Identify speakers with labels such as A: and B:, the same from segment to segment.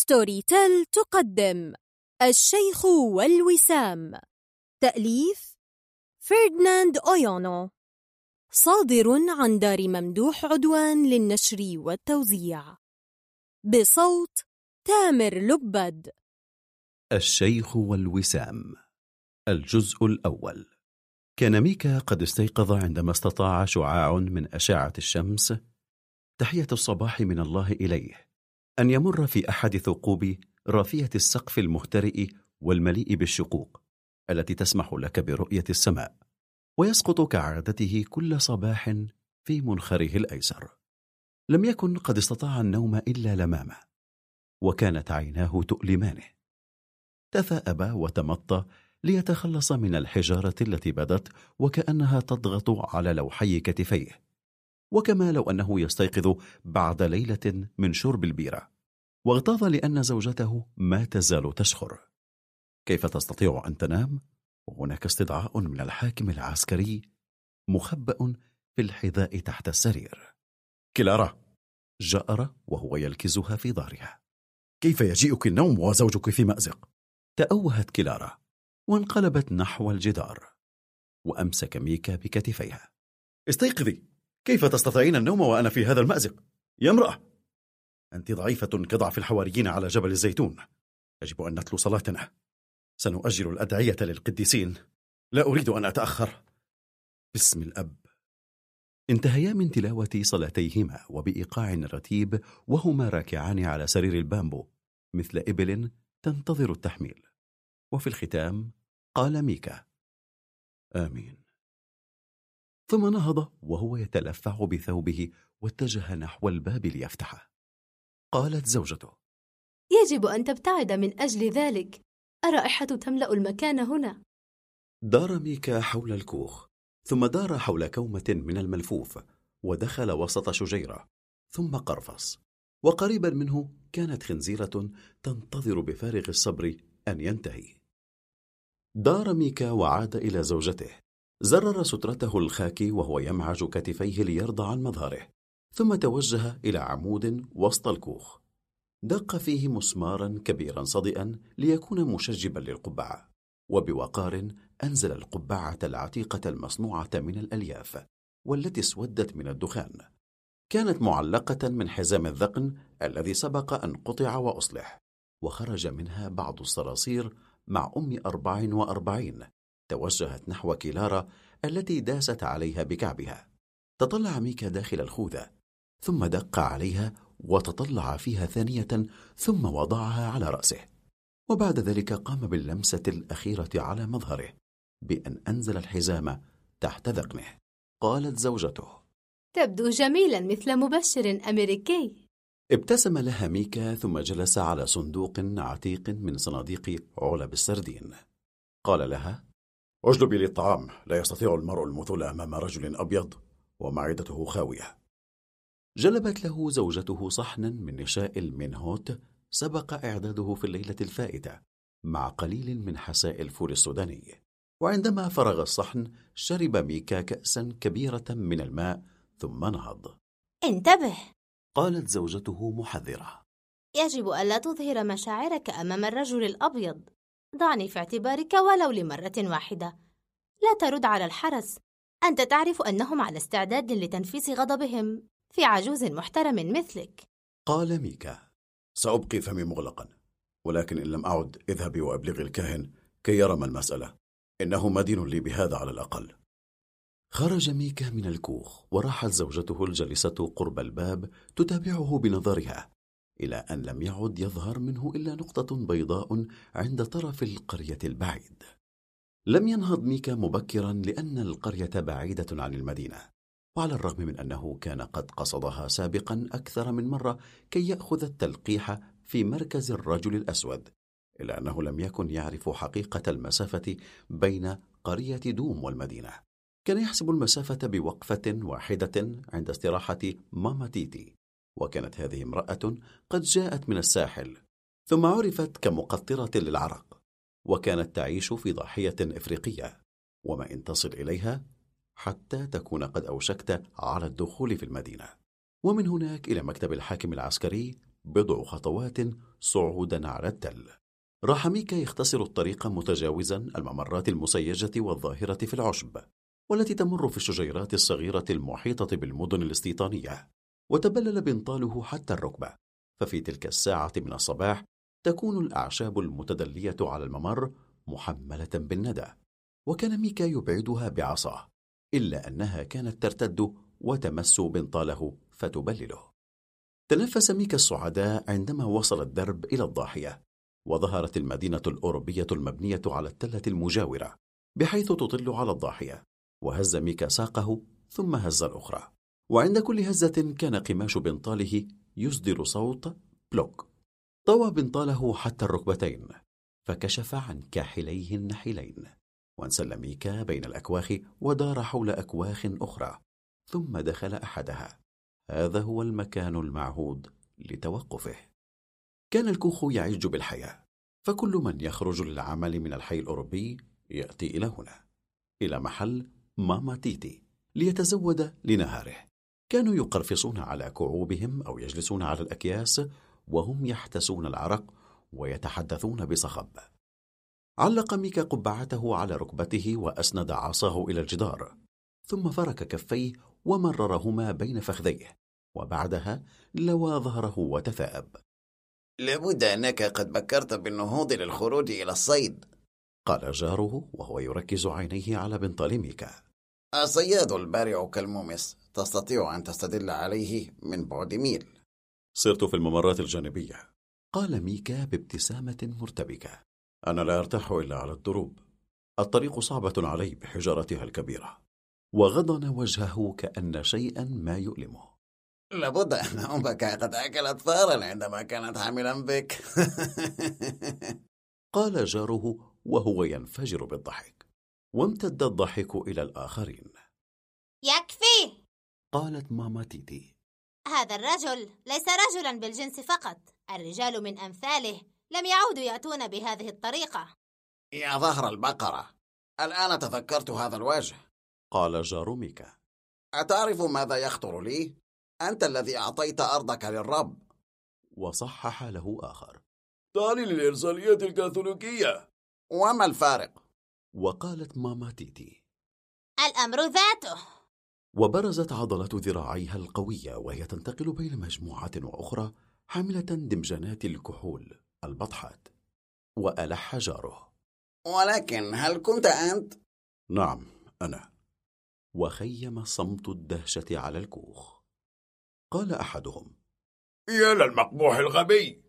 A: Storytel تقدم. الشيخ والوسام. تأليف فردناند أويونو. صادر عن دار ممدوح عدوان للنشر والتوزيع. بصوت تامر لبد.
B: الشيخ والوسام. الجزء الأول. كان ميكا قد استيقظ عندما استطاع شعاع من أشعة الشمس. تحية الصباح من الله إليه. أن يمر في أحد ثقوب رافية السقف المهترئ والمليء بالشقوق التي تسمح لك برؤية السماء ويسقط كعادته كل صباح في منخره الأيسر. لم يكن قد استطاع النوم إلا لمامة وكانت عيناه تؤلمانه. تثاءب وتمطى ليتخلص من الحجارة التي بدت وكأنها تضغط على لوحي كتفيه. وكما لو أنه يستيقظ بعد ليلة من شرب البيرة. واغتاظ لأن زوجته ما تزال تشخر. كيف تستطيع أن تنام؟ وهناك استدعاء من الحاكم العسكري مخبأ في الحذاء تحت السرير. كلارا جأر وهو يلكزها في ظهرها. كيف يجيئك النوم وزوجك في مأزق؟ تأوهت كلارا وانقلبت نحو الجدار وأمسك ميكا بكتفيها. استيقظي! كيف تستطيعين النوم وأنا في هذا المأزق؟ يا امرأة! أنت ضعيفة كضعف الحواريين على جبل الزيتون. يجب أن نتلو صلاتنا. سنؤجل الأدعية للقديسين. لا أريد أن أتأخر. باسم الأب. انتهيا من تلاوة صلاتيهما وبإيقاع رتيب وهما راكعان على سرير البامبو. مثل إبل تنتظر التحميل. وفي الختام قال ميكا. آمين. ثم نهض. وهو يتلفع بثوبه واتجه نحو الباب ليفتحه. قالت زوجته
C: يجب أن تبتعد من أجل ذلك. الرائحة تملأ المكان هنا.
B: دار ميكا حول الكوخ ثم دار حول كومة من الملفوف ودخل وسط شجيرة ثم قرفص. وقريبا منه كانت خنزيرة تنتظر بفارغ الصبر أن ينتهي. دار ميكا وعاد إلى زوجته. زرر سترته الخاكي وهو يمعج كتفيه ليرضى عن مظهره ثم توجه إلى عمود وسط الكوخ. دق فيه مسمارا كبيرا صدئا ليكون مشجبا للقبعة وبوقار أنزل القبعة العتيقة المصنوعة من الألياف والتي اسودت من الدخان. كانت معلقة من حزام الذقن الذي سبق أن قطع وأصلح وخرج منها بعض الصراصير مع أم أربع وأربعين توجهت نحو كلارا التي داست عليها بكعبها. تطلع ميكا داخل الخوذة ثم دق عليها وتطلع فيها ثانية ثم وضعها على رأسه. وبعد ذلك قام باللمسة الأخيرة على مظهره بأن أنزل الحزام تحت ذقنه. قالت زوجته
C: تبدو جميلا مثل مبشر أمريكي.
B: ابتسم لها ميكا ثم جلس على صندوق عتيق من صناديق علب السردين. قال لها اجلبي لي الطعام لا يستطيع المرء المثول أمام رجل أبيض ومعدته خاوية. جلبت له زوجته صحنا من نشاء المنهوت سبق إعداده في الليلة الفائتة مع قليل من حساء الفول السوداني. وعندما فرغ الصحن شرب ميكا كأسا كبيرة من الماء ثم نهض.
C: انتبه!
B: قالت زوجته محذرة.
C: يجب ألا تظهر مشاعرك أمام الرجل الأبيض. ضعني في اعتبارك ولو لمرة واحدة. لا ترد على الحرس. أنت تعرف أنهم على استعداد لتنفيس غضبهم في عجوز محترم مثلك.
B: قال ميكا سأبقي فمي مغلقا ولكن إن لم أعد اذهبي وأبلغي الكاهن كي يرى ما المسألة. إنه مدين لي بهذا على الأقل. خرج ميكا من الكوخ وراحت زوجته الجالسة قرب الباب تتابعه بنظرها. إلى أن لم يعد يظهر منه إلا نقطة بيضاء عند طرف القرية البعيد. لم ينهض ميكا مبكرا لأن القرية بعيدة عن المدينة وعلى الرغم من أنه كان قد قصدها سابقا أكثر من مرة كي يأخذ التلقيح في مركز الرجل الأسود إلا أنه لم يكن يعرف حقيقة المسافة بين قرية دوم والمدينة. كان يحسب المسافة بوقفة واحدة عند استراحة ماما تيتي. وكانت هذه امرأة قد جاءت من الساحل ثم عرفت كمقطرة للعرق وكانت تعيش في ضاحية إفريقية وما إن تصل إليها حتى تكون قد أوشكت على الدخول في المدينة. ومن هناك إلى مكتب الحاكم العسكري بضع خطوات صعودا على التل. راح ميكا يختصر الطريق متجاوزا الممرات المسيجة والظاهرة في العشب والتي تمر في الشجيرات الصغيرة المحيطة بالمدن الاستيطانية. وتبلل بنطاله حتى الركبة. ففي تلك الساعة من الصباح تكون الأعشاب المتدلية على الممر محملة بالندى وكان ميكا يبعدها بعصاه إلا أنها كانت ترتد وتمس بنطاله فتبلله. تنفس ميكا الصعداء عندما وصل الدرب إلى الضاحية وظهرت المدينة الأوروبية المبنية على التلة المجاورة بحيث تطل على الضاحية وهز ميكا ساقه ثم هز الأخرى. وعند كل هزة كان قماش بنطاله يصدر صوت بلوك. طوى بنطاله حتى الركبتين فكشف عن كاحليه النحيلين وانسل ميكا بين الأكواخ ودار حول أكواخ أخرى ثم دخل أحدها. هذا هو المكان المعهود لتوقفه. كان الكوخ يعج بالحياة فكل من يخرج للعمل من الحي الأوروبي يأتي إلى هنا إلى محل ماما تيتي ليتزود لنهاره. كانوا يقرفصون على كعوبهم أو يجلسون على الأكياس وهم يحتسون العرق ويتحدثون بصخب. علق ميكا قبعته على ركبته وأسند عصاه إلى الجدار ثم فرك كفيه ومررهما بين فخذيه وبعدها لوى ظهره وتثاءب
D: لابد أنك قد بكرت بالنهوض للخروج إلى الصيد.
B: قال جاره وهو يركز عينيه على بنطال ميكا.
D: الصياد البارع كالمومس. تستطيع أن تستدل عليه من بعد ميل.
B: صرت في الممرات الجانبية. قال ميكا بابتسامة مرتبكة. أنا لا أرتاح إلا على الدروب. الطريق صعبة علي بحجارتها الكبيرة. وغضن وجهه كأن شيئا ما يؤلمه.
D: لابد أن أمك قد أكلت ثارا عندما كانت حاملا بك.
B: قال جاره وهو ينفجر بالضحك. وامتد الضحك إلى الآخرين.
C: يكفي!
B: قالت ماما تيتي.
C: هذا الرجل ليس رجلا بالجنس فقط. الرجال من أمثاله لم يعودوا يأتون بهذه الطريقة.
D: يا ظهر البقرة الآن تذكرت هذا الوجه.
B: قال جار ميكا
D: أتعرف ماذا يخطر لي؟ أنت الذي أعطيت أرضك للرب.
B: وصحح له آخر.
E: تعني للإرسالية الكاثوليكية.
D: وما الفارق؟
B: وقالت ماما تيتي.
C: الأمر ذاته.
B: وبرزت عضلات ذراعيها القوية وهي تنتقل بين مجموعة وأخرى حاملة دمجانات الكحول البطحات وألح جاره.
D: ولكن هل كنت أنت؟
B: نعم أنا. وخيم صمت الدهشة على الكوخ. قال أحدهم.
E: يا للمقبوح الغبي!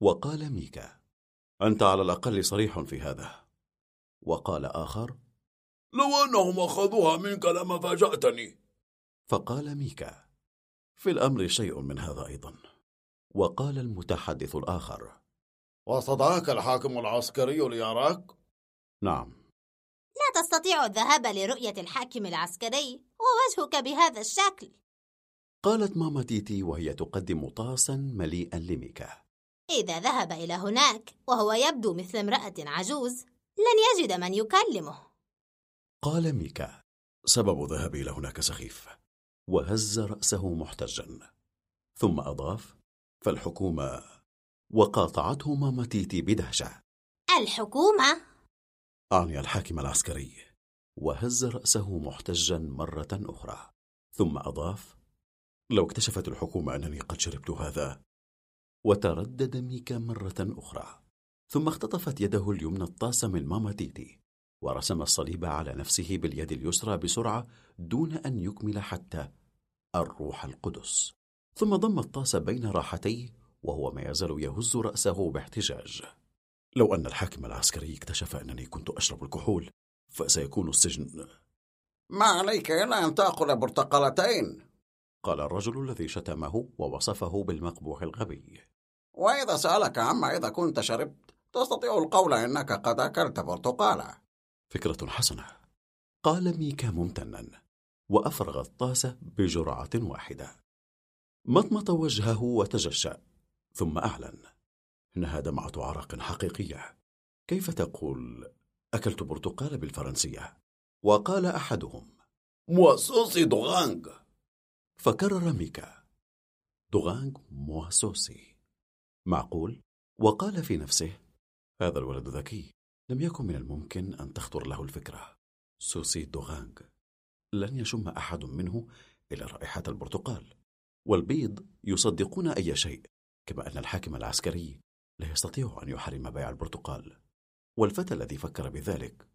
B: وقال ميكا. أنت على الأقل صريح في هذا. وقال آخر.
E: لو أنهم أخذوها منك لما فاجأتني.
B: فقال ميكا في الأمر شيء من هذا أيضا. وقال المتحدث الآخر
E: واستدعاك الحاكم العسكري ليراك؟
B: نعم.
C: لا تستطيع الذهاب لرؤية الحاكم العسكري ووجهك بهذا الشكل.
B: قالت ماما تيتي وهي تقدم طاسا مليئا لميكا.
C: إذا ذهب إلى هناك وهو يبدو مثل امرأة عجوز لن يجد من يكلمه.
B: قال ميكا سبب ذهابي إلى هناك سخيف. وهز رأسه محتجا. ثم أضاف فالحكومة وقاطعته ماما تيتي بدهشة.
C: الحكومة؟
B: أعني الحاكم العسكري. وهز رأسه محتجا مرة أخرى. ثم أضاف لو اكتشفت الحكومة أنني قد شربت هذا. وتردد ميكا مرة أخرى. ثم اختطفت يده اليمنى الطاس من ماما تيتي ورسم الصليب على نفسه باليد اليسرى بسرعة دون أن يكمل حتى الروح القدس. ثم ضم الطاس بين راحتيه وهو ما يزال يهز رأسه باحتجاج. لو أن الحاكم العسكري اكتشف أنني كنت أشرب الكحول فسيكون السجن.
D: ما عليك إلا أن تأكل برتقالتين.
B: قال الرجل الذي شتمه ووصفه بالمقبوح الغبي.
D: وإذا سألك عما إذا كنت شربت تستطيع القول إنك قد أكلت برتقالة.
B: فكرة حسنة. قال ميكا ممتنا وأفرغ الطاس بجرعة واحدة. مطمط وجهه وتجشأ ثم أعلن. إنها دمعة عرق حقيقية. كيف تقول؟ أكلت برتقال بالفرنسية. وقال أحدهم
E: moi sucer d'orange.
B: فكرر ميكا d'orange moi sucer معقول؟ وقال في نفسه هذا الولد ذكي. لم يكن من الممكن أن تخطر له الفكرة. sucer d'orange. لن يشم أحد منه إلى رائحة البرتقال. والبيض يصدقون أي شيء كما أن الحاكم العسكري لا يستطيع أن يحرم بيع البرتقال. والفتى الذي فكر بذلك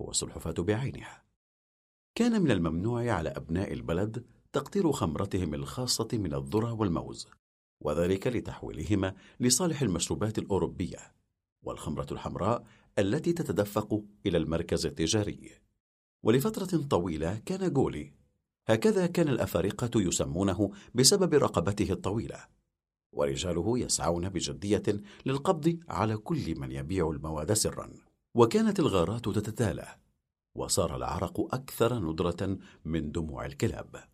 B: هو السلحفاة بعينها. كان من الممنوع على أبناء البلد تقطير خمرتهم الخاصة من الذرة والموز وذلك لتحويلهما لصالح المشروبات الأوروبية. والخمرة الحمراء التي تتدفق إلى المركز التجاري. ولفترة طويلة كان جولي هكذا كان الأفارقة يسمونه بسبب رقبته الطويلة. ورجاله يسعون بجدية للقبض على كل من يبيع المواد سرا. وكانت الغارات تتتالى. وصار العرق أكثر ندرة من دموع الكلاب.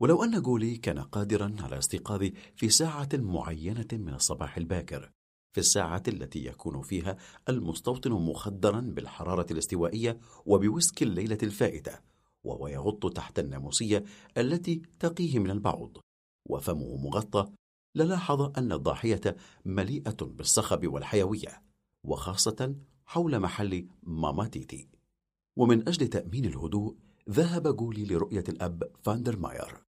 B: ولو أن جولي كان قادرا على استيقاظ في ساعة معينة من الصباح الباكر في الساعة التي يكون فيها المستوطن مخدرا بالحرارة الاستوائية وبسكر الليلة الفائتة وهو يغط تحت الناموسية التي تقيه من البعوض وفمه مغطى للاحظ أن الضاحية مليئة بالصخب والحيوية وخاصة حول محل ماما تيتي ومن أجل تأمين الهدوء ذهب جولي لرؤية الأب فاندر ماير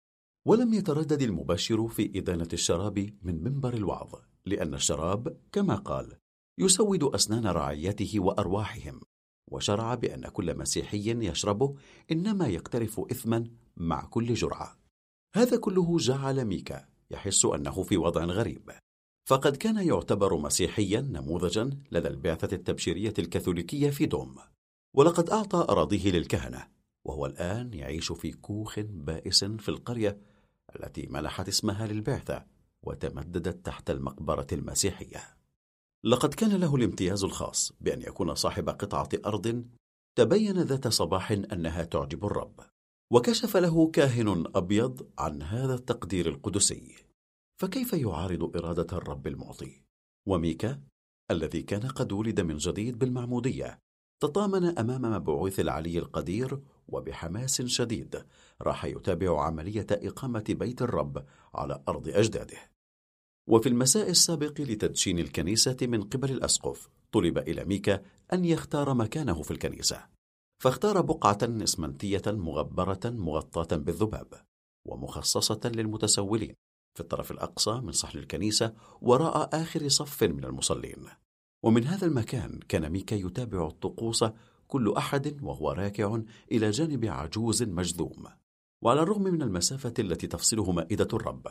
B: ولم يتردد المبشر في إدانة الشراب من منبر الوعظ. لأن الشراب كما قال يسود أسنان رعيته وأرواحهم وشرع بأن كل مسيحي يشربه إنما يقترف إثما مع كل جرعة. هذا كله جعل ميكا يحس أنه في وضع غريب. فقد كان يعتبر مسيحيا نموذجا لدى البعثة التبشيرية الكاثوليكية في دوم ولقد أعطى أراضيه للكهنة وهو الآن يعيش في كوخ بائس في القرية التي منحت اسمها للبعثة. وتمددت تحت المقبرة المسيحية. لقد كان له الامتياز الخاص بأن يكون صاحب قطعة أرض تبين ذات صباح أنها تعجب الرب وكشف له كاهن أبيض عن هذا التقدير القدسي. فكيف يعارض إرادة الرب المعطي؟ وميكا الذي كان قد ولد من جديد بالمعمودية تطامن أمام مبعوث العلي القدير وبحماس شديد راح يتابع عملية إقامة بيت الرب على أرض أجداده. وفي المساء السابق لتدشين الكنيسة من قبل الأسقف طلب إلى ميكا أن يختار مكانه في الكنيسة. فاختار بقعة إسمنتية مغبرة مغطاة بالذباب ومخصصة للمتسولين في الطرف الأقصى من صحن الكنيسة وراء آخر صف من المصلين. ومن هذا المكان كان ميكا يتابع الطقوس كل أحد وهو راكع إلى جانب عجوز مجذوم. وعلى الرغم من المسافة التي تفصله مائدة الرب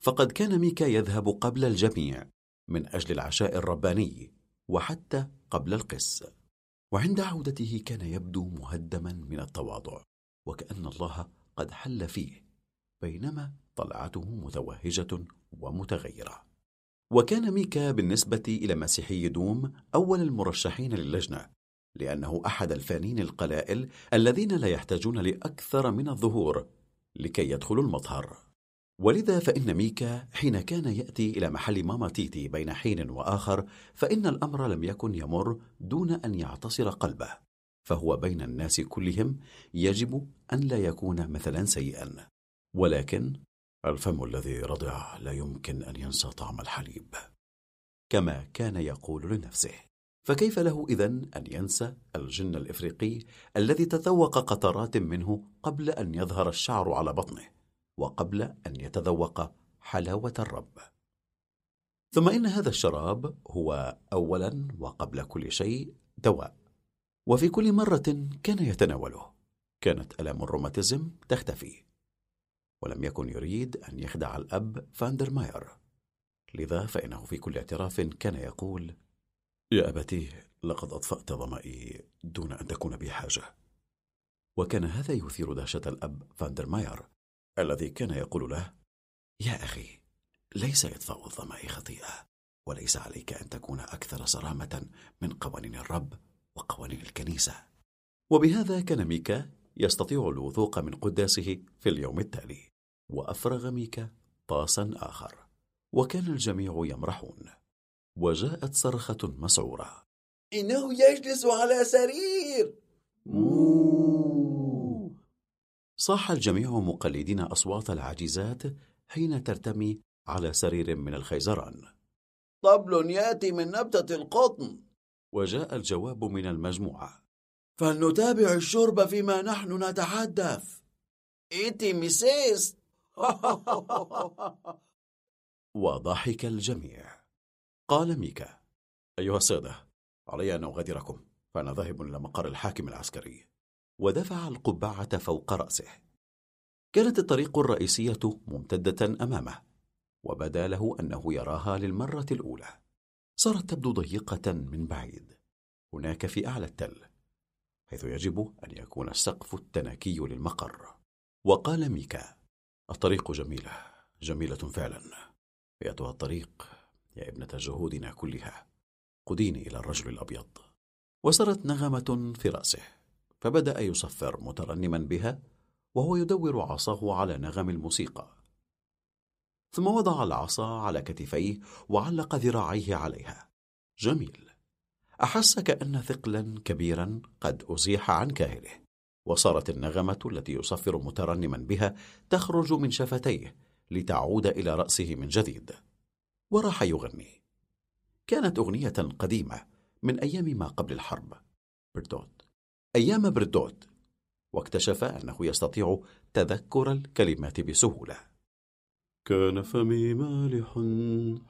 B: فقد كان ميكا يذهب قبل الجميع من أجل العشاء الرباني وحتى قبل القس. وعند عودته كان يبدو مهدما من التواضع وكأن الله قد حل فيه بينما طلعته متوهجة ومتغيرة. وكان ميكا بالنسبة إلى مسيحي دوم أول المرشحين للجنة لأنه أحد الفانين القلائل الذين لا يحتاجون لأكثر من الظهور لكي يدخلوا المطهر. ولذا فإن ميكا حين كان يأتي إلى محل ماما تيتي بين حين وآخر فإن الأمر لم يكن يمر دون أن يعتصر قلبه فهو بين الناس كلهم يجب أن لا يكون مثلا سيئا. ولكن الفم الذي رضع لا يمكن أن ينسى طعم الحليب. كما كان يقول لنفسه فكيف له إذن أن ينسى الجن الإفريقي الذي تذوق قطرات منه قبل أن يظهر الشعر على بطنه؟ وقبل أن يتذوق حلاوة الرب. ثم إن هذا الشراب هو أولا وقبل كل شيء دواء وفي كل مرة كان يتناوله كانت ألام الروماتيزم تختفي. ولم يكن يريد أن يخدع الأب فاندرماير لذا فإنه في كل اعتراف كان يقول يا أبتي لقد أطفأت ظمئي دون أن تكون بي حاجة. وكان هذا يثير دهشة الأب فاندرماير الذي كان يقول له يا أخي ليس إطفاء الظمأ خطيئة وليس عليك أن تكون أكثر صرامة من قوانين الرب وقوانين الكنيسة. وبهذا كان ميكا يستطيع الوثوق من قداسه في اليوم التالي وأفرغ ميكا طاسا آخر وكان الجميع يمرحون. وجاءت صرخة مسعورة.
E: إنه يجلس على سرير.
B: مو. صاح الجميع مقلدين أصوات العاجزات حين ترتمي على سرير من الخيزران.
E: طبل يأتي من نبتة القطن.
B: وجاء الجواب من المجموعة.
E: فلنتابع الشرب فيما نحن نتحدث. إيتي ميسيس
B: وضحك الجميع. قال ميكا أيها السادة علي أن أغادركم فأنا ذاهب إلى مقر الحاكم العسكري. ودفع القبعة فوق رأسه. كانت الطريق الرئيسية ممتدة أمامه وبدا له أنه يراها للمرة الأولى. صارت تبدو ضيقة من بعيد. هناك في أعلى التل حيث يجب أن يكون السقف التناكي للمقر. وقال ميكا الطريق جميلة جميلة فعلا. أيتها الطريق يا ابنة جهودنا كلها. قديني إلى الرجل الأبيض. وسرت نغمة في رأسه. فبدأ يصفر مترنما بها وهو يدور عصاه على نغم الموسيقى. ثم وضع العصا على كتفيه وعلق ذراعيه عليها. جميل. أحس كأن ثقلا كبيرا قد أزيح عن كاهله. وصارت النغمة التي يصفر مترنما بها تخرج من شفتيه لتعود إلى رأسه من جديد. وراح يغني. كانت أغنية قديمة من أيام ما قبل الحرب. بردوت أيام بردوت واكتشف أنه يستطيع تذكر الكلمات بسهولة. كان فمي مالح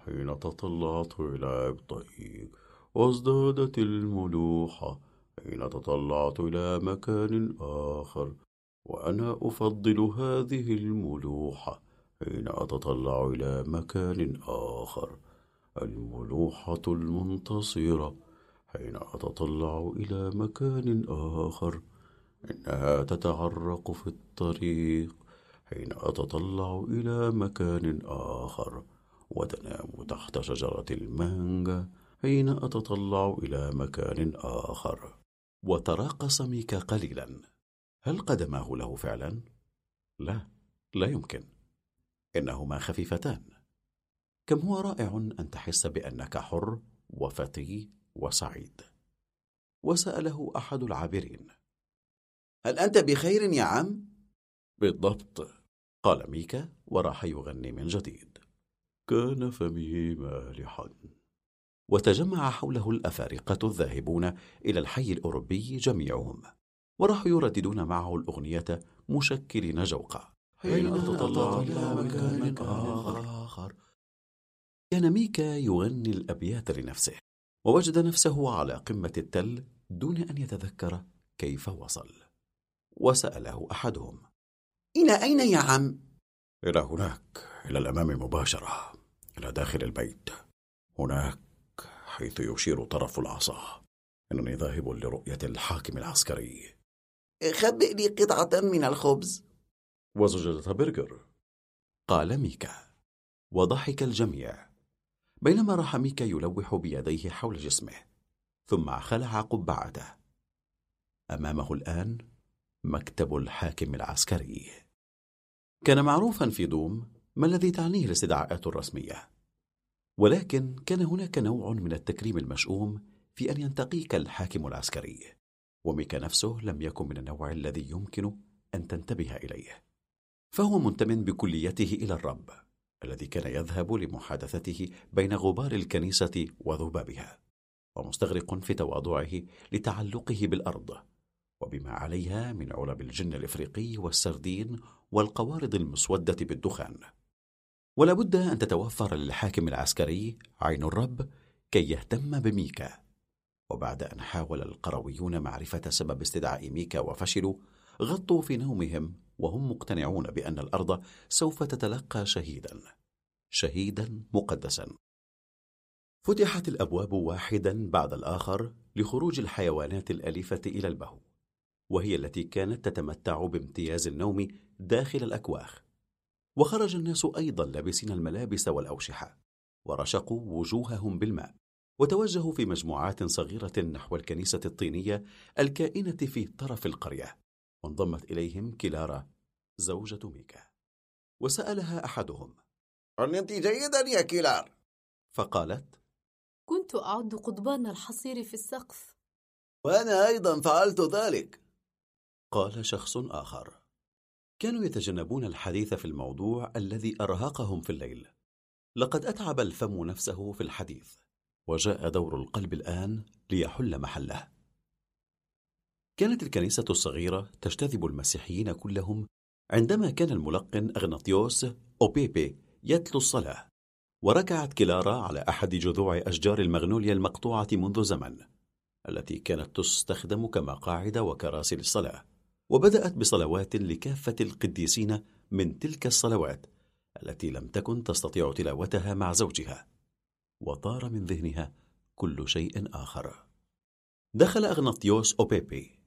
B: حين تطلعت إلى إبطئي وازدادت الملوحة حين تطلعت إلى مكان آخر وأنا أفضل هذه الملوحة حين أتطلع إلى مكان آخر. الملوحة المنتصرة حين أتطلع إلى مكان آخر. إنها تتعرق في الطريق. حين أتطلع إلى مكان آخر. وتنام تحت شجرة المانجا. حين أتطلع إلى مكان آخر. وتراقص ميكا قليلا. هل قدماه له فعلا؟ لا لا يمكن. إنهما خفيفتان. كم هو رائع أن تحس بأنك حر وفتي. وسعيد. وسأله أحد العابرين.
E: هل أنت بخير يا عم؟
B: بالضبط. قال ميكا وراح يغني من جديد. كان فمي مالحا. وتجمع حوله الأفارقة الذاهبون إلى الحي الأوروبي جميعهم. وراحوا يرددون معه الأغنية مشكلين جوقا.
E: حين تطلع إلى مكان آخر.
B: كان ميكا يغني الأبيات لنفسه. ووجد نفسه على قمة التل دون أن يتذكر كيف وصل. وسأله أحدهم
E: إلى أين يا عم؟
B: إلى هناك إلى الأمام مباشرة إلى داخل البيت. هناك حيث يشير طرف العصا. إنني ذاهب لرؤية الحاكم العسكري.
E: خبئ لي قطعة من الخبز.
B: وزجاجة برجر. قال ميكا وضحك الجميع. بينما راح ميكا يلوح بيديه حول جسمه ثم خلع قبعته. أمامه الآن مكتب الحاكم العسكري. كان معروفا في دوم ما الذي تعنيه الاستدعاءات الرسمية. ولكن كان هناك نوع من التكريم المشؤوم في أن ينتقيك الحاكم العسكري وميكا نفسه لم يكن من النوع الذي يمكن أن تنتبه إليه. فهو منتم بكليته إلى الرب. الذي كان يذهب لمحادثته بين غبار الكنيسة وذبابها ومستغرق في تواضعه لتعلقه بالأرض وبما عليها من علب الجن الإفريقي والسردين والقوارض المسودة بالدخان. ولا بد أن تتوفر للحاكم العسكري عين الرب كي يهتم بميكا. وبعد أن حاول القرويون معرفة سبب استدعاء ميكا وفشلوا غطوا في نومهم وهم مقتنعون بأن الأرض سوف تتلقى شهيدا. شهيدا مقدسا. فتحت الأبواب واحدا بعد الآخر لخروج الحيوانات الأليفة إلى البهو وهي التي كانت تتمتع بامتياز النوم داخل الأكواخ. وخرج الناس أيضا لابسين الملابس والأوشحة ورشقوا وجوههم بالماء وتوجهوا في مجموعات صغيرة نحو الكنيسة الطينية الكائنة في طرف القرية. وانضمت إليهم كلارا زوجة ميكا. وسألها أحدهم
D: أنت جيدا يا كيلار.
B: فقالت
C: كنت أعد قضبان الحصير في السقف.
E: وأنا أيضا فعلت ذلك.
B: قال شخص آخر كانوا يتجنبون الحديث في الموضوع الذي أرهقهم في الليل. لقد أتعب الفم نفسه في الحديث وجاء دور القلب الآن ليحل محله. كانت الكنيسة الصغيرة تجتذب المسيحيين كلهم عندما كان الملقن أغناطيوس أوبيبي يتلو الصلاة وركعت كلارا على أحد جذوع أشجار المغنوليا المقطوعة منذ زمن التي كانت تستخدم كمقاعد وكراسي للصلاة وبدأت بصلوات لكافة القديسين من تلك الصلوات التي لم تكن تستطيع تلاوتها مع زوجها وطار من ذهنها كل شيء آخر. دخل أغناطيوس أوبيبي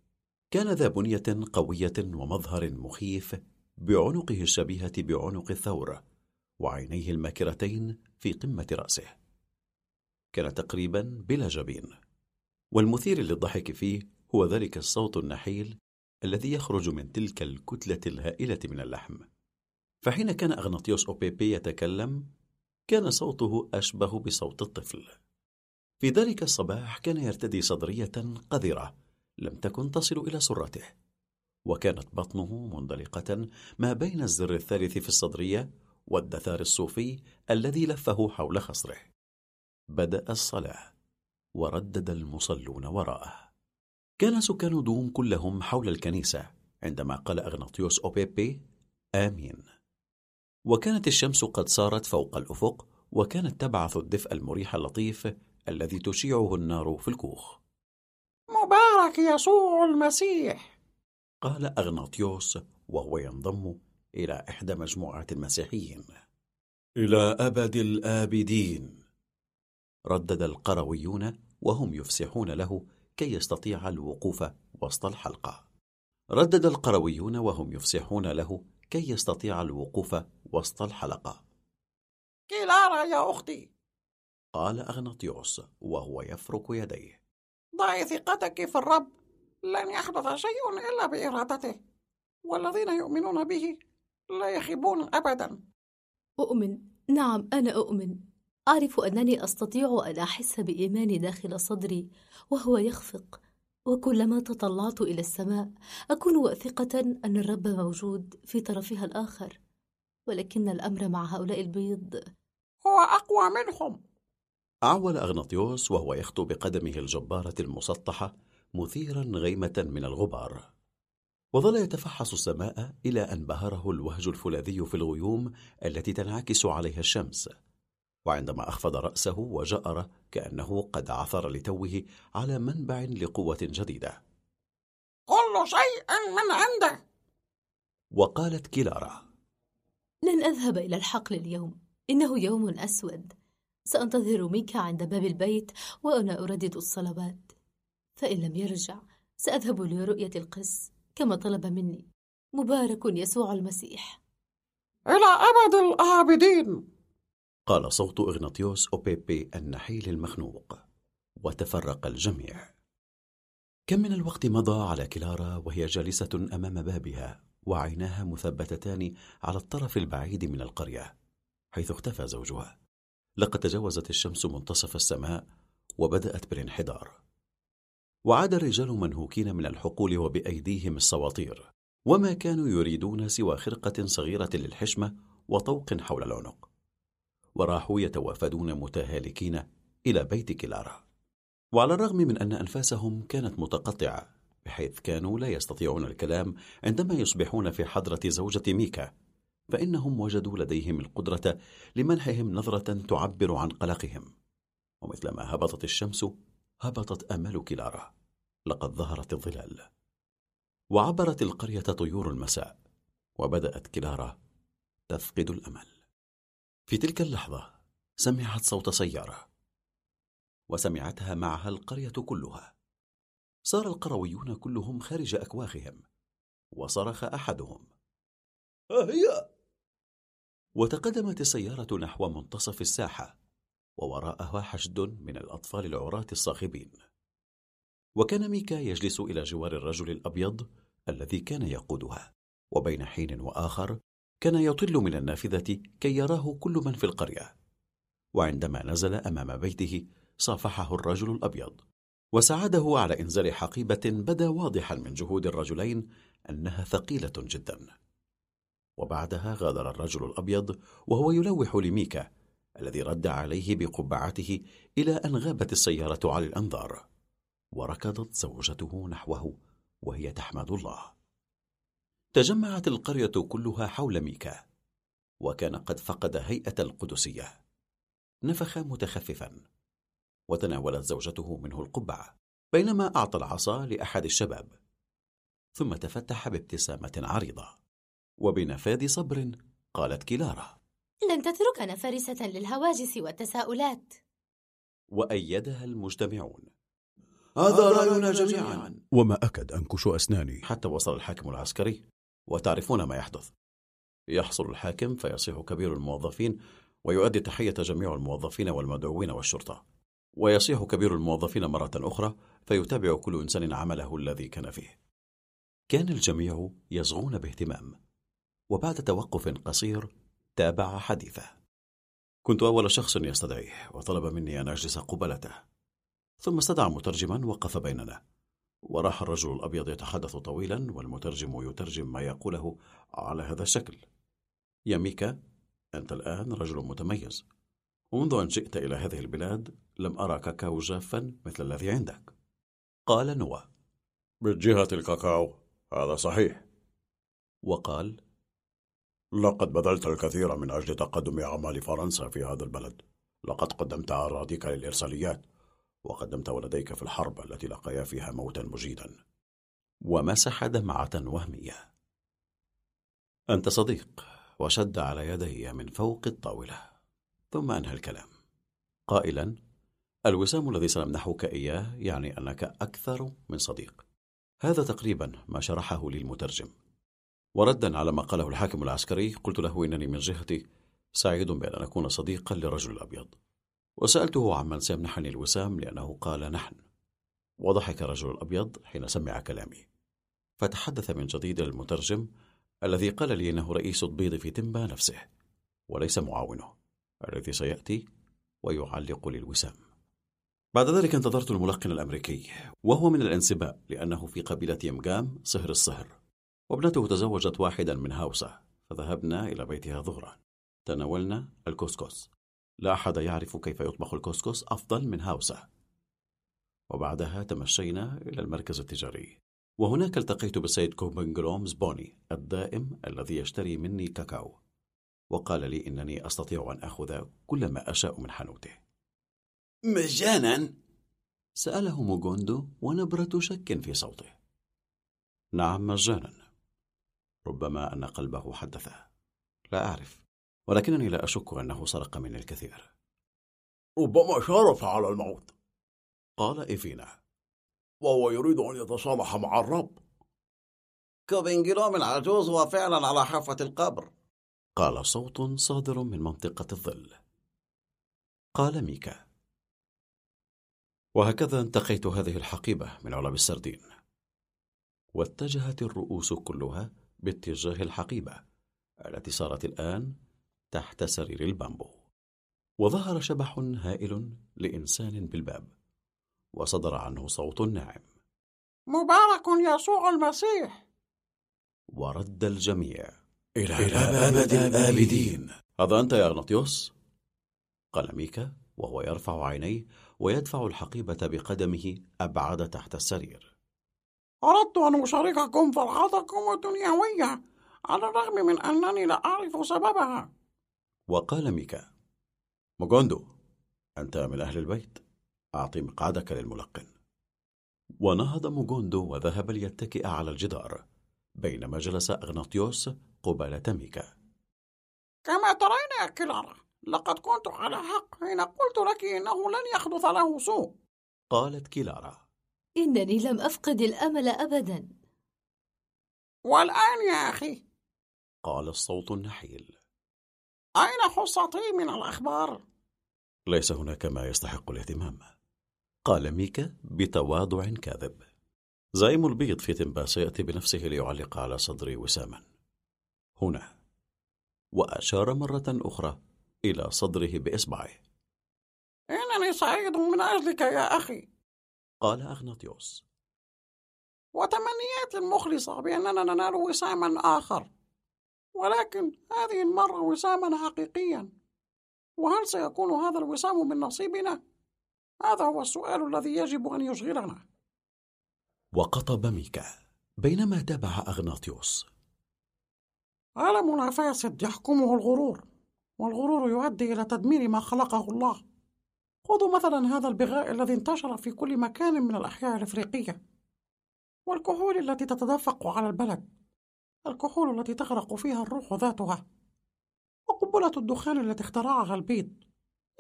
B: كان ذا بنية قوية ومظهر مخيف بعنقه الشبيهة بعنق الثور وعينيه الماكرتين في قمة رأسه. كان تقريبا بلا جبين والمثير للضحك فيه هو ذلك الصوت النحيل الذي يخرج من تلك الكتلة الهائلة من اللحم. فحين كان أغناطيوس أوبيبي يتكلم كان صوته أشبه بصوت الطفل. في ذلك الصباح كان يرتدي صدرية قذرة لم تكن تصل إلى سرته. وكانت بطنه منطلقة ما بين الزر الثالث في الصدرية والدثار الصوفي الذي لفه حول خصره. بدأ الصلاة وردد المصلون وراءه. كان سكان دوم كلهم حول الكنيسة عندما قال أغناطيوس أوبيبي آمين. وكانت الشمس قد صارت فوق الأفق وكانت تبعث الدفء المريح اللطيف الذي تشيعه النار في الكوخ.
D: مبارك يسوع المسيح.
B: قال أغناطيوس وهو ينضم إلى إحدى مجموعات المسيحيين. إلى أبد الآبدين. ردد القرويون وهم يفسحون له كي يستطيع الوقوف وسط الحلقة. ردد القرويون وهم يفسحون له كي يستطيع الوقوف وسط الحلقة.
D: كلارا يا أختي.
B: قال أغناطيوس وهو يفرك يديه.
D: ضعي ثقتك في الرب. لن يحدث شيء إلا بإرادته. والذين يؤمنون به لا يخيبون أبدا.
C: أؤمن. نعم أنا أؤمن. أعرف أنني أستطيع أن أحس بإيماني داخل صدري وهو يخفق. وكلما تطلعت إلى السماء أكون واثقة أن الرب موجود في طرفها الآخر. ولكن الأمر مع هؤلاء البيض.
D: هو أقوى منهم.
B: أعول أغناطيوس وهو يخطو بقدمه الجبارة المسطحة مثيرا غيمة من الغبار. وظل يتفحص السماء إلى أن بهره الوهج الفولاذي في الغيوم التي تنعكس عليها الشمس. وعندما أخفض رأسه وجأر كأنه قد عثر لتوه على منبع لقوة جديدة.
D: كل شيء من عنده!
B: وقالت كلارا
C: لن أذهب إلى الحقل اليوم. إنه يوم أسود. سأنتظر ميكا عند باب البيت وأنا أردد الصلوات. فإن لم يرجع سأذهب لرؤية القس كما طلب مني. مبارك يسوع المسيح.
D: إلى أبد الآبدين
B: قال صوت إغناطيوس أوبيبي النحيل المخنوق وتفرق الجميع. كم من الوقت مضى على كلارا وهي جالسة أمام بابها وعيناها مثبتتان على الطرف البعيد من القرية حيث اختفى زوجها. لقد تجاوزت الشمس منتصف السماء وبدأت بالانحدار. وعاد الرجال منهوكين من الحقول وبأيديهم السواطير وما كانوا يريدون سوى خرقة صغيرة للحشمة وطوق حول العنق. وراحوا يتوافدون متهالكين إلى بيت كلارا. وعلى الرغم من أن أنفاسهم كانت متقطعة بحيث كانوا لا يستطيعون الكلام عندما يصبحون في حضرة زوجة ميكا فإنهم وجدوا لديهم القدرة لمنحهم نظرة تعبر عن قلقهم. ومثلما هبطت الشمس هبطت أمل كلارا. لقد ظهرت الظلال. وعبرت القرية طيور المساء. وبدأت كلارا تفقد الأمل. في تلك اللحظة سمعت صوت سيارة. وسمعتها معها القرية كلها. صار القرويون كلهم خارج أكواخهم. وصرخ أحدهم.
E: ها هي
B: وتقدمت السيارة نحو منتصف الساحة ووراءها حشد من الأطفال العراة الصاخبين. وكان ميكا يجلس إلى جوار الرجل الأبيض الذي كان يقودها وبين حين وآخر كان يطل من النافذة كي يراه كل من في القرية. وعندما نزل أمام بيته صافحه الرجل الأبيض وساعده على إنزال حقيبة بدا واضحا من جهود الرجلين أنها ثقيلة جدا. وبعدها غادر الرجل الأبيض وهو يلوح لميكا الذي رد عليه بقبعته إلى أن غابت السيارة عن الأنظار. وركضت زوجته نحوه وهي تحمد الله. تجمعت القرية كلها حول ميكا وكان قد فقد هيئة القدسية. نفخ متخففا وتناولت زوجته منه القبعة بينما أعطى العصا لأحد الشباب. ثم تفتح بابتسامة عريضة. وبنفاذ صبر قالت كلارا
C: لن تتركنا فرسة للهواجس والتساؤلات.
B: وأيدها المجتمعون.
E: هذا رأينا جميعا.
F: وما أكد أنكش أسناني.
B: حتى وصل الحاكم العسكري. وتعرفون ما يحدث. يحصل الحاكم فيصيح كبير الموظفين ويؤدي تحية جميع الموظفين والمدعوين والشرطة. ويصيح كبير الموظفين مرة أخرى فيتابع كل إنسان عمله الذي كان فيه. كان الجميع يصغون باهتمام. وبعد توقف قصير تابع حديثه. كنت أول شخص يستدعيه وطلب مني أن أجلس قبلته. ثم استدعى مترجما وقف بيننا. وراح الرجل الأبيض يتحدث طويلا والمترجم يترجم ما يقوله على هذا الشكل. يا ميكا أنت الآن رجل متميز. ومنذ أن جئت إلى هذه البلاد لم أرى كاكاو جافا مثل الذي عندك. قال نوا
E: من جهة الكاكاو. هذا صحيح.
B: وقال
E: لقد بذلت الكثير من أجل تقدم أعمال فرنسا في هذا البلد. لقد قدمت أراضيك للإرساليات وقدمت ولديك في الحرب التي لقيا فيها موتا مجيدا.
B: ومسح دمعة وهمية. أنت صديق وشد على يدي من فوق الطاولة. ثم أنهى الكلام. قائلا الوسام الذي سنمنحك إياه يعني أنك أكثر من صديق. هذا تقريبا ما شرحه لي المترجم وردا على ما قاله الحاكم العسكري قلت له إنني من جهتي سعيد بأن أكون صديقا للرجل الأبيض. وسألته عمن سيمنحني الوسام لأنه قال نحن. وضحك الرجل الأبيض حين سمع كلامي. فتحدث من جديد المترجم الذي قال لي إنه رئيس البيض في تمبا نفسه وليس معاونه الذي سيأتي ويعلق للوسام. بعد ذلك انتظرت الملقن الأمريكي وهو من الانسباء لأنه في قبيلة يمجام صهر الصهر. وابنته تزوجت واحدا من هاوسة فذهبنا إلى بيتها ظهرا. تناولنا الكسكس. لا أحد يعرف كيف يطبخ الكسكس أفضل من هاوسة. وبعدها تمشينا إلى المركز التجاري. وهناك التقيت بالسيد كوبنجرومز زبوني الدائم الذي يشتري مني كاكاو. وقال لي إنني أستطيع أن أخذ كل ما أشاء من حانوته.
E: مجانا؟
B: سأله موغوندو ونبرة شك في صوته. نعم مجانا. ربما أن قلبه حدثه لا أعرف ولكنني لا أشك أنه سرق مني الكثير.
E: ربما شارف على الموت.
B: قال إيفينا.
E: وهو يريد أن يتصالح مع الرب.
D: كوبنجلوم العجوز هو فعلا على حافة القبر.
B: قال صوت صادر من منطقة الظل. قال ميكا. وهكذا انتقيت هذه الحقيبة من علب السردين. واتجهت الرؤوس كلها باتجاه الحقيبة التي صارت الآن تحت سرير البامبو. وظهر شبح هائل لإنسان بالباب وصدر عنه صوت ناعم.
D: مبارك يسوع المسيح!
B: ورد الجميع
E: إلى, إلى أبد الآبدين.
B: هذا أنت يا أغناطيوس؟ قال ميكا وهو يرفع عينيه ويدفع الحقيبة بقدمه أبعد تحت السرير.
D: أردت أن أشارككم فرحتكم الدنيوية على الرغم من أنني لا أعرف سببها.
B: وقال ميكا موغوندو أنت من أهل البيت. أعطي مقعدك للملقن. ونهض موغوندو وذهب ليتكئ على الجدار بينما جلس أغناطيوس قبالة ميكا.
D: كما ترين يا كلارا لقد كنت على حق حين قلت لك إنه لن يحدث له سوء.
B: قالت كلارا
C: إنني لم أفقد الأمل أبدا.
D: والآن يا أخي.
B: قال الصوت النحيل.
D: أين حصتي من الأخبار؟
B: ليس هناك ما يستحق الاهتمام. قال ميكا بتواضع كاذب. زعيم البيض في تنبا سيأتي بنفسه ليعلق على صدري وساما. هنا. وأشار مرة أخرى إلى صدره بإصبعه.
D: إنني سعيد من أجلك يا أخي.
B: قال أغناطيوس.
D: وتمنياتي المخلصة بأننا ننال وساما آخر. ولكن هذه المرة وساما حقيقيا. وهل سيكون هذا الوسام من نصيبنا؟ هذا هو السؤال الذي يجب أن يشغلنا.
B: وقطب ميكا بينما تابع أغناطيوس.
D: عالمنا فاسد يحكمه الغرور والغرور يؤدي إلى تدمير ما خلقه الله. خذوا مثلا هذا البغاء الذي انتشر في كل مكان من الأحياء الإفريقية والكحول التي تتدفق على البلد الكحول التي تغرق فيها الروح ذاتها. وقنبلة الدخان التي اخترعها البيض.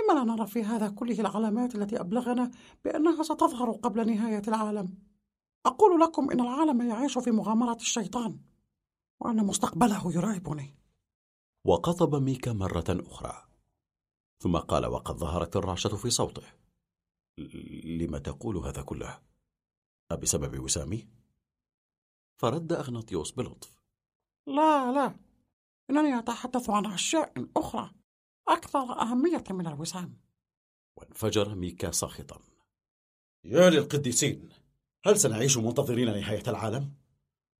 D: لما لا نرى في هذا كله العلامات التي أبلغنا بأنها ستظهر قبل نهاية العالم؟ أقول لكم إن العالم يعيش في مغامرة الشيطان وأن مستقبله يرعبني
B: وقطب ميكا مرة أخرى. ثم قال وقد ظهرت الرعشة في صوته لم تقول هذا كله؟ أبسبب وسامي؟ فرد أغناطيوس بلطف
D: لا لا إنني أتحدث عن أشياء أخرى أكثر أهمية من الوسام
B: وانفجر ميكا ساخطا
E: يا للقديسين هل سنعيش منتظرين نهاية العالم؟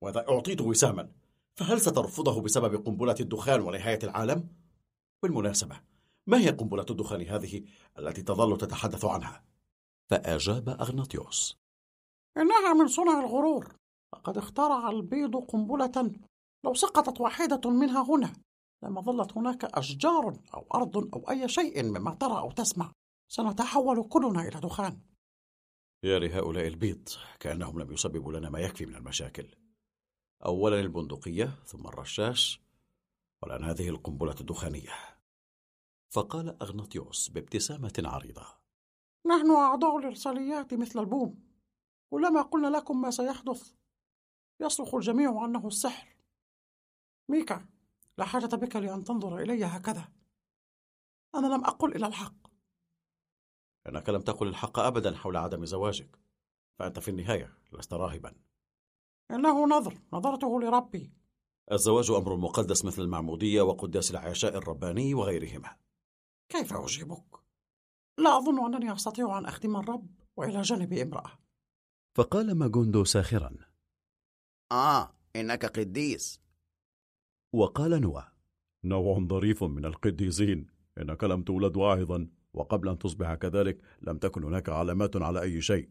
E: وإذا أعطيت وساما فهل سترفضه بسبب قنبلة الدخان ونهاية العالم؟ بالمناسبة ما هي قنبلة الدخان هذه التي تظل تتحدث عنها؟
B: فأجاب أغناطيوس.
D: إنها من صنع الغرور. لقد اخترع البيض قنبلة لو سقطت واحدة منها هنا. لما ظلت هناك أشجار أو أرض أو أي شيء مما ترى أو تسمع سنتحول كلنا إلى دخان.
B: يا لهؤلاء البيض كأنهم لم يسببوا لنا ما يكفي من المشاكل. أولا البندقية ثم الرشاش والآن هذه القنبلة الدخانية. فقال أغناطيوس بابتسامة عريضة.
D: نحن أعضاء الإرساليات مثل البوم كلما قلنا لكم ما سيحدث يصرخ الجميع أنه السحر. ميكا لا حاجة بك لأن تنظر إلي هكذا. أنا لم أقل إلا الحق.
B: إنك لم تقل الحق أبدا حول عدم زواجك. فأنت في النهاية لست راهبا.
D: إنه نذر نظرته لربي.
B: الزواج أمر مقدس مثل المعمودية وقداس العشاء الرباني وغيرهما.
D: كيف أجيبك؟ لا أظن أنني أستطيع أن أخدم الرب وإلى جانب امرأة.
B: فقال ماجوندو ساخرا.
G: آه إنك قديس.
B: وقال نوى.
F: نوع ظريف من القديسين. إنك لم تولد واعظا وقبل أن تصبح كذلك لم تكن هناك علامات على أي شيء.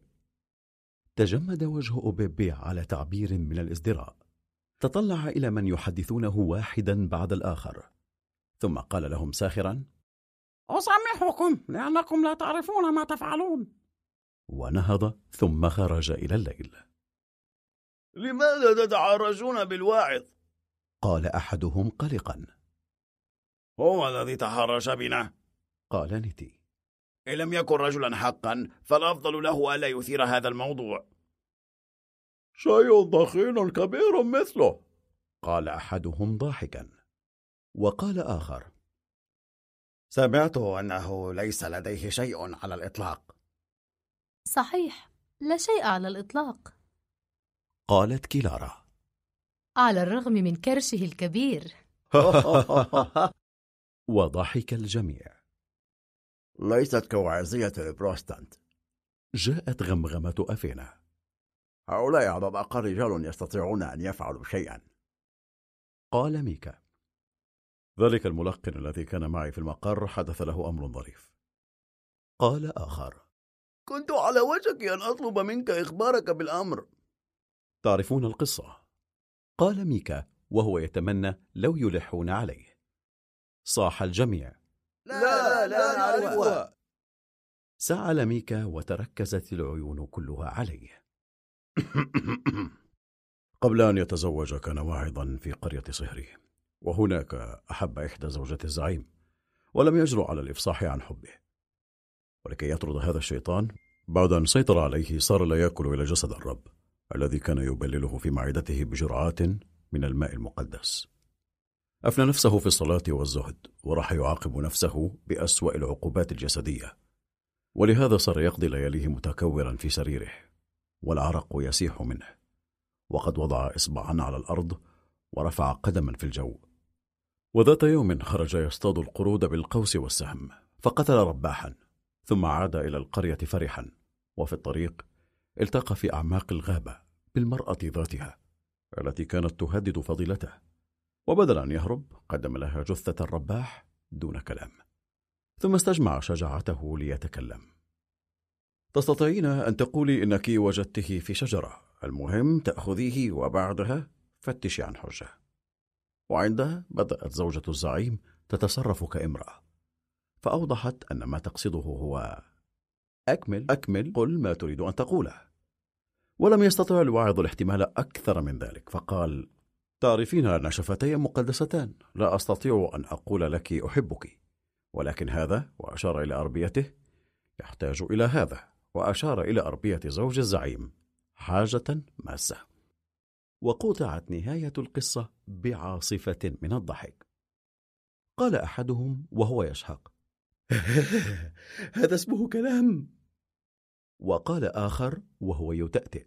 B: تجمد وجه أوبيبي على تعبير من الازدراء. تطلع إلى من يحدثونه واحدا بعد الآخر. ثم قال لهم ساخرا.
D: أسامحكم لأنكم لا تعرفون ما تفعلون.
B: ونهض ثم خرج إلى الليل.
G: لماذا تتحرجون بالواعظ؟
B: قال أحدهم قلقا.
G: هو الذي تحرش بنا.
B: قال نتي
G: إن لم يكن رجلا حقا فالأفضل له ألا يثير هذا الموضوع.
F: شيء ضخيم كبير مثله.
B: قال أحدهم ضاحكا. وقال آخر.
G: سمعت أنه ليس لديه شيء على الإطلاق.
C: صحيح لا شيء على الإطلاق.
B: قالت كيلارا.
C: على الرغم من كرشه الكبير.
B: وضحك الجميع.
G: ليست كوعزية البروستانت.
B: جاءت غمغمة أفينا.
G: هؤلاء على الأقل رجال يستطيعون أن يفعلوا شيئا.
B: قال ميكا.
F: ذلك الملقن الذي كان معي في المقر حدث له أمر ظريف.
B: قال آخر
G: كنت على وشك أن أطلب منك إخبارك بالأمر.
B: تعرفون القصة؟ قال ميكا وهو يتمنى لو يلحون عليه. صاح الجميع.
G: لا لا نعرفها.
B: سعل ميكا وتركزت العيون كلها عليه.
F: قبل أن يتزوج كان واعظا في قرية صهري وهناك أحب إحدى زوجات الزعيم ولم يجرؤ على الإفصاح عن حبه. ولكي يطرد هذا الشيطان بعد أن سيطر عليه صار لا يأكل إلى جسد الرب الذي كان يبلله في معدته بجرعات من الماء المقدس. أفنى نفسه في الصلاة والزهد وراح يعاقب نفسه بأسوأ العقوبات الجسدية. ولهذا صار يقضي لياليه متكورا في سريره والعرق يسيح منه. وقد وضع إصبعا على الأرض ورفع قدما في الجو. وذات يوم خرج يصطاد القرود بالقوس والسهم فقتل رباحا ثم عاد إلى القرية فرحا وفي الطريق التقى في أعماق الغابة بالمرأة ذاتها التي كانت تهدد فضيلته وبدل أن يهرب قدم لها جثة الرباح دون كلام
B: ثم استجمع شجاعته ليتكلم. تستطيعين أن تقولي إنك وجدته في شجرة المهم تأخذيه وبعدها فتشي عن حجة. وعندها بدأت زوجة الزعيم تتصرف كامرأة. فأوضحت أن ما تقصده هو أكمل. أكمل. قل ما تريد أن تقوله. ولم يستطع الواعظ الاحتمال أكثر من ذلك فقال تعرفين أن شفتي مقدستان. لا أستطيع أن أقول لك أحبك. ولكن هذا وأشار إلى أربيته يحتاج إلى هذا وأشار إلى أربية زوج الزعيم. حاجة ماسة. وقطعت نهاية القصة بعاصفة من الضحك. قال أحدهم وهو يشهق هذا اسمه كلام. وقال آخر وهو يتأتئ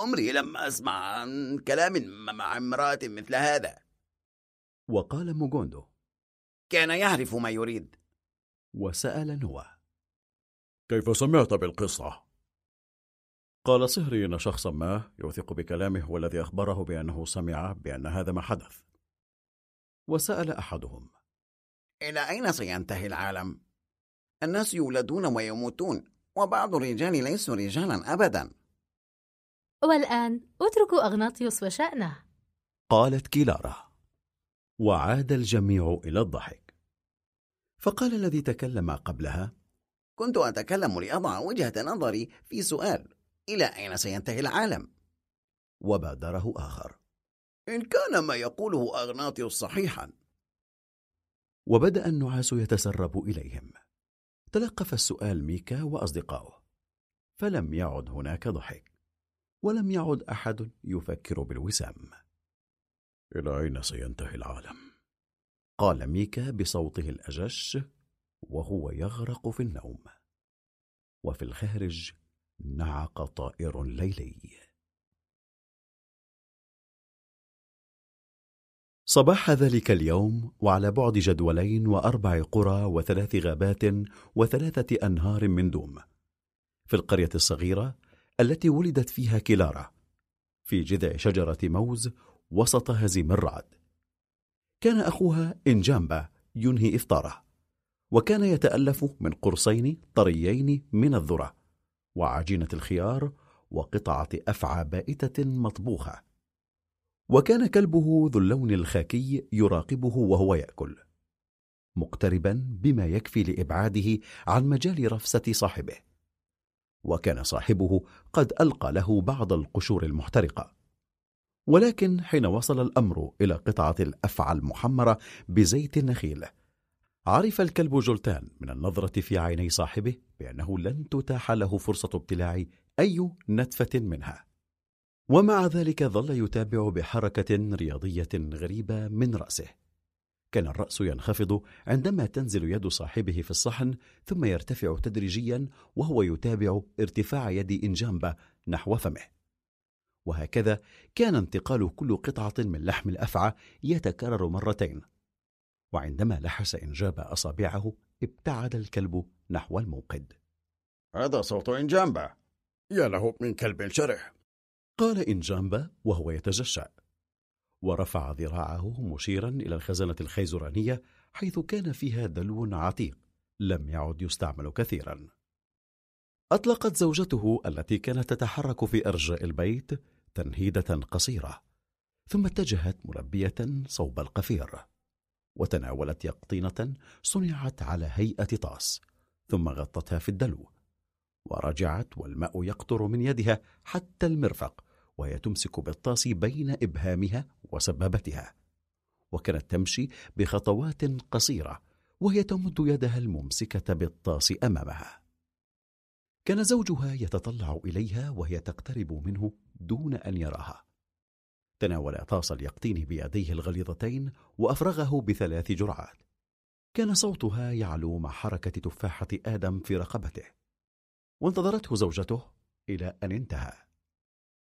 H: عمري لم أسمع عن كلام مع امرأة مثل هذا.
B: وقال موغوندو
H: كان يعرف ما يريد.
B: وسأل نوى
I: كيف سمعت بالقصة؟
B: قال صهري إن شخصا ما يوثق بكلامه هو الذي أخبره بأنه سمع بأن هذا ما حدث. وسأل أحدهم
H: إلى أين سينتهي العالم؟ الناس يولدون ويموتون وبعض الرجال ليسوا رجالا أبدا.
J: والآن اتركوا أغناطيوس وشأنه.
B: قالت كيلارا وعاد الجميع إلى الضحك. فقال الذي تكلم قبلها
H: كنت أتكلم لأضع وجهة نظري في سؤال. إلى أين سينتهي العالم؟
B: وبادره آخر.
H: إن كان ما يقوله أغناطيوس صحيحا.
B: وبدأ النعاس يتسرب إليهم. تلقف السؤال ميكا وأصدقائه فلم يعد هناك ضحك. ولم يعد أحد يفكر بالوسام.
I: إلى أين سينتهي العالم؟
B: قال ميكا بصوته الأجش وهو يغرق في النوم. وفي الخارج نعق طائر ليلي. صباح ذلك اليوم وعلى بعد جدولين وأربع قرى وثلاث غابات وثلاثة أنهار من دوم. في القرية الصغيرة التي ولدت فيها كلارا في جذع شجرة موز وسط هزيم الرعد. كان أخوها إنجامبا ينهي إفطاره وكان يتألف من قرصين طريين من الذرة. وعجينة الخيار وقطعة أفعى بائتة مطبوخة. وكان كلبه ذو اللون الخاكي يراقبه وهو يأكل مقتربا بما يكفي لإبعاده عن مجال رفسة صاحبه. وكان صاحبه قد ألقى له بعض القشور المحترقة. ولكن حين وصل الأمر إلى قطعة الأفعى المحمرة بزيت النخيل عرف الكلب جولتان من النظرة في عيني صاحبه بأنه لن تتاح له فرصة ابتلاع أي نتفة منها. ومع ذلك ظل يتابع بحركة رياضية غريبة من رأسه. كان الرأس ينخفض عندما تنزل يد صاحبه في الصحن ثم يرتفع تدريجيا وهو يتابع ارتفاع يد إنجامبا نحو فمه. وهكذا كان انتقال كل قطعة من لحم الأفعى يتكرر مرتين. وعندما لحس إنجاب أصابعه ابتعد الكلب نحو الموقد.
H: هذا صوت إنجامبا. يا له من كلب شرح.
B: قال إنجامبا وهو يتجشأ ورفع ذراعه مشيرا إلى الخزانة الخيزرانية حيث كان فيها دلو عتيق. لم يعد يستعمل كثيرا. أطلقت زوجته التي كانت تتحرك في أرجاء البيت تنهيدة قصيرة ثم اتجهت ملبية صوب القفير. وتناولت يقطينة صنعت على هيئة طاس ثم غطتها في الدلو ورجعت والماء يقطر من يدها حتى المرفق وهي تمسك بالطاس بين إبهامها وسبابتها وكانت تمشي بخطوات قصيرة وهي تمد يدها الممسكة بالطاس أمامها. كان زوجها يتطلع إليها وهي تقترب منه دون أن يراها. تناول طاس اليقطين بيديه الغليظتين وأفرغه بثلاث جرعات. كان صوتها يعلو مع حركة تفاحة آدم في رقبته. وانتظرته زوجته إلى أن انتهى.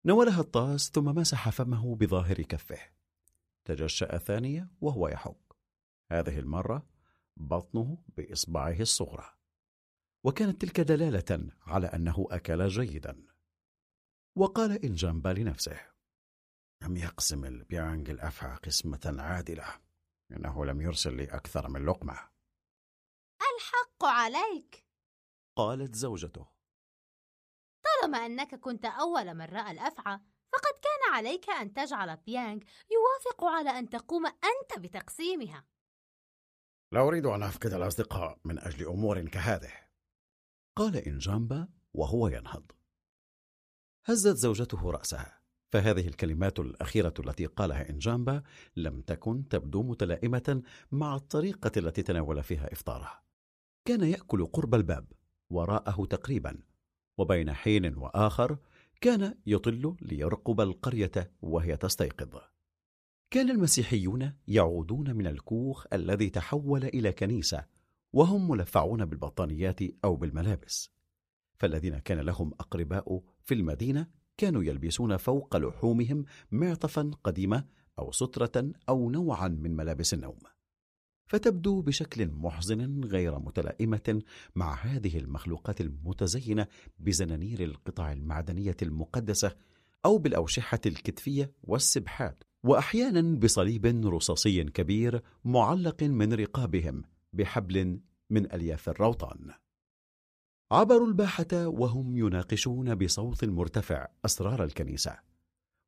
B: نولها الطاس ثم مسح فمه بظاهر كفه. تجشأ ثانية وهو يحك. هذه المرة بطنه بإصبعه الصغرى. وكانت تلك دلالة على أنه أكل جيدا. وقال إنجامبا لنفسه. لم يقسم البيانج الأفعى قسمة عادلة إنه لم يرسل لي أكثر من لقمة.
C: الحق عليك.
B: قالت زوجته.
C: طالما أنك كنت أول من رأى الأفعى فقد كان عليك أن تجعل بيانغ يوافق على أن تقوم أنت بتقسيمها.
F: لا أريد أن أفقد الأصدقاء من أجل أمور كهذه.
B: قال إنجامبا وهو ينهض. هزت زوجته رأسها. فهذه الكلمات الأخيرة التي قالها إنجامبا لم تكن تبدو متلائمة مع الطريقة التي تناول فيها إفطاره كان يأكل قرب الباب وراءه تقريبا وبين حين وآخر كان يطل ليرقب القرية وهي تستيقظ. كان المسيحيون يعودون من الكوخ الذي تحول إلى كنيسة وهم ملفعون بالبطانيات أو بالملابس. فالذين كان لهم أقرباء في المدينة كانوا يلبسون فوق لحومهم معطفا قديمة أو سترة أو نوعا من ملابس النوم. فتبدو بشكل محزن غير متلائمة مع هذه المخلوقات المتزينة بزنانير القطع المعدنية المقدسة أو بالأوشحة الكتفية والسبحات. وأحيانا بصليب رصاصي كبير معلق من رقابهم بحبل من ألياف الروطان. عبروا الباحة وهم يناقشون بصوت مرتفع أسرار الكنيسة.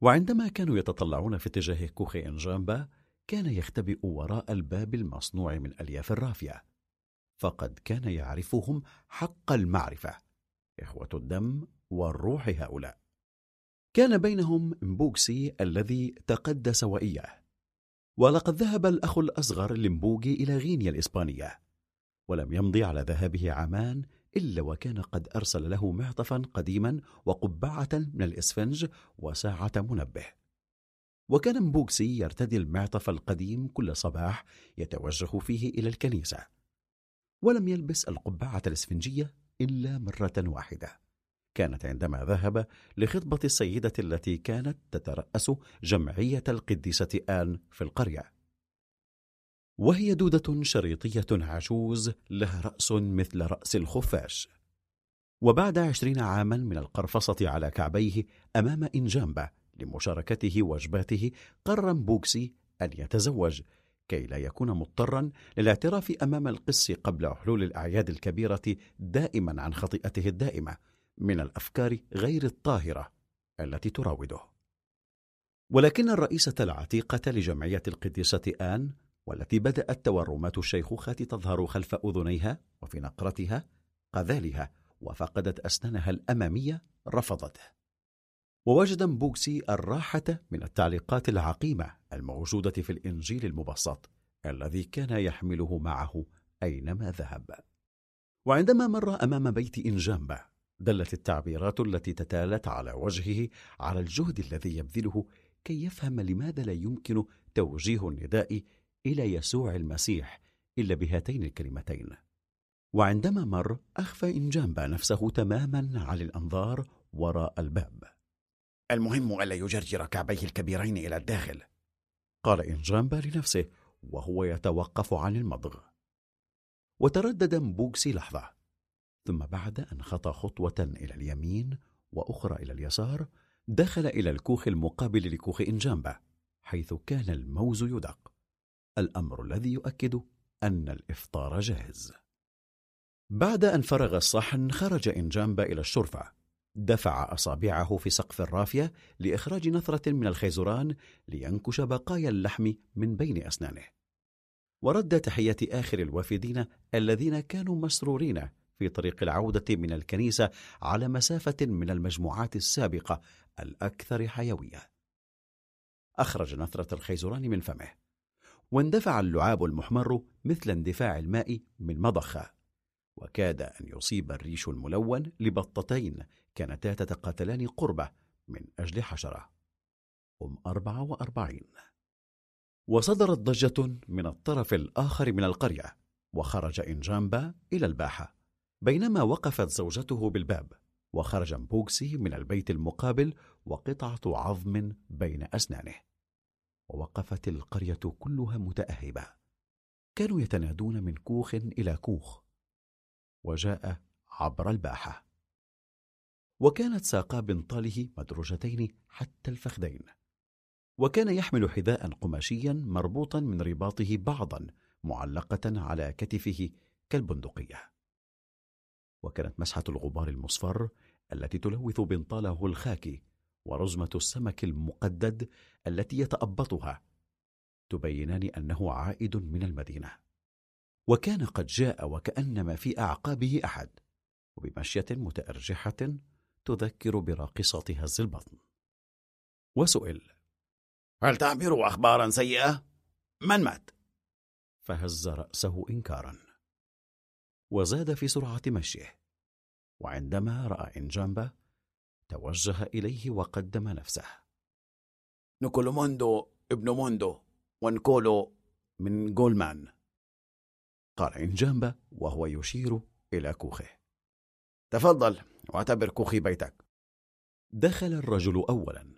B: وعندما كانوا يتطلعون في اتجاه كوخ إنجامبا كان يختبئ وراء الباب المصنوع من ألياف الرافية. فقد كان يعرفهم حق المعرفة إخوة الدم والروح هؤلاء. كان بينهم مبوكسي الذي تقدس وإياه. ولقد ذهب الأخ الأصغر لمبوغي إلى غينيا الإسبانية ولم يمضي على ذهابه عامان إلا وكان قد أرسل له معطفا قديما وقبعة من الإسفنج وساعة منبه. وكان مبوكسي يرتدي المعطف القديم كل صباح يتوجه فيه إلى الكنيسة. ولم يلبس القبعة الإسفنجية إلا مرة واحدة. كانت عندما ذهب لخطبة السيدة التي كانت تترأس جمعية القديسة آن في القرية. وهي دودة شريطية عجوز لها رأس مثل رأس الخفاش. وبعد عشرين عاما من القرفصة على كعبيه أمام إنجامبة لمشاركته وجباته قرر بوكسي أن يتزوج كي لا يكون مضطرا للاعتراف أمام القس قبل حلول الأعياد الكبيرة دائما عن خطيئته الدائمة من الأفكار غير الطاهرة التي تراوده. ولكن الرئيسة العتيقة لجمعية القديسة آن والتي بدأت تورمات الشيخوخة تظهر خلف أذنيها وفي نقرتها قذالها وفقدت أسنانها الأمامية رفضته. ووجد مبوكسي الراحة من التعليقات العقيمة الموجودة في الإنجيل المبسط الذي كان يحمله معه أينما ذهب. وعندما مر أمام بيت إنجامبا دلت التعبيرات التي تتالت على وجهه على الجهد الذي يبذله كي يفهم لماذا لا يمكن توجيه النداء إلى يسوع المسيح إلا بهاتين الكلمتين. وعندما مر أخفى إنجامبا نفسه تماما عن الأنظار وراء الباب.
G: المهم ألا يجرجر كعبيه الكبيرين إلى الداخل.
B: قال إنجامبا لنفسه وهو يتوقف عن المضغ. وتردد مبوكسي لحظة. ثم بعد أن خطى خطوة إلى اليمين وأخرى إلى اليسار دخل إلى الكوخ المقابل لكوخ إنجامبا حيث كان الموز يدق. الأمر الذي يؤكد أن الإفطار جاهز. بعد أن فرغ الصحن خرج إنجامبا إلى الشرفة. دفع أصابعه في سقف الرافية لإخراج نثرة من الخيزران لينكش بقايا اللحم من بين أسنانه. ورد تحية آخر الوافدين الذين كانوا مسرورين في طريق العودة من الكنيسة على مسافة من المجموعات السابقة الأكثر حيوية. أخرج نثرة الخيزران من فمه. واندفع اللعاب المحمر مثل اندفاع الماء من مضخة. وكاد أن يصيب الريش الملون لبطتين كانتا تتقاتلان قربة من أجل حشرة. أم أربعة وأربعين. وصدرت ضجة من الطرف الآخر من القرية وخرج إنجامبا إلى الباحة. بينما وقفت زوجته بالباب وخرج مبوكسي من البيت المقابل وقطعة عظم بين أسنانه. ووقفت القرية كلها متأهبة. كانوا يتنادون من كوخ إلى كوخ. وجاء عبر الباحة. وكانت ساقا بنطاله مدروجتين حتى الفخذين. وكان يحمل حذاء قماشيا مربوطا من رباطه بعضا معلقة على كتفه كالبندقية. وكانت مسحة الغبار المصفر التي تلوث بنطاله الخاكي ورزمة السمك المقدد التي يتأبطها تبينان أنه عائد من المدينة وكان قد جاء وكأنما في أعقابه أحد وبمشية متأرجحة تذكر براقصة هز البطن وسئل
G: هل تعبر أخبارا سيئة؟ من مات؟
B: فهز رأسه إنكارا وزاد في سرعة مشيه وعندما رأى إنجامبا توجه إليه وقدم نفسه.
G: نكولو موندو ابن موندو ونكولو من جولمان.
B: قال إنجامبا وهو يشير إلى كوخه.
G: تفضل واعتبر كوخي بيتك.
B: دخل الرجل أولا.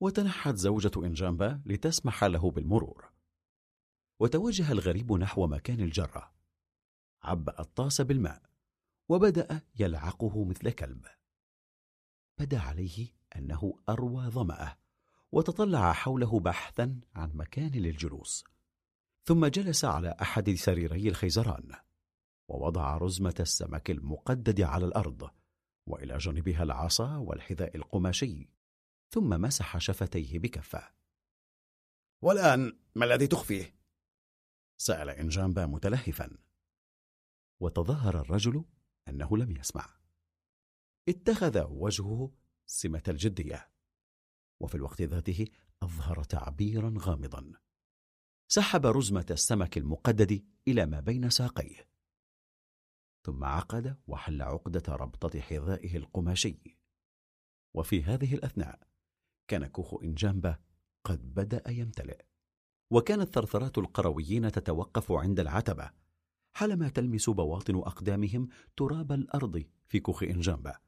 B: وتنحت زوجة إنجامبا لتسمح له بالمرور. وتوجه الغريب نحو مكان الجرة. عبأ الطاس بالماء. وبدأ يلعقه مثل كلب. بدا عليه أنه أروى ظمأه وتطلع حوله بحثا عن مكان للجلوس ثم جلس على أحد سريري الخيزران ووضع رزمة السمك المقدد على الأرض وإلى جانبها العصا والحذاء القماشي ثم مسح شفتيه بكفه.
G: والآن ما الذي تخفيه؟
B: سأل إنجامبا متلهفا. وتظاهر الرجل أنه لم يسمع. اتخذ وجهه سمة الجدية. وفي الوقت ذاته أظهر تعبيرا غامضا. سحب رزمة السمك المقدد إلى ما بين ساقيه. ثم عقد وحل عقدة ربطة حذائه القماشي. وفي هذه الأثناء كان كوخ إنجامبا قد بدأ يمتلئ. وكانت ثرثرات القرويين تتوقف عند العتبة حالما تلمس بواطن أقدامهم تراب الأرض في كوخ إنجامبا.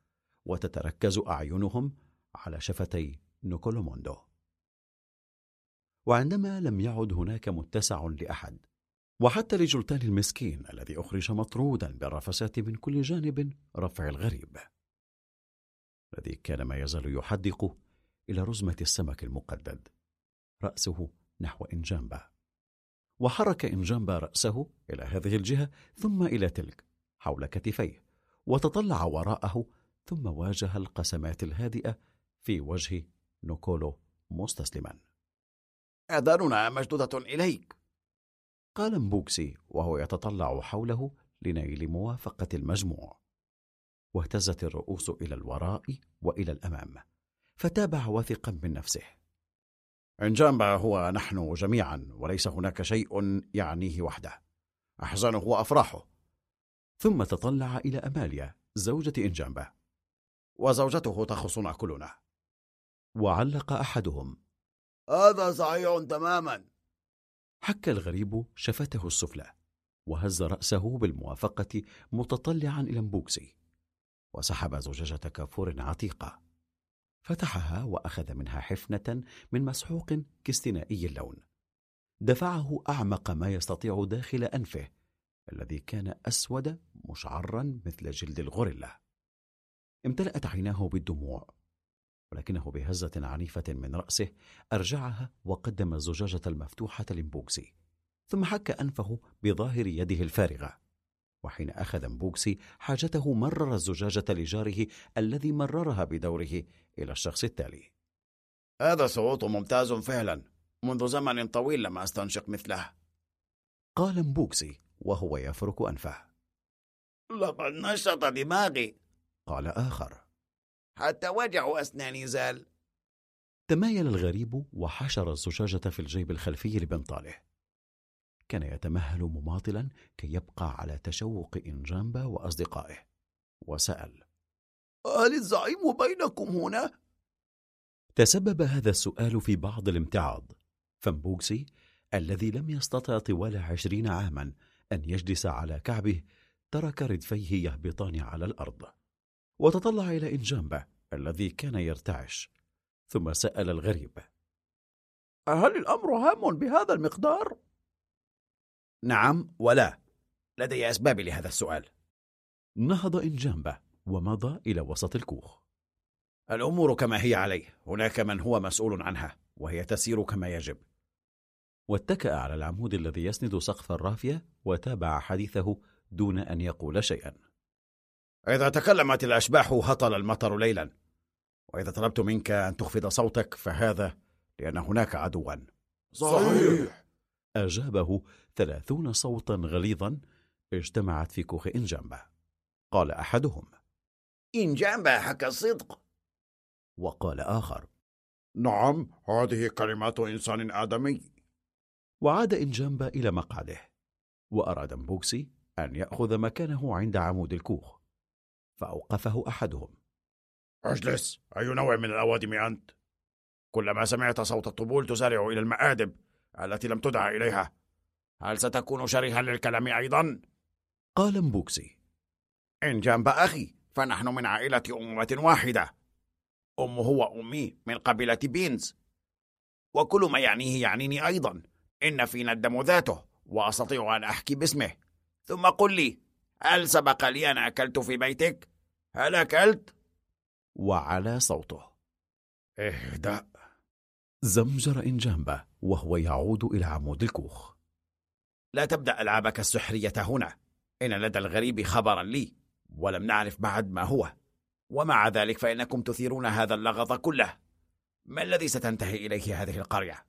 B: وتتركز أعينهم على شفتي نوكولوموندو. وعندما لم يعد هناك متسع لأحد وحتى لجلتان المسكين الذي أخرج مطرودا بالرفسات من كل جانب رفع الغريب الذي كان ما يزال يحدق إلى رزمة السمك المقدد رأسه نحو إنجامبا. وحرك إنجامبا رأسه إلى هذه الجهة ثم إلى تلك حول كتفيه وتطلع وراءه ثم واجه القسمات الهادئة في وجه نوكولو مستسلما.
G: آذاننا مشدودة إليك.
B: قال مبوكسي وهو يتطلع حوله لنيل موافقة المجموع. واهتزت الرؤوس إلى الوراء وإلى الأمام فتابع واثقا من نفسه.
G: إنجامبا هو نحن جميعا وليس هناك شيء يعنيه وحده. أحزانه وأفراحه.
B: ثم تطلع إلى أماليا زوجة إنجامبا.
G: وزوجته تخصنا كلنا
B: وعلق أحدهم.
G: هذا صحيح تماما.
B: حك الغريب شفته السفلى وهز رأسه بالموافقة متطلعا إلى مبوكسي. وسحب زجاجة كافور عتيقة. فتحها وأخذ منها حفنة من مسحوق كاستنائي اللون. دفعه أعمق ما يستطيع داخل أنفه الذي كان أسود مشعرا مثل جلد الغوريلا. امتلأت عيناه بالدموع ولكنه بهزة عنيفة من رأسه أرجعها وقدم الزجاجة المفتوحة لمبوكسي ثم حك أنفه بظاهر يده الفارغة وحين أخذ مبوكسي حاجته مرر الزجاجة لجاره الذي مررها بدوره إلى الشخص التالي.
G: هذا صوت ممتاز فعلا منذ زمن طويل لم أستنشق مثله.
B: قال مبوكسي وهو يفرك أنفه.
G: لقد نشط دماغي.
B: قال آخر.
G: حتى وجع أسناني زال
B: تمايل الغريب وحشر الزجاجة في الجيب الخلفي لبنطاله. كان يتمهل مماطلا كي يبقى على تشوق إنجامبا وأصدقائه. وسأل.
G: هل الزعيم بينكم هنا؟
B: تسبب هذا السؤال في بعض الامتعاض. فمبوكسي الذي لم يستطع طوال عشرين عاما أن يجلس على كعبه ترك ردفيه يهبطان على الأرض. وتطلع إلى إنجامبا الذي كان يرتعش ثم سأل الغريب.
D: هل الأمر هام بهذا المقدار؟
G: نعم ولا. لدي أسباب لهذا السؤال.
B: نهض إنجامبا ومضى إلى وسط الكوخ.
G: الأمور كما هي عليه هناك من هو مسؤول عنها وهي تسير كما يجب.
B: واتكأ على العمود الذي يسند سقف الرافية وتابع حديثه دون أن يقول شيئا.
F: إذا تكلمت الأشباح هطل المطر ليلا. وإذا طلبت منك أن تخفض صوتك فهذا لأن هناك عدوا.
E: صحيح.
B: أجابه ثلاثون صوتا غليظا اجتمعت في كوخ إنجامبا. قال أحدهم
G: إن جنبه حكى الصدق.
B: وقال آخر
E: نعم هذه كلمات إنسان آدمي.
B: وعاد إنجامبا إلى مقعده وأراد مبوكسي أن يأخذ مكانه عند عمود الكوخ. فأوقفه أحدهم.
E: أجلس! أي نوع من الأوادم أنت؟ كلما سمعت صوت الطبول تسارع إلى المآدب التي لم تدع إليها. هل ستكون شرها للكلام أيضا؟
B: قال مبوكسي.
G: إن جنب أخي فنحن من عائلة أمة واحدة. أمه وأمي من قبيلة بينز. وكل ما يعنيه يعنيني أيضا. إن فينا الدم ذاته وأستطيع أن أحكي باسمه. ثم قل لي هل سبق لي أن أكلت في بيتك؟ هل أكلت؟
B: وعلى صوته.
E: اهدأ.
B: زمجر إنجامبا وهو يعود إلى عمود الكوخ.
G: لا تبدأ ألعابك السحرية هنا. إن لدى الغريب خبرا لي ولم نعرف بعد ما هو. ومع ذلك فإنكم تثيرون هذا اللغط كله. ما الذي ستنتهي إليه هذه القرية؟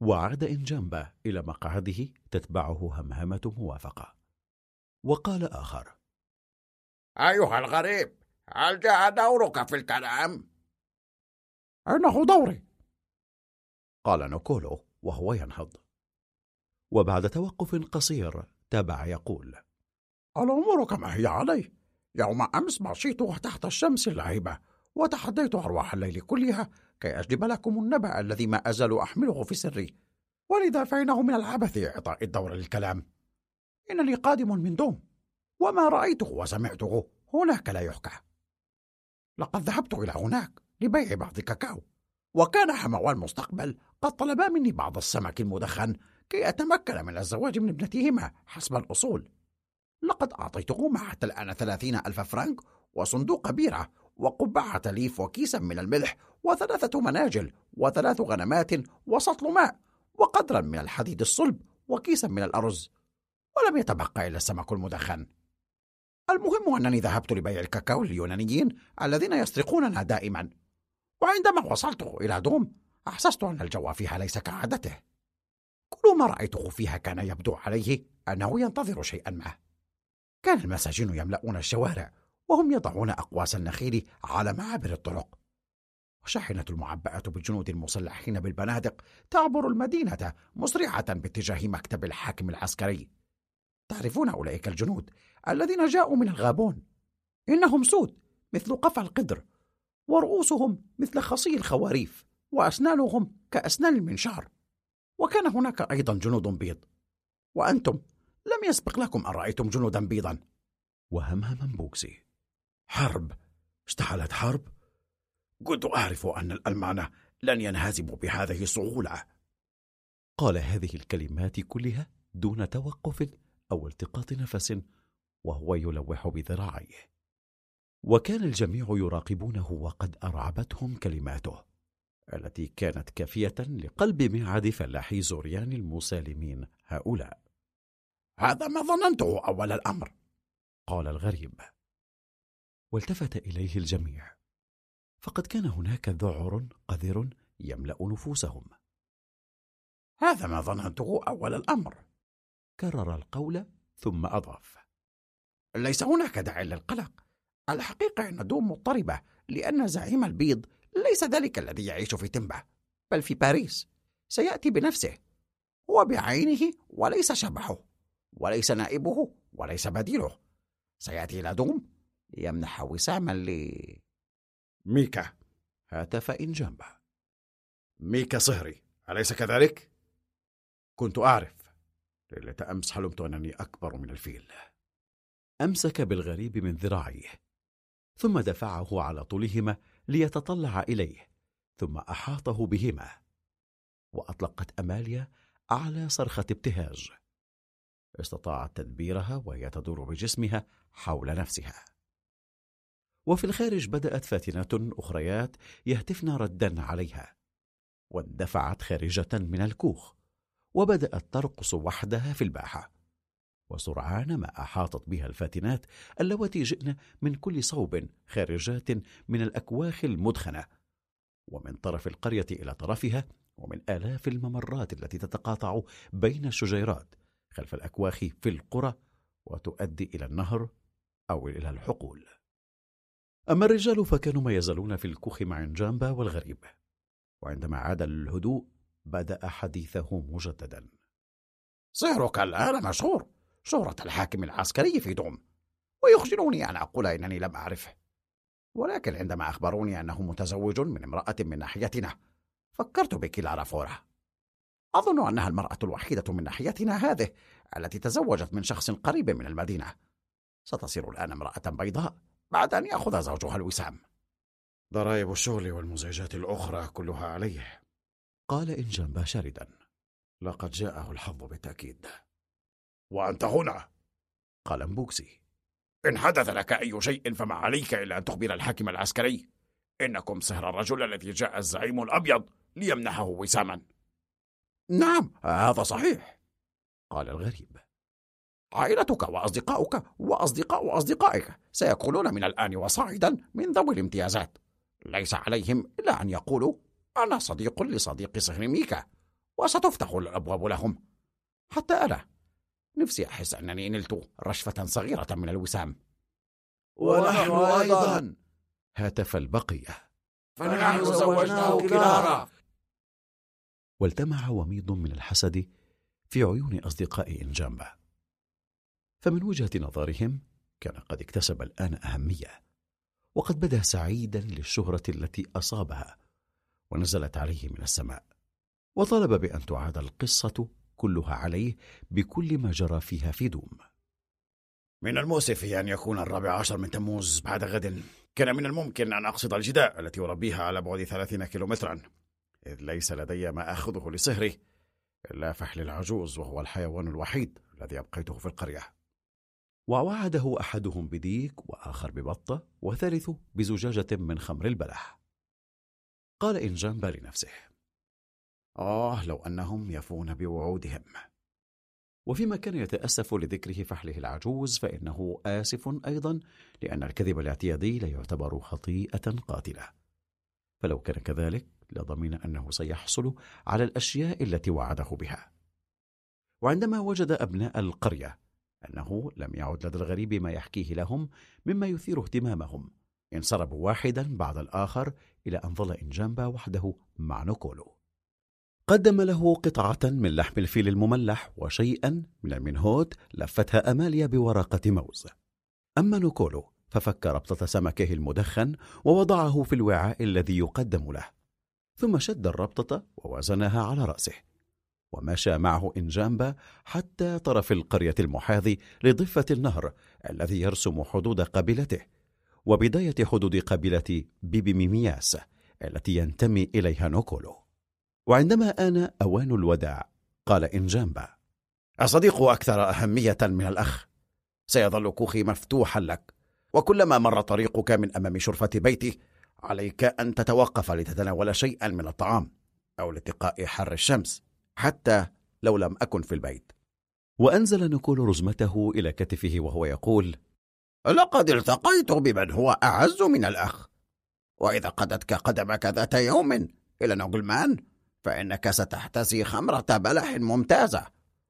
B: وعاد إنجامبا إلى مقعده تتبعه همهمة موافقة. وقال آخر
G: أيها الغريب هل جاء دورك في الكلام؟
D: إنه دوري؟
B: قال نوكولو وهو ينهض. وبعد توقف قصير تابع يقول
D: الأمور كما هي عليه يوم أمس مشيت تحت الشمس اللهبة وتحديت أرواح الليل كلها كي أجلب لكم النبأ الذي ما أزال أحمله في سري. ولذا فإنه من العبث إعطاء الدور للكلام. إنني قادم من دوم. وما رأيته وسمعته هناك لا يحكى. لقد ذهبت إلى هناك لبيع بعض كاكاو وكان حموا المستقبل قد طلبا مني بعض السمك المدخن كي أتمكن من الزواج من ابنتهما حسب الأصول. لقد أعطيتهما حتى الآن ثلاثين ألف فرنك وصندوق بيرة وقبعة ليف وكيسا من الملح وثلاثة مناجل وثلاث غنمات وسطل ماء وقدرا من الحديد الصلب وكيسا من الأرز ولم يتبقى إلا السمك المدخن. المهم أنني ذهبت لبيع الكاكاو لليونانيين الذين يسرقوننا دائما. وعندما وصلت إلى دوم أحسست أن الجو فيها ليس كعادته. كل ما رأيته فيها كان يبدو عليه أنه ينتظر شيئا ما. كان المساجين يملؤون الشوارع وهم يضعون أقواس النخيل على معابر الطرق. وشاحنة المعبأة بالجنود المسلحين بالبنادق تعبر المدينة مسرعة باتجاه مكتب الحاكم العسكري. تعرفون أولئك الجنود الذين جاءوا من الغابون. إنهم سود مثل قفع القدر ورؤوسهم مثل خصي الخواريف وأسنانهم كأسنان المنشار. وكان هناك أيضا جنود بيض. وأنتم لم يسبق لكم أن رأيتم جنودا بيضا.
B: وهمهم بوكسي.
F: حرب. اشتعلت حرب؟ كنت أعرف أن الألمان لن ينهزموا بهذه السهولة
B: قال هذه الكلمات كلها دون توقف أو التقاط نفس. وهو يلوح بذراعيه. وكان الجميع يراقبونه وقد أرعبتهم كلماته التي كانت كافية لقلب معد فلاحي زوريان المسالمين هؤلاء.
D: هذا ما ظننته أول الأمر.
B: قال الغريب. والتفت إليه الجميع. فقد كان هناك ذعر قذر يملأ نفوسهم.
D: هذا ما ظننته أول الأمر.
B: كرر القول ثم أضاف.
D: ليس هناك داعي للقلق. الحقيقة أن دوم مضطربة لأن زعيم البيض ليس ذلك الذي يعيش في تمبا بل في باريس. سيأتي بنفسه هو بعينه وليس شبحه وليس نائبه وليس بديله. سيأتي إلى دوم ليمنح وساما ل
F: ميكا.
B: هاتف إن جنبه
F: ميكا صهري أليس كذلك؟ كنت أعرف. ليلة أمس حلمت أنني أكبر من الفيل.
B: أمسك بالغريب من ذراعيه ثم دفعه على طولهما ليتطلع إليه ثم أحاطه بهما. وأطلقت أماليا أعلى صرخة ابتهاج. استطاعت تدبيرها وهي تدور بجسمها حول نفسها. وفي الخارج بدأت فاتنات أخريات يهتفن ردا عليها. واندفعت خارجة من الكوخ وبدأت ترقص وحدها في الباحة. وسرعان ما أحاطت بها الفاتنات اللواتي جئن من كل صوب خارجات من الأكواخ المدخنة ومن طرف القرية إلى طرفها ومن آلاف الممرات التي تتقاطع بين الشجيرات خلف الأكواخ في القرى وتؤدي إلى النهر أو إلى الحقول. أما الرجال فكانوا ما يزالون في الكوخ مع جامبا والغريب وعندما عاد للهدوء بدأ حديثه مجددا.
D: صهرك الآن مشهور شهرة الحاكم العسكري في دوم ويخجلني أن أقول إنني لم أعرفه. ولكن عندما أخبروني أنه متزوج من امرأة من ناحيتنا فكرت بك لارا فورا. أظن أنها المرأة الوحيدة من ناحيتنا هذه التي تزوجت من شخص قريب من المدينة. ستصير الآن امرأة بيضاء بعد أن يأخذ زوجها الوسام.
G: ضرائب الشغل والمزعجات الأخرى كلها عليه.
B: قال إنجنبا شاردا
G: لقد جاءه الحظ بالتأكيد.
D: وأنت هنا.
B: قال مبوكسي
D: إن حدث لك أي شيء فما عليك إلا أن تخبر الحاكم العسكري. إنكم سهر الرجل الذي جاء الزعيم الأبيض ليمنحه وساما.
G: نعم هذا صحيح.
B: قال الغريب.
D: عائلتك وأصدقاؤك وأصدقاء أصدقائك سيكونون من الآن وصاعدا من ذوي الامتيازات. ليس عليهم إلا أن يقولوا أنا صديق لصديق صهر ميكا وستفتح الأبواب لهم. حتى أنا نفسي أحس أنني نلت رشفة صغيرة من الوسام.
G: ونحن أيضا.
B: هاتف البقية.
G: فنحن زوجناه كلارا
B: والتمع وميض من الحسد في عيون أصدقاء إنجامبا. فمن وجهة نظرهم كان قد اكتسب الآن أهمية وقد بدا سعيدا للشهرة التي أصابها ونزلت عليه من السماء وطلب بأن تعاد القصة كلها عليه بكل ما جرى فيها في دوم.
D: من المؤسف أن يكون الرابع عشر من تموز بعد غد. كان من الممكن أن أقصد الجداء التي أربيها على بعد ثلاثين كيلومترا. إذ ليس لدي ما أخذه لصهري إلا فحل العجوز وهو الحيوان الوحيد الذي أبقيته في القرية.
B: ووعده أحدهم بديك وآخر ببطة وثالث بزجاجة من خمر البلح. قال إنجامبا لنفسه آه لو أنهم يفون بوعودهم. وفيما كان يتأسف لذكره فحله العجوز فإنه آسف أيضا لأن الكذب الاعتيادي لا يعتبر خطيئة قاتلة. فلو كان كذلك لضمن أنه سيحصل على الأشياء التي وعده بها. وعندما وجد أبناء القرية أنه لم يعد لدى الغريب ما يحكيه لهم مما يثير اهتمامهم. انصربوا واحدا بعد الآخر إلى أن ظل إنجامبا وحده مع نوكولو. قدم له قطعة من لحم الفيل المملح وشيئا من المنهوت لفتها أماليا بورقة موز. أما نوكولو ففك ربطة سمكه المدخن ووضعه في الوعاء الذي يقدم له. ثم شد الربطة ووزنها على رأسه. ومشى معه إنجامبا حتى طرف القرية المحاذي لضفة النهر الذي يرسم حدود قبيلته وبداية حدود قبيلة بيبيميمياس التي ينتمي إليها نوكولو. وعندما آن أوان الوداع قال إنجامبا
D: الصديق أكثر أهمية من الأخ؟ سيظل كوخي مفتوحا لك وكلما مر طريقك من أمام شرفة بيتي عليك أن تتوقف لتتناول شيئا من الطعام أو لاتقاء حر الشمس حتى لو لم أكن في البيت.
B: وأنزل نيكول رزمته إلى كتفه وهو يقول
D: لقد التقيت بمن هو أعز من الأخ وإذا قدتك قدمك ذات يوم إلى نوغلمان فإنك ستحتسي خمرة بلح ممتازة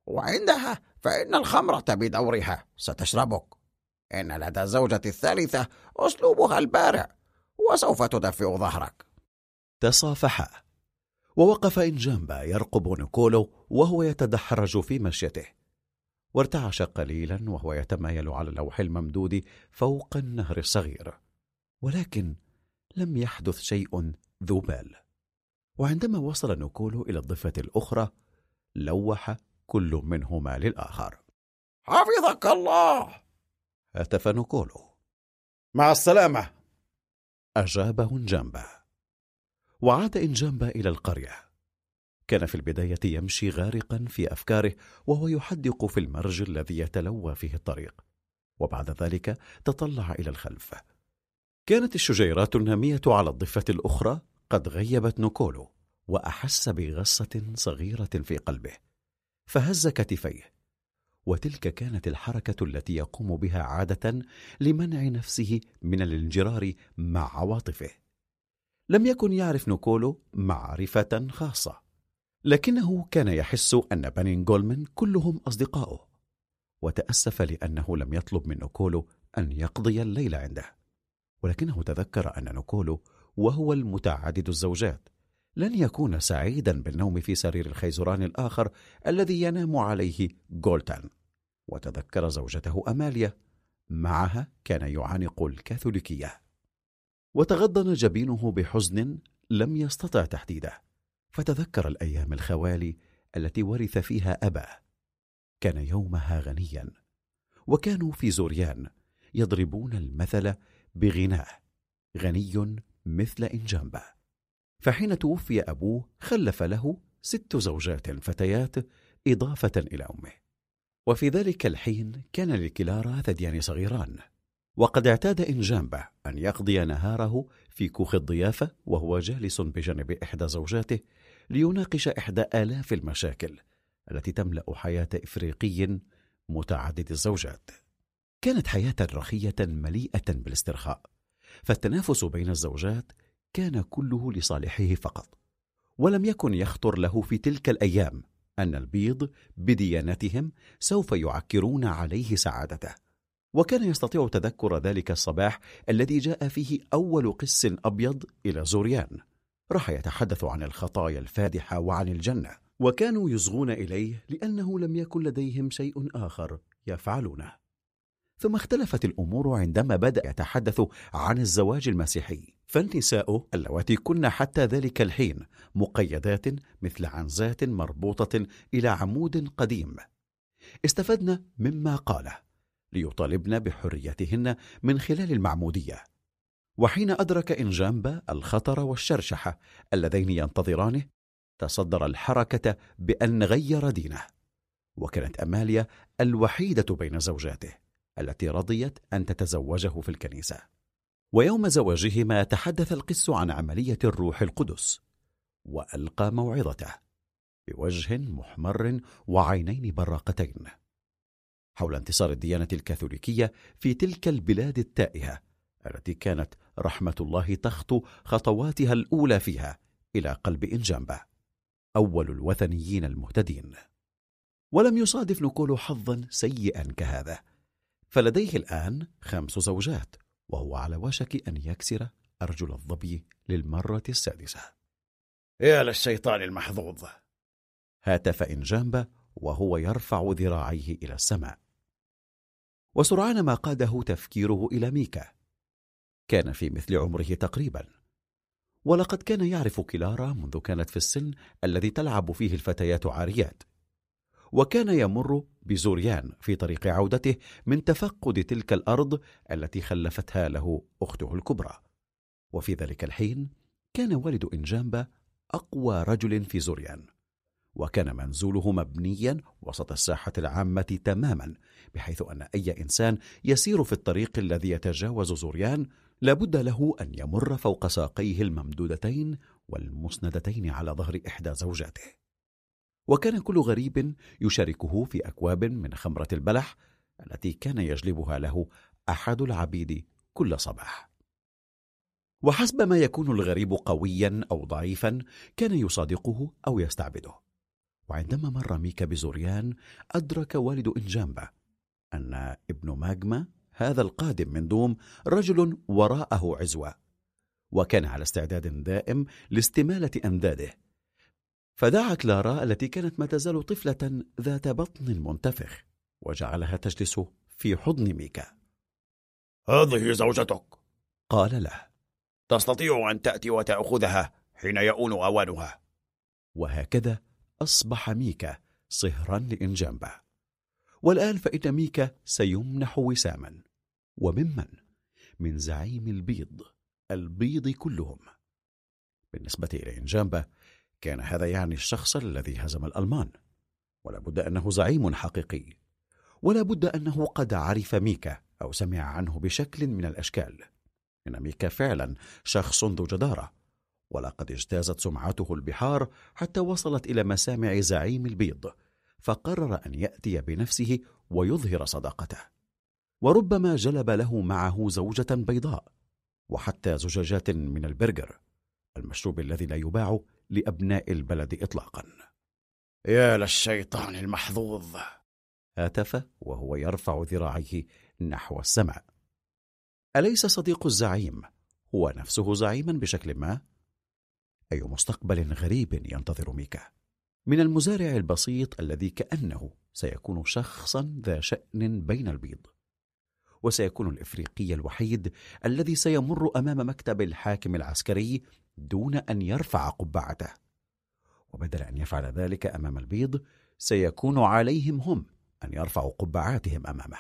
D: وعندها فإن الخمرة بدورها ستشربك. إن لدى الزوجة الثالثة أسلوبها البارع وسوف تدفئ ظهرك.
B: تصافحا. ووقف إنجامبا يرقب نيكولو وهو يتدحرج في مشيته. وارتعش قليلا وهو يتمايل على اللوح الممدود فوق النهر الصغير. ولكن لم يحدث شيء ذو بال. وعندما وصل نيكولو إلى الضفة الأخرى لوح كل منهما للآخر.
D: حفظك الله!
B: هتف نيكولو
D: مع السلامة!
B: أجابه إنجامبا وعاد إنجامبا إلى القرية. كان في البداية يمشي غارقا في أفكاره وهو يحدق في المرج الذي يتلوى فيه الطريق. وبعد ذلك تطلع إلى الخلف. كانت الشجيرات النامية على الضفة الأخرى. قد غيبت نوكولو وأحس بغصة صغيرة في قلبه فهز كتفيه وتلك كانت الحركة التي يقوم بها عادة لمنع نفسه من الانجرار مع عواطفه. لم يكن يعرف نيكولو معرفة خاصة لكنه كان يحس أن بني جولمن كلهم أصدقاؤه وتأسف لأنه لم يطلب من نيكولو أن يقضي الليل عنده ولكنه تذكر أن نيكولو وهو المتعدد الزوجات. لن يكون سعيدا بالنوم في سرير الخيزران الآخر الذي ينام عليه جولتان. وتذكر زوجته أماليا معها كان يعانق الكاثوليكية. وتغضن جبينه بحزن لم يستطع تحديده. فتذكر الأيام الخوالي التي ورث فيها أباه. كان يومها غنيا. وكانوا في زوريان يضربون المثل بغناه. غني مثل إنجامبا فحين توفي أبوه خلف له ست زوجات فتيات إضافة إلى أمه. وفي ذلك الحين كان لكلارا ثديان صغيران. وقد اعتاد إنجامبا أن يقضي نهاره في كوخ الضيافة وهو جالس بجانب إحدى زوجاته ليناقش إحدى آلاف المشاكل التي تملأ حياة إفريقي متعدد الزوجات. كانت حياة رخية مليئة بالاسترخاء. فالتنافس بين الزوجات كان كله لصالحه فقط ولم يكن يخطر له في تلك الأيام أن البيض بديانتهم سوف يعكرون عليه سعادته. وكان يستطيع تذكر ذلك الصباح الذي جاء فيه أول قس أبيض إلى زوريان. راح يتحدث عن الخطايا الفادحة وعن الجنة وكانوا يصغون إليه لأنه لم يكن لديهم شيء آخر يفعلونه. ثم اختلفت الأمور عندما بدأ يتحدث عن الزواج المسيحي. فالنساء اللواتي كن حتى ذلك الحين مقيدات مثل عنزات مربوطة إلى عمود قديم. استفدن مما قاله ليطالبن بحريتهن من خلال المعمودية. وحين أدرك إنجامبا الخطر والشرشحة اللذين ينتظرانه تصدر الحركة بأن غير دينه. وكانت أماليا الوحيدة بين زوجاته. التي رضيت أن تتزوجه في الكنيسة. ويوم زواجهما تحدث القس عن عملية الروح القدس وألقى موعظته بوجه محمر وعينين براقتين. حول انتصار الديانة الكاثوليكية في تلك البلاد التائهة التي كانت رحمة الله تخطو خطواتها الأولى فيها إلى قلب إنجامبا أول الوثنيين المهتدين. ولم يصادف نكولو حظا سيئا كهذا. فلديه الآن خمس زوجات وهو على وشك أن يكسر أرجل الظبي للمرة السادسة.
G: يا للشيطان المحظوظ.
B: هاتف إنجامبا وهو يرفع ذراعيه إلى السماء. وسرعان ما قاده تفكيره إلى ميكا. كان في مثل عمره تقريبا. ولقد كان يعرف كلارا منذ كانت في السن الذي تلعب فيه الفتيات عاريات. وكان يمر بزوريان في طريق عودته من تفقد تلك الأرض التي خلفتها له أخته الكبرى. وفي ذلك الحين كان والد إنجامبا أقوى رجل في زوريان وكان منزوله مبنيا وسط الساحة العامة تماما بحيث أن أي إنسان يسير في الطريق الذي يتجاوز زوريان لابد له أن يمر فوق ساقيه الممدودتين والمسندتين على ظهر إحدى زوجاته. وكان كل غريب يشاركه في أكواب من خمرة البلح التي كان يجلبها له أحد العبيد كل صباح. وحسب ما يكون الغريب قويا أو ضعيفا كان يصادقه أو يستعبده. وعندما مر ميكا بزوريان أدرك والد إنجامبا أن ابن ماجما هذا القادم من دوم رجل وراءه عزوة وكان على استعداد دائم لاستمالة أنداده. فدعا كلارا التي كانت ما تزال طفلة ذات بطن منتفخ وجعلها تجلس في حضن ميكا.
G: هذه زوجتك.
B: قال له.
G: تستطيع أن تأتي وتأخذها حين يؤون أوانها.
B: وهكذا أصبح ميكا صهرا لانجامبا والآن فإن ميكا سيمنح وساما. وممن؟ من زعيم البيض البيض كلهم. بالنسبة إلى انجامبا كان هذا يعني الشخص الذي هزم الألمان. ولا بد أنه زعيم حقيقي. ولا بد أنه قد عرف ميكا أو سمع عنه بشكل من الأشكال. إن ميكا فعلا شخص ذو جدارة. ولقد اجتازت سمعته البحار حتى وصلت إلى مسامع زعيم البيض. فقرر أن يأتي بنفسه ويظهر صداقته. وربما جلب له معه زوجة بيضاء. وحتى زجاجات من البرجر. المشروب الذي لا يباع لأبناء البلد إطلاقا.
G: يا للشيطان المحظوظ.
B: هاتف وهو يرفع ذراعيه نحو السماء أليس صديق الزعيم؟ هو نفسه زعيما بشكل ما؟ أي مستقبل غريب ينتظر ميكا. من المزارع البسيط الذي كأنه سيكون شخصا ذا شأن بين البيض. وسيكون الإفريقي الوحيد الذي سيمر أمام مكتب الحاكم العسكري دون أن يرفع قبعته. وبدل أن يفعل ذلك أمام البيض سيكون عليهم هم أن يرفعوا قبعاتهم أمامه.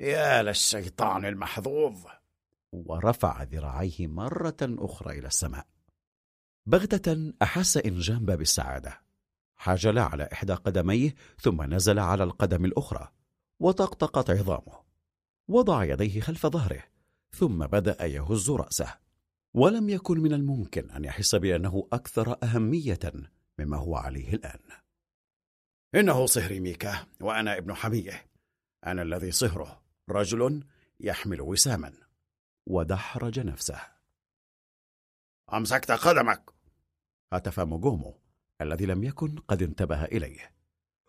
G: يا للشيطان المحظوظ!
B: ورفع ذراعيه مرة أخرى إلى السماء. بغتة أحس إنجامبا بالسعادة حاجل على إحدى قدميه ثم نزل على القدم الأخرى وطقطقت عظامه. وضع يديه خلف ظهره ثم بدأ يهز رأسه. ولم يكن من الممكن أن يحس بأنه أكثر أهمية مما هو عليه الآن.
G: إنه صهري ميكا وأنا ابن حمية. أنا الذي صهره رجل يحمل وساما.
B: ودحرج نفسه.
G: أمسكت قدمك.
B: هتف موجومو الذي لم يكن قد انتبه إليه.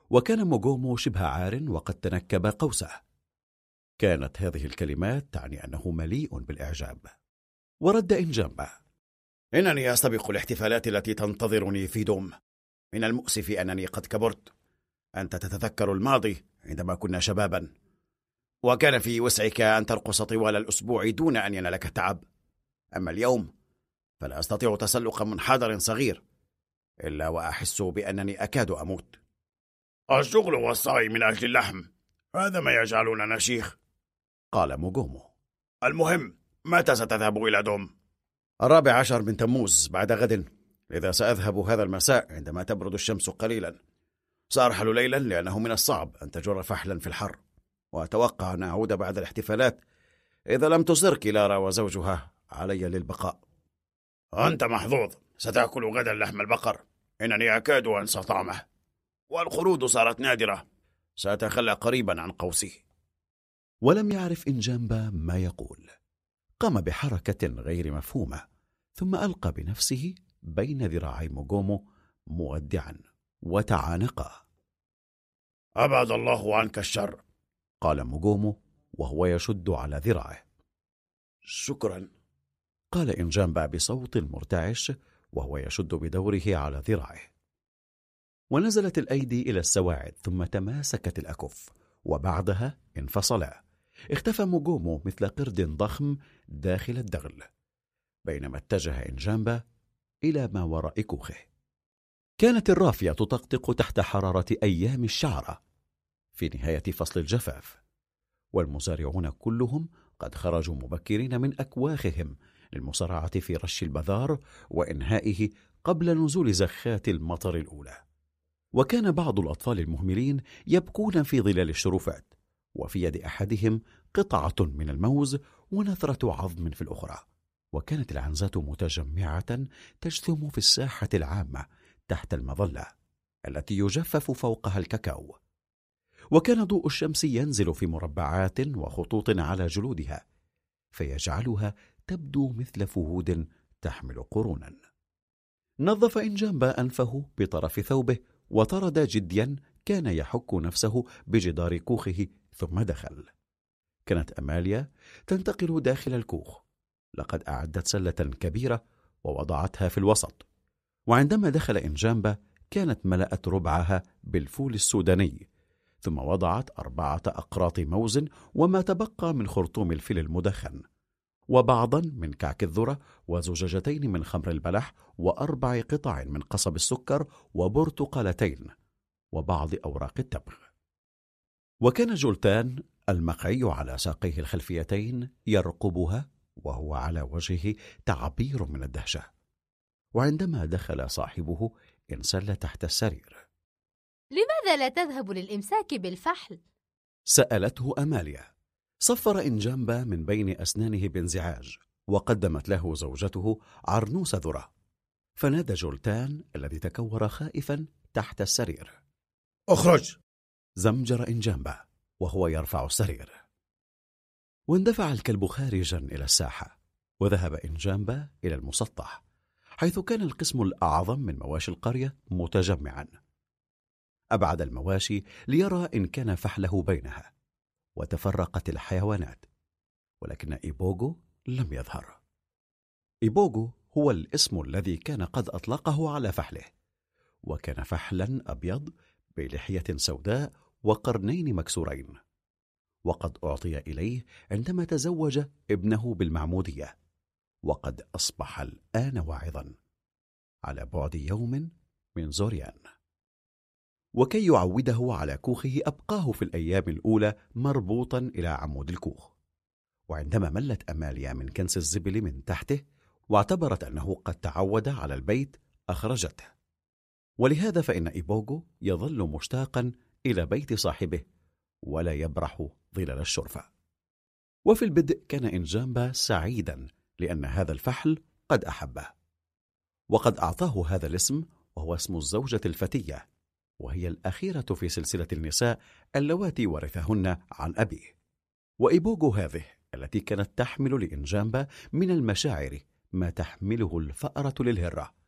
B: وكان موجومو شبه عار وقد تنكب قوسه. كانت هذه الكلمات تعني أنه مليء بالإعجاب. ورد إنجامبه
G: إنني أستبق الاحتفالات التي تنتظرني في دوم. من المؤسف أنني قد كبرت. أنت تتذكر الماضي عندما كنا شبابا. وكان في وسعك أن ترقص طوال الأسبوع دون أن ينالك تعب أما اليوم فلا أستطيع تسلق منحدر صغير. إلا وأحس بأنني أكاد أموت. الشغل والسعي من أجل اللحم. هذا ما يجعلنا نشيخ.
B: قال موغومو.
G: المهم متى ستذهب إلى دوم؟
B: الرابع عشر من تموز بعد غد. إذا سأذهب هذا المساء عندما تبرد الشمس قليلا. سأرحل ليلا لأنه من الصعب أن تجر فحلا في الحر. وأتوقع أن أعود بعد الاحتفالات إذا لم تصر كلارا وزوجها علي للبقاء.
G: أنت محظوظ. ستأكل غدا لحم البقر. إنني أكاد أنسى طعمه. والقرود صارت نادرة. سأتخلى قريبا عن قوسي.
B: ولم يعرف إنجامبا ما يقول. قام بحركة غير مفهومة ثم ألقى بنفسه بين ذراعي موغومو مودعا وتعانقا.
G: أبعد الله عنك الشر
B: قال موغومو وهو يشد على ذراعه.
G: شكرا.
B: قال إنجامبا بصوت مرتعش وهو يشد بدوره على ذراعه. ونزلت الأيدي إلى السواعد ثم تماسكت الأكف وبعدها انفصلا. اختفى موغومو مثل قرد ضخم داخل الدغل بينما اتجه إنجامبا إلى ما وراء كوخه. كانت الرافية تطقطق تحت حرارة أيام الشعرة في نهاية فصل الجفاف والمزارعون كلهم قد خرجوا مبكرين من أكواخهم للمصارعة في رش البذار وإنهائه قبل نزول زخات المطر الأولى. وكان بعض الأطفال المهملين يبكون في ظلال الشرفات وفي يد أحدهم قطعة من الموز ونثرة عظم في الأخرى وكانت العنزات متجمعة تجثم في الساحة العامة تحت المظلة التي يجفف فوقها الكاكاو. وكان ضوء الشمس ينزل في مربعات وخطوط على جلودها فيجعلها تبدو مثل فهود تحمل قرونا. نظف إنجامبا أنفه بطرف ثوبه وطرد جديا كان يحك نفسه بجدار كوخه ثم دخل. كانت أماليا تنتقل داخل الكوخ. لقد أعدت سلة كبيرة ووضعتها في الوسط. وعندما دخل إنجامبا كانت ملأت ربعها بالفول السوداني. ثم وضعت أربعة أقراط موز وما تبقى من خرطوم الفيل المدخن. وبعضا من كعك الذرة وزجاجتين من خمر البلح وأربع قطع من قصب السكر وبرتقالتين. وبعض أوراق التبغ وكان جولتان المقعي على ساقيه الخلفيتين يرقبها وهو على وجهه تعبير من الدهشة. وعندما دخل صاحبه انسل تحت السرير.
C: لماذا لا تذهب للإمساك بالفحل؟
B: سألته أماليا. صفر إنجامبا من بين أسنانه بانزعاج وقدمت له زوجته عرنوس ذرة. فنادى جولتان الذي تكور خائفا تحت السرير.
G: اخرج!
B: زمجر إنجامبا وهو يرفع السرير. واندفع الكلب خارجا إلى الساحة وذهب إنجامبا إلى المسطح حيث كان القسم الأعظم من مواشي القرية متجمعا. أبعد المواشي ليرى إن كان فحله بينها وتفرقت الحيوانات ولكن إيبوغو لم يظهر. إيبوغو هو الاسم الذي كان قد أطلقه على فحله وكان فحلا أبيض بلحية سوداء وقرنين مكسورين. وقد أعطي إليه عندما تزوج ابنه بالمعمودية. وقد أصبح الآن واعظا. على بعد يوم من زوريان. وكي يعوده على كوخه أبقاه في الأيام الأولى مربوطا إلى عمود الكوخ. وعندما ملت أماليا من كنس الزبل من تحته واعتبرت أنه قد تعود على البيت أخرجته. ولهذا فإن إيبوغو يظل مشتاقا إلى بيت صاحبه ولا يبرح ظلال الشرفة. وفي البدء كان إنجامبا سعيدا لأن هذا الفحل قد أحبه. وقد أعطاه هذا الاسم وهو اسم الزوجة الفتية وهي الأخيرة في سلسلة النساء اللواتي ورثهن عن أبيه. وإيبوغو هذه التي كانت تحمل لإنجامبا من المشاعر ما تحمله الفأرة للهرة.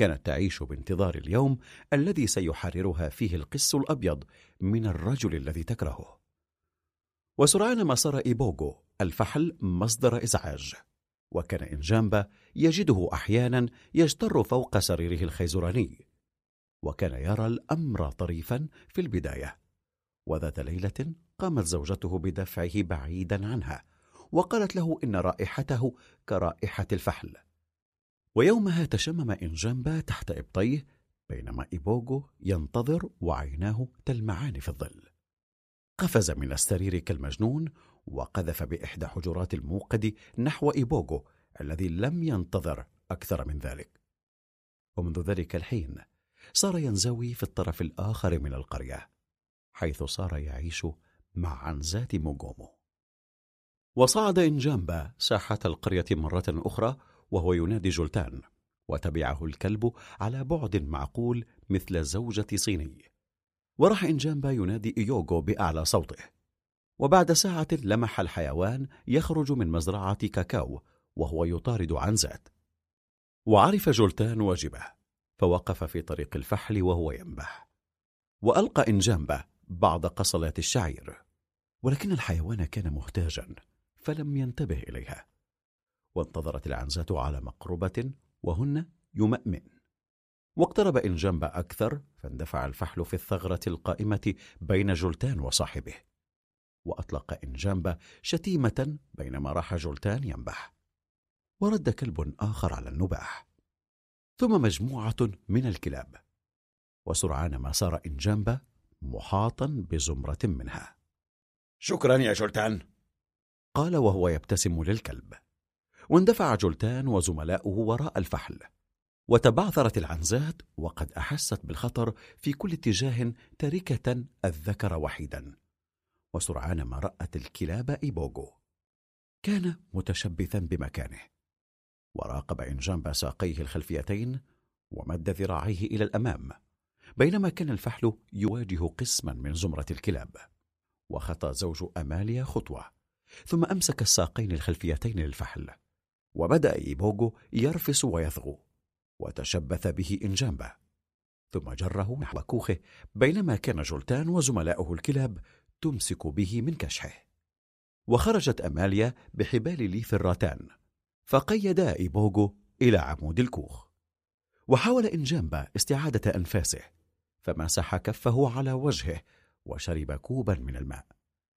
B: كانت تعيش بانتظار اليوم الذي سيحررها فيه القس الأبيض من الرجل الذي تكرهه. وسرعان ما صار إيبوغو الفحل مصدر إزعاج وكان إنجامبا يجده أحيانا يجتر فوق سريره الخيزراني وكان يرى الأمر طريفا في البداية. وذات ليلة قامت زوجته بدفعه بعيدا عنها وقالت له إن رائحته كرائحة الفحل. ويومها تشمم إنجامبا تحت إبطيه بينما إيبوغو ينتظر وعيناه تلمعان في الظل. قفز من السرير كالمجنون وقذف بإحدى حجرات الموقد نحو إيبوغو الذي لم ينتظر أكثر من ذلك. ومنذ ذلك الحين صار ينزوي في الطرف الآخر من القرية حيث صار يعيش مع عنزات موغومو. وصعد إنجامبا ساحة القرية مرة أخرى وهو ينادي جولتان وتبعه الكلب على بعد معقول مثل زوجة صيني. وراح إنجامبا ينادي إيوغو بأعلى صوته. وبعد ساعة لمح الحيوان يخرج من مزرعة كاكاو وهو يطارد عنزات وعرف جولتان واجبه فوقف في طريق الفحل وهو ينبح وألقى إنجامبا بعض قصلات الشعير. ولكن الحيوان كان محتاجا فلم ينتبه إليها. وانتظرت العنزات على مقربة وهن يمأمن واقترب إنجنب أكثر فاندفع الفحل في الثغرة القائمة بين جلتان وصاحبه. وأطلق إنجنب شتيمة بينما راح جلتان ينبح. ورد كلب آخر على النباح. ثم مجموعة من الكلاب. وسرعان ما صار إنجنب محاطا بزمرة منها.
G: شكرا يا جلتان
B: قال وهو يبتسم للكلب. واندفع جلتان وزملاؤه وراء الفحل وتبعثرت العنزات وقد أحست بالخطر في كل اتجاه تاركه الذكر وحيدا وسرعان ما رأت الكلاب إيبوغو. كان متشبثا بمكانه وراقب إنجامبا ساقيه الخلفيتين ومد ذراعيه إلى الأمام بينما كان الفحل يواجه قسما من زمرة الكلاب وخطى زوج أماليا خطوة ثم أمسك الساقين الخلفيتين للفحل. وبدأ إيبوغو يرفس ويثغو وتشبث به إنجامبا. ثم جره نحو كوخه بينما كان جولتان وزملاؤه الكلاب تمسك به من كشحه. وخرجت أماليا بحبال ليف الراتان فقيدا إيبوغو إلى عمود الكوخ. وحاول إنجامبا استعادة أنفاسه فمسح كفه على وجهه وشرب كوبا من الماء.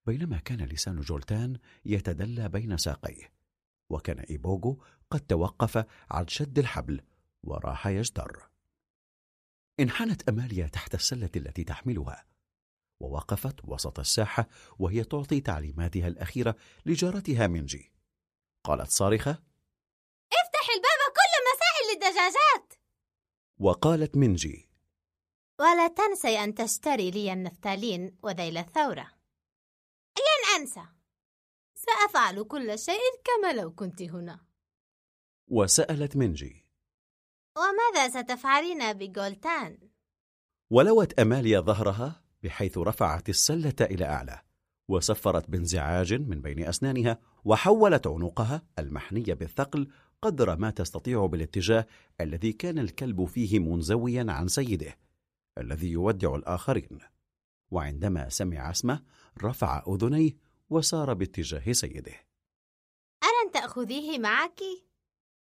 B: بينما كان لسان جولتان يتدلى بين ساقيه. وكان إيبوغو قد توقف عن شد الحبل وراح يجتر. انحنت أماليا تحت السلة التي تحملها ووقفت وسط الساحة وهي تعطي تعليماتها الأخيرة لجارتها منجي قالت صارخة
C: افتح الباب كل مساء للدجاجات!
B: وقالت منجي
C: ولا تنسي أن تشتري لي النفتالين وذيل الثورة. لن أنسى! سأفعل كل شيء كما لو كنت هنا.
B: وسألت منجي.
C: وماذا ستفعلين بجولتان؟
B: ولوت أماليا ظهرها بحيث رفعت السلة إلى أعلى وسفرت بانزعاج من بين أسنانها وحولت عنقها المحنية بالثقل قدر ما تستطيع بالاتجاه الذي كان الكلب فيه منزويا عن سيده الذي يودع الآخرين. وعندما سمع اسمه رفع أذنيه وسار باتجاه سيده.
C: ألن تأخذيه معك؟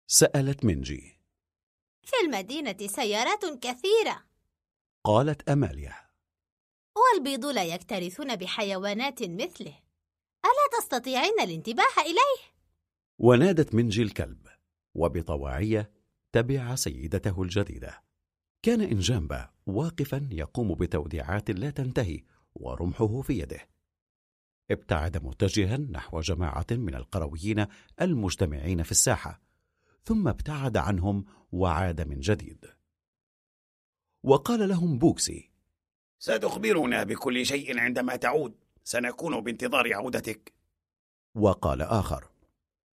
B: سألت منجي.
C: في المدينة سيارات كثيرة.
B: قالت أماليا.
C: والبيض لا يكترثون بحيوانات مثله. ألا تستطيعين الانتباه إليه؟
B: ونادت منجي الكلب وبطواعية تبع سيدته الجديدة. كان إنجامبا واقفا يقوم بتوديعات لا تنتهي ورمحه في يده. ابتعد متجها نحو جماعة من القرويين المجتمعين في الساحة ثم ابتعد عنهم وعاد من جديد. وقال لهم بوكسي
G: ستخبرنا بكل شيء عندما تعود سنكون بانتظار عودتك.
B: وقال آخر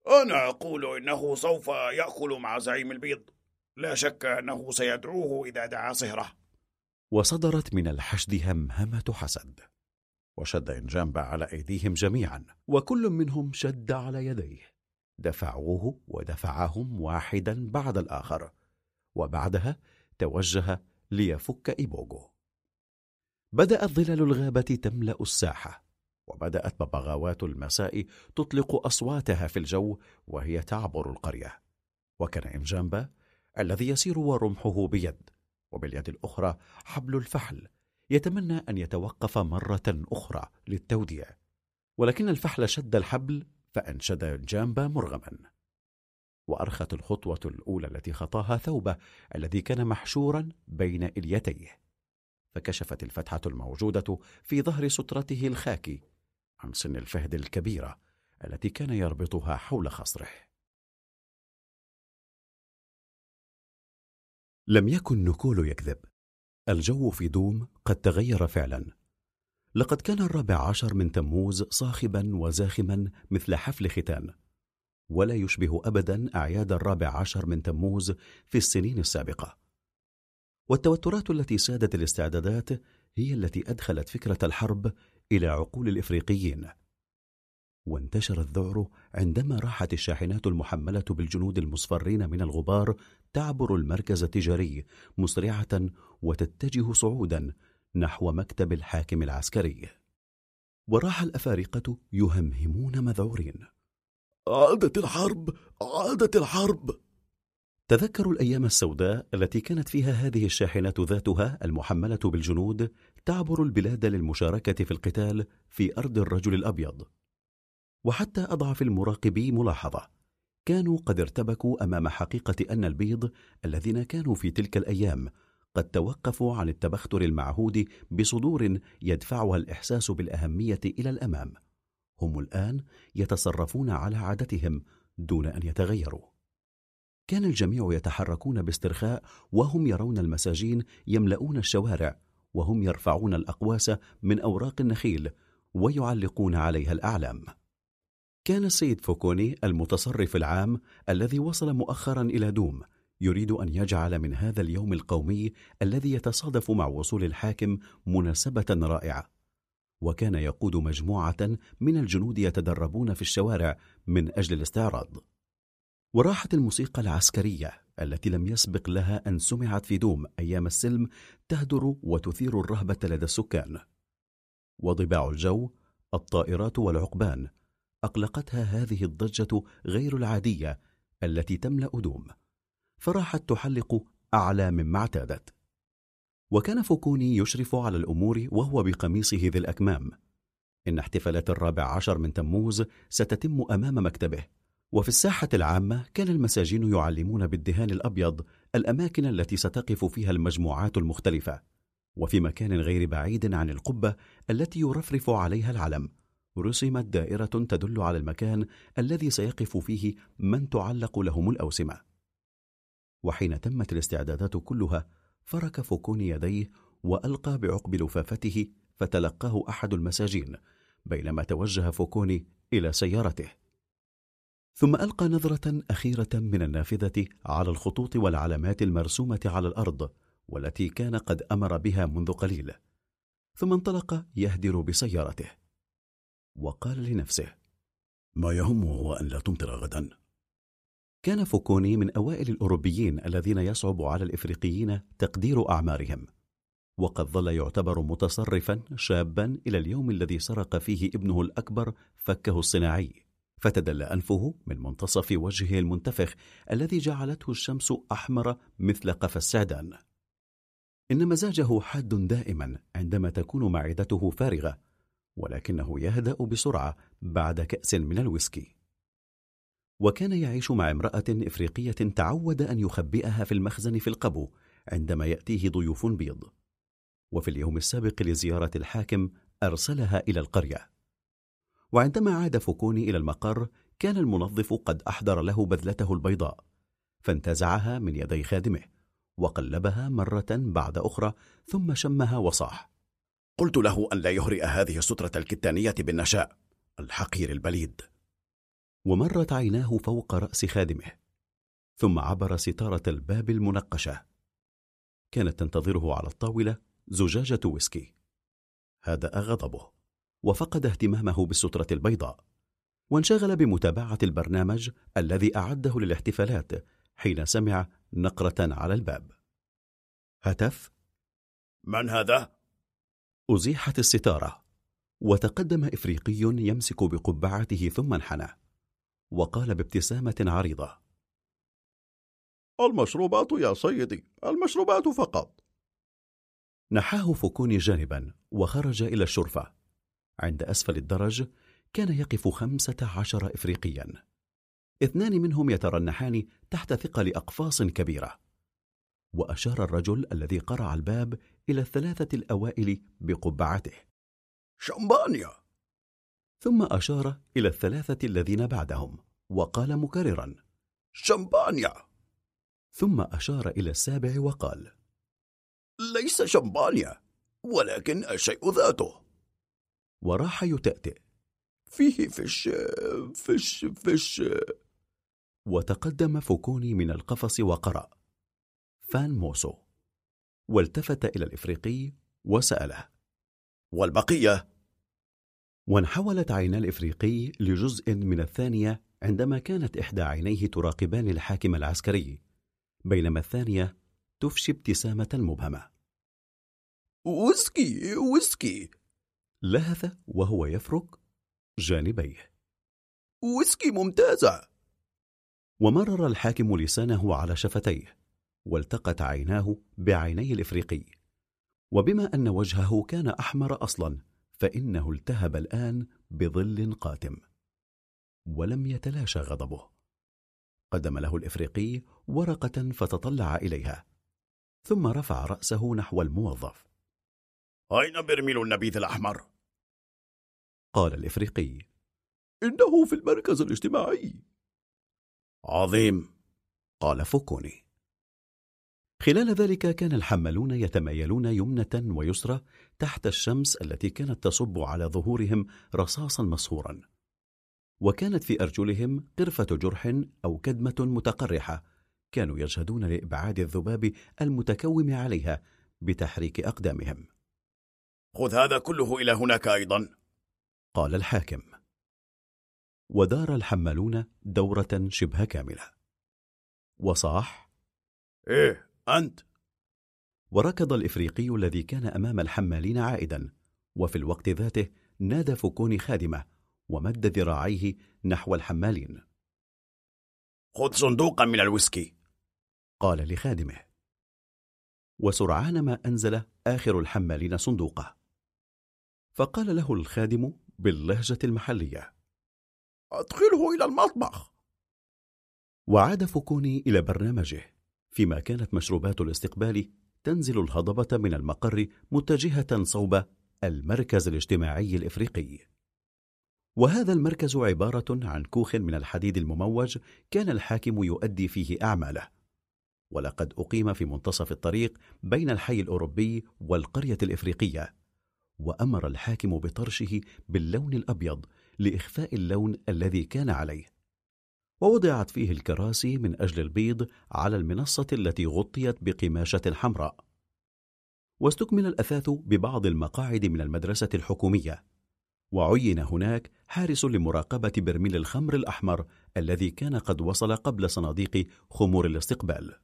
G: أنا أقول إنه سوف يأكل مع زعيم البيض لا شك أنه سيدعوه إذا دعا صهره.
B: وصدرت من الحشد همهمة حسد. وشد إنجامبا على أيديهم جميعا وكل منهم شد على يديه. دفعوه ودفعهم واحدا بعد الآخر وبعدها توجه ليفك إيبوغو. بدأت ظلال الغابة تملأ الساحة وبدأت ببغاوات المساء تطلق أصواتها في الجو وهي تعبر القرية. وكان إنجامبا الذي يسير ورمحه بيد وباليد الأخرى حبل الفحل يتمنى أن يتوقف مرة أخرى للتوديع. ولكن الفحل شد الحبل فأنشد جامبا مرغما. وأرخت الخطوة الأولى التي خطاها ثوبه الذي كان محشورا بين إليتيه. فكشفت الفتحة الموجودة في ظهر سترته الخاكي عن سن الفهد الكبيرة التي كان يربطها حول خصره. لم يكن نكول يكذب. الجو في دوم قد تغير فعلا. لقد كان الرابع عشر من تموز صاخبا وزاخما مثل حفل ختان. ولا يشبه ابدا أعياد الرابع عشر من تموز في السنين السابقة. والتوترات التي سادت الاستعدادات هي التي أدخلت فكرة الحرب إلى عقول الإفريقيين. وانتشر الذعر عندما راحت الشاحنات المحملة بالجنود المصفرين من الغبار تعبر المركز التجاري مسرعة وتتجه صعودا نحو مكتب الحاكم العسكري. وراح الأفارقة يهمهمون مذعورين.
F: عادت الحرب! عادت الحرب!
B: تذكروا الأيام السوداء التي كانت فيها هذه الشاحنات ذاتها المحملة بالجنود تعبر البلاد للمشاركة في القتال في أرض الرجل الأبيض. وحتى أضعف المراقبي ملاحظة. كانوا قد ارتبكوا أمام حقيقة أن البيض الذين كانوا في تلك الأيام قد توقفوا عن التبختر المعهود بصدور يدفعها الإحساس بالأهمية إلى الأمام. هم الآن يتصرفون على عادتهم دون أن يتغيروا. كان الجميع يتحركون باسترخاء وهم يرون المساجين يملؤون الشوارع وهم يرفعون الأقواس من أوراق النخيل ويعلقون عليها الأعلام. كان السيد فوكوني المتصرف العام الذي وصل مؤخرا إلى دوم يريد أن يجعل من هذا اليوم القومي الذي يتصادف مع وصول الحاكم مناسبة رائعة. وكان يقود مجموعة من الجنود يتدربون في الشوارع من أجل الاستعراض. وراحت الموسيقى العسكرية التي لم يسبق لها أن سمعت في دوم أيام السلم تهدر وتثير الرهبة لدى السكان. وضباع الجو الطائرات والعقبان أقلقتها هذه الضجة غير العادية التي تملأ دوم فراحت تحلق أعلى مما اعتادت. وكان فوكوني يشرف على الأمور وهو بقميصه ذي الأكمام. إن احتفالات الرابع عشر من تموز ستتم أمام مكتبه وفي الساحة العامة كان المساجين يعلمون بالدهان الأبيض الأماكن التي ستقف فيها المجموعات المختلفة وفي مكان غير بعيد عن القبة التي يرفرف عليها العلم. رسمت دائرة تدل على المكان الذي سيقف فيه من تعلق لهم الأوسمة. وحين تمت الاستعدادات كلها فرك فوكوني يديه وألقى بعقب لفافته فتلقاه أحد المساجين بينما توجه فوكوني إلى سيارته. ثم ألقى نظرة أخيرة من النافذة على الخطوط والعلامات المرسومة على الأرض والتي كان قد أمر بها منذ قليل. ثم انطلق يهدر بسيارته. وقال لنفسه
F: ما يهمه هو أن لا تمطر غدا.
B: كان فوكوني من أوائل الأوروبيين الذين يصعب على الإفريقيين تقدير أعمارهم وقد ظل يعتبر متصرفا شابا إلى اليوم الذي سرق فيه ابنه الأكبر فكه الصناعي فتدل أنفه من منتصف وجهه المنتفخ الذي جعلته الشمس أحمر مثل قفا السعدان. إن مزاجه حاد دائما عندما تكون معدته فارغة ولكنه يهدأ بسرعة بعد كأس من الويسكي. وكان يعيش مع امرأة إفريقية تعود أن يخبئها في المخزن في القبو عندما يأتيه ضيوف بيض. وفي اليوم السابق لزيارة الحاكم أرسلها إلى القرية. وعندما عاد فوكوني إلى المقر كان المنظف قد أحضر له بذلته البيضاء فانتزعها من يدي خادمه وقلبها مرة بعد أخرى ثم شمها وصاح.
F: قلت له أن لا يهرئ هذه السترة الكتانية بالنشاء الحقير البليد.
B: ومرت عيناه فوق رأس خادمه ثم عبر ستارة الباب المنقشة. كانت تنتظره على الطاولة زجاجة ويسكي. هدأ غضبه وفقد اهتمامه بالسترة البيضاء وانشغل بمتابعة البرنامج الذي أعده للاحتفالات حين سمع نقرة على الباب. هتف؟
F: من هذا؟
B: أزيحت الستارة وتقدم إفريقي يمسك بقبعته ثم انحنى وقال بابتسامة عريضة.
F: المشروبات يا سيدي المشروبات فقط.
B: نحاه فوكوني جانبا وخرج إلى الشرفة. عند أسفل الدرج كان يقف خمسة عشر إفريقيا. اثنان منهم يترنحان تحت ثقل أقفاص كبيرة. وأشار الرجل الذي قرع الباب إلى الثلاثة الأوائل بقبعته.
F: شمبانيا!
B: ثم أشار إلى الثلاثة الذين بعدهم وقال مكررا
F: شمبانيا!
B: ثم أشار إلى السابع وقال
F: ليس شمبانيا ولكن الشيء ذاته.
B: وراح يتأتئ.
F: فيه فش فش فش.
B: وتقدم فوكوني من القفص وقرأ. فان موسو. والتفت إلى الإفريقي وسأله.
F: والبقية؟
B: وانحولت عينا الإفريقي لجزء من الثانية عندما كانت إحدى عينيه تراقبان الحاكم العسكري بينما الثانية تفشي ابتسامة مبهمة.
F: ويسكي ويسكي.
B: لهث وهو يفرك جانبيه.
F: ويسكي ممتازة.
B: ومرر الحاكم لسانه على شفتيه. والتقت عيناه بعيني الإفريقي. وبما أن وجهه كان أحمر أصلا فإنه التهب الآن بظل قاتم. ولم يتلاشى غضبه. قدم له الإفريقي ورقة فتطلع إليها. ثم رفع رأسه نحو الموظف.
F: أين برميل النبيذ الأحمر؟
B: قال الإفريقي.
F: إنه في المركز الاجتماعي.
B: عظيم. قال فوكوني. خلال ذلك كان الحمالون يتمايلون يمنة ويسرى تحت الشمس التي كانت تصب على ظهورهم رصاصا مسهورا وكانت في أرجلهم قرفة جرح أو كدمة متقرحة. كانوا يجهدون لإبعاد الذباب المتكوم عليها بتحريك أقدامهم.
F: خذ هذا كله إلى هناك أيضا.
B: قال الحاكم. ودار الحمالون دورة شبه كاملة. وصاح
F: إيه أنت.
B: وركض الإفريقي الذي كان أمام الحمالين عائدا وفي الوقت ذاته نادى فوكوني خادمه ومد ذراعيه نحو الحمالين.
F: خذ صندوقا من الويسكي.
B: قال لخادمه. وسرعان ما أنزل آخر الحمالين صندوقه. فقال له الخادم باللهجة المحلية.
F: أدخله إلى المطبخ.
B: وعاد فوكوني إلى برنامجه. فيما كانت مشروبات الاستقبال تنزل الهضبة من المقر متجهة صوب المركز الاجتماعي الإفريقي. وهذا المركز عبارة عن كوخ من الحديد المموج كان الحاكم يؤدي فيه أعماله. ولقد أقيم في منتصف الطريق بين الحي الأوروبي والقرية الإفريقية. وأمر الحاكم بطرشه باللون الأبيض لإخفاء اللون الذي كان عليه. ووضعت فيه الكراسي من أجل البيض على المنصة التي غطيت بقماشة حمراء. واستكمل الأثاث ببعض المقاعد من المدرسة الحكومية. وعين هناك حارس لمراقبة برميل الخمر الأحمر الذي كان قد وصل قبل صناديق خمور الاستقبال.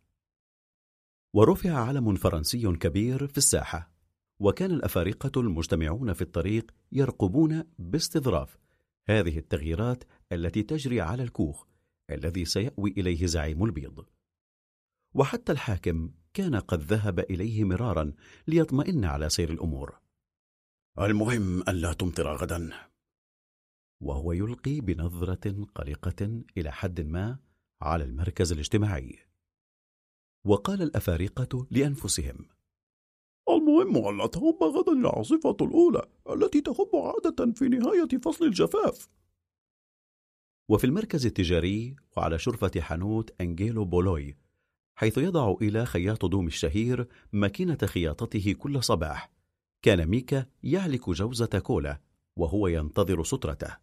B: ورفع علم فرنسي كبير في الساحة. وكان الأفارقة المجتمعون في الطريق يرقبون باستظراف. هذه التغييرات التي تجري على الكوخ الذي سيأوي إليه زعيم البيض. وحتى الحاكم كان قد ذهب إليه مرارا ليطمئن على سير الأمور.
F: المهم ألا تمطر غدا.
B: وهو يلقي بنظرة قلقة إلى حد ما على المركز الاجتماعي. وقال الأفارقة لأنفسهم
F: المهم ألا تهب غدا العاصفة الأولى التي تهب عادة في نهاية فصل الجفاف.
B: وفي المركز التجاري وعلى شرفة حانوت أنجيلو بولوي حيث يضع إلى خياط دوم الشهير ماكينة خياطته كل صباح. كان ميكا يعلك جوزة كولا وهو ينتظر سترته.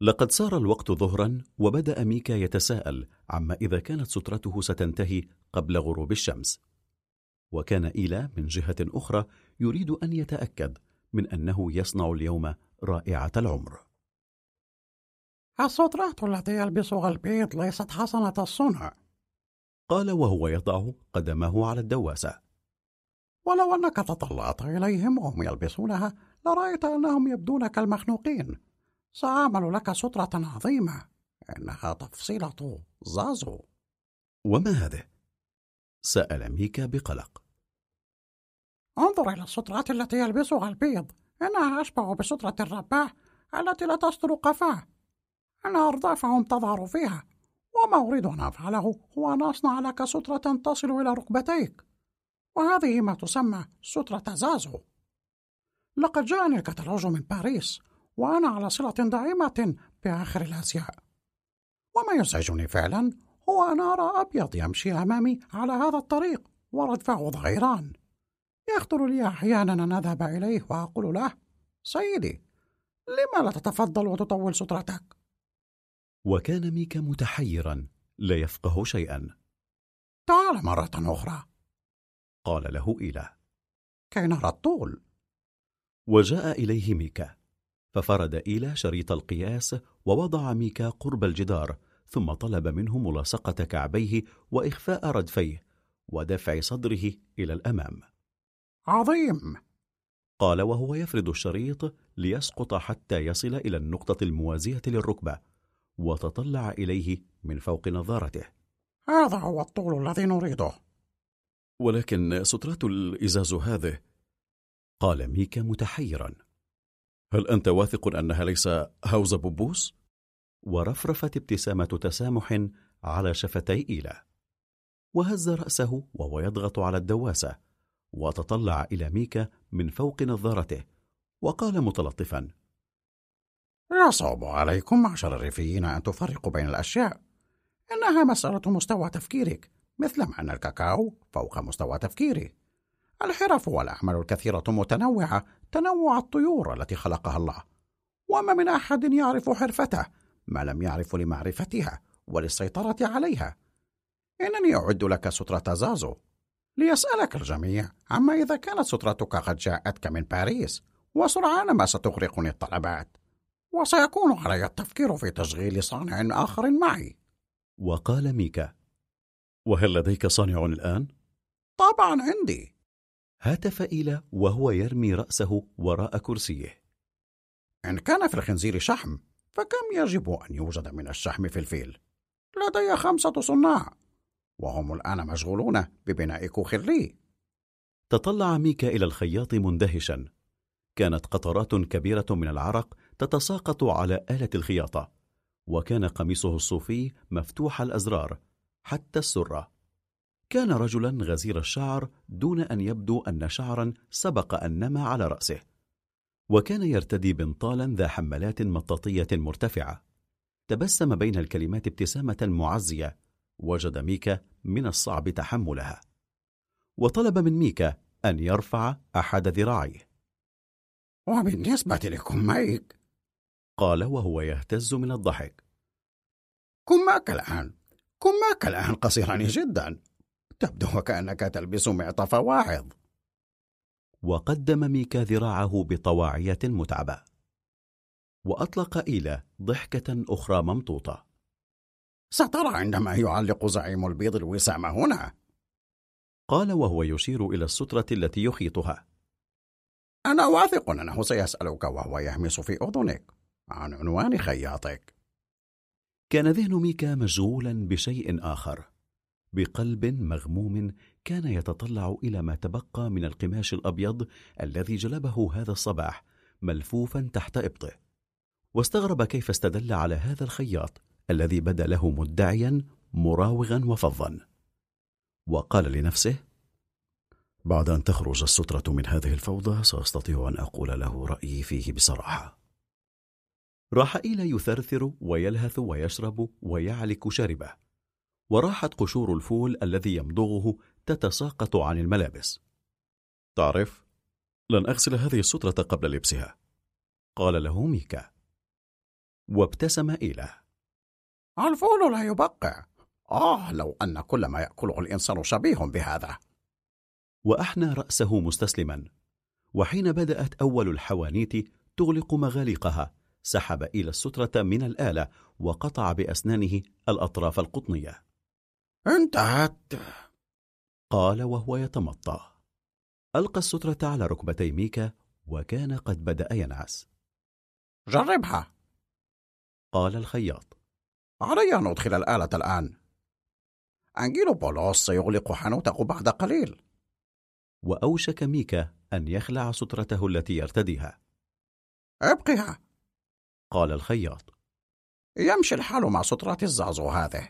B: لقد صار الوقت ظهرا وبدأ ميكا يتساءل عما إذا كانت سترته ستنتهي قبل غروب الشمس. وكان إيلا من جهة أخرى يريد أن يتأكد من أنه يصنع اليوم رائعة العمر.
D: السترات التي يلبسها البيض ليست حسنة الصنع.
B: قال وهو يضع قدمه على الدواسة.
D: ولو أنك تطلعت إليهم وهم يلبسونها لرأيت أنهم يبدون كالمخنوقين. سأعمل لك سترة عظيمة. إنها تفصيلة زازو.
B: وما هذه؟ سأل ميكا بقلق.
D: انظر إلى السترات التي يلبسها البيض. إنها أشبه بسترة الرباح التي لا تستر قفاه. إن أردافهم تظهر فيها وما أريد أن أفعله هو أن أصنع لك سترة تصل إلى ركبتيك. وهذه ما تسمى سترة زازو. لقد جاءني الكتالوج من باريس وأنا على صلة دائمة بآخر الأزياء. وما يزعجني فعلا هو أن أرى أبيض يمشي أمامي على هذا الطريق وردفه ضغيران. يخطر لي أحيانا أن أذهب إليه وأقول له سيدي لما لا تتفضل وتطول سترتك؟
B: وكان ميكا متحيرا لا يفقه شيئا.
D: تعال مرة أخرى.
B: قال له إيلا
D: كي نرى الطول.
B: وجاء إليه ميكا. ففرد إيلا شريط القياس ووضع ميكا قرب الجدار ثم طلب منه ملاصقة كعبيه وإخفاء ردفيه ودفع صدره إلى الأمام.
D: عظيم!
B: قال وهو يفرد الشريط ليسقط حتى يصل إلى النقطة الموازية للركبة. وتطلع إليه من فوق نظارته.
D: هذا هو الطول الذي نريده.
F: ولكن سترات الإزاز هذه؟
B: قال ميكا متحيرا.
F: هل أنت واثق أنها ليس هوز بوبوس؟
B: ورفرفت ابتسامة تسامح على شفتي إيلا. وهز رأسه وهو يضغط على الدواسة وتطلع إلى ميكا من فوق نظارته وقال متلطفا
D: يصعب عليكم معشر الريفيين أن تفرقوا بين الأشياء. إنها مسألة مستوى تفكيرك مثلما أن الكاكاو فوق مستوى تفكيري. الحرف والأعمال الكثيرة متنوعة تنوع الطيور التي خلقها الله. وما من أحد يعرف حرفته ما لم يعرف لمعرفتها وللسيطرة عليها. إنني أعد لك سترة زازو ليسألك الجميع عما إذا كانت سترتك قد جاءتك من باريس وسرعان ما ستغرقني الطلبات. وسيكون علي التفكير في تشغيل صانع آخر معي.
B: وقال ميكا
F: وهل لديك صانع الآن؟
D: طبعا عندي.
B: هاتف إيلا وهو يرمي رأسه وراء كرسيه.
D: إن كان في الخنزير شحم فكم يجب أن يوجد من الشحم في الفيل؟ لدي خمسة صناع وهم الآن مشغولون ببناء كوخ لي.
B: تطلع ميكا إلى الخياط مندهشا. كانت قطرات كبيرة من العرق تتساقط على آلة الخياطة وكان قميصه الصوفي مفتوح الأزرار حتى السرة كان رجلا غزير الشعر دون أن يبدو أن شعرا سبق أن نما على رأسه وكان يرتدي بنطالا ذا حملات مطاطية مرتفعة. تبسم بين الكلمات ابتسامة معزية وجد ميكا من الصعب تحملها. وطلب من ميكا أن يرفع أحد ذراعيه.
D: وبالنسبة لكميك
B: قال وهو يهتز من الضحك.
D: كماك الآن. كماك الآن قصيران جدا. تبدو وكأنك تلبس معطف واعظ
B: وقدم ميكا ذراعه بطواعية متعبة. وأطلق إيلا ضحكة أخرى ممطوطة.
D: سترى عندما يعلق زعيم البيض الوسام هنا.
B: قال وهو يشير إلى السترة التي يخيطها.
D: أنا واثق أنه سيسألك وهو يهمس في أذنك. عن عنوان خياطك.
B: كان ذهن ميكا مشغولا بشيء آخر. بقلب مغموم كان يتطلع إلى ما تبقى من القماش الأبيض الذي جلبه هذا الصباح ملفوفا تحت إبطه. واستغرب كيف استدل على هذا الخياط الذي بدا له مدعيا مراوغا وفظا. وقال لنفسه
K: بعد أن تخرج السترة من هذه الفوضى سأستطيع أن أقول له رأيي فيه بصراحة.
B: راح إلى يثرثر ويلهث ويشرب ويعلك شاربه وراحت قشور الفول الذي يمضغه تتساقط عن الملابس.
K: تعرف لن أغسل هذه السترة قبل لبسها.
B: قال له ميكا. وابتسم إيله
D: الفول لا يبقع آه لو أن كل ما يأكله الإنسان شبيه بهذا.
B: وأحنى رأسه مستسلما. وحين بدأت أول الحوانيت تغلق مغاليقها سحب إلى السترة من الآلة وقطع بأسنانه الأطراف القطنية.
D: انتهت
B: قال وهو يتمطى. ألقى السترة على ركبتي ميكا وكان قد بدأ ينعس.
D: جربها.
B: قال الخياط.
D: علي أن أدخل الآلة الآن. أنجيلو بولوس سيغلق حانوته بعد قليل.
B: وأوشك ميكا أن يخلع سترته التي يرتديها.
D: أبقها.
B: قال الخياط.
D: يمشي الحال مع سترات الزازو هذه.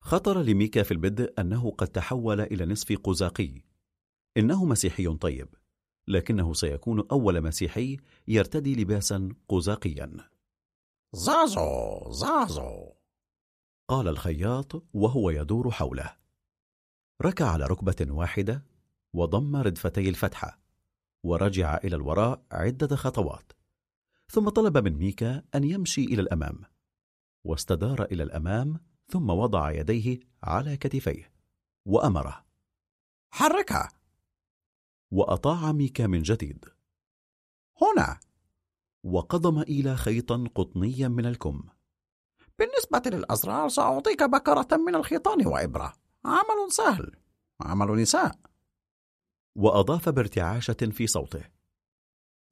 B: خطر لميكا في البدء أنه قد تحول إلى نصف قزاقي. إنه مسيحي طيب لكنه سيكون أول مسيحي يرتدي لباسا قزاقيا.
D: زازو زازو
B: قال الخياط وهو يدور حوله. ركع على ركبة واحدة وضم ردفتي الفتحة ورجع إلى الوراء عدة خطوات. ثم طلب من ميكا أن يمشي إلى الأمام. واستدار إلى الأمام ثم وضع يديه على كتفيه وأمره.
D: حركها!
B: وأطاع ميكا من جديد.
D: هنا!
B: وقضم إلى خيطا قطنيا من الكم.
D: بالنسبة للأزرار سأعطيك بكرة من الخيطان وإبرة. عمل سهل. عمل نساء.
B: وأضاف بارتعاشة في صوته.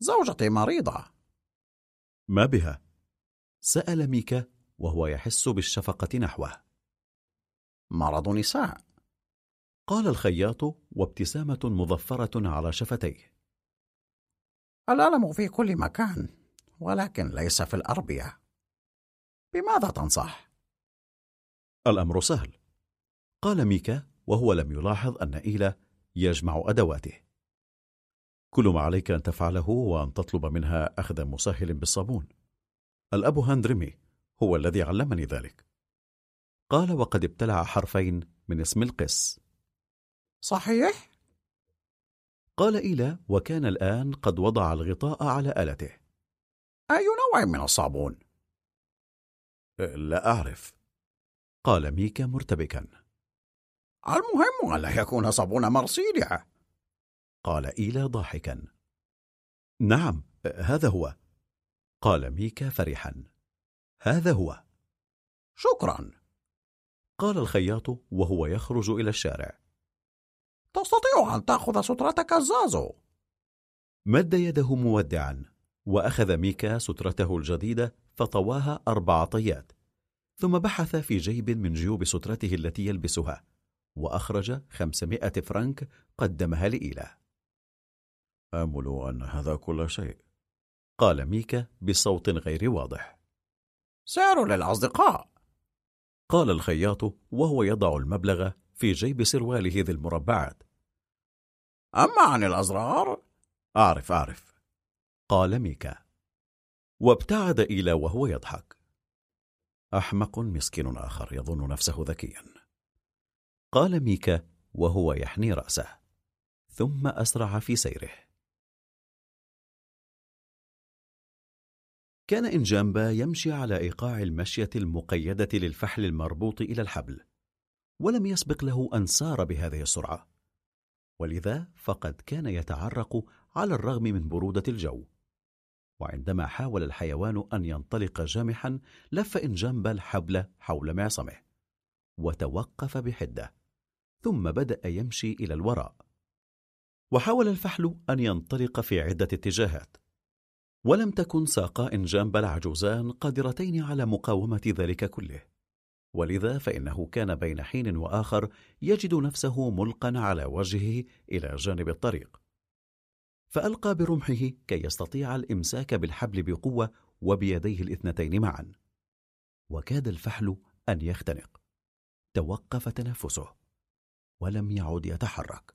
D: زوجتي مريضة.
B: ما بها؟ سأل ميكا وهو يحس بالشفقة نحوه.
D: مرض نساء.
B: قال الخياط وابتسامة مظفرة على شفتيه.
D: الألم في كل مكان ولكن ليس في الأربية. بماذا تنصح؟
B: الأمر سهل. قال ميكا وهو لم يلاحظ أن إيلا يجمع أدواته. كل ما عليك أن تفعله هو أن تطلب منها أخذ مسهل بالصابون. الأب هاندرمي هو الذي علمني ذلك. قال وقد ابتلع حرفين من اسم القس.
D: صحيح؟
B: قال إيلا وكان الآن قد وضع الغطاء على آلته.
D: أي نوع من الصابون؟
K: لا أعرف.
B: قال ميكا مرتبكا.
D: المهم ألا يكون صابون مرسيليا
B: قال إيلا ضاحكا. نعم هذا هو. قال ميكا فرحا. هذا هو.
D: شكرا.
B: قال الخياط وهو يخرج إلى الشارع.
D: تستطيع أن تأخذ سترتك الزازو
B: مد يده مودعا وأخذ ميكا سترته الجديدة فطواها أربع طيات ثم بحث في جيب من جيوب سترته التي يلبسها وأخرج خمسمائة فرنك قدمها لإيلا.
K: آمل أن هذا كل شيء.
B: قال ميكا بصوت غير واضح.
D: سعر للأصدقاء.
B: قال الخياط وهو يضع المبلغ في جيب سرواله ذي المربعات.
D: أما عن الأزرار؟
B: أعرف أعرف. قال ميكا. وابتعد إلى وهو يضحك. أحمق مسكين آخر يظن نفسه ذكيا. قال ميكا وهو يحني رأسه. ثم أسرع في سيره. كان إنجامبا يمشي على إيقاع المشية المقيدة للفحل المربوط إلى الحبل ولم يسبق له أن سار بهذه السرعة. ولذا فقد كان يتعرق على الرغم من برودة الجو. وعندما حاول الحيوان أن ينطلق جامحا لف إنجامبا الحبل حول معصمه وتوقف بحدة ثم بدأ يمشي إلى الوراء. وحاول الفحل أن ينطلق في عدة اتجاهات. ولم تكن ساقا إنجامبا العجوزان قادرتين على مقاومة ذلك كله. ولذا فإنه كان بين حين وآخر يجد نفسه ملقا على وجهه إلى جانب الطريق. فألقى برمحه كي يستطيع الإمساك بالحبل بقوة وبيديه الاثنتين معا. وكاد الفحل أن يختنق. توقف تنفسه. ولم يعد يتحرك.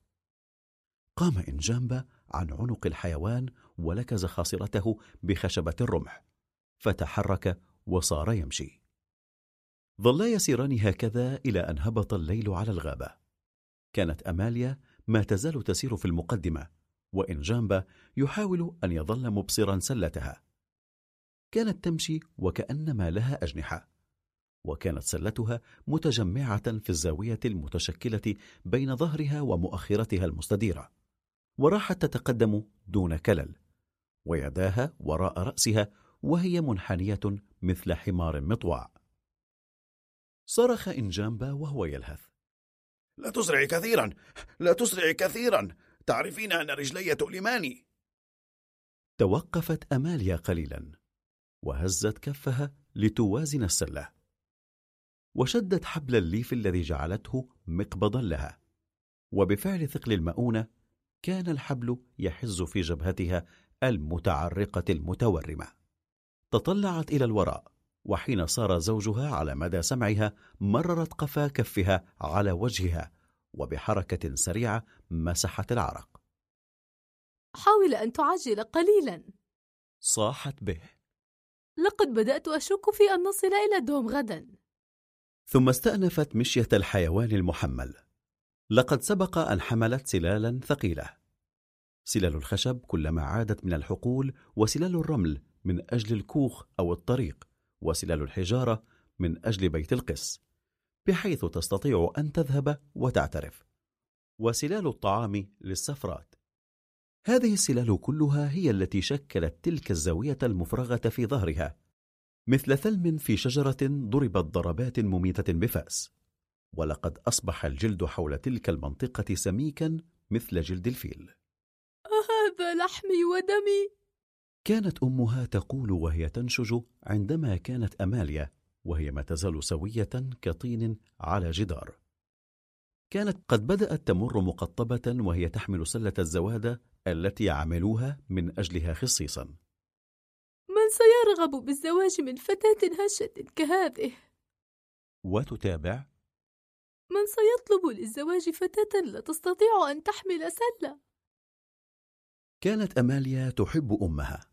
B: قام إنجامبا عن عنق الحيوان ولكز خاصرته بخشبة الرمح فتحرك وصار يمشي. ظلا يسيران هكذا إلى أن هبط الليل على الغابة. كانت أماليا ما تزال تسير في المقدمة وإن جامبا يحاول أن يظل مبصرا سلتها. كانت تمشي وكأنما لها أجنحة وكانت سلتها متجمعة في الزاوية المتشكلة بين ظهرها ومؤخرتها المستديرة. وراحت تتقدم دون كلل. ويداها وراء رأسها وهي منحنية مثل حمار مطواع. صرخ إنجامبا وهو يلهث.
G: لا تسرعي كثيرا لا تسرعي كثيرا. تعرفين أن رجلي تؤلماني.
B: توقفت أماليا قليلا. وهزت كفها لتوازن السلة. وشدت حبل الليف الذي جعلته مقبضا لها. وبفعل ثقل المؤونة كان الحبل يحز في جبهتها المتعرقة المتورمة. تطلعت إلى الوراء وحين صار زوجها على مدى سمعها مررت قفا كفها على وجهها وبحركة سريعة مسحت العرق.
J: حاول أن تعجل قليلا.
B: صاحت به.
J: لقد بدأت أشك في أن نصل إلى دوم غدا.
B: ثم استأنفت مشية الحيوان المحمل. لقد سبق أن حملت سلالا ثقيلة. سلال الخشب كلما عادت من الحقول وسلال الرمل من أجل الكوخ أو الطريق وسلال الحجارة من أجل بيت القس بحيث تستطيع أن تذهب وتعترف. وسلال الطعام للسفرات هذه السلال كلها هي التي شكلت تلك الزاوية المفرغة في ظهرها مثل ثلم في شجرة ضربت ضربات مميتة بفأس. ولقد أصبح الجلد حول تلك المنطقة سميكا مثل جلد الفيل.
J: هذا لحمي ودمي؟
B: كانت أمها تقول وهي تنشج عندما كانت أماليا وهي ما تزال سوية كطين على جدار. كانت قد بدأت تمر مقطبة وهي تحمل سلة الزوادة التي عملوها من أجلها خصيصا.
J: من سيرغب بالزواج من فتاة هشة كهذه؟
B: وتتابع
J: من سيطلب للزواج فتاة لا تستطيع أن تحمل سلة؟
B: كانت أماليا تحب أمها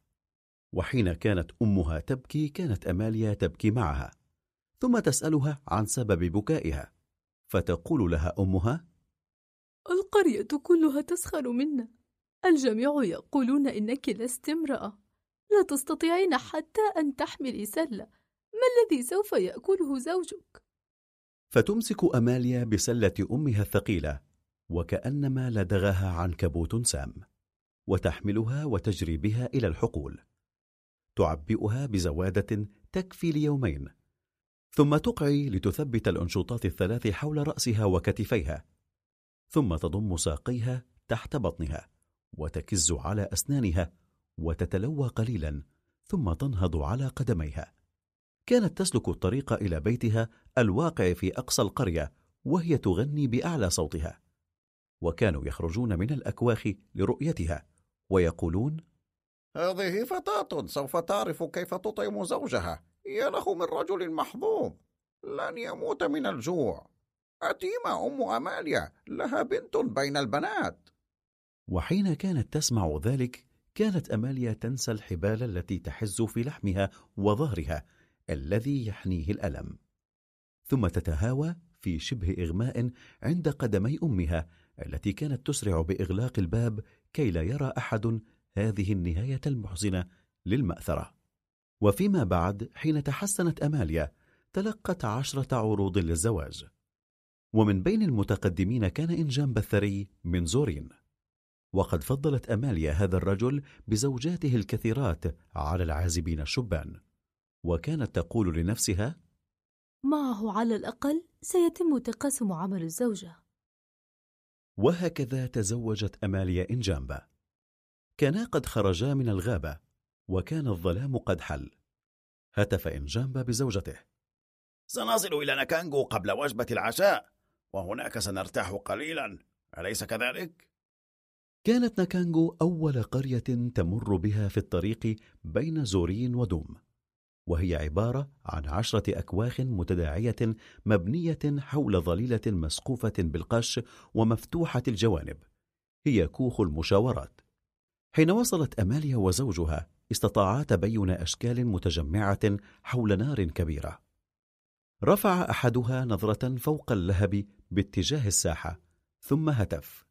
B: وحين كانت أمها تبكي كانت أماليا تبكي معها ثم تسألها عن سبب بكائها فتقول لها أمها
J: القرية كلها تسخر منا الجميع يقولون إنك لست امرأة لا تستطيعين حتى أن تحملي سلة ما الذي سوف يأكله زوجك
B: فتمسك أماليا بسلة أمها الثقيلة وكأنما لدغها عنكبوت سام وتحملها وتجري بها إلى الحقول. تعبئها بزوادة تكفي ليومين ثم تقعي لتثبت الأنشوطات الثلاث حول رأسها وكتفيها ثم تضم ساقيها تحت بطنها وتكز على أسنانها وتتلوى قليلا ثم تنهض على قدميها. كانت تسلك الطريق إلى بيتها الواقع في أقصى القرية وهي تغني بأعلى صوتها. وكانوا يخرجون من الأكواخ لرؤيتها ويقولون
G: هذه فتاة سوف تعرف كيف تطعم زوجها. يا له من رجل محظوظ لن يموت من الجوع. أتيمة أم أماليا لها بنت بين البنات.
B: وحين كانت تسمع ذلك كانت أماليا تنسى الحبال التي تحز في لحمها وظهرها الذي يحنيه الألم. ثم تتهاوى في شبه إغماء عند قدمي أمها التي كانت تسرع بإغلاق الباب كي لا يرى أحد هذه النهاية المحزنة للمأثرة. وفيما بعد حين تحسنت أماليا تلقت عشرة عروض للزواج. ومن بين المتقدمين كان إنجام بثري من زورين. وقد فضلت أماليا هذا الرجل بزوجاته الكثيرات على العازبين الشبان. وكانت تقول لنفسها
J: معه على الأقل سيتم تقاسم عمل الزوجة.
B: وهكذا تزوجت أماليا إنجامبا. كانا قد خرجا من الغابة وكان الظلام قد حل. هتف إنجامبا بزوجته.
G: سنصل إلى نكانجو قبل وجبة العشاء وهناك سنرتاح قليلا. أليس كذلك؟
B: كانت نكانجو أول قرية تمر بها في الطريق بين زورين ودوم. وهي عبارة عن عشرة أكواخ متداعية مبنية حول ظليلة مسقوفة بالقش ومفتوحة الجوانب. هي كوخ المشاورات. حين وصلت أماليا وزوجها استطاعا تبين أشكال متجمعة حول نار كبيرة. رفع أحدها نظرة فوق اللهب باتجاه الساحة ثم هتف.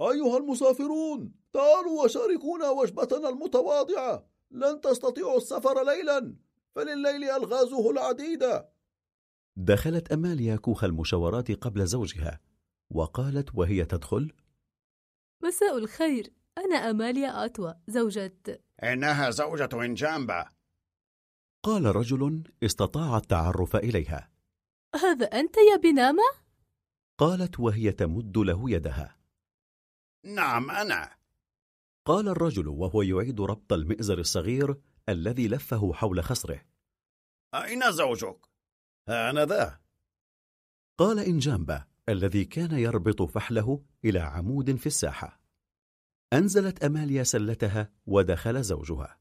F: أيها المسافرون تعالوا وشاركونا وجبتنا المتواضعة. لن تستطيعوا السفر ليلا. فلليل ألغازه العديدة
B: دخلت أماليا كوخ المشاورات قبل زوجها وقالت وهي تدخل
J: مساء الخير أنا أماليا آتوا زوجة
G: إنها زوجة إنجامبا
B: قال رجل استطاع التعرف إليها.
J: هذا أنت يا بنامة؟
B: قالت وهي تمد له يدها.
G: نعم أنا.
B: قال الرجل وهو يعيد ربط المئزر الصغير الذي لفه حول خصره.
G: أين زوجك؟
F: أنا ذا.
B: قال إنجامبا الذي كان يربط فحله إلى عمود في الساحة. أنزلت أماليا سلتها ودخل زوجها.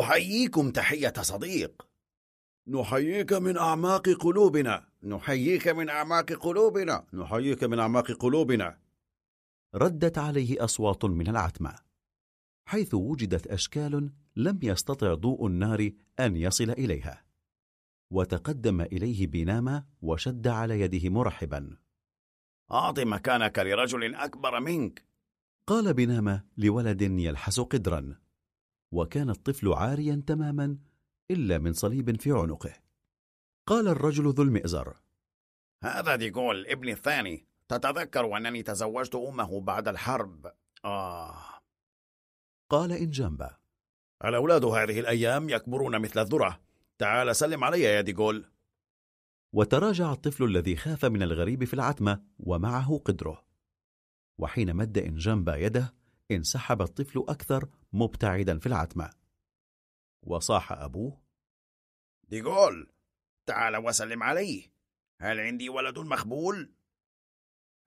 G: أحييكم تحية صديق.
F: نحييك من أعماق قلوبنا. نحييك من أعماق قلوبنا. نحييك من أعماق قلوبنا.
B: ردت عليه أصوات من العتمة. حيث وجدت أشكال لم يستطع ضوء النار أن يصل إليها. وتقدم إليه بناما وشد على يده مرحبا.
G: أعط مكانك لرجل أكبر منك.
B: قال بناما لولد يلحس قدرا. وكان الطفل عاريا تماما إلا من صليب في عنقه. قال الرجل ذو المئزر
G: هذا ديغول ابني الثاني. تتذكر أنني تزوجت أمه بعد الحرب. آه.
B: قال جنبه
G: الأولاد هذه الأيام يكبرون مثل الذرة. تعال سلم علي يا ديغول.
B: وتراجع الطفل الذي خاف من الغريب في العتمة ومعه قدره. وحين مد إن جنب يده انسحب الطفل أكثر مبتعدا في العتمة. وصاح أبوه
G: ديغول تعال وسلم عليه هل عندي ولد مخبول؟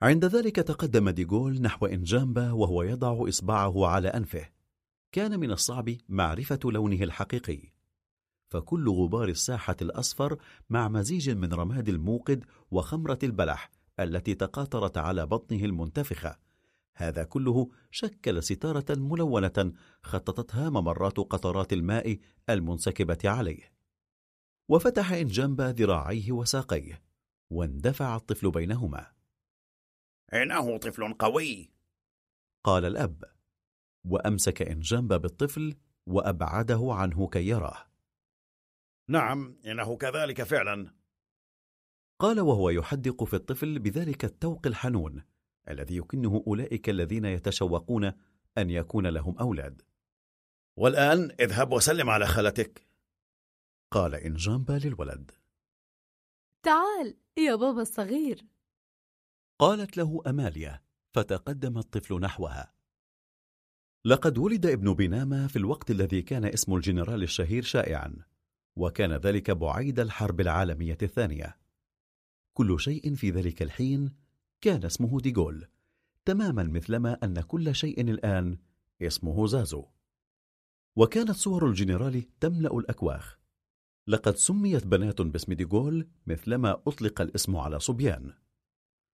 B: عند ذلك تقدم ديغول نحو إنجامبا وهو يضع إصبعه على أنفه. كان من الصعب معرفة لونه الحقيقي. فكل غبار الساحة الأصفر مع مزيج من رماد الموقد وخمرة البلح التي تقاطرت على بطنه المنتفخة. هذا كله شكل ستارة ملونة خططتها ممرات قطرات الماء المنسكبة عليه. وفتح إن جنب ذراعيه وساقيه واندفع الطفل بينهما.
G: إنه طفل قوي!
B: قال الأب. وأمسك إن جنب بالطفل وأبعده عنه كي يراه.
G: نعم إنه كذلك فعلا.
B: قال وهو يحدق في الطفل بذلك التوق الحنون الذي يكنه أولئك الذين يتشوقون أن يكون لهم أولاد.
G: والآن اذهب وسلم على خالتك.
B: قال إنجامبا للولد.
J: تعال يا بابا الصغير.
B: قالت له أماليا فتقدم الطفل نحوها. لقد ولد ابن بناما في الوقت الذي كان اسم الجنرال الشهير شائعا وكان ذلك بعيد الحرب العالمية الثانية. كل شيء في ذلك الحين كان اسمه ديغول تماما مثلما أن كل شيء الآن اسمه زازو. وكانت صور الجنرال تملأ الأكواخ. لقد سميت بنات باسم ديغول مثلما أطلق الاسم على صبيان.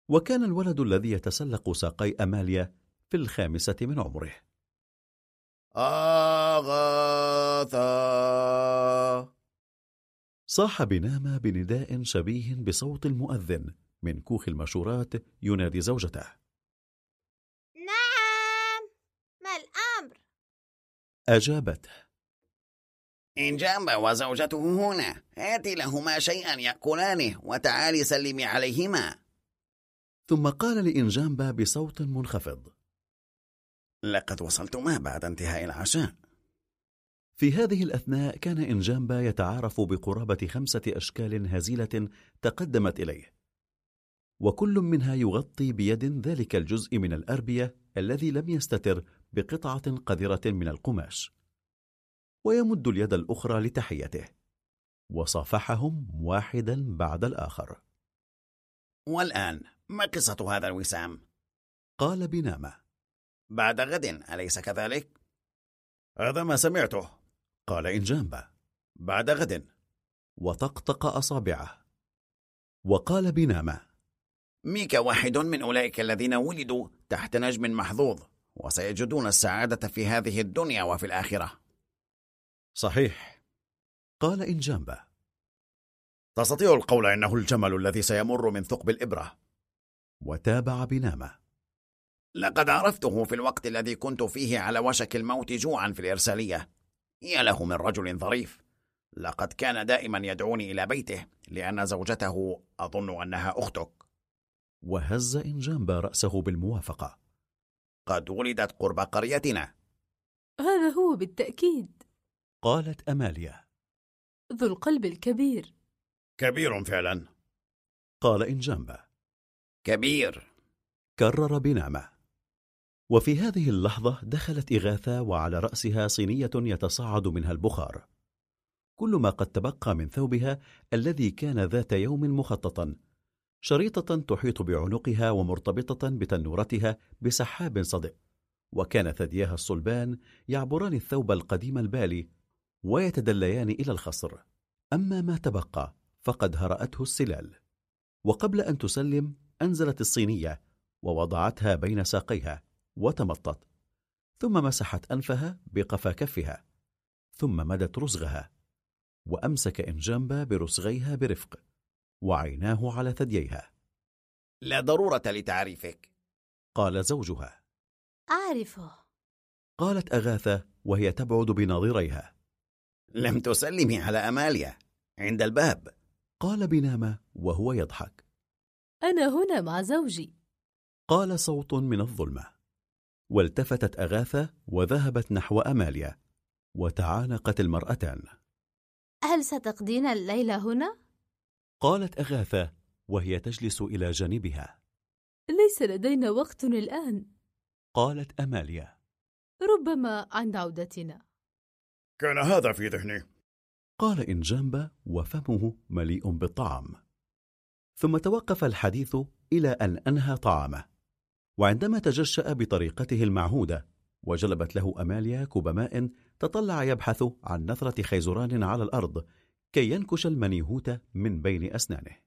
B: وكان الولد الذي يتسلق ساقي أماليا في الخامسة من عمره.
G: أغاثا.
B: صاح بناما بنداء شبيه بصوت المؤذن من كوخ المشورات ينادي زوجته.
C: نعم ما الأمر؟
B: أجابته.
G: إنجامبا وزوجته هنا هاتي لهما شيئا يأكلانه وتعالي سلمي عليهما.
B: ثم قال لإنجامبا بصوت منخفض.
G: لقد وصلتما بعد انتهاء العشاء.
B: في هذه الأثناء كان إنجامبا يتعارف بقرابة خمسة أشكال هزيلة تقدمت إليه. وكل منها يغطي بيد ذلك الجزء من الأربية الذي لم يستتر بقطعة قذرة من القماش. ويمد اليد الأخرى لتحيته. وصافحهم واحدا بعد الآخر.
G: والآن ما قصة هذا الوسام؟
B: قال بنامة.
G: بعد غد أليس كذلك؟
F: هذا ما سمعته.
B: قال إنجامبا
F: بعد غد.
B: وطقطق أصابعه. وقال بنامة
G: ميكا واحد من أولئك الذين ولدوا تحت نجم محظوظ وسيجدون السعادة في هذه الدنيا وفي الآخرة.
F: صحيح.
B: قال إنجامبا
F: تستطيع القول إنه الجمل الذي سيمر من ثقب الإبرة.
B: وتابع بنامة
G: لقد عرفته في الوقت الذي كنت فيه على وشك الموت جوعا في الإرسالية. يا له من رجل ظريف. لقد كان دائما يدعوني إلى بيته لأن زوجته أظن أنها أختك.
B: وهز إنجامبا رأسه بالموافقة.
G: قد ولدت قرب قريتنا.
J: هذا هو بالتأكيد.
B: قالت أماليا.
J: ذو القلب الكبير.
F: كبير فعلا.
B: قال إنجامبا
G: كبير.
B: كرر بنعمة وفي هذه اللحظة دخلت إغاثة وعلى رأسها صينية يتصاعد منها البخار. كل ما قد تبقى من ثوبها الذي كان ذات يوم مخططا شريطة تحيط بعنقها ومرتبطة بتنورتها بسحاب صدئ وكان ثدياها الصلبان يعبران الثوب القديم البالي ويتدليان إلى الخصر. أما ما تبقى فقد هرأته السلال. وقبل أن تسلم أنزلت الصينية ووضعتها بين ساقيها. وتمطت. ثم مسحت أنفها بقفا كفها. ثم مدت رسغها وأمسك إنجامبا برسغيها برفق. وعيناه على ثدييها.
G: لا ضرورة لتعريفك.
B: قال زوجها.
C: أعرفه.
B: قالت أغاثة وهي تبعد بناظريها.
G: لم تسلمي على أماليا. عند الباب.
B: قال بنامة وهو يضحك.
J: أنا هنا مع زوجي.
B: قال صوت من الظلمة. والتفتت أغاثة وذهبت نحو أماليا وتعانقت المرأتان.
C: هل ستقضين الليل هنا؟
B: قالت أغاثة وهي تجلس إلى جانبها.
J: ليس لدينا وقت الآن.
B: قالت أماليا.
J: ربما عند عودتنا.
F: كان هذا في ذهني.
B: قال إنجامبا وفمه مليء بالطعام. ثم توقف الحديث إلى أن أنهى طعامه. وعندما تجشأ بطريقته المعهودة وجلبت له أماليا كوب ماء تطلع يبحث عن نثرة خيزران على الأرض كي ينكش المنيهوت من بين أسنانه.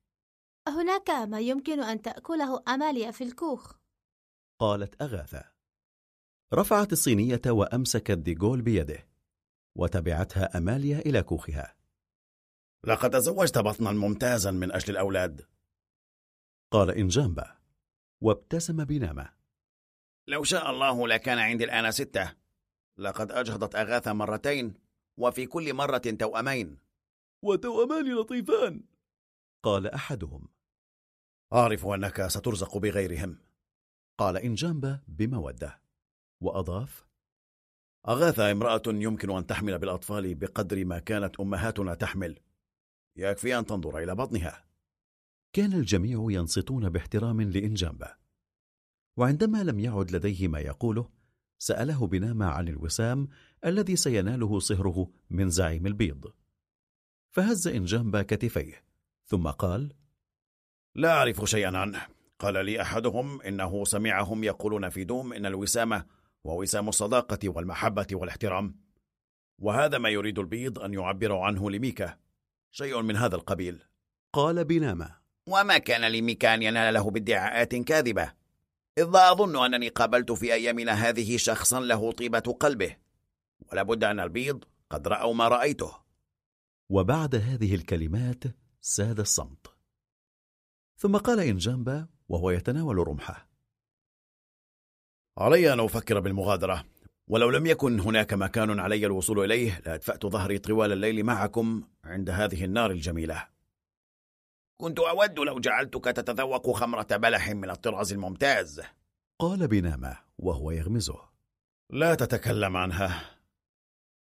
C: هناك ما يمكن أن تأكله أماليا في الكوخ.
B: قالت أغاثة رفعت الصينية وأمسكت ديغول بيده وتبعتها أماليا إلى كوخها.
F: لقد تزوجت بطنا ممتازا من أجل الأولاد.
B: قال إنجامبا. وابتسم بنامة.
G: لو شاء الله لكان عندي الآن ستة. لقد أجهضت أغاثة مرتين وفي كل مرة توأمين.
B: وتوأمان لطيفان. قال أحدهم.
F: أعرف أنك سترزق بغيرهم.
B: قال إنجامبا بمودة. وأضاف.
F: أغاثة امرأة يمكن أن تحمل بالأطفال بقدر ما كانت أمهاتنا تحمل. يكفي أن تنظر إلى بطنها.
B: كان الجميع ينصتون باحترام لإنجامبا. وعندما لم يعد لديه ما يقوله سأله بنامة عن الوسام الذي سيناله صهره من زعيم البيض. فهز إنجامبا كتفيه ثم قال
F: لا أعرف شيئا عنه. قال لي أحدهم إنه سمعهم يقولون في دوم إن الوسامة ووسام الصداقة والمحبة والاحترام. وهذا ما يريد البيض أن يعبر عنه لميكا. شيء من هذا القبيل.
B: قال بنامة
G: وما كان لميكا أن ينال له بادعاءات كاذبة. إذ لا أظن أنني قابلت في أيامنا هذه شخصا له طيبة قلبه. ولابد أن البيض قد رأوا ما رأيته.
B: وبعد هذه الكلمات ساد الصمت. ثم قال إنجامبا وهو يتناول رمحه.
F: علي أن أفكر بالمغادرة.
G: ولو لم يكن هناك مكان علي الوصول إليه لأدفأت ظهري طوال الليل معكم عند هذه النار الجميلة. كنت أود لو جعلتك تتذوق خمرة بلح من الطراز الممتاز.
B: قال بنامة وهو يغمزه.
G: لا تتكلم عنها.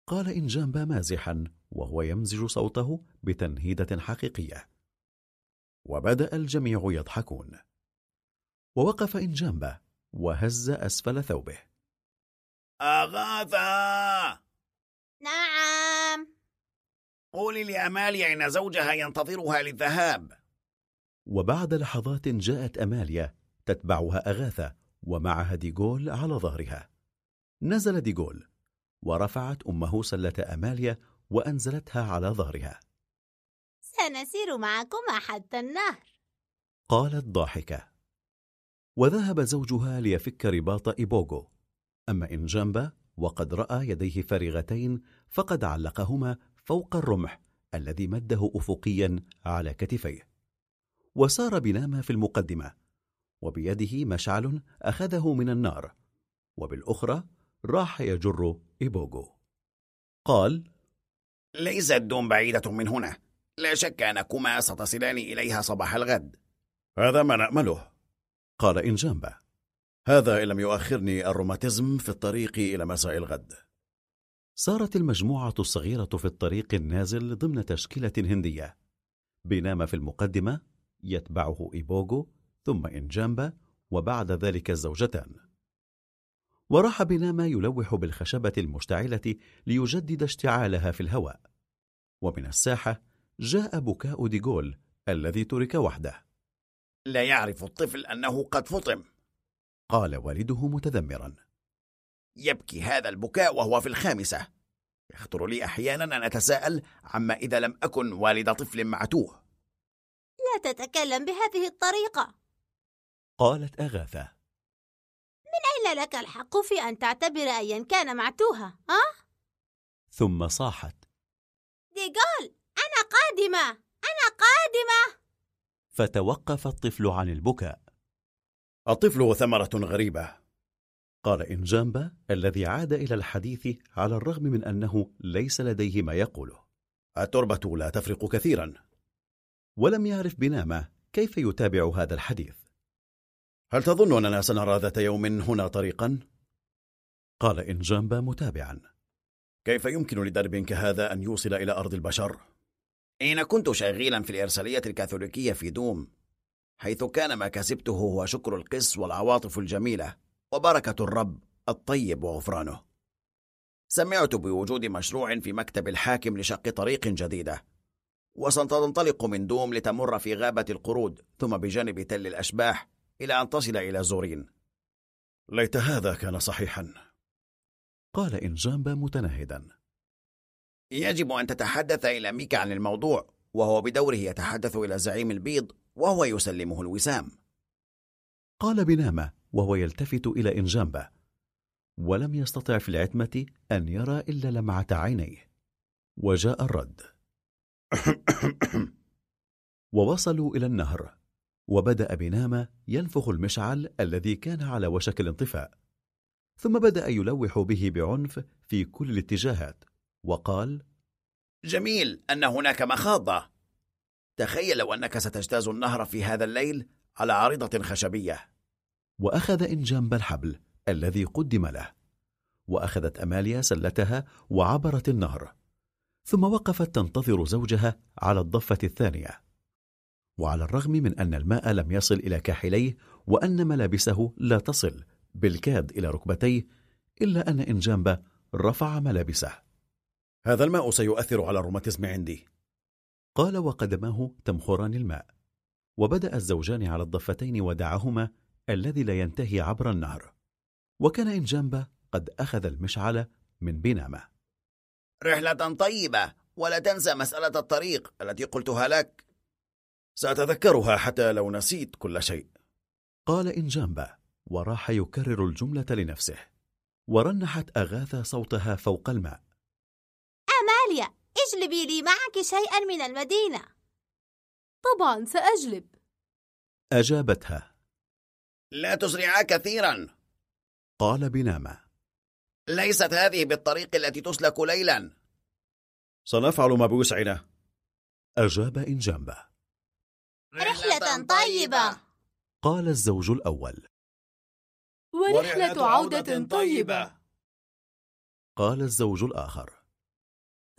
B: قال إنجامبا مازحا وهو يمزج صوته بتنهيدة حقيقية. وبدأ الجميع يضحكون. ووقف إنجامبا وهز أسفل ثوبه.
G: أغاثا
C: نعم.
G: قولي لأماليا إن زوجها ينتظرها للذهاب.
B: وبعد لحظات جاءت أماليا تتبعها أغاثة ومعها ديغول على ظهرها. نزل ديغول ورفعت أمه سلة أماليا وأنزلتها على ظهرها.
C: سنسير معكما حتى النهر.
B: قالت ضاحكة. وذهب زوجها ليفك رباط إيبوغو. أما إنجامبا وقد رأى يديه فارغتين فقد علقهما فوق الرمح الذي مده أفقيا على كتفيه. وسار بناما في المقدمة وبيده مشعل أخذه من النار وبالأخرى راح يجر إيبوغو قال
G: ليست دوم بعيدة من هنا. لا شك أنكما ستصلان إليها صباح الغد.
F: هذا ما نأمله.
B: قال إنجامبا
F: هذا إن لم يؤخرني الروماتيزم في الطريق إلى مساء الغد.
B: سارت المجموعة الصغيرة في الطريق النازل ضمن تشكيلة هندية. بينما في المقدمة يتبعه إيبوغو ثم إنجامبا وبعد ذلك الزوجتان. وراح بينما يلوح بالخشبة المشتعلة ليجدد اشتعالها في الهواء. ومن الساحة جاء بكاء ديغول الذي ترك وحده.
G: لا يعرف الطفل أنه قد فطم.
B: قال والده متذمرا.
G: يبكي هذا البكاء وهو في الخامسة. يخطر لي أحيانا أن أتساءل عما إذا لم أكن والد طفل معتوه
C: لا تتكلم بهذه الطريقة.
B: قالت أغاثة.
C: أين لك الحق في أن تعتبر أيا كان معتوها ها؟
B: ثم صاحت.
C: ديغول أنا قادمة أنا قادمة.
B: فتوقف الطفل عن البكاء.
F: الطفل ثمرة غريبة.
B: قال إنجامبا الذي عاد إلى الحديث على الرغم من أنه ليس لديه ما يقوله.
F: التربة لا تفرق كثيرا.
B: ولم يعرف بنامة كيف يتابع هذا الحديث.
F: هل تظن أننا سنرى ذات يوم هنا طريقا؟
B: قال إنجامبا متابعا.
F: كيف يمكن لدرب كهذا أن يوصل إلى أرض البشر؟
G: حين كنت شغيلا في الإرسالية الكاثوليكية في دوم حيث كان ما كسبته هو شكر القس والعواطف الجميلة. وبركة الرب الطيب وغفرانه. سمعت بوجود مشروع في مكتب الحاكم لشق طريق جديدة وستنطلق من دوم لتمر في غابة القرود ثم بجانب تل الأشباح إلى أن تصل إلى زورين.
F: ليت هذا كان صحيحا.
B: قال إنجامبا متنهدا.
G: يجب أن تتحدث إلى ميكا عن الموضوع وهو بدوره يتحدث إلى زعيم البيض وهو يسلمه الوسام.
B: قال بنامة وهو يلتفت إلى إنجامبا ولم يستطع في العتمة أن يرى إلا لمعة عينيه. وجاء الرد. ووصلوا إلى النهر وبدأ بنامة ينفخ المشعل الذي كان على وشك الانطفاء. ثم بدأ يلوح به بعنف في كل الاتجاهات وقال
G: جميل أن هناك مخاضة. تخيل لو أنك ستجتاز النهر في هذا الليل على عارضة خشبية.
B: وأخذ إنجامب الحبل الذي قدم له وأخذت أماليا سلتها وعبرت النهر ثم وقفت تنتظر زوجها على الضفة الثانية. وعلى الرغم من أن الماء لم يصل إلى كاحليه وأن ملابسه لا تصل بالكاد إلى ركبتيه إلا أن إنجامبا رفع ملابسه.
F: هذا الماء سيؤثر على الروماتيزم عندي.
B: قال وقدماه تمخران الماء وبدأ الزوجان على الضفتين ودعهما الذي لا ينتهي عبر النهر. وكان إنجامبا قد أخذ المشعل من بنامة.
G: رحلة طيبة ولا تنسى مسألة الطريق التي قلتها لك.
F: سأتذكرها حتى لو نسيت كل شيء.
B: قال إنجامبا وراح يكرر الجملة لنفسه. ورنحت أغاثة صوتها فوق الماء.
C: أماليا اجلبي لي معك شيئا من المدينة.
J: طبعا سأجلب.
B: أجابتها.
G: لا تسرعا كثيرا.
B: قال بنامة
G: ليست هذه بالطريق التي تسلك ليلا.
F: سنفعل ما بوسعنا.
B: أجاب إنجامبا
C: رحلة طيبة.
B: قال الزوج الأول.
J: ورحلة عودة طيبة.
B: قال الزوج الآخر.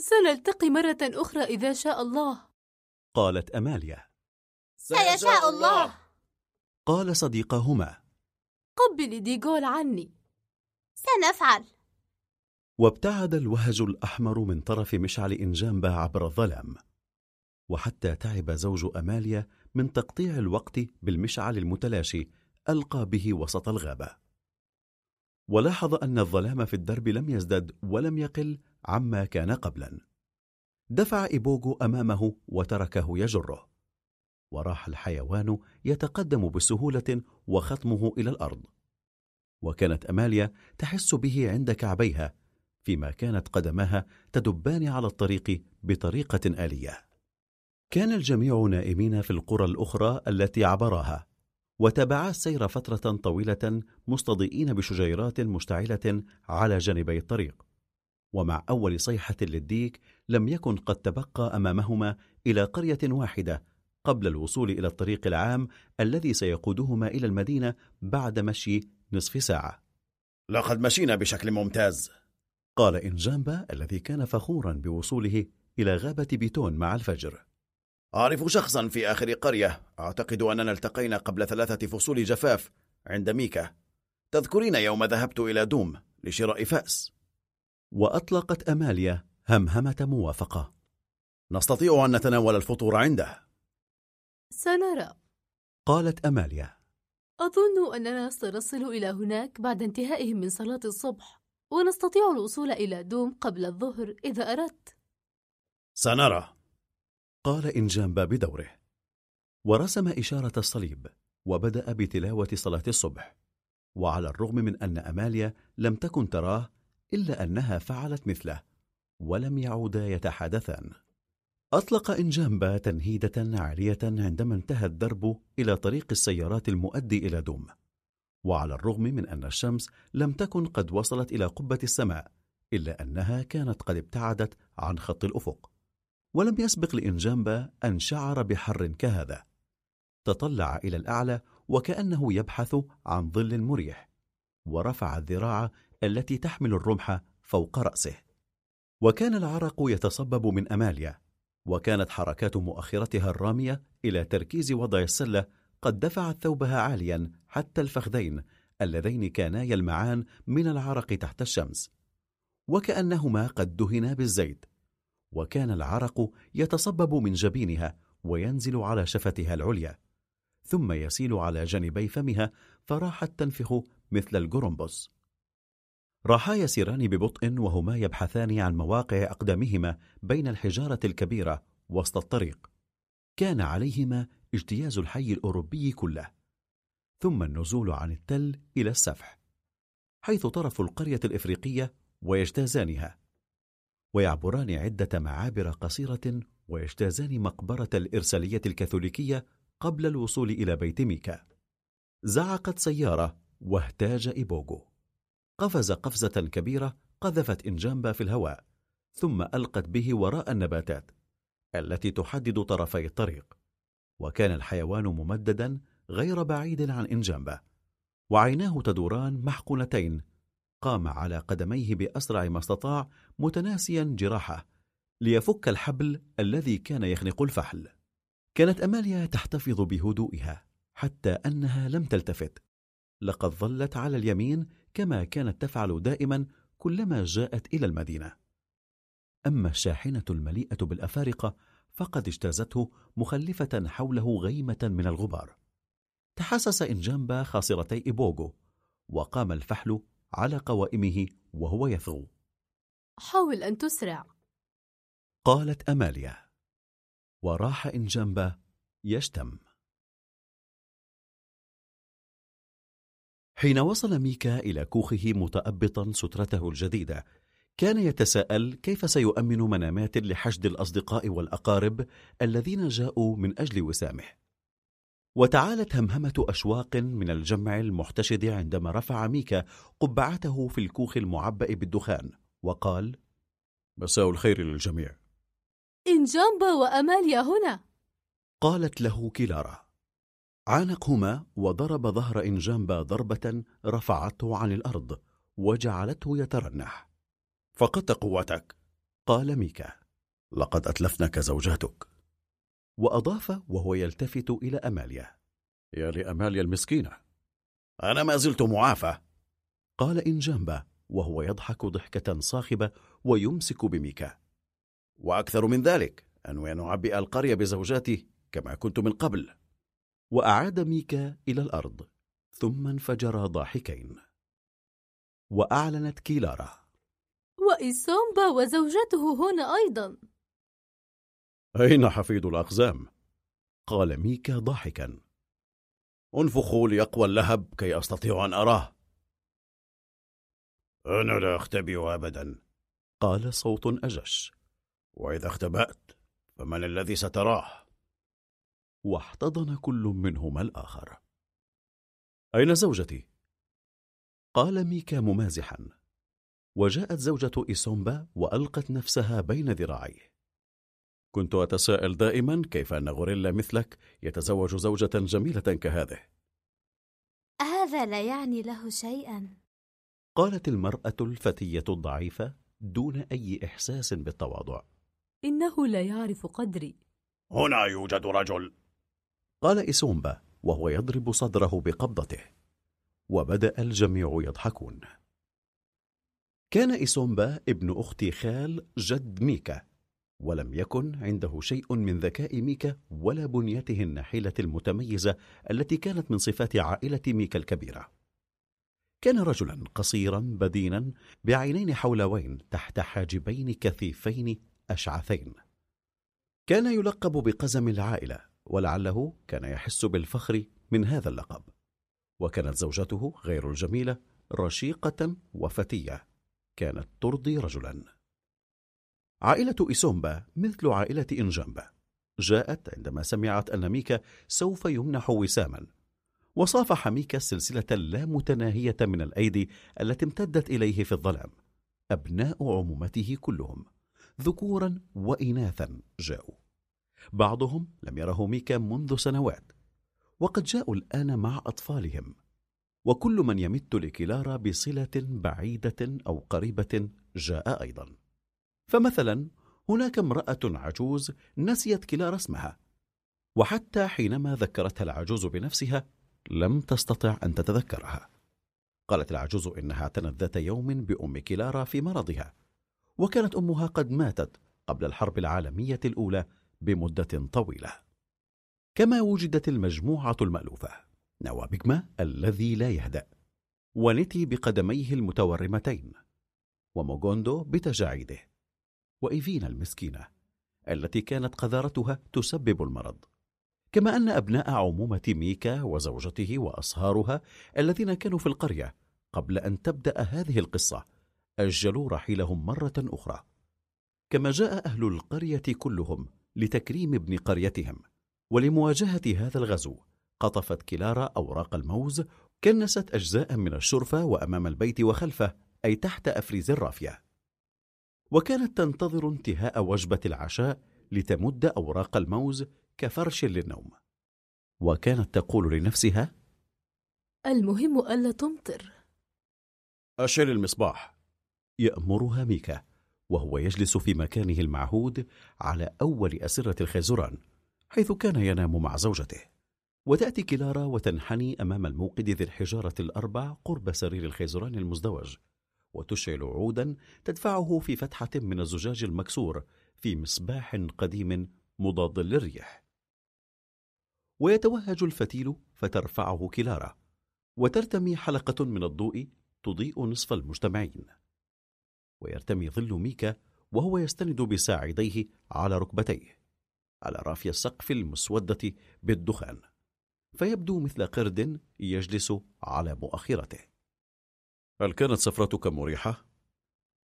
J: سنلتقي مرة أخرى إذا شاء الله.
B: قالت أماليا.
C: سيشاء الله.
B: قال صديقهما.
J: قبلي ديغول عني.
C: سنفعل.
B: وابتعد الوهج الأحمر من طرف مشعل إنجامبا عبر الظلام. وحتى تعب زوج أماليا من تقطيع الوقت بالمشعل المتلاشي ألقى به وسط الغابة. ولاحظ أن الظلام في الدرب لم يزدد ولم يقل عما كان قبلا. دفع إيبوغو أمامه وتركه يجره. وراح الحيوان يتقدم بسهولة وخطمه إلى الأرض. وكانت أماليا تحس به عند كعبيها فيما كانت قدماها تدبان على الطريق بطريقة آلية. كان الجميع نائمين في القرى الأخرى التي عبراها وتابعا السير فترة طويلة مستضيئين بشجيرات مشتعلة على جانبي الطريق. ومع أول صيحة للديك لم يكن قد تبقى أمامهما إلى قرية واحدة قبل الوصول إلى الطريق العام الذي سيقودهما إلى المدينة بعد مشي نصف ساعة.
F: لقد مشينا بشكل ممتاز.
B: قال إنجامبا الذي كان فخورا بوصوله إلى غابة بيتون مع الفجر.
F: أعرف شخصا في آخر قرية أعتقد أننا التقينا قبل ثلاثة فصول جفاف عند ميكا. تذكرين يوم ذهبت إلى دوم لشراء فأس.
B: وأطلقت أماليا همهمة موافقة.
F: نستطيع أن نتناول الفطور عنده.
J: سنرى.
B: قالت أماليا.
J: أظن أننا سنصل إلى هناك بعد انتهائهم من صلاة الصبح ونستطيع الوصول إلى دوم قبل الظهر إذا أردت.
F: سنرى.
B: قال إنجامبا بدوره ورسم إشارة الصليب وبدأ بتلاوة صلاة الصبح. وعلى الرغم من أن أماليا لم تكن تراه إلا أنها فعلت مثله ولم يعودا يتحادثان أطلق إنجامبا تنهيدة عالية عندما انتهى الدرب إلى طريق السيارات المؤدي إلى دوم. وعلى الرغم من أن الشمس لم تكن قد وصلت إلى قبة السماء إلا أنها كانت قد ابتعدت عن خط الأفق. ولم يسبق لإنجامبا أن شعر بحر كهذا. تطلع إلى الأعلى وكأنه يبحث عن ظل مريح ورفع الذراع التي تحمل الرمح فوق رأسه. وكان العرق يتصبب من أماليا وكانت حركات مؤخرتها الرامية إلى تركيز وضع السلة قد دفعت ثوبها عاليا حتى الفخذين اللذين كانا يلمعان من العرق تحت الشمس. وكأنهما قد دهنا بالزيت. وكان العرق يتصبب من جبينها وينزل على شفتها العليا. ثم يسيل على جانبي فمها فراحت تنفخ مثل الجرومبوس راحا يسيران ببطء وهما يبحثان عن مواقع أقدامهما بين الحجارة الكبيرة وسط الطريق. كان عليهما اجتياز الحي الأوروبي كله. ثم النزول عن التل إلى السفح حيث طرف القرية الإفريقية ويجتازانها. ويعبران عدة معابر قصيرة ويجتازان مقبرة الإرسالية الكاثوليكية قبل الوصول إلى بيت ميكا. زعقت سيارة واهتاج إيبوغو. قفز قفزة كبيرة قذفت إنجامبا في الهواء ثم ألقت به وراء النباتات التي تحدد طرفي الطريق وكان الحيوان ممددا غير بعيد عن إنجامبا وعيناه تدوران محقنتين قام على قدميه بأسرع ما استطاع متناسيا جراحه ليفك الحبل الذي كان يخنق الفحل. كانت أماليا تحتفظ بهدوئها حتى أنها لم تلتفت لقد ظلت على اليمين كما كانت تفعل دائما كلما جاءت إلى المدينة. أما الشاحنة المليئة بالأفارقة فقد اجتازته مخلفة حوله غيمة من الغبار. تحسس إنجامبا خاصرتي إيبوغو وقام الفحل على قوائمه وهو يثغو.
J: حاول أن تسرع.
B: قالت أماليا وراح إنجامبا يشتم. حين وصل ميكا إلى كوخه متأبطا سترته الجديدة. كان يتساءل كيف سيؤمن منامات لحشد الأصدقاء والأقارب الذين جاءوا من أجل وسامه. وتعالت همهمة أشواق من الجمع المحتشد عندما رفع ميكا قبعته في الكوخ المعبأ بالدخان وقال
F: مساء الخير للجميع.
J: إن جامبا وأماليا هنا.
B: قالت له كلارا عانقهما وضرب ظهر إنجامبا ضربة رفعته عن الأرض وجعلته يترنح.
F: فقدت قوتك.
B: قال ميكا.
F: لقد أتلفنك زوجاتك.
B: وأضاف وهو يلتفت إلى أماليا.
F: يا لأماليا المسكينة.
G: أنا ما زلت معافى.
B: قال إنجامبا وهو يضحك ضحكة صاخبة ويمسك بميكا.
G: وأكثر من ذلك أنوي أن أعبئ القرية بزوجاتي كما كنت من قبل.
B: وأعاد ميكا إلى الأرض ثم انفجرا ضاحكين. وأعلنت كيلارا.
J: وإيسومبا وزوجته هنا أيضا.
F: أين حفيد الأقزام؟
B: قال ميكا ضاحكا.
G: انفخوا ليقوى اللهب كي أستطيع أن أراه. أنا لا أختبئ أبدا.
B: قال صوت أجش.
G: وإذا اختبأت فمن الذي ستراه؟
B: واحتضن كل منهما الآخر. أين زوجتي؟ قال ميكا ممازحا. وجاءت زوجة إيسومبا وألقت نفسها بين ذراعيه.
F: كنت أتساءل دائما كيف أن غوريلا مثلك يتزوج زوجة جميلة كهذه؟
C: هذا لا يعني له شيئا.
B: قالت المرأة الفتية الضعيفة دون أي إحساس بالتواضع.
J: إنه لا يعرف قدري.
G: هنا يوجد رجل.
B: قال إسومبا وهو يضرب صدره بقبضته. وبدأ الجميع يضحكون. كان إسومبا ابن أخت خال جد ميكا ولم يكن عنده شيء من ذكاء ميكا ولا بنيته النحيلة المتميزة التي كانت من صفات عائلة ميكا الكبيرة. كان رجلا قصيرا بدينا بعينين حولوين تحت حاجبين كثيفين أشعثين. كان يلقب بقزم العائلة ولعله كان يحس بالفخر من هذا اللقب. وكانت زوجته غير الجميلة رشيقة وفتية. كانت ترضي رجلا. عائلة إيسومبا مثل عائلة إنجامبا. جاءت عندما سمعت أن ميكا سوف يمنح وساما. وصافح ميكا السلسلة اللامتناهية من الأيدي التي امتدت إليه في الظلام. أبناء عمومته كلهم. ذكورا وإناثا جاءوا. بعضهم لم يره ميكا منذ سنوات وقد جاءوا الآن مع أطفالهم وكل من يمت لكلارا بصلة بعيدة أو قريبة جاء أيضا. فمثلا هناك امرأة عجوز نسيت كلارا اسمها وحتى حينما ذكرتها العجوز بنفسها لم تستطع أن تتذكرها. قالت العجوز إنها اعتنت ذات يوم بأم كلارا في مرضها وكانت أمها قد ماتت قبل الحرب العالمية الأولى بمدة طويلة. كما وجدت المجموعة المألوفة نوابجما الذي لا يهدأ ونتي بقدميه المتورمتين وموغوندو بتجاعيده وإيفينا المسكينة التي كانت قذارتها تسبب المرض. كما أن أبناء عمومة ميكا وزوجته وأصهارها الذين كانوا في القرية قبل أن تبدأ هذه القصة أجلوا رحيلهم مرة أخرى. كما جاء أهل القرية كلهم لتكريم ابن قريتهم ولمواجهة هذا الغزو قطفت كلارا أوراق الموز كنست أجزاء من الشرفة وأمام البيت وخلفه أي تحت أفريز الرافية. وكانت تنتظر انتهاء وجبة العشاء لتمد أوراق الموز كفرش للنوم. وكانت تقول لنفسها
J: المهم ألا تمطر.
F: أشعل المصباح.
B: يأمرها ميكا. وهو يجلس في مكانه المعهود على أول أسرة الخيزران حيث كان ينام مع زوجته. وتأتي كلارا وتنحني أمام الموقد ذي الحجارة الأربع قرب سرير الخيزران المزدوج وتشعل عودا تدفعه في فتحة من الزجاج المكسور في مصباح قديم مضاد للريح. ويتوهج الفتيل فترفعه كلارا وترتمي حلقة من الضوء تضيء نصف المجتمعين. ويرتمي ظل ميكا وهو يستند بساعديه على ركبتيه على رافي السقف المسودة بالدخان فيبدو مثل قرد يجلس على مؤخرته
F: هل كانت سفرتك مريحة؟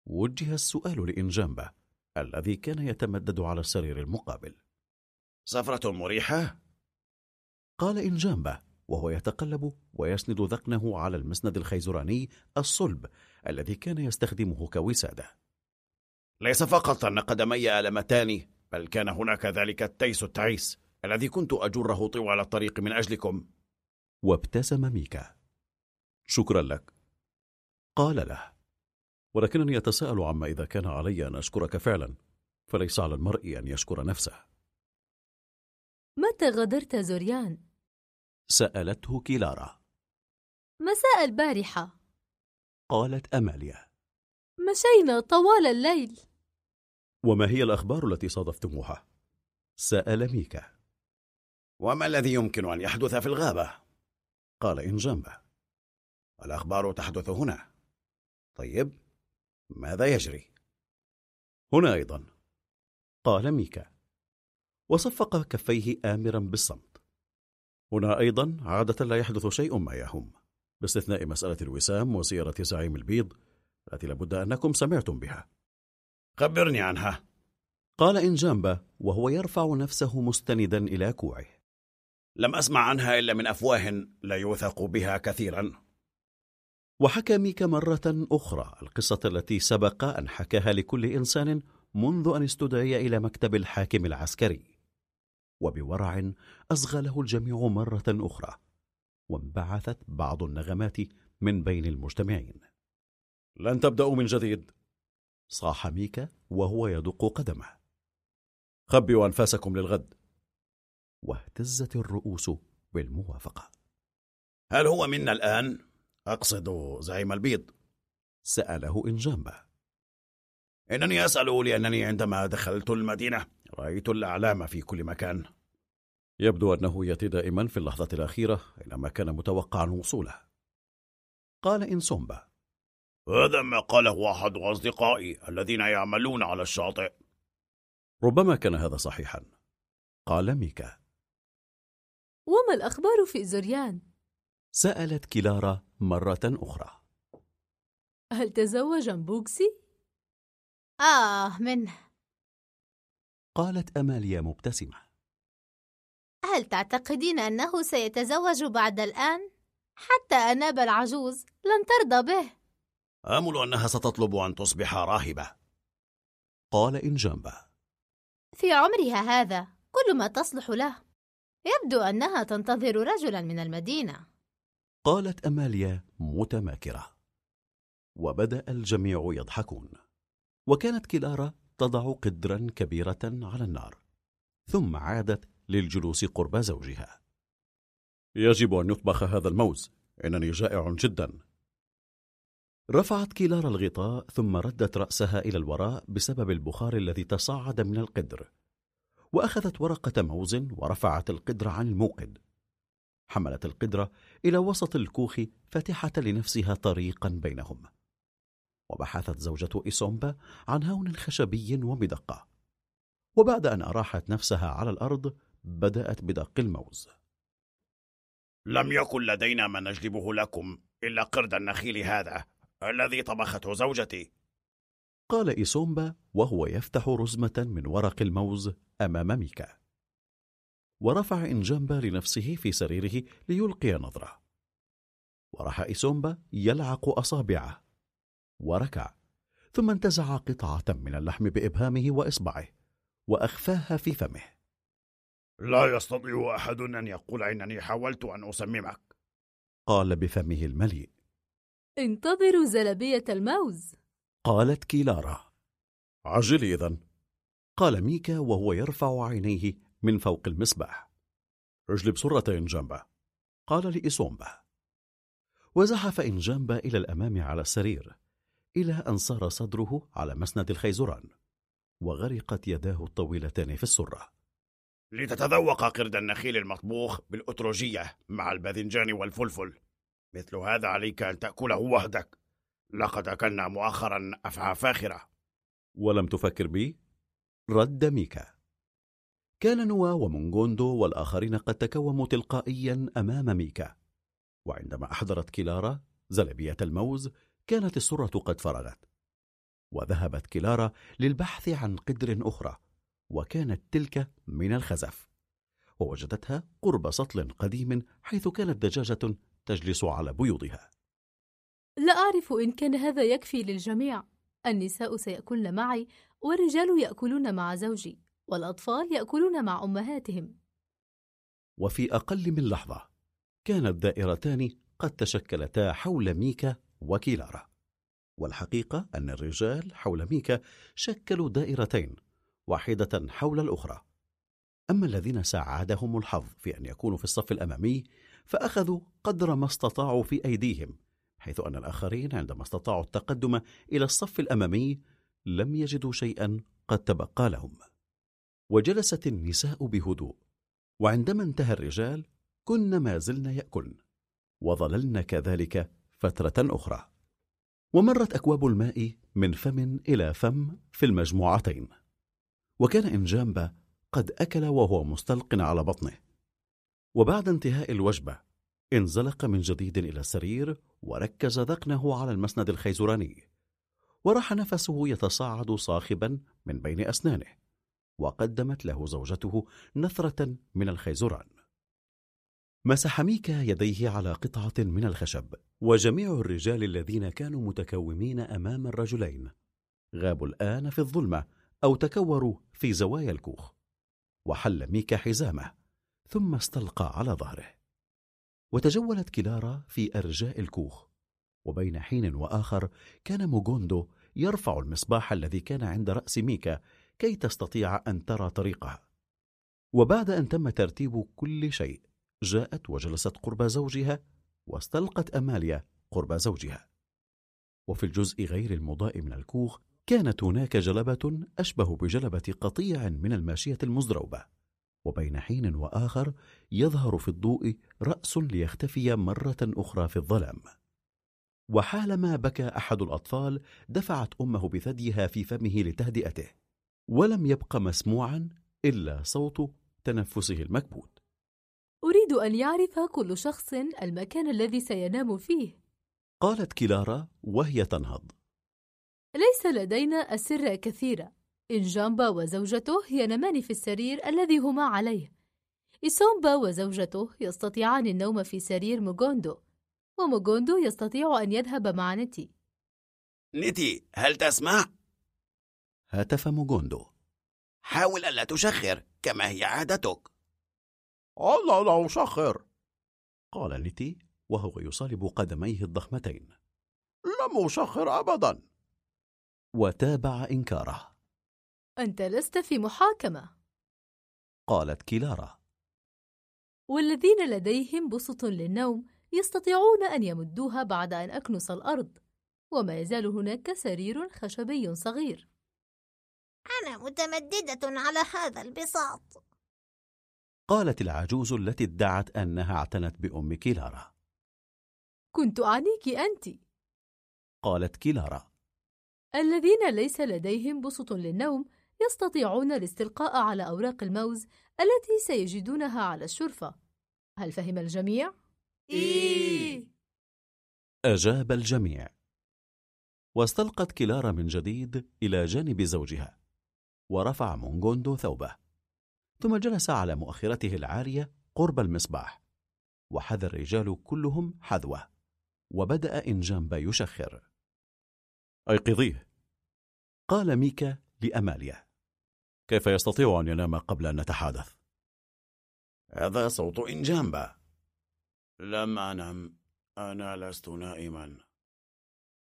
B: وجه السؤال لإنجامبا الذي كان يتمدد على السرير المقابل
G: سفرة مريحة؟
B: قال إنجامبة وهو يتقلب ويسند ذقنه على المسند الخيزراني الصلب الذي كان يستخدمه كوسادة.
G: ليس فقط أن قدمي ألمتان بل كان هناك ذلك التيس التعيس الذي كنت أجره طوال الطريق من أجلكم.
B: وابتسم ميكا. شكرا لك. قال له. ولكنني أتساءل عما إذا كان علي أن أشكرك فعلا فليس على المرء أن يشكر نفسه.
J: متى غادرت زوريان؟
B: سألته كيلارا.
J: مساء البارحة.
B: قالت أماليا.
J: مشينا طوال الليل.
B: وما هي الأخبار التي صادفتموها؟ سأل ميكا.
G: وما الذي يمكن أن يحدث في الغابة؟
B: قال إن جنبه
G: الأخبار تحدث هنا. طيب ماذا يجري؟
B: هنا أيضا. قال ميكا. وصفق كفيه آمرا بالصمت. هنا أيضا عادة لا يحدث شيء ما يهم. باستثناء مسألة الوسام وسيرة زعيم البيض التي لابد أنكم سمعتم بها.
G: خبرني عنها.
B: قال إن جنبه وهو يرفع نفسه مستندا إلى كوعه.
G: لم أسمع عنها إلا من أفواه لا يوثق بها كثيرا.
B: وحكى ميكا مرة أخرى القصة التي سبق أن حكاها لكل إنسان منذ أن استدعي إلى مكتب الحاكم العسكري. وبورع أصغى له الجميع مرة أخرى. وانبعثت بعض النغمات من بين المجتمعين. لن تبدأوا من جديد. صاح ميكا وهو يدق قدمه. خبئوا أنفاسكم للغد. واهتزت الرؤوس بالموافقة.
G: هل هو منا الآن؟ أقصد زعيم البيض.
B: سأله إنجامبا
G: إنني أسأل لأنني عندما دخلت المدينة رأيت الأعلام في كل مكان.
B: يبدو أنه يأتي دائما في اللحظة الأخيرة إنما كان متوقعا وصوله. قال إنسومبا
G: هذا ما قاله أحد أصدقائي الذين يعملون على الشاطئ.
B: ربما كان هذا صحيحا. قال ميكا.
J: وما الأخبار في زوريان؟
B: سألت كلارا مرة أخرى.
J: هل تزوج بوكسي؟
C: آه منه.
B: قالت أماليا مبتسمة.
C: هل تعتقدين أنه سيتزوج بعد الآن؟ حتى أناب العجوز لن ترضى به.
G: آمل أنها ستطلب أن تصبح راهبة.
B: قال إن جنبه.
C: في عمرها هذا كل ما تصلح له. يبدو أنها تنتظر رجلا من المدينة.
B: قالت أماليا متماكرة. وبدأ الجميع يضحكون. وكانت كلارا تضع قدرا كبيرة على النار. ثم عادت للجلوس قرب زوجها. يجب أن يطبخ هذا الموز. إنني جائع جدا. رفعت كيلارا الغطاء ثم ردت رأسها إلى الوراء بسبب البخار الذي تصاعد من القدر. وأخذت ورقة موز ورفعت القدر عن الموقد. حملت القدرة إلى وسط الكوخ فاتحة لنفسها طريقا بينهم. وبحثت زوجة إيسومبا عن هون خشبي ومدقة. وبعد أن أراحت نفسها على الأرض بدأت بدق الموز.
G: لم يكن لدينا ما نجلبه لكم إلا قرد النخيل هذا الذي طبخته زوجتي.
B: قال إيسومبا وهو يفتح رزمة من ورق الموز أمام ميكا. ورفع إنجامبا لنفسه في سريره ليلقي نظرة. وراح إيسومبا يلعق أصابعه. وركع. ثم انتزع قطعة من اللحم بإبهامه وإصبعه وأخفاها في فمه.
G: لا يستطيع أحد أن يقول إنني حاولت أن أسممك
B: قال بفمه المليء.
J: انتظروا زلبية الموز.
B: قالت كيلارا. عجلي إذن. قال ميكا وهو يرفع عينيه من فوق المسبح اجلب سرة إنجامبا قال لإسومبا وزحف إنجامبا إلى الأمام على السرير إلى أن صار صدره على مسند الخيزران وغرقت يداه الطويلتان في السرة.
G: لتتذوق قرد النخيل المطبوخ بالأتروجية مع الباذنجان والفلفل. مثل هذا عليك أن تأكله وحدك. لقد أكلنا مؤخرا أفعى فاخرة.
B: ولم تفكر بي؟ رد ميكا. كان نوا ومونغوندو والآخرين قد تكوموا تلقائيا أمام ميكا. وعندما أحضرت كيلارا زلبية الموز كانت السرة قد فرغت. وذهبت كلارا للبحث عن قدر أخرى. وكانت تلك من الخزف. ووجدتها قرب سطل قديم حيث كانت دجاجة تجلس على بيوضها.
J: لا أعرف إن كان هذا يكفي للجميع. النساء سيأكلن معي والرجال يأكلون مع زوجي والأطفال يأكلون مع أمهاتهم.
B: وفي أقل من لحظة كانت دائرتان قد تشكلتا حول ميكا وكيلارا. والحقيقة أن الرجال حول ميكا شكلوا دائرتين واحدة حول الأخرى. أما الذين ساعدهم الحظ في أن يكونوا في الصف الأمامي فأخذوا قدر ما استطاعوا في أيديهم حيث أن الآخرين عندما استطاعوا التقدم إلى الصف الأمامي لم يجدوا شيئا قد تبقى لهم. وجلست النساء بهدوء وعندما انتهى الرجال كن ما زلن يأكلن وظللن كذلك فترة أخرى. ومرت أكواب الماء من فم إلى فم في المجموعتين. وكان إنجامبا قد أكل وهو مستلق على بطنه. وبعد انتهاء الوجبة انزلق من جديد إلى السرير وركز ذقنه على المسند الخيزراني وراح نفسه يتصاعد صاخبا من بين أسنانه وقدمت له زوجته نثرة من الخيزران. مسح ميكا يديه على قطعة من الخشب وجميع الرجال الذين كانوا متكومين أمام الرجلين غابوا الآن في الظلمة أو تكوروا في زوايا الكوخ. وحل ميكا حزامه ثم استلقى على ظهره. وتجولت كلارا في أرجاء الكوخ. وبين حين وآخر كان موغوندو يرفع المصباح الذي كان عند رأس ميكا كي تستطيع أن ترى طريقها. وبعد أن تم ترتيب كل شيء جاءت وجلست قرب زوجها واستلقت أماليا قرب زوجها. وفي الجزء غير المضاء من الكوخ كانت هناك جلبة أشبه بجلبة قطيع من الماشية المزروبة وبين حين وآخر يظهر في الضوء رأس ليختفي مرة أخرى في الظلام. وحالما بكى أحد الأطفال دفعت أمه بثديها في فمه لتهدئته ولم يبق مسموعا إلا صوت تنفسه المكبوت.
J: أريد أن يعرف كل شخص المكان الذي سينام فيه.
B: قالت كلارا وهي تنهض.
J: ليس لدينا أسرة كثيرة إنجامبا وزوجته ينامان في السرير الذي هما عليه. إسومبا وزوجته يستطيعان النوم في سرير موغوندو وموغوندو يستطيع أن يذهب مع نتي
G: نتي هل تسمع؟
B: هاتف موغوندو.
G: حاول ألا تشخر كما هي عادتك.
F: أنا لا أشخر.
B: قال نتي وهو يصالب قدميه الضخمتين.
F: لم أشخر أبدا.
B: وتابع إنكاره.
J: أنت لست في محاكمة.
B: قالت كلارا
J: والذين لديهم بسط للنوم يستطيعون أن يمدوها بعد أن أكنس الأرض وما يزال هناك سرير خشبي صغير.
L: أنا متمددة على هذا البساط.
B: قالت العجوز التي ادعت أنها اعتنت بأم كلارا
J: كنت أعنيك أنت.
B: قالت كلارا
J: الذين ليس لديهم بسط للنوم يستطيعون الاستلقاء على أوراق الموز التي سيجدونها على الشرفة. هل فهم الجميع؟
L: إيه.
B: أجاب الجميع. واستلقت كلارا من جديد إلى جانب زوجها ورفع مونغوندو ثوبه ثم جلس على مؤخرته العارية قرب المصباح وحذا الرجال كلهم حذوه وبدأ إنجامبا يشخر أيقظيه قال ميكا لأماليا. كيف يستطيع أن ينام قبل أن نتحادث؟
G: هذا صوت إنجامبا. لم أنم. أنا لست نائما.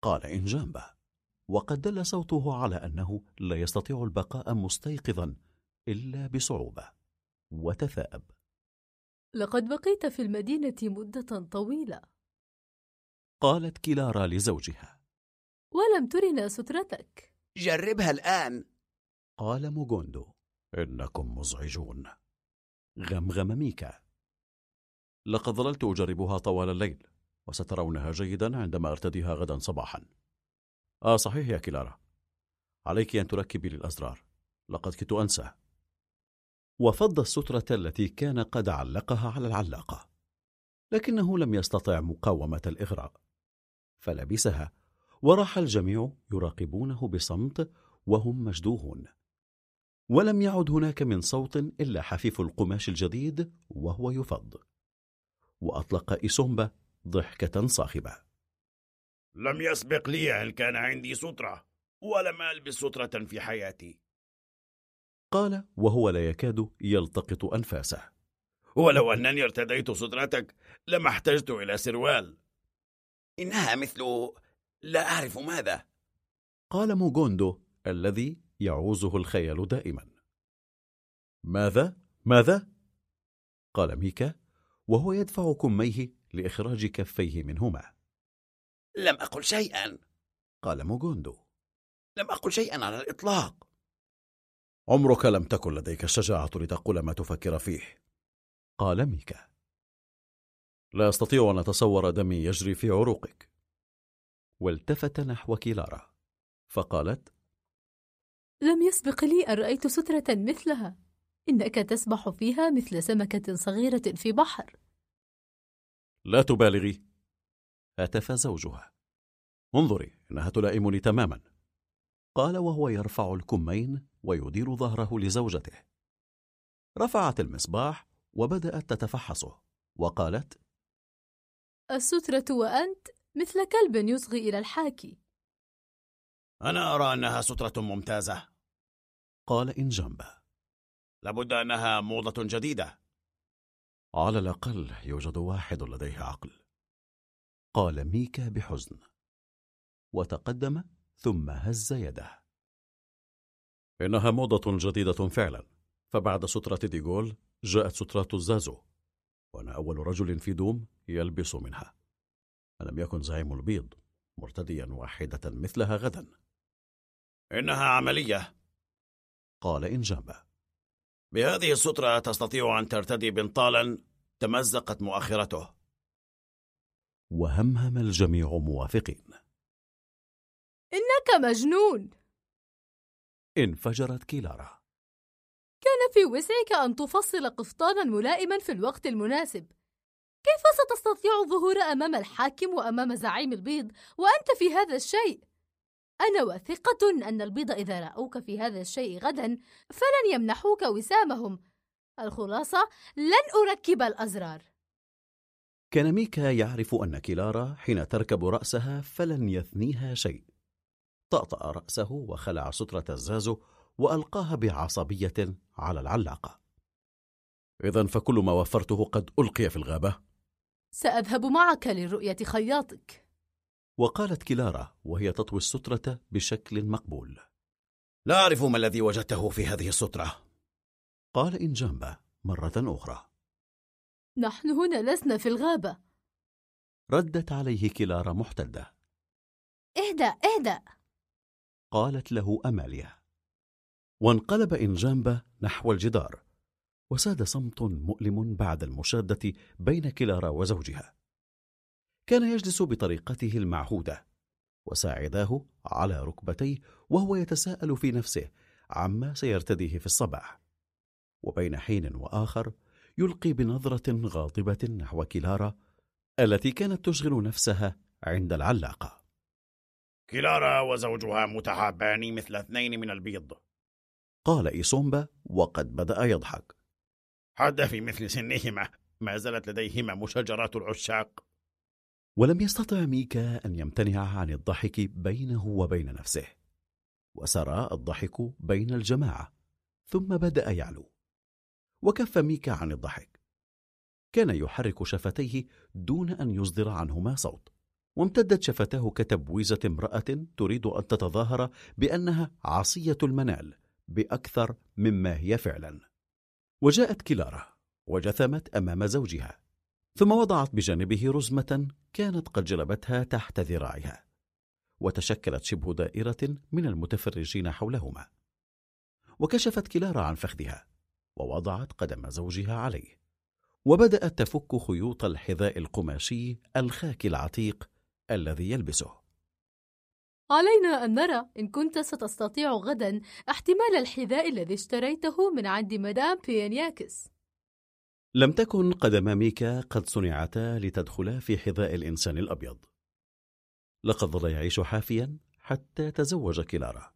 B: قال إنجامبا. وقد دل صوته على أنه لا يستطيع البقاء مستيقظا إلا بصعوبة. وتثاءب.
J: لقد بقيت في المدينة مدة طويلة.
B: قالت كلارا لزوجها.
J: ولم ترنا سترتك.
G: جربها الآن.
B: قال موغوندو. إنكم مزعجون. غمغم ميكا. لقد ظللت أجربها طوال الليل وسترونها جيدا عندما أرتديها غدا صباحا. آه صحيح يا كلارا عليك أن تركبي للأزرار لقد كنت أنسى. وفض السترة التي كان قد علقها على العلاقة لكنه لم يستطع مقاومة الإغراء. فلبسها. وراح الجميع يراقبونه بصمت وهم مشدوهون ولم يعد هناك من صوت إلا حفيف القماش الجديد وهو يفض. وأطلق إيسومبا ضحكة صاخبة.
G: لم يسبق لي أن كان عندي سترة؟ ولم ألبس سترة في حياتي.
B: قال وهو لا يكاد يلتقط أنفاسه.
G: ولو أنني ارتديت سترتك لما احتجت إلى سروال. إنها مثل لا أعرف ماذا.
B: قال موغوندو الذي يعوزه الخيال دائما. ماذا؟ ماذا؟ قال ميكا وهو يدفع كميه لإخراج كفيه منهما.
G: لم أقل شيئا.
B: قال موغوندو.
G: لم أقل شيئا على الإطلاق.
F: عمرك لم تكن لديك الشجاعة لتقول ما تفكر فيه.
B: قال ميكا. لا أستطيع أن أتصور دمي يجري في عروقك. والتفت نحو كيلارا. فقالت
J: لم يسبق لي أن رأيت سترة مثلها. إنك تسبح فيها مثل سمكة صغيرة في بحر.
B: لا تبالغي. هتف زوجها. انظري إنها تلائمني تماما. قال وهو يرفع الكمين ويدير ظهره لزوجته. رفعت المصباح وبدأت تتفحصه. وقالت
J: السترة وأنت؟ مثل كلب يصغي إلى الحاكي.
G: أنا أرى أنها سترة ممتازة.
B: قال إن جنبه
G: لابد أنها موضة جديدة.
B: على الأقل يوجد واحد لديه عقل. قال ميكا بحزن. وتقدم ثم هز يده. إنها موضة جديدة فعلا. فبعد سترة ديغول جاءت سترة الزازو. وأنا أول رجل في دوم يلبس منها. ألم يكن زعيم البيض مرتديا واحدة مثلها غدا.
G: إنها عملية.
B: قال إن جنبه
G: بهذه السترة تستطيع أن ترتدي بنطالا تمزقت مؤخرته.
B: وهمهم الجميع موافقين.
J: إنك مجنون.
B: انفجرت كيلارا.
J: كان في وسعك أن تفصل قفطانا ملائما في الوقت المناسب. كيف ستستطيع الظهور أمام الحاكم وأمام زعيم البيض وأنت في هذا الشيء؟ أنا واثقة أن البيض إذا رأوك في هذا الشيء غدا فلن يمنحوك وسامهم. الخلاصة لن أركب الأزرار.
B: كان ميكا يعرف أن كيلارا حين تركب رأسها فلن يثنيها شيء. طأطأ رأسه وخلع سترة الزازو وألقاها بعصبية على العلاقة. إذا فكل ما وفرته قد ألقي في الغابة.
J: سأذهب معك لرؤية خياطك.
B: وقالت كيلارا وهي تطوي السترة بشكل مقبول.
G: لا أعرف ما الذي وجدته في هذه السترة.
B: قال إن جنبه مرة أخرى.
J: نحن هنا لسنا في الغابة.
B: ردت عليه كيلارا محتدة.
C: اهدأ اهدأ.
B: قالت له أماليا. وانقلب إنجامبا نحو الجدار. وساد صمت مؤلم بعد المشادة بين كيلارا وزوجها. كان يجلس بطريقته المعهودة وساعداه على ركبتيه وهو يتساءل في نفسه عما سيرتديه في الصباح. وبين حين وآخر يلقي بنظرة غاضبة نحو كيلارا التي كانت تشغل نفسها عند العلاقة.
G: كيلارا وزوجها متحابان مثل اثنين من البيض.
B: قال إيسومبا وقد بدأ يضحك.
G: حتى في مثل سنهما. ما زالت لديهما مشاجرات العشاق.
B: ولم يستطع ميكا أن يمتنع عن الضحك بينه وبين نفسه. وسرى الضحك بين الجماعة. ثم بدأ يعلو. وكف ميكا عن الضحك. كان يحرك شفتيه دون أن يصدر عنهما صوت. وامتدت شفتاه كتبويزة امرأة تريد أن تتظاهر بأنها عصية المنال بأكثر مما هي فعلا. وجاءت كلارا وجثمت أمام زوجها ثم وضعت بجانبه رزمة كانت قد جلبتها تحت ذراعها وتشكلت شبه دائرة من المتفرجين حولهما. وكشفت كلارا عن فخذها ووضعت قدم زوجها عليه وبدأت تفك خيوط الحذاء القماشي الخاكي العتيق الذي يلبسه.
J: علينا أن نرى إن كنت ستستطيع غدا احتمال الحذاء الذي اشتريته من عند مدام بيانياكس.
B: لم تكن قدم ميكا قد صنعتا لتدخلا في حذاء الإنسان الأبيض. لقد ظل يعيش حافيا حتى تزوج كلارا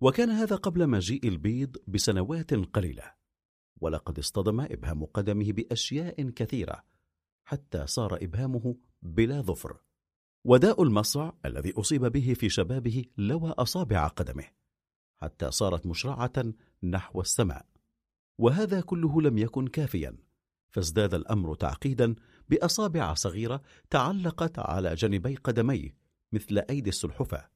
B: وكان هذا قبل مجيء البيض بسنوات قليلة. ولقد اصطدم إبهام قدمه بأشياء كثيرة حتى صار إبهامه بلا ظفر. وداء المصع الذي أصيب به في شبابه لوى أصابع قدمه حتى صارت مشرعة نحو السماء. وهذا كله لم يكن كافيا فازداد الأمر تعقيدا بأصابع صغيرة تعلقت على جانبي قدميه مثل أيدي السلحفاة.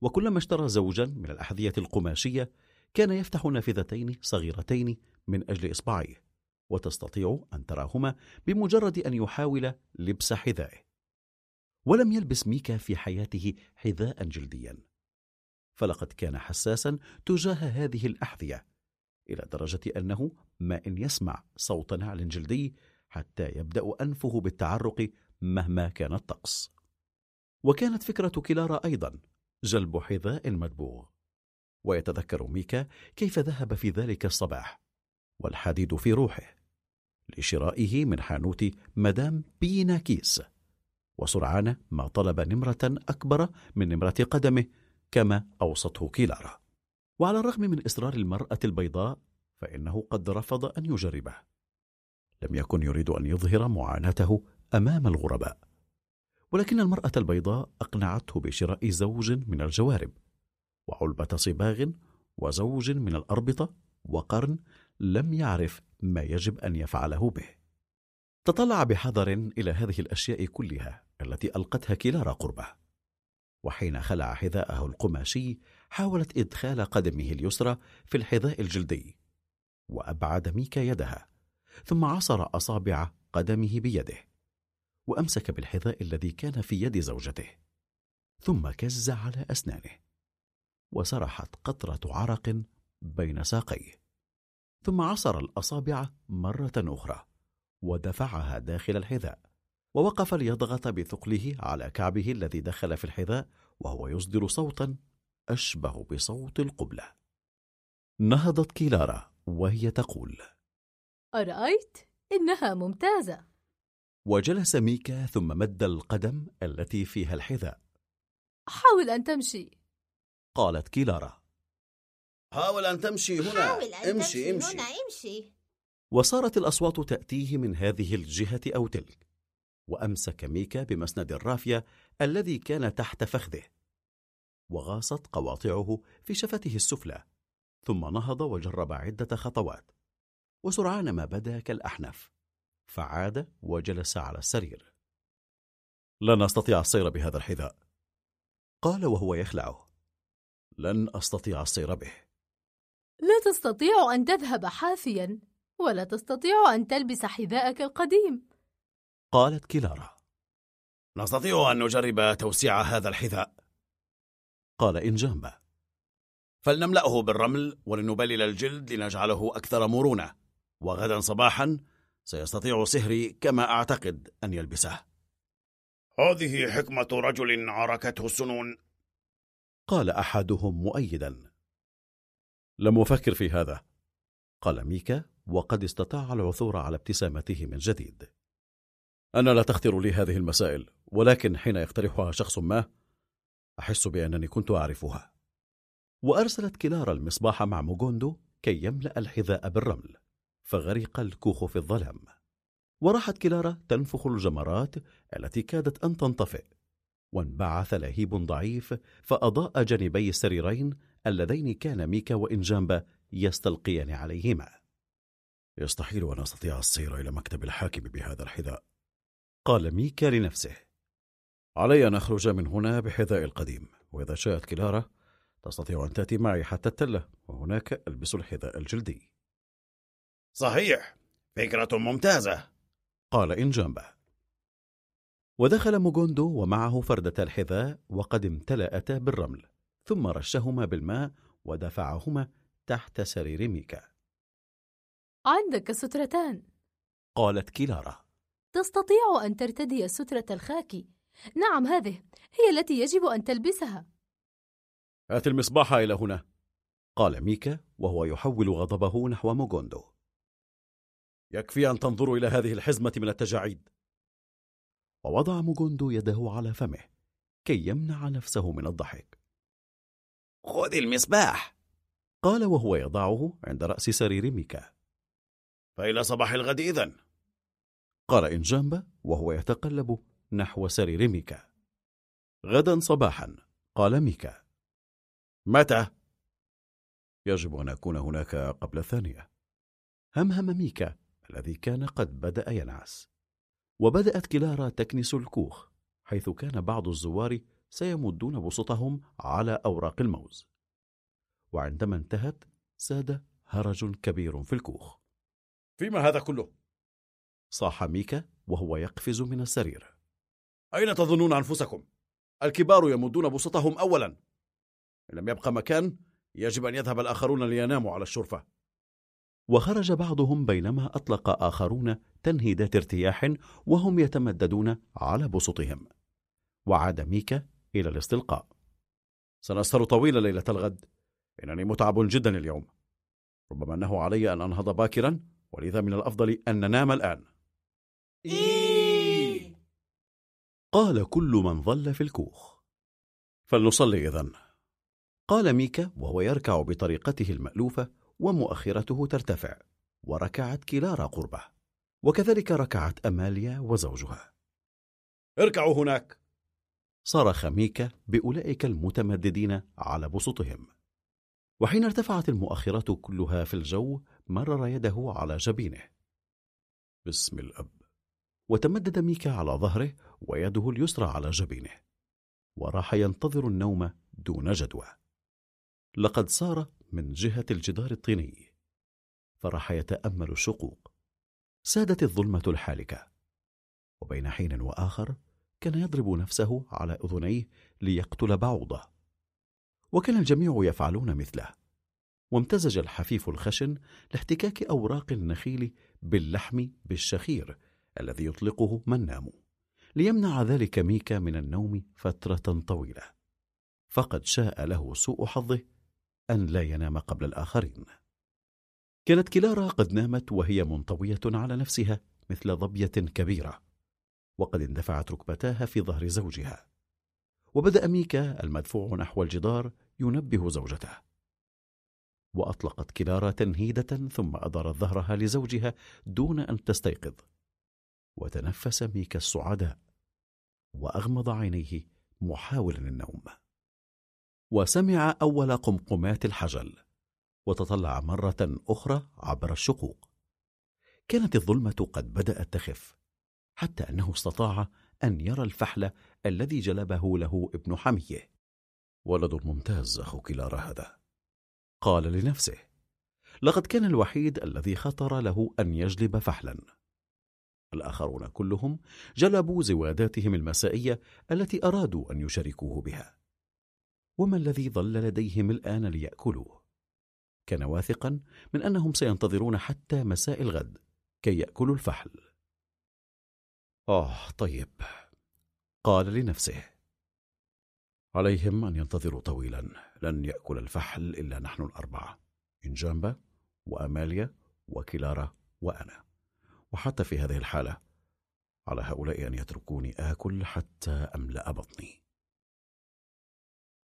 B: وكلما اشترى زوجا من الأحذية القماشية كان يفتح نافذتين صغيرتين من أجل إصبعيه وتستطيع أن تراهما بمجرد أن يحاول لبس حذائه. ولم يلبس ميكا في حياته حذاء جلديا. فلقد كان حساسا تجاه هذه الأحذية إلى درجة أنه ما إن يسمع صوت نعل جلدي حتى يبدأ أنفه بالتعرق مهما كان الطقس. وكانت فكرة كلارا أيضا جلب حذاء مدبوغ. ويتذكر ميكا كيف ذهب في ذلك الصباح والحديد في روحه لشرائه من حانوت مدام بينا كيس وسرعان ما طلب نمرة أكبر من نمرة قدمه كما أوصته كيلارا. وعلى الرغم من إصرار المرأة البيضاء فإنه قد رفض أن يجربه. لم يكن يريد أن يظهر معاناته أمام الغرباء. ولكن المرأة البيضاء أقنعته بشراء زوج من الجوارب وعلبة صباغ وزوج من الأربطة وقرن لم يعرف ما يجب أن يفعله به. تطلع بحذر إلى هذه الأشياء كلها. التي ألقتها كلارا قربه. وحين خلع حذاءه القماشي حاولت إدخال قدمه اليسرى في الحذاء الجلدي وأبعد ميكا يدها ثم عصر أصابع قدمه بيده وأمسك بالحذاء الذي كان في يد زوجته ثم كز على أسنانه وسرحت قطرة عرق بين ساقيه. ثم عصر الأصابع مرة أخرى ودفعها داخل الحذاء. ووقف ليضغط بثقله على كعبه الذي دخل في الحذاء وهو يصدر صوتا أشبه بصوت القبلة. نهضت كيلارا وهي تقول
J: أرأيت؟ إنها ممتازة.
B: وجلس ميكا ثم مد القدم التي فيها الحذاء.
J: حاول أن تمشي.
B: قالت كيلارا
E: حاول أن تمشي هنا.
L: حاول أن
E: امشي
L: تمشي
E: امشي.
L: هنا امشي.
B: وصارت الأصوات تأتيه من هذه الجهة أو تلك. وأمسك ميكا بمسند الرافية الذي كان تحت فخذه وغاصت قواطعه في شفته السفلى ثم نهض وجرب عدة خطوات وسرعان ما بدا كالأحنف فعاد وجلس على السرير. لن أستطيع السير بهذا الحذاء. قال وهو يخلعه. لن أستطيع السير به.
J: لا تستطيع أن تذهب حافيا ولا تستطيع أن تلبس حذاءك القديم.
B: قالت كلارا
E: نستطيع أن نجرب توسيع هذا الحذاء.
B: قال إنجامبا
E: فلنملأه بالرمل ولنبلل الجلد لنجعله أكثر مرونة. وغدا صباحا سيستطيع سهري كما أعتقد أن يلبسه. هذه حكمة رجل عركته السنون.
B: قال أحدهم مؤيدا. لم أفكر في هذا. قال ميكا وقد استطاع العثور على ابتسامته من جديد. أنا لا تخطر لي هذه المسائل ولكن حين يقترحها شخص ما أحس بأنني كنت أعرفها. وأرسلت كلارا المصباح مع موغوندو كي يملأ الحذاء بالرمل فغرق الكوخ في الظلام. وراحت كلارا تنفخ الجمرات التي كادت أن تنطفئ. وانبعث لهيب ضعيف فأضاء جانبي السريرين اللذين كان ميكا وإنجامبا يستلقيان عليهما. يستحيل أن أستطيع السير إلى مكتب الحاكم بهذا الحذاء. قال ميكا لنفسه. علي أن أخرج من هنا بحذاء القديم وإذا شاءت كلارا تستطيع أن تأتي معي حتى التلة وهناك ألبس الحذاء الجلدي.
E: صحيح فكرة ممتازة.
B: قال إنجامبا ودخل موغوندو ومعه فردتا الحذاء وقد امتلأتا بالرمل ثم رشهما بالماء ودفعهما تحت سرير ميكا.
J: عندك سترتان.
B: قالت كلارا
J: تستطيع أن ترتدي سترة الخاكي نعم هذه هي التي يجب أن تلبسها.
B: هات المصباح إلى هنا. قال ميكا وهو يحول غضبه نحو موغوندو. يكفي أن تنظروا إلى هذه الحزمة من التجاعيد. ووضع موغوندو يده على فمه كي يمنع نفسه من الضحك.
G: خذ المصباح!
B: قال وهو يضعه عند رأس سرير ميكا.
G: فإلى صباح الغد إذن.
B: قال إنجامبا وهو يتقلب نحو سرير ميكا. غدا صباحا قال ميكا.
G: متى؟
B: يجب أن أكون هناك قبل الثانية. همهم ميكا الذي كان قد بدأ ينعس. وبدأت كلارا تكنس الكوخ حيث كان بعض الزوار سيمدون بسطهم على أوراق الموز. وعندما انتهت ساد هرج كبير في الكوخ.
G: فيما هذا كله؟
B: صاح ميكا وهو يقفز من السرير.
G: أين تظنون أنفسكم؟ الكبار يمدون بسطهم أولا. إن لم يبقى مكان يجب أن يذهب الآخرون ليناموا على الشرفة.
B: وخرج بعضهم بينما أطلق آخرون تنهيدات ارتياح وهم يتمددون على بسطهم. وعاد ميكا إلى الاستلقاء.
G: سنسهر طويلا ليلة الغد. إنني متعب جدا اليوم. ربما أنه علي أن أنهض باكرا ولذا من الأفضل أن ننام الآن.
L: إيه.
B: قال كل من ظل في الكوخ.
G: فلنصلي إذن
B: قال ميكا وهو يركع بطريقته المألوفة ومؤخرته ترتفع وركعت كلارا قربه وكذلك ركعت أماليا وزوجها.
G: اركعوا هناك.
B: صرخ ميكا بأولئك المتمددين على بسطهم. وحين ارتفعت المؤخرات كلها في الجو مرر يده على جبينه. باسم الأب. وتمدد ميكا على ظهره ويده اليسرى على جبينه وراح ينتظر النوم دون جدوى. لقد صار من جهة الجدار الطيني فراح يتأمل الشقوق. سادت الظلمة الحالكة وبين حين وآخر كان يضرب نفسه على أذنيه ليقتل بعوضة. وكان الجميع يفعلون مثله وامتزج الحفيف الخشن لاحتكاك أوراق النخيل باللحم بالشخير الذي يطلقه من ناموا ليمنع ذلك ميكا من النوم فترة طويلة. فقد شاء له سوء حظه أن لا ينام قبل الآخرين. كانت كلارا قد نامت وهي منطوية على نفسها مثل ظبية كبيرة وقد اندفعت ركبتاها في ظهر زوجها. وبدأ ميكا المدفوع نحو الجدار ينبه زوجته. وأطلقت كلارا تنهيدة ثم أدارت ظهرها لزوجها دون أن تستيقظ. وتنفس ميكا السعداء وأغمض عينيه محاولا النوم. وسمع أول قمقمات الحجل وتطلع مرة أخرى عبر الشقوق. كانت الظلمة قد بدأت تخف حتى أنه استطاع أن يرى الفحل الذي جلبه له ابن حمية. ولد ممتاز أخو كلارا هذا. قال لنفسه لقد كان الوحيد الذي خطر له أن يجلب فحلا. الآخرون كلهم جلبوا زواداتهم المسائية التي أرادوا أن يشاركوه بها. وما الذي ظل لديهم الآن ليأكلوه؟ كان واثقا من أنهم سينتظرون حتى مساء الغد كي يأكلوا الفحل. آه طيب قال لنفسه عليهم أن ينتظروا طويلا لن يأكل الفحل إلا نحن الأربعة إنجامبا وأماليا وكلارا وأنا. وحتى في هذه الحالة على هؤلاء أن يتركوني آكل حتى أملأ بطني.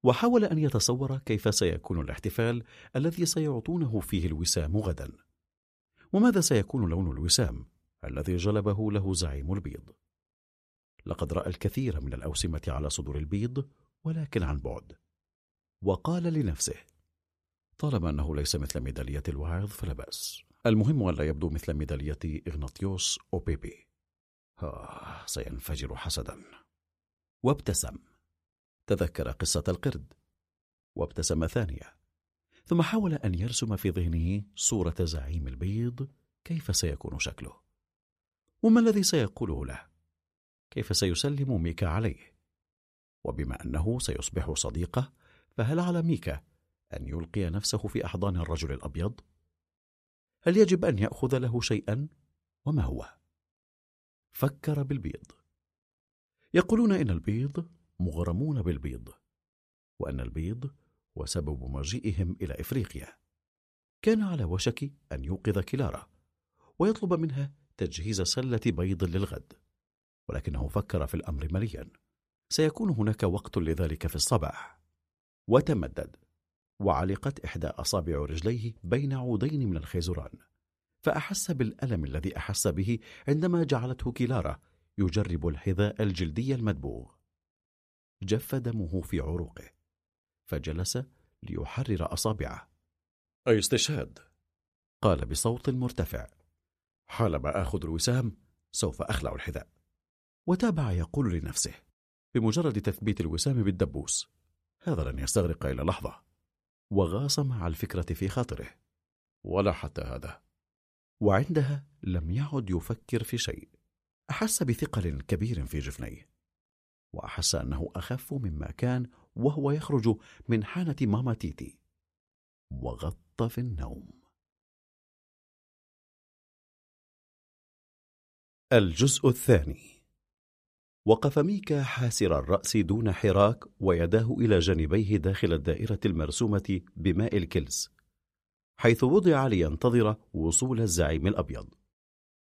B: وحاول أن يتصور كيف سيكون الاحتفال الذي سيعطونه فيه الوسام غدا. وماذا سيكون لون الوسام الذي جلبه له زعيم البيض؟ لقد رأى الكثير من الأوسمة على صدور البيض ولكن عن بعد. وقال لنفسه طالما أنه ليس مثل ميدالية الواعظ فلا بأس. المهم الا يبدو مثل ميدالية إغناطيوس اوبيبي آه سينفجر حسدا. وابتسم. تذكر قصة القرد. وابتسم ثانية. ثم حاول أن يرسم في ذهنه صورة زعيم البيض. كيف سيكون شكله؟ وما الذي سيقوله له؟ كيف سيسلم ميكا عليه؟ وبما أنه سيصبح صديقه فهل على ميكا أن يلقي نفسه في أحضان الرجل الأبيض؟ هل يجب أن يأخذ له شيئا؟ وما هو؟ فكر بالبيض. يقولون إن البيض مغرمون بالبيض وأن البيض هو سبب مجيئهم إلى إفريقيا. كان على وشك أن يوقظ كلارا ويطلب منها تجهيز سلة بيض للغد. ولكنه فكر في الأمر مليا. سيكون هناك وقت لذلك في الصباح. وتمدد. وعلقت إحدى أصابع رجليه بين عودين من الخيزران فأحس بالألم الذي أحس به عندما جعلته كلارة يجرب الحذاء الجلدي المدبوغ. جف دمه في عروقه فجلس ليحرر أصابعه.
F: أي استشهاد؟
B: قال بصوت مرتفع.
F: حالما آخذ الوسام سوف أخلع الحذاء.
B: وتابع يقول لنفسه
F: بمجرد تثبيت الوسام بالدبوس هذا لن يستغرق إلى لحظة.
B: وغاص مع الفكرة في خاطره.
F: ولا حتى هذا.
B: وعندها لم يعد يفكر في شيء. أحس بثقل كبير في جفنيه. وأحس أنه أخف مما كان وهو يخرج من حانة ماما تيتي. وغط في النوم. الجزء الثاني. وقف ميكا حاسر الرأس دون حراك ويداه إلى جانبيه داخل الدائرة المرسومة بماء الكلس حيث وضع لينتظر وصول الزعيم الأبيض.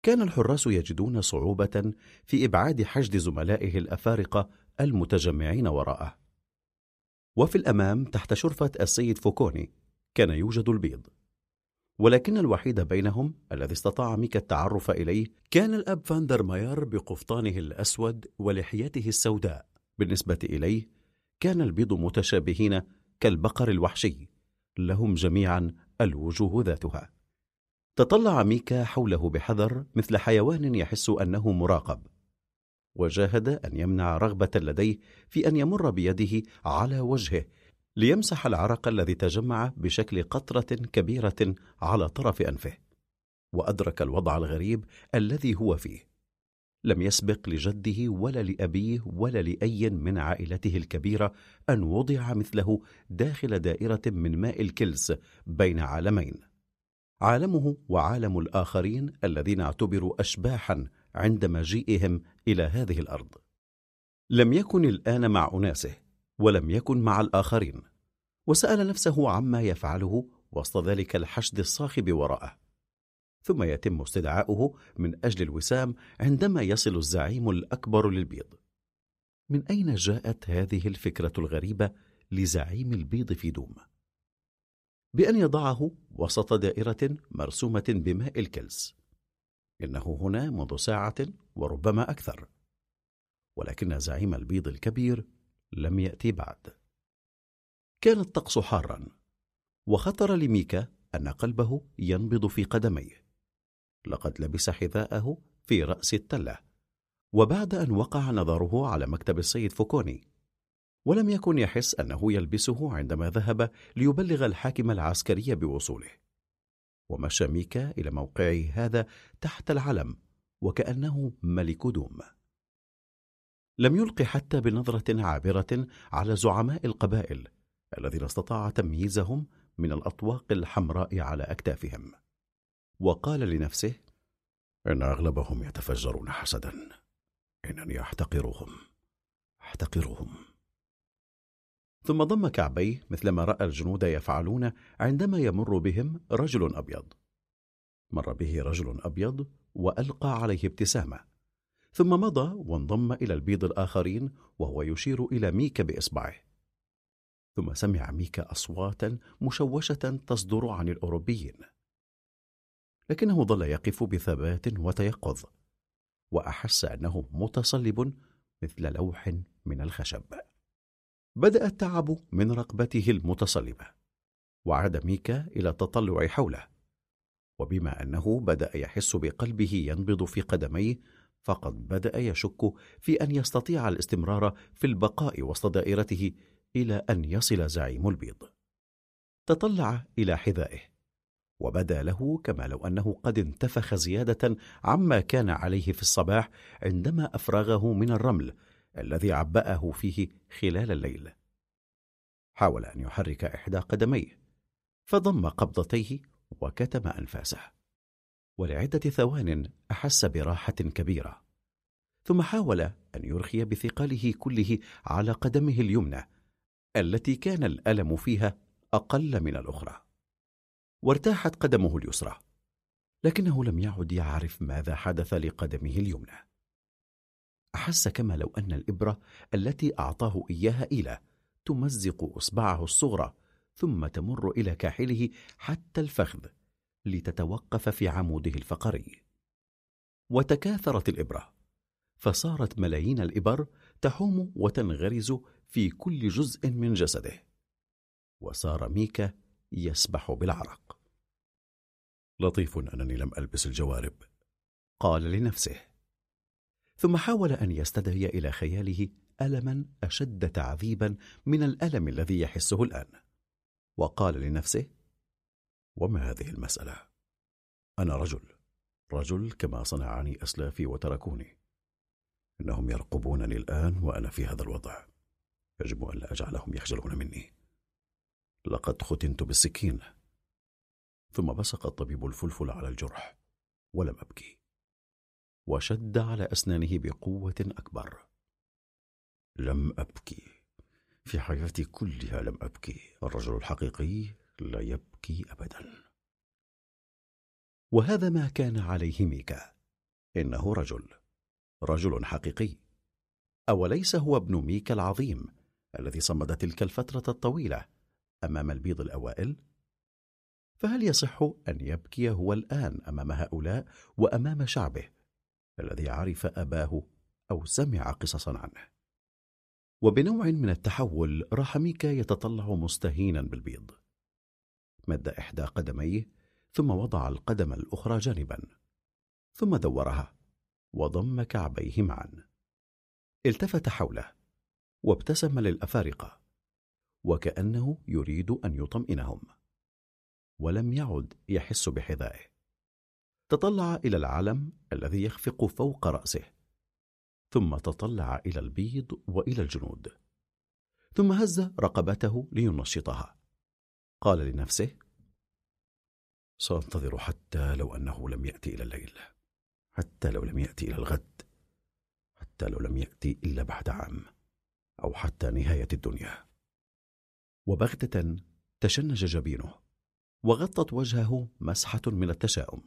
B: كان الحراس يجدون صعوبة في إبعاد حشد زملائه الأفارقة المتجمعين وراءه. وفي الأمام تحت شرفة السيد فوكوني كان يوجد البيض. ولكن الوحيد بينهم الذي استطاع ميكا التعرف إليه كان الأب فاندر ماير بقفطانه الأسود ولحيته السوداء. بالنسبة إليه كان البيض متشابهين كالبقر الوحشي. لهم جميعا الوجوه ذاتها. تطلع ميكا حوله بحذر مثل حيوان يحس أنه مراقب. وجاهد أن يمنع رغبة لديه في أن يمر بيده على وجهه ليمسح العرق الذي تجمع بشكل قطرة كبيرة على طرف أنفه وأدرك الوضع الغريب الذي هو فيه. لم يسبق لجده ولا لأبيه ولا لأي من عائلته الكبيرة أن وضع مثله داخل دائرة من ماء الكلس بين عالمين. عالمه وعالم الآخرين الذين اعتبروا أشباحا عند مجيئهم إلى هذه الأرض. لم يكن الآن مع أناسه ولم يكن مع الآخرين. وسأل نفسه عما يفعله وسط ذلك الحشد الصاخب وراءه. ثم يتم استدعاؤه من أجل الوسام عندما يصل الزعيم الأكبر للبيض. من أين جاءت هذه الفكرة الغريبة لزعيم البيض في دوم؟ بأن يضعه وسط دائرة مرسومة بماء الكلس. إنه هنا منذ ساعة وربما أكثر. ولكن زعيم البيض الكبير لم يأتي بعد. كان الطقس حارا وخطر لميكا أن قلبه ينبض في قدميه. لقد لبس حذاءه في رأس التلة وبعد أن وقع نظره على مكتب السيد فوكوني ولم يكن يحس أنه يلبسه عندما ذهب ليبلغ الحاكم العسكري بوصوله. ومشى ميكا إلى موقعه هذا تحت العلم وكأنه ملك دوم. لم يلق حتى بنظرة عابرة على زعماء القبائل الذين استطاع تمييزهم من الأطواق الحمراء على أكتافهم. وقال لنفسه
F: إن أغلبهم يتفجرون حسدا. إنني أحتقرهم. أحتقرهم.
B: ثم ضم كعبيه مثلما رأى الجنود يفعلون عندما يمر بهم رجل أبيض. مر به رجل أبيض وألقى عليه ابتسامة. ثم مضى وانضم إلى البيض الآخرين وهو يشير إلى ميكا بإصبعه. ثم سمع ميكا أصواتا مشوشة تصدر عن الأوروبيين. لكنه ظل يقف بثبات وتيقظ وأحس أنه متصلب مثل لوح من الخشب. بدأ التعب من رقبته المتصلبة وعاد ميكا إلى التطلع حوله. وبما أنه بدأ يحس بقلبه ينبض في قدميه فقد بدأ يشك في أن يستطيع الاستمرار في البقاء وسط دائرته إلى أن يصل زعيم البيض. تطلع إلى حذائه وبدأ له كما لو أنه قد انتفخ زيادة عما كان عليه في الصباح عندما أفرغه من الرمل الذي عبأه فيه خلال الليل. حاول أن يحرك إحدى قدميه فضم قبضتيه وكتم أنفاسه. ولعدة ثوان أحس براحة كبيرة. ثم حاول أن يرخي بثقله كله على قدمه اليمنى التي كان الألم فيها أقل من الأخرى. وارتاحت قدمه اليسرى لكنه لم يعد يعرف ماذا حدث لقدمه اليمنى. أحس كما لو أن الإبرة التي أعطاه إياها إيلا تمزق إصبعه الصغرى ثم تمر إلى كاحله حتى الفخذ. لتتوقف في عموده الفقري. وتكاثرت الإبرة. فصارت ملايين الإبر تحوم وتنغرز في كل جزء من جسده. وصار ميكا يسبح بالعرق.
F: لطيف أنني لم ألبس الجوارب
B: قال لنفسه. ثم حاول أن يستدعي إلى خياله ألما أشد تعذيبا من الألم الذي يحسه الآن. وقال لنفسه
F: وما هذه المسألة؟ أنا رجل رجل كما صنعني أسلافي وتركوني. إنهم يرقبونني الآن وأنا في هذا الوضع. يجب أن لا أجعلهم يخجلون مني. لقد ختنت بالسكين ثم بصق الطبيب الفلفل على الجرح ولم أبكي.
B: وشد على أسنانه بقوة أكبر.
F: لم أبكي. في حياتي كلها لم أبكي. الرجل الحقيقي لا يبكي أبدا
B: وهذا ما كان عليه ميكا إنه رجل رجل حقيقي أوليس هو ابن ميكا العظيم الذي صمد تلك الفترة الطويلة أمام البيض الأوائل؟ فهل يصح أن يبكي هو الآن أمام هؤلاء وأمام شعبه الذي عرف أباه أو سمع قصصا عنه؟ وبنوع من التحول راح ميكا يتطلع مستهينا بالبيض مد إحدى قدميه ثم وضع القدم الأخرى جانبا ثم دورها وضم كعبيه معا. التفت حوله وابتسم للأفارقة وكأنه يريد أن يطمئنهم ولم يعد يحس بحذائه. تطلع إلى العلم الذي يخفق فوق رأسه ثم تطلع إلى البيض وإلى الجنود ثم هز رقبته لينشطها. قال لنفسه
F: سأنتظر حتى لو أنه لم يأتي إلى الليل حتى لو لم يأتي إلى الغد حتى لو لم يأتي إلا بعد عام أو حتى نهاية الدنيا.
B: وبغتة تشنج جبينه وغطت وجهه مسحة من التشاؤم.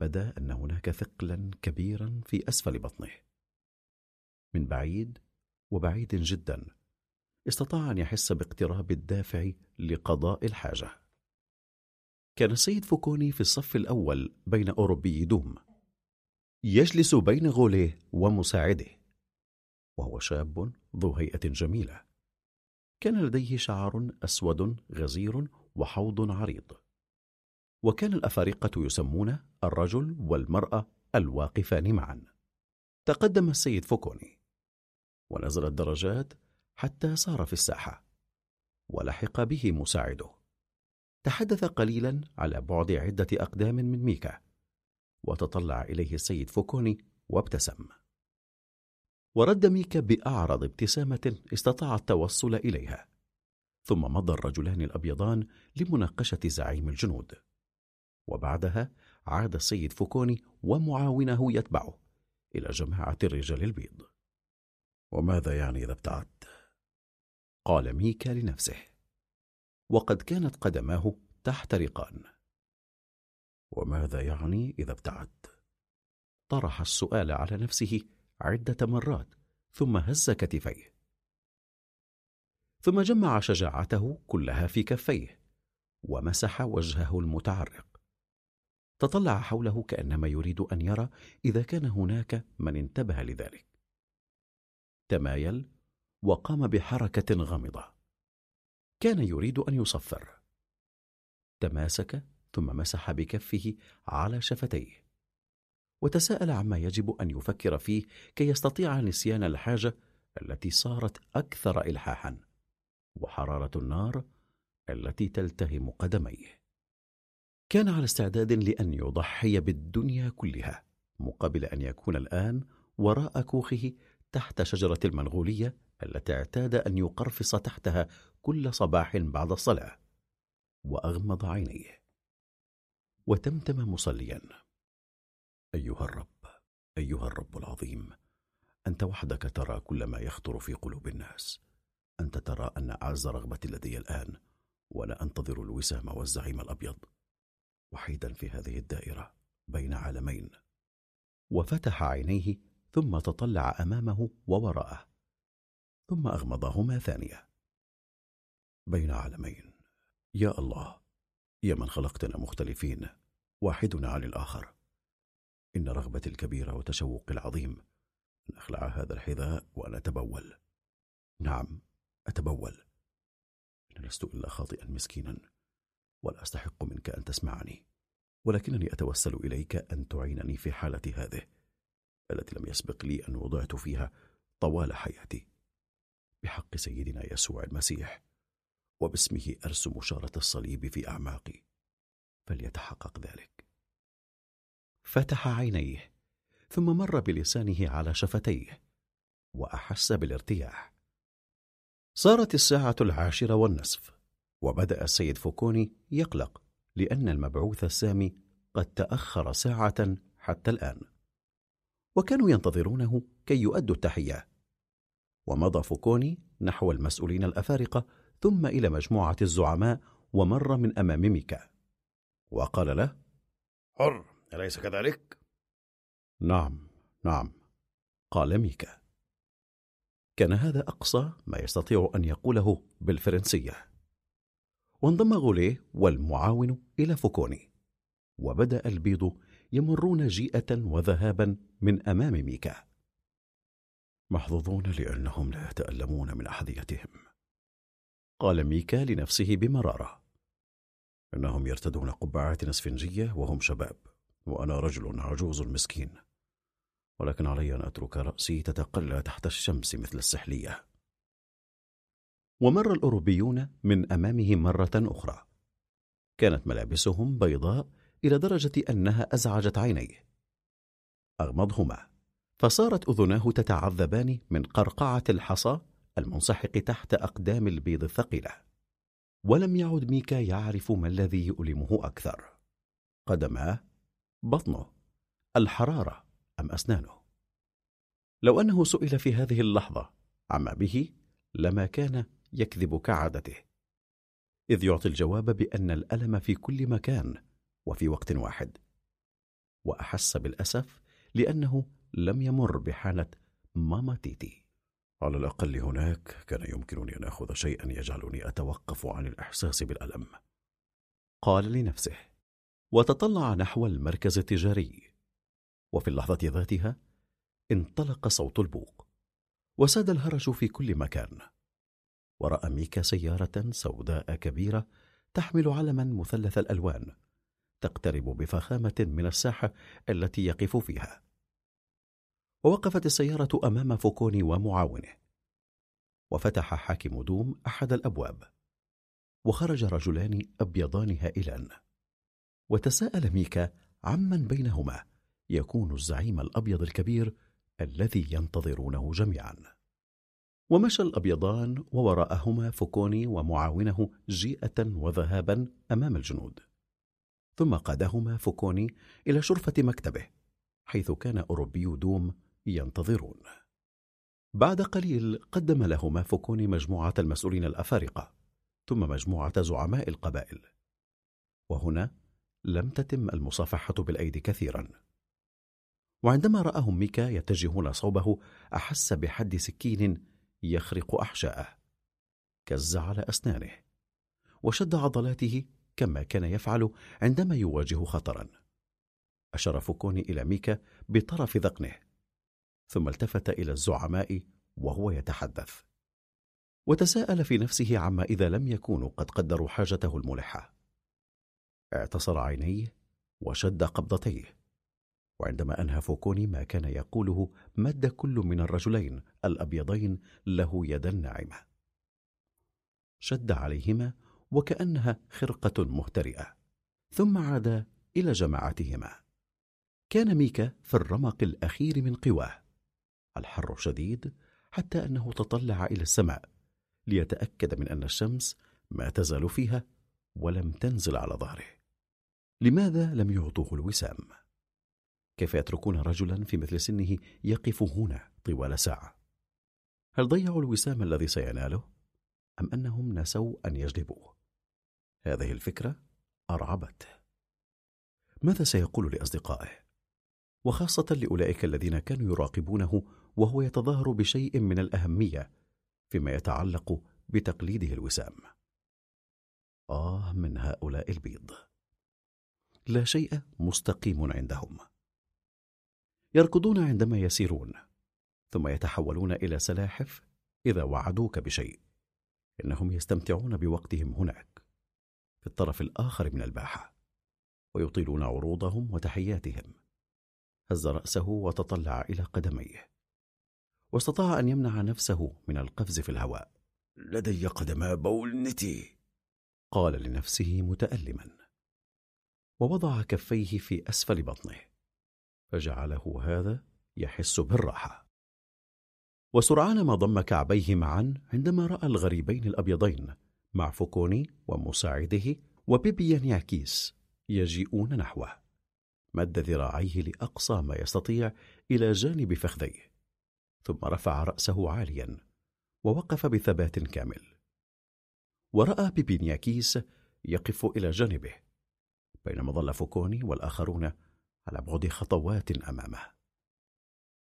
B: بدا أن هناك ثقلا كبيرا في أسفل بطنه. من بعيد وبعيد جدا استطاع أن يحس باقتراب الدافع لقضاء الحاجة. كان السيد فوكوني في الصف الأول بين أوروبي دوم. يجلس بين غوليه ومساعده وهو شاب ذو هيئة جميلة. كان لديه شعر أسود غزير وحوض عريض. وكان الأفارقة يسمون الرجل والمرأة الواقفان معا. تقدم السيد فوكوني. ونزل الدرجات حتى صار في الساحة. ولحق به مساعده. تحدث قليلا على بعد عدة أقدام من ميكا. وتطلع إليه السيد فوكوني وابتسم. ورد ميكا بأعرض ابتسامة استطاع التوصل إليها. ثم مضى الرجلان الأبيضان لمناقشة زعيم الجنود. وبعدها عاد السيد فوكوني ومعاونه يتبعه إلى جماعة الرجال البيض.
F: وماذا يعني إذا ابتعدت؟
B: قال ميكا لنفسه. وقد كانت قدماه تحترقان
F: وماذا يعني إذا ابتعدت؟
B: طرح السؤال على نفسه عدة مرات ثم هز كتفيه. ثم جمع شجاعته كلها في كفيه ومسح وجهه المتعرق. تطلع حوله كأنما يريد أن يرى إذا كان هناك من انتبه لذلك. تمايل وقام بحركة غامضة. كان يريد أن يصفر. تماسك ثم مسح بكفه على شفتيه. وتساءل عما يجب أن يفكر فيه كي يستطيع نسيان الحاجة التي صارت أكثر الحاحا وحرارة النار التي تلتهم قدميه. كان على استعداد لأن يضحي بالدنيا كلها مقابل أن يكون الآن وراء كوخه تحت شجرة المنغولية التي اعتاد أن يقرفص تحتها كل صباح بعد الصلاة. وأغمض عينيه. وتمتم مصليا.
F: أيها الرب أيها الرب العظيم أنت وحدك ترى كل ما يخطر في قلوب الناس. أنت ترى أن أعز رغبتي لدي الآن وأنا أنتظر الوسام والزعيم الأبيض. وحيدا في هذه الدائرة بين عالمين.
B: وفتح عينيه ثم تطلع أمامه ووراءه. ثم أغمضهما ثانية.
F: بين عالمين.
B: يا الله يا من خلقتنا مختلفين واحدنا عن الآخر. إن رغبتي الكبيرة وتشوقي العظيم أن أخلع هذا الحذاء وأن أتبول. نعم أتبول. إن لست إلا خاطئا مسكينا ولا أستحق منك أن تسمعني. ولكنني أتوسل إليك أن تعينني في حالتي هذه التي لم يسبق لي أن وضعت فيها طوال حياتي. بحق سيدنا يسوع المسيح وباسمه أرسم شارة الصليب في أعماقي. فليتحقق ذلك. فتح عينيه ثم مر بلسانه على شفتيه وأحس بالارتياح. صارت الساعة العاشرة والنصف وبدأ السيد فوكوني يقلق لأن المبعوث السامي قد تأخر ساعة حتى الآن. وكانوا ينتظرونه كي يؤدوا التحية. ومضى فوكوني نحو المسؤولين الأفارقة ثم إلى مجموعة الزعماء ومر من أمام ميكا. وقال له
M: حر أليس كذلك؟
B: نعم نعم قال ميكا. كان هذا أقصى ما يستطيع أن يقوله بالفرنسية. وانضم غوليه والمعاون إلى فوكوني وبدأ البيض يمرون جيئة وذهابا من أمام ميكا. محظوظون لأنهم لا يتألمون من أحذيتهم. قال ميكا لنفسه بمرارة. إنهم يرتدون قبعات اسفنجية وهم شباب وأنا رجل عجوز مسكين. ولكن علي أن أترك رأسي تتقلى تحت الشمس مثل السحلية. ومر الأوروبيون من أمامه مرة أخرى. كانت ملابسهم بيضاء إلى درجة أنها أزعجت عينيه. أغمضهما. فصارت أذناه تتعذبان من قرقعة الحصى المنسحق تحت أقدام البيض الثقيلة. ولم يعد ميكا يعرف ما الذي يؤلمه أكثر. قدماه بطنه. الحرارة أم أسنانه؟ لو أنه سئل في هذه اللحظة عما به لما كان يكذب كعادته. إذ يعطي الجواب بأن الألم في كل مكان وفي وقت واحد. وأحس بالأسف لأنه لم يمر بحالة ماما تيتي على الأقل هناك كان يمكنني أن أخذ شيئا يجعلني أتوقف عن الإحساس بالألم. قال لنفسه وتطلع نحو المركز التجاري. وفي اللحظة ذاتها انطلق صوت البوق وساد الهرج في كل مكان. ورأى ميكا سيارة سوداء كبيرة تحمل علما مثلث الألوان تقترب بفخامة من الساحة التي يقف فيها. ووقفت السيارة أمام فوكوني ومعاونه. وفتح حاكم دوم أحد الأبواب. وخرج رجلان أبيضان هائلان. وتساءل ميكا عمن بينهما يكون الزعيم الأبيض الكبير الذي ينتظرونه جميعا. ومشى الأبيضان ووراءهما فوكوني ومعاونه جيئة وذهابا أمام الجنود. ثم قادهما فوكوني إلى شرفة مكتبه حيث كان أوروبي دوم ينتظرون. بعد قليل قدم لهما فوكوني مجموعة المسؤولين الأفارقة ثم مجموعة زعماء القبائل. وهنا لم تتم المصافحة بالأيدي كثيرا. وعندما رآهم ميكا يتجهون صوبه أحس بحد سكين يخرق أحشاءه. كز على أسنانه. وشد عضلاته كما كان يفعل عندما يواجه خطرا. أشار فوكوني إلى ميكا بطرف ذقنه. ثم التفت إلى الزعماء وهو يتحدث. وتساءل في نفسه عما إذا لم يكونوا قد قدروا حاجته الملحة. اعتصر عينيه وشد قبضتيه. وعندما أنهى فوكوني ما كان يقوله مد كل من الرجلين الأبيضين له يدا ناعمة. شد عليهما وكأنها خرقة مهترئة. ثم عاد إلى جماعتهما. كان ميكا في الرمق الأخير من قواه. الحر شديد حتى أنه تطلع إلى السماء ليتأكد من أن الشمس ما تزال فيها ولم تنزل على ظهره لماذا لم يعطوه الوسام؟ كيف يتركون رجلا في مثل سنه يقف هنا طوال ساعة؟ هل ضيعوا الوسام الذي سيناله؟ أم أنهم نسوا أن يجلبوه؟ هذه الفكرة أرعبته ماذا سيقول لأصدقائه؟ وخاصة لأولئك الذين كانوا يراقبونه وهو يتظاهر بشيء من الأهمية فيما يتعلق بتقليده الوسام. آه من هؤلاء البيض. لا شيء مستقيم عندهم. يركضون عندما يسيرون ثم يتحولون إلى سلاحف إذا وعدوك بشيء. إنهم يستمتعون بوقتهم هناك في الطرف الآخر من الباحة ويطيلون عروضهم وتحياتهم. هز رأسه وتطلع إلى قدميه. واستطاع أن يمنع نفسه من القفز في الهواء.
F: لدي قدما بولنتي
B: قال لنفسه متألما. ووضع كفيه في أسفل بطنه. فجعله هذا يحس بالراحة. وسرعان ما ضم كعبيه معا عندما رأى الغريبين الأبيضين مع فوكوني ومساعده وبيبيانياكيس يجيئون نحوه. مد ذراعيه لأقصى ما يستطيع إلى جانب فخذيه. ثم رفع رأسه عاليا ووقف بثبات كامل. ورأى بيبينياكيس يقف إلى جانبه بينما ظل فوكوني والآخرون على بعد خطوات أمامه.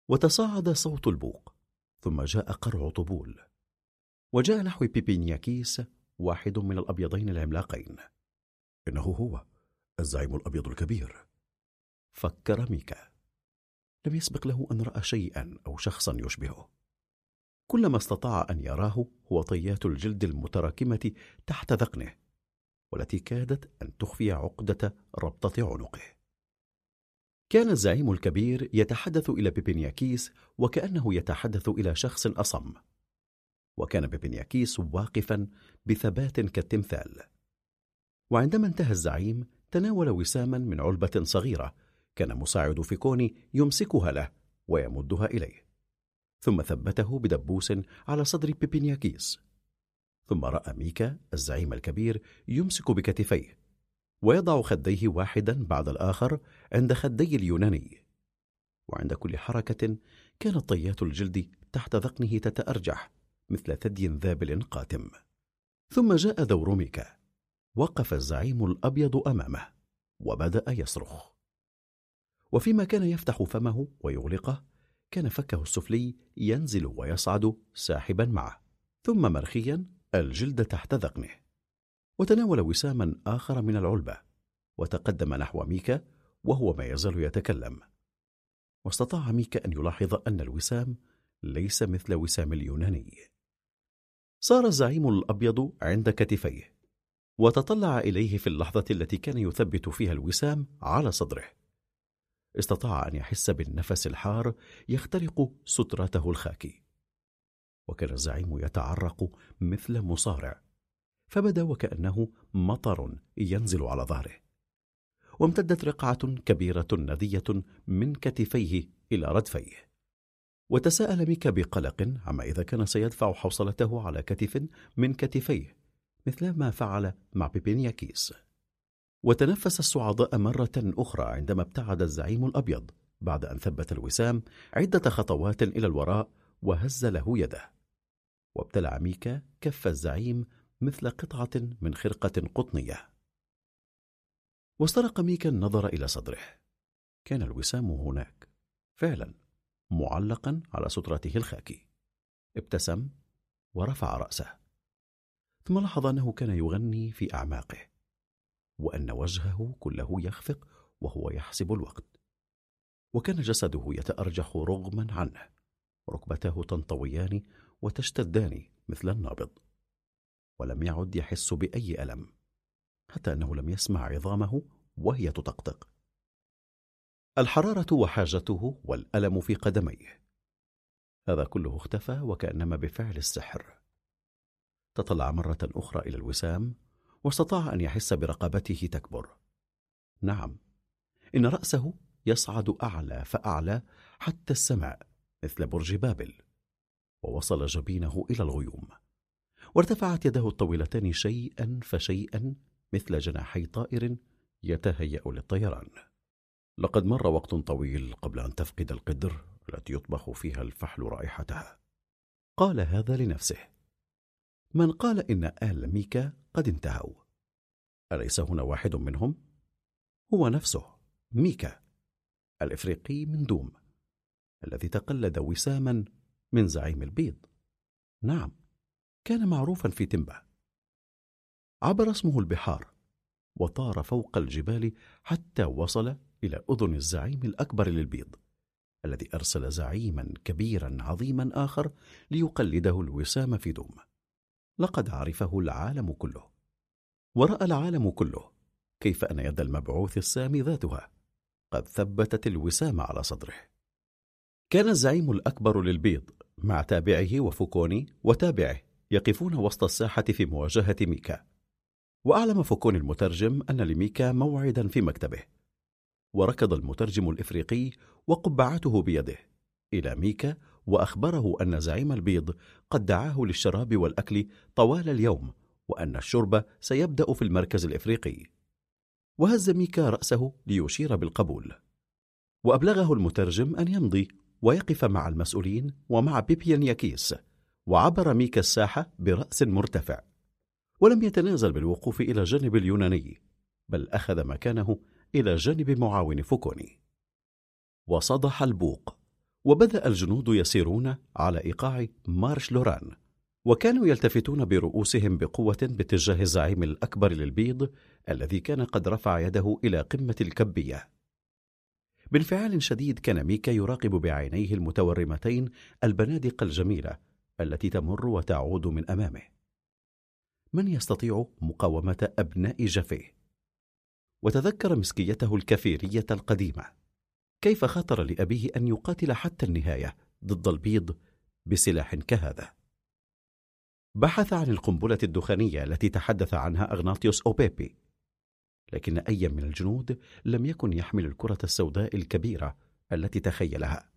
B: وتصاعد صوت البوق ثم جاء قرع طبول. وجاء نحو بيبينياكيس واحد من الأبيضين العملاقين.
F: إنه هو الزعيم الأبيض الكبير.
B: فكر ميكا. لم يسبق له أن رأى شيئا أو شخصا يشبهه. كل ما استطاع أن يراه هو طيات الجلد المتراكمة تحت ذقنه والتي كادت أن تخفي عقدة ربطة عنقه. كان الزعيم الكبير يتحدث إلى بيبينياكيس وكأنه يتحدث إلى شخص أصم. وكان بيبينياكيس واقفا بثبات كالتمثال. وعندما انتهى الزعيم تناول وساما من علبة صغيرة كان مساعد فيكوني يمسكها له ويمدها إليه. ثم ثبته بدبوس على صدر بيبينياكيس. ثم رأى ميكا الزعيم الكبير يمسك بكتفيه ويضع خديه واحدا بعد الآخر عند خدي اليوناني. وعند كل حركة كانت طيات الجلد تحت ذقنه تتأرجح مثل ثدي ذابل قاتم. ثم جاء دور ميكا. وقف الزعيم الأبيض أمامه وبدأ يصرخ. وفيما كان يفتح فمه ويغلقه كان فكه السفلي ينزل ويصعد ساحبا معه ثم مرخيا الجلد تحت ذقنه. وتناول وساما آخر من العلبة وتقدم نحو ميكا وهو ما يزال يتكلم. واستطاع ميكا أن يلاحظ أن الوسام ليس مثل وسام اليوناني. صار الزعيم الأبيض عند كتفيه وتطلع إليه في اللحظة التي كان يثبت فيها الوسام على صدره. استطاع أن يحس بالنفس الحار يخترق سترته الخاكي. وكان الزعيم يتعرق مثل مصارع فبدأ وكأنه مطر ينزل على ظهره. وامتدت رقعة كبيرة ندية من كتفيه إلى ردفيه. وتساءل ميكا بقلق عما إذا كان سيدفع حوصلته على كتف من كتفيه مثل ما فعل مع بيبينياكيس؟ وتنفس الصعداء مرة أخرى عندما ابتعد الزعيم الأبيض بعد أن ثبت الوسام عدة خطوات إلى الوراء وهز له يده. وابتلع ميكا كف الزعيم مثل قطعة من خرقة قطنية. واسترق ميكا النظر إلى صدره. كان الوسام هناك. فعلا معلقا على سترته الخاكي. ابتسم ورفع رأسه. ثم لاحظ أنه كان يغني في أعماقه. وأن وجهه كله يخفق وهو يحسب الوقت. وكان جسده يتأرجح رغما عنه وركبتاه تنطويان وتشتدان مثل النابض ولم يعد يحس بأي ألم حتى أنه لم يسمع عظامه وهي تطقطق. الحرارة وحاجته والألم في قدميه هذا كله اختفى وكأنما بفعل السحر. تطلع مرة أخرى إلى الوسام واستطاع أن يحس برقبته تكبر. نعم إن رأسه يصعد أعلى فأعلى حتى السماء مثل برج بابل. ووصل جبينه إلى الغيوم. وارتفعت يده الطويلتان شيئا فشيئا مثل جناحي طائر يتهيأ للطيران. لقد مر وقت طويل قبل أن تفقد القدر التي يطبخ فيها الفحل رائحتها. قال هذا لنفسه من قال إن آل ميكا قد انتهوا. أليس هنا واحد منهم؟ هو نفسه ميكا الإفريقي من دوم الذي تقلد وساما من زعيم البيض. نعم كان معروفا في تمبا. عبر اسمه البحار وطار فوق الجبال حتى وصل إلى أذن الزعيم الأكبر للبيض الذي أرسل زعيما كبيرا عظيما آخر ليقلده الوسام في دوم. لقد عرفه العالم كله. ورأى العالم كله كيف أن يد المبعوث السامي ذاتها قد ثبتت الوسام على صدره. كان الزعيم الأكبر للبيض مع تابعه وفوكوني وتابعه يقفون وسط الساحة في مواجهة ميكا. وأعلم فوكوني المترجم أن لميكا موعدا في مكتبه. وركض المترجم الإفريقي وقبعته بيده إلى ميكا وأخبره أن زعيم البيض قد دعاه للشراب والأكل طوال اليوم وأن الشرب سيبدأ في المركز الإفريقي. وهز ميكا رأسه ليشير بالقبول. وأبلغه المترجم أن يمضي ويقف مع المسؤولين ومع بيبيان ياكيس وعبر ميكا الساحة برأس مرتفع. ولم يتنازل بالوقوف إلى جانب اليوناني بل أخذ مكانه إلى جانب معاون فوكوني. وصدح البوق. وبدأ الجنود يسيرون على إيقاع مارش لوران وكانوا يلتفتون برؤوسهم بقوة باتجاه الزعيم الأكبر للبيض الذي كان قد رفع يده إلى قمة الكبية. بانفعال شديد كان ميكا يراقب بعينيه المتورمتين البنادق الجميلة التي تمر وتعود من أمامه. من يستطيع مقاومة أبناء جفيه وتذكر مسكيته الكفيرية القديمة. كيف خطر لأبيه أن يقاتل حتى النهاية ضد البيض بسلاح كهذا؟ بحث عن القنبلة الدخانية التي تحدث عنها أغناطيوس أوبيبي لكن أي من الجنود لم يكن يحمل الكرة السوداء الكبيرة التي تخيلها.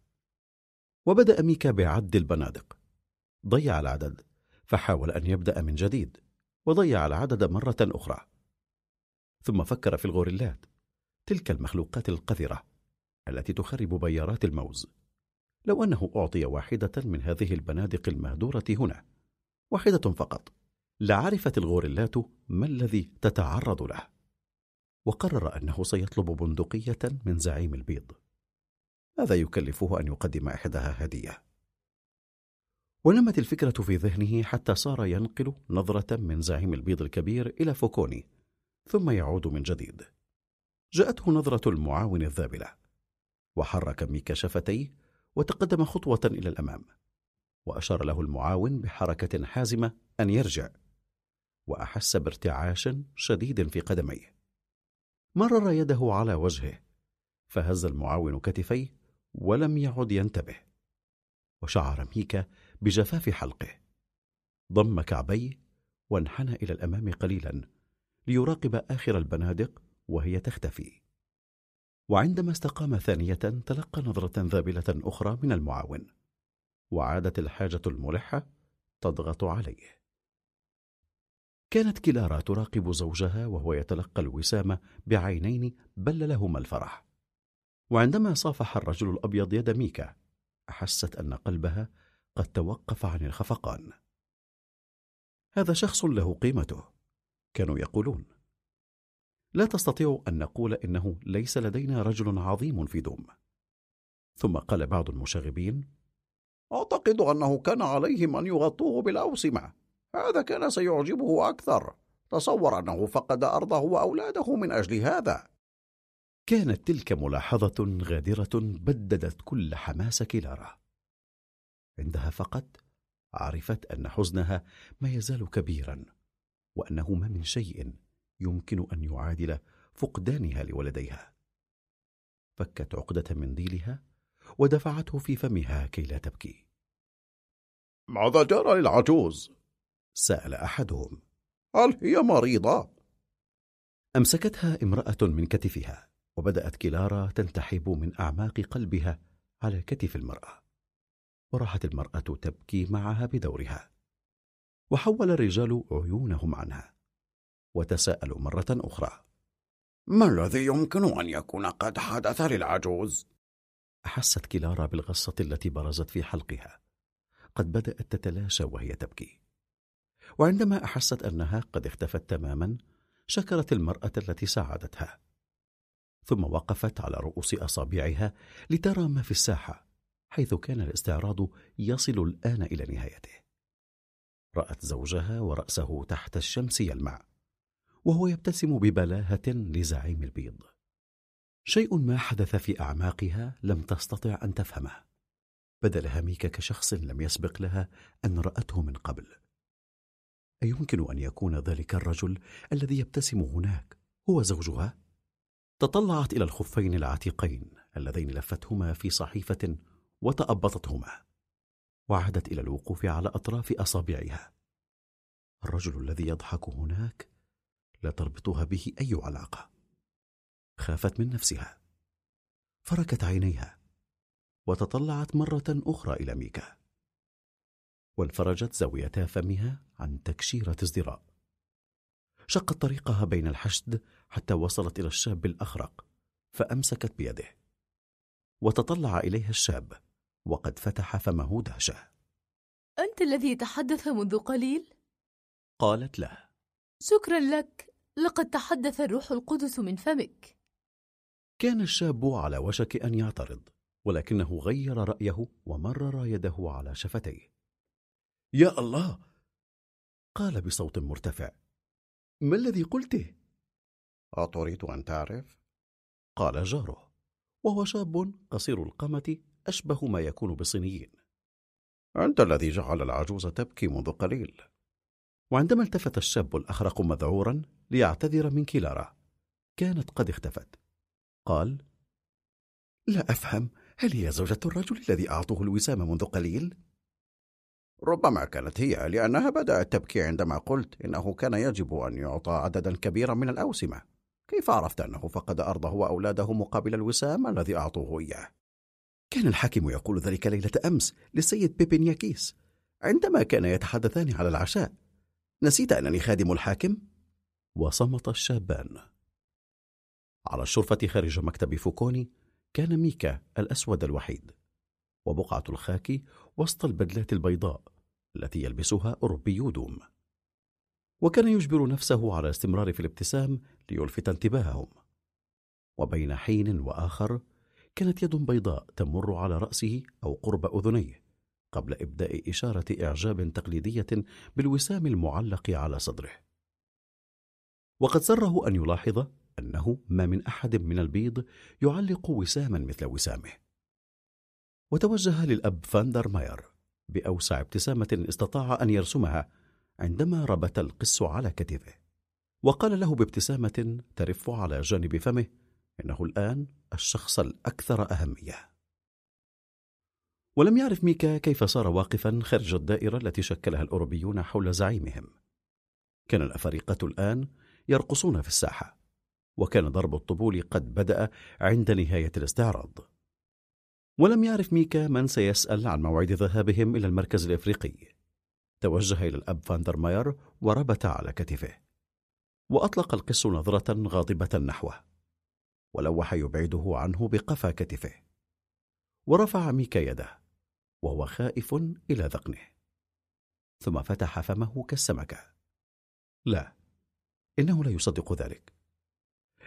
B: وبدأ ميكا بعد البنادق. ضيع العدد فحاول أن يبدأ من جديد وضيع العدد مرة أخرى. ثم فكر في الغوريلات تلك المخلوقات القذرة. التي تخرب بيارات الموز. لو أنه أعطي واحدة من هذه البنادق المهدورة هنا واحدة فقط لعرفت الغوريلات ما الذي تتعرض له. وقرر أنه سيطلب بندقية من زعيم البيض. هذا يكلفه أن يقدم إحداها هدية؟ ونمت الفكرة في ذهنه حتى صار ينقل نظرة من زعيم البيض الكبير إلى فوكوني ثم يعود من جديد. جاءته نظرة المعاون الذابلة. وحرك ميكا شفتيه وتقدم خطوة إلى الأمام وأشار له المعاون بحركة حازمة أن يرجع وأحس بارتعاش شديد في قدميه. مرر يده على وجهه فهز المعاون كتفيه ولم يعد ينتبه وشعر ميكا بجفاف حلقه. ضم كعبيه وانحنى إلى الأمام قليلا ليراقب آخر البنادق وهي تختفي. وعندما استقام ثانية تلقى نظرة ذابلة أخرى من المعاون وعادت الحاجة الملحة تضغط عليه. كانت كلارا تراقب زوجها وهو يتلقى الوسامة بعينين بل لهما الفرح. وعندما صافح الرجل الأبيض يد ميكا أحست أن قلبها قد توقف عن الخفقان. هذا شخص له قيمته كانوا يقولون. لا تستطيع أن نقول إنه ليس لدينا رجل عظيم في دوم. ثم قال بعض المشاغبين
E: أعتقد أنه كان عليهم أن يغطوه بالأوسمة. هذا كان سيعجبه أكثر. تصور أنه فقد أرضه وأولاده من أجل هذا.
B: كانت تلك ملاحظة غادرة بددت كل حماس كلارا عندها فقط عرفت أن حزنها ما يزال كبيرا وأنه ما من شيء. يمكن أن يعادل فقدانها لولديها. فكت عقدة منديلها ودفعته في فمها كي لا تبكي.
E: ماذا جرى للعجوز؟
B: سأل أحدهم.
E: هل هي مريضة؟
B: أمسكتها امرأة من كتفها وبدأت كلارا تنتحب من أعماق قلبها على كتف المرأة. وراحت المرأة تبكي معها بدورها. وحول الرجال عيونهم عنها. وتساءلوا مرة أخرى.
E: ما الذي يمكن أن يكون قد حدث للعجوز؟
B: أحست كلارا بالغصة التي برزت في حلقها. قد بدأت تتلاشى وهي تبكي. وعندما أحست أنها قد اختفت تماما شكرت المرأة التي ساعدتها. ثم وقفت على رؤوس أصابعها لترى ما في الساحة حيث كان الاستعراض يصل الآن إلى نهايته. رأت زوجها ورأسه تحت الشمس يلمع. وهو يبتسم ببلاهة لزعيم البيض. شيء ما حدث في أعماقها لم تستطع أن تفهمه. بدلها ميكا كشخص لم يسبق لها أن رأته من قبل. أيمكن أن يكون ذلك الرجل الذي يبتسم هناك هو زوجها؟ تطلعت إلى الخفين العتيقين اللذين لفتهما في صحيفة وتأبطتهما. وعادت إلى الوقوف على أطراف أصابعها. الرجل الذي يضحك هناك لا تربطها به أي علاقة. خافت من نفسها. فركت عينيها. وتطلعت مرة أخرى إلى ميكا. وانفرجت زاويتا فمها عن تكشيرة ازدراء. شقت طريقها بين الحشد حتى وصلت إلى الشاب الأخرق فأمسكت بيده. وتطلع إليها الشاب وقد فتح فمه دهشة.
J: أنت الذي تحدث منذ قليل؟
B: قالت له
J: شكرا لك. لقد تحدث الروح القدس من فمك.
B: كان الشاب على وشك أن يعترض ولكنه غير رأيه ومرر يده على شفتيه. يا الله! قال بصوت مرتفع. ما الذي قلته؟
E: أتريد أن تعرف؟
B: قال جاره وهو شاب قصير القامة أشبه ما يكون بالصينيين.
E: أنت الذي جعل العجوز تبكي منذ قليل.
B: وعندما التفت الشاب الأخرق مذعورا ليعتذر من كلارا كانت قد اختفت قال لا أفهم هل هي زوجة الرجل الذي أعطوه الوسام منذ قليل؟
E: ربما كانت هي لأنها بدأت تبكي عندما قلت إنه كان يجب أن يعطى عددا كبيرا من الأوسمة كيف عرفت أنه فقد أرضه وأولاده مقابل الوسام الذي أعطوه إياه؟
B: كان الحاكم يقول ذلك ليلة أمس للسيد بيبينياكيس عندما كان يتحدثان على العشاء نسيت أنني خادم الحاكم؟ وصمت الشابان. على الشرفة خارج مكتب فوكوني كان ميكا الأسود الوحيد وبقعة الخاكي وسط البدلات البيضاء التي يلبسها أوروبيو دوم وكان يجبر نفسه على الاستمرار في الابتسام ليلفت انتباههم. وبين حين وآخر كانت يد بيضاء تمر على رأسه أو قرب أذنيه. قبل إبداء إشارة إعجاب تقليدية بالوسام المعلق على صدره. وقد سره أن يلاحظ أنه ما من أحد من البيض يعلق وساما مثل وسامه. وتوجه للأب فاندر ماير بأوسع ابتسامة استطاع أن يرسمها عندما ربت القس على كتفه. وقال له بابتسامة ترف على جانب فمه إنه الآن الشخص الأكثر أهمية. ولم يعرف ميكا كيف صار واقفا خارج الدائرة التي شكلها الأوروبيون حول زعيمهم. كان الأفارقة الآن يرقصون في الساحة وكان ضرب الطبول قد بدأ عند نهاية الاستعراض. ولم يعرف ميكا من سيسأل عن موعد ذهابهم إلى المركز الإفريقي. توجه إلى الأب فاندرماير وربت على كتفه وأطلق القس نظرة غاضبة نحوه ولوح يبعده عنه بقفا كتفه ورفع ميكا يده. وهو خائف إلى ذقنه. ثم فتح فمه كالسمكة. لا إنه لا يصدق ذلك.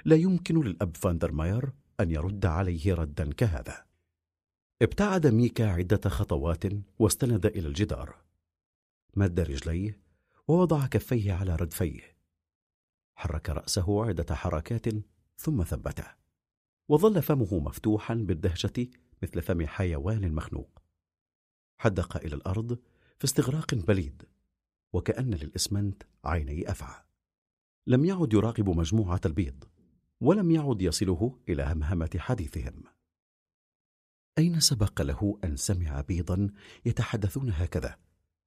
B: لا يمكن للأب فاندرماير أن يرد عليه ردا كهذا. ابتعد ميكا عدة خطوات واستند إلى الجدار. مد رجليه ووضع كفيه على ردفيه. حرك رأسه عدة حركات ثم ثبته. وظل فمه مفتوحا بالدهشة مثل فم حيوان مخنوق. حدق إلى الأرض في استغراق بليد وكأن للإسمنت عيني أفعى. لم يعد يراقب مجموعة البيض ولم يعد يصله إلى همهمة حديثهم. أين سبق له أن سمع بيضا يتحدثون هكذا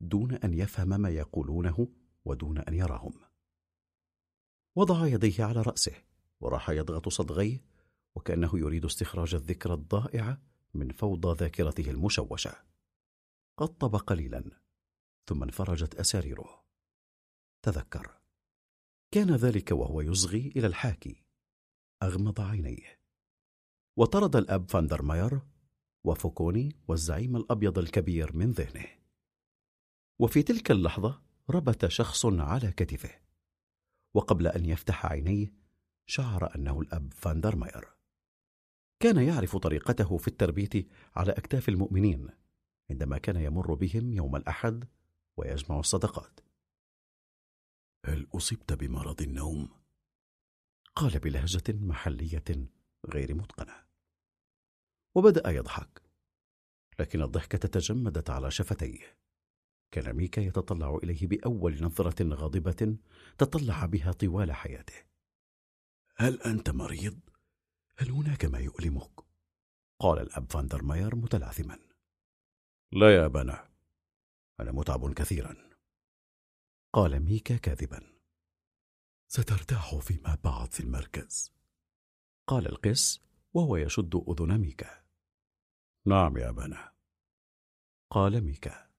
B: دون أن يفهم ما يقولونه ودون أن يراهم؟ وضع يديه على رأسه وراح يضغط صدغيه وكأنه يريد استخراج الذكرى الضائعة من فوضى ذاكرته المشوشة. قطب قليلا ثم انفرجت أساريره. تذكر. كان ذلك وهو يصغي إلى الحاكي. أغمض عينيه. وطرد الأب فاندرماير وفوكوني والزعيم الأبيض الكبير من ذهنه. وفي تلك اللحظة ربت شخص على كتفه. وقبل أن يفتح عينيه شعر أنه الأب فاندرماير كان يعرف طريقته في التربية على أكتاف المؤمنين. عندما كان يمر بهم يوم الأحد ويجمع الصدقات
F: هل أصبت بمرض النوم؟
B: قال بلهجة محلية غير متقنة وبدأ يضحك لكن الضحكة تجمدت على شفتيه كان ميكا يتطلع إليه بأول نظرة غاضبة تطلع بها طوال حياته هل أنت مريض؟ هل هناك ما يؤلمك؟ قال الأب فاندرماير متلعثما لا يا أبانا أنا متعب كثيرا. قال ميكا كاذبا. سترتاح فيما بعد في المركز. قال القس وهو يشد أذن ميكا. نعم يا أبانا قال ميكا.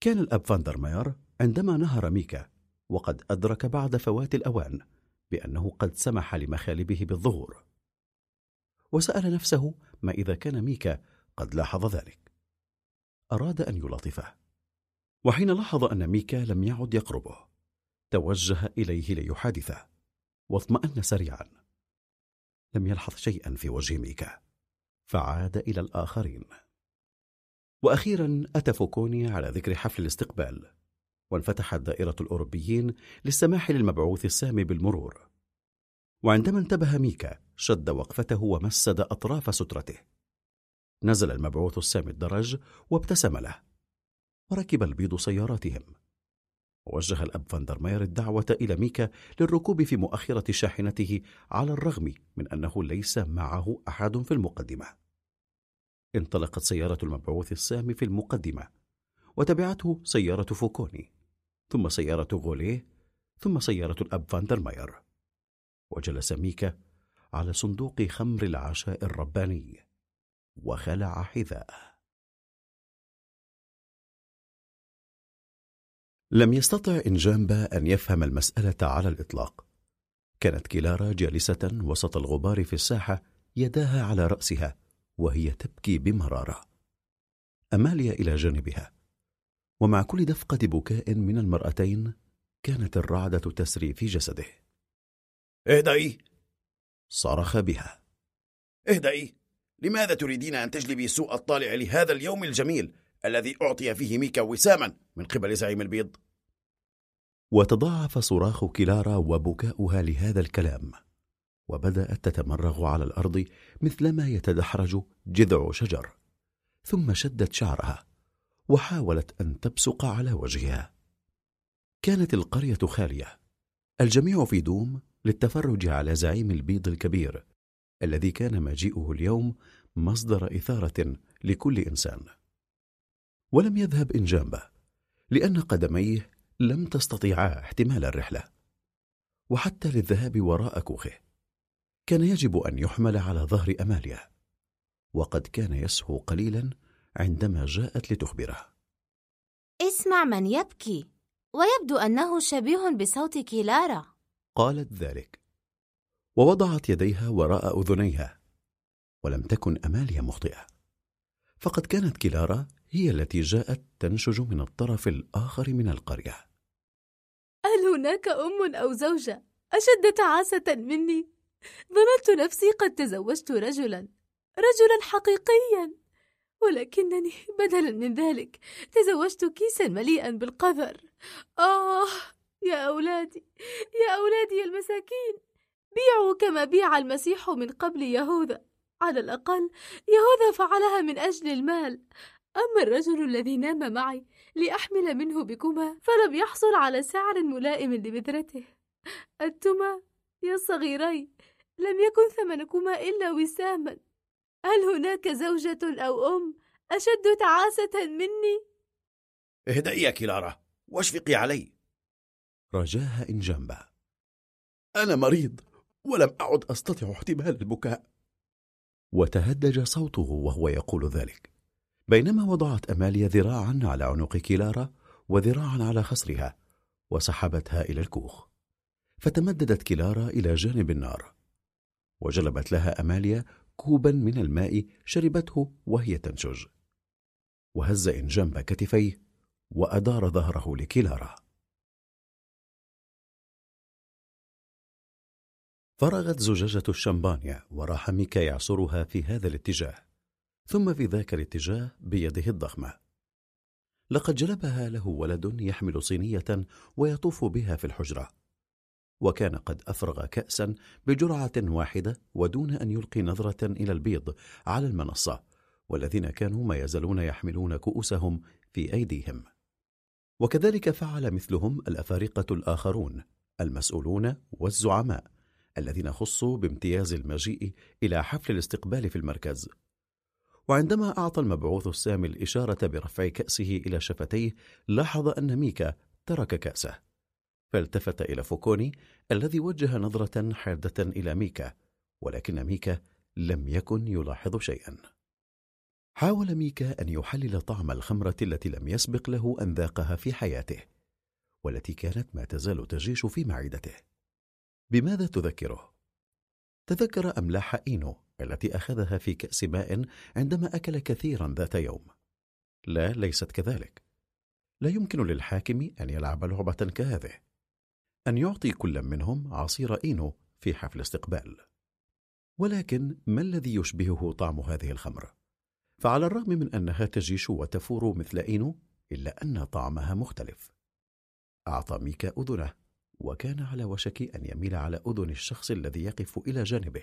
B: كان الأب فاندرماير عندما نهر ميكا وقد أدرك بعد فوات الأوان بأنه قد سمح لمخالبه بالظهور. وسأل نفسه ما إذا كان ميكا قد لاحظ ذلك. أراد أن يلطفه وحين لاحظ أن ميكا لم يعد يقربه توجه إليه ليحادثه واطمأن سريعا. لم يلحظ شيئا في وجه ميكا فعاد إلى الآخرين. وأخيرا أتى فوكوني على ذكر حفل الاستقبال وانفتحت دائرة الأوروبيين للسماح للمبعوث السامي بالمرور. وعندما انتبه ميكا شد وقفته ومسد أطراف سترته. نزل المبعوث السامي الدرج وابتسم له. وركب البيض سياراتهم. ووجه الأب فاندرماير الدعوة إلى ميكا للركوب في مؤخرة شاحنته على الرغم من أنه ليس معه أحد في المقدمة. انطلقت سيارة المبعوث السامي في المقدمة وتبعته سيارة فوكوني ثم سيارة غوليه ثم سيارة الأب فاندرماير. وجلس ميكا على صندوق خمر العشاء الرباني. وخلع حذاءه. لم يستطع إنجامبا أن يفهم المسألة على الإطلاق. كانت كلارا جالسة وسط الغبار في الساحة يداها على رأسها وهي تبكي بمرارة. أماليا إلى جانبها. ومع كل دفقة بكاء من المرأتين كانت الرعدة تسري في جسده.
G: اهدئي!
B: صرخ بها.
G: اهدئي! لماذا تريدين أن تجلبي سوء الطالع لهذا اليوم الجميل الذي أعطي فيه ميكا وساما من قبل زعيم البيض؟
B: وتضاعف صراخ كلارا وبكاؤها لهذا الكلام وبدأت تتمرغ على الأرض مثلما يتدحرج جذع شجر ثم شدت شعرها وحاولت أن تبصق على وجهها. كانت القرية خالية الجميع في دوم للتفرج على زعيم البيض الكبير الذي كان مجيئه اليوم مصدر إثارة لكل إنسان. ولم يذهب إنجامبه لأن قدميه لم تستطيعا احتمال الرحلة. وحتى للذهاب وراء كوخه كان يجب أن يحمل على ظهر أماليا وقد كان يسهو قليلا عندما جاءت لتخبره.
C: اسمع من يبكي ويبدو أنه شبيه بصوت كيلارا.
B: قالت ذلك. ووضعت يديها وراء أذنيها ولم تكن أماليا مخطئة. فقد كانت كلارا هي التي جاءت تنشج من الطرف الآخر من القرية.
J: هل هناك أم أو زوجة أشد تعاسة مني؟ ظننت نفسي قد تزوجت رجلا رجلا حقيقيا. ولكنني بدلا من ذلك تزوجت كيسا مليئا بالقذر. آه يا أولادي يا أولادي المساكين. بيعوا كما بيع المسيح من قبل يهوذا. على الأقل يهوذا فعلها من أجل المال. أما الرجل الذي نام معي لأحمل منه بكما فلم يحصل على سعر ملائم لبذرته. أنتما يا صغيري لم يكن ثمنكما إلا وساما. هل هناك زوجة أو أم أشد تعاسة مني؟
G: اهدئي يا كلارا واشفقي علي.
B: رجاها إن جنبه أنا مريض. ولم أعد أستطيع احتمال البكاء. وتهدج صوته وهو يقول ذلك. بينما وضعت أماليا ذراعا على عنق كلارا وذراعا على خصرها وسحبتها إلى الكوخ. فتمددت كلارا إلى جانب النار. وجلبت لها أماليا كوبا من الماء شربته وهي تنشج. وهز إن جنب كتفيه وأدار ظهره لكلارا فرغت زجاجة الشمبانيا وراح ميكا يعصرها في هذا الاتجاه ثم في ذاك الاتجاه بيده الضخمة. لقد جلبها له ولد يحمل صينية ويطوف بها في الحجرة. وكان قد أفرغ كأسا بجرعة واحدة ودون أن يلقي نظرة إلى البيض على المنصة والذين كانوا ما يزالون يحملون كؤوسهم في أيديهم. وكذلك فعل مثلهم الأفارقة الآخرون المسؤولون والزعماء. الذين خصوا بامتياز المجيء إلى حفل الاستقبال في المركز. وعندما أعطى المبعوث السامي الإشارة برفع كأسه إلى شفتيه لاحظ أن ميكا ترك كأسه. فالتفت إلى فوكوني الذي وجه نظرة حادة إلى ميكا ولكن ميكا لم يكن يلاحظ شيئا. حاول ميكا أن يحلل طعم الخمرة التي لم يسبق له أن ذاقها في حياته والتي كانت ما تزال تجيش في معدته. بماذا تذكره؟ تذكر أملاح إينو التي أخذها في كأس ماء عندما أكل كثيرا ذات يوم. لا ليست كذلك. لا يمكن للحاكم أن يلعب لعبة كهذه أن يعطي كل منهم عصير إينو في حفل استقبال. ولكن ما الذي يشبهه طعم هذه الخمر؟ فعلى الرغم من أنها تجيش وتفور مثل إينو إلا أن طعمها مختلف. أعطى ميكا أذنه. وكان على وشك أن يميل على أذن الشخص الذي يقف إلى جانبه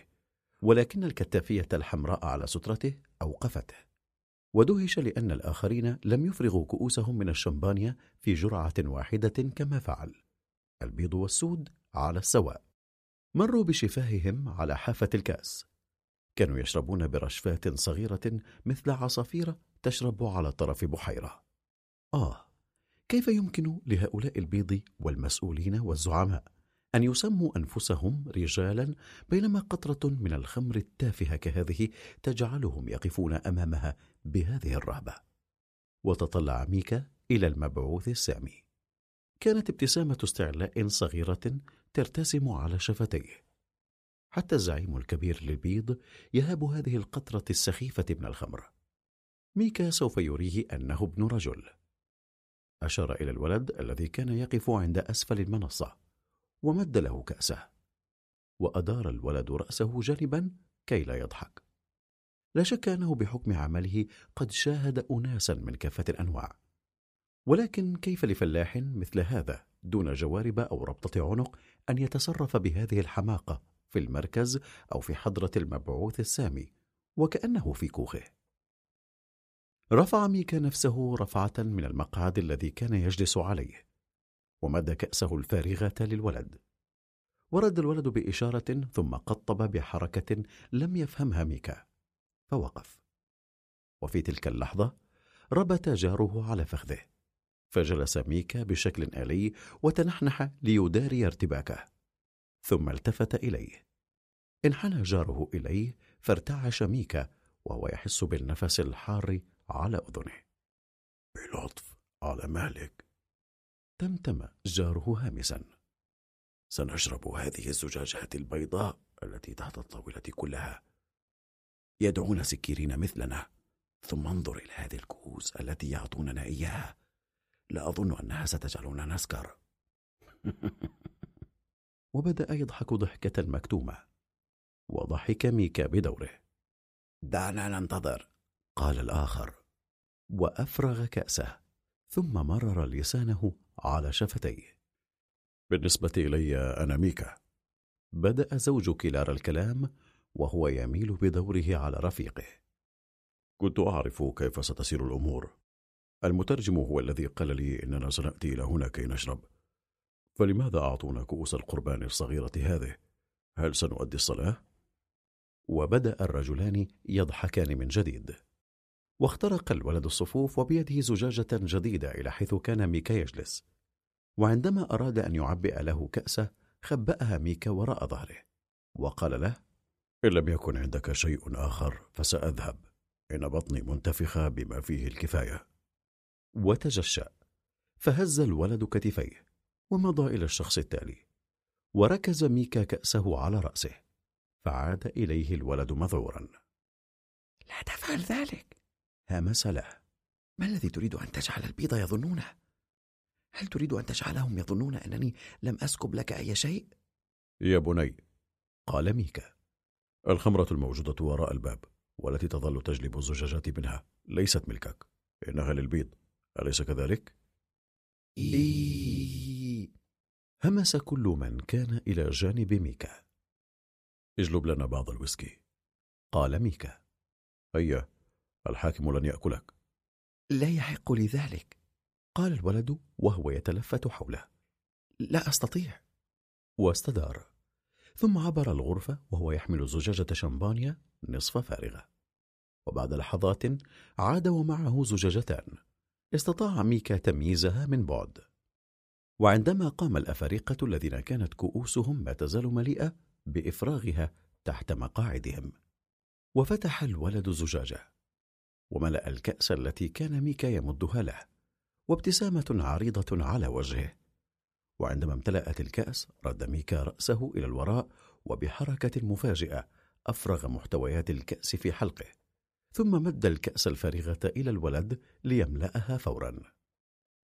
B: ولكن الكتافية الحمراء على سترته أوقفته ودهش لأن الآخرين لم يفرغوا كؤوسهم من الشمبانيا في جرعة واحدة كما فعل البيض والسود على السواء. مروا بشفاههم على حافة الكأس. كانوا يشربون برشفات صغيرة مثل عصافير تشرب على طرف بحيرة. آه كيف يمكن لهؤلاء البيض والمسؤولين والزعماء أن يسموا أنفسهم رجالا بينما قطرة من الخمر التافهة كهذه تجعلهم يقفون أمامها بهذه الرهبة؟ وتطلع ميكا إلى المبعوث السامي. كانت ابتسامة استعلاء صغيرة ترتسم على شفتيه. حتى الزعيم الكبير للبيض يهاب هذه القطرة السخيفة من الخمر. ميكا سوف يريه أنه ابن رجل. أشار إلى الولد الذي كان يقف عند أسفل المنصة ومد له كأسه وأدار الولد رأسه جانبا كي لا يضحك. لا شك أنه بحكم عمله قد شاهد أناسا من كافة الأنواع. ولكن كيف لفلاح مثل هذا دون جوارب أو ربطة عنق أن يتصرف بهذه الحماقة في المركز أو في حضرة المبعوث السامي وكأنه في كوخه؟ رفع ميكا نفسه رفعة من المقعد الذي كان يجلس عليه ومد كأسه الفارغة للولد. ورد الولد بإشارة ثم قطب بحركة لم يفهمها ميكا فوقف. وفي تلك اللحظة ربت جاره على فخذه فجلس ميكا بشكل آلي وتنحنح ليداري ارتباكه ثم التفت إليه. انحنى جاره إليه فارتعش ميكا وهو يحس بالنفس الحار على أذنه.
E: بلطف على مهلك.
B: تمتم جاره هامسا.
E: سنشرب هذه الزجاجات البيضاء التي تحت الطاولة كلها. يدعون سكيرين مثلنا. ثم انظر إلى هذه الكؤوس التي يعطوننا إياها. لا أظن أنها ستجعلنا نسكر.
B: وبدأ يضحك ضحكة مكتومة. وضحك ميكا بدوره.
E: دعنا ننتظر.
B: قال الآخر. وأفرغ كأسه ثم مرر لسانه على شفتيه.
F: بالنسبة إلي أنا ميكا.
B: بدأ زوج كلار الكلام وهو يميل بدوره على رفيقه.
F: كنت أعرف كيف ستسير الأمور. المترجم هو الذي قال لي إننا سنأتي إلى هنا كي نشرب. فلماذا أعطونا كؤوس القربان الصغيرة هذه؟ هل سنؤدي الصلاة؟
B: وبدأ الرجلان يضحكان من جديد. واخترق الولد الصفوف وبيده زجاجة جديدة إلى حيث كان ميكا يجلس. وعندما أراد أن يعبئ له كأسه خبأها ميكا وراء ظهره وقال له
F: إن لم يكن عندك شيء آخر فسأذهب. إن بطني منتفخة بما فيه الكفاية.
B: وتجشأ. فهز الولد كتفيه ومضى إلى الشخص التالي وركز ميكا كأسه على رأسه فعاد إليه الولد مذعورا
N: لا تفعل ذلك.
B: همس له
N: ما الذي تريد أن تجعل البيض يظنونه؟ هل تريد أن تجعلهم يظنون أنني لم أسكب لك أي شيء؟
F: يا بني
B: قال ميكا.
F: الخمرة الموجودة وراء الباب والتي تظل تجلب الزجاجات منها ليست ملكك. إنها للبيض. أليس كذلك؟
N: إيه
B: همس كل من كان إلى جانب ميكا.
F: اجلب لنا بعض الويسكي.
B: قال ميكا.
F: هيا. الحاكم لن يأكلك.
N: لا يحق لي ذلك
B: قال الولد وهو يتلفت حوله.
N: لا أستطيع.
B: واستدار. ثم عبر الغرفة وهو يحمل زجاجة شمبانيا نصف فارغة. وبعد لحظات عاد ومعه زجاجتان. استطاع ميكا تمييزها من بعد. وعندما قام الأفارقة الذين كانت كؤوسهم ما تزال مليئة بإفراغها تحت مقاعدهم. وفتح الولد زجاجة. وملأ الكأس التي كان ميكا يمدها له وابتسامة عريضة على وجهه. وعندما امتلأت الكأس رد ميكا رأسه إلى الوراء وبحركة مفاجئة أفرغ محتويات الكأس في حلقه ثم مد الكأس الفارغة إلى الولد ليملأها فورا.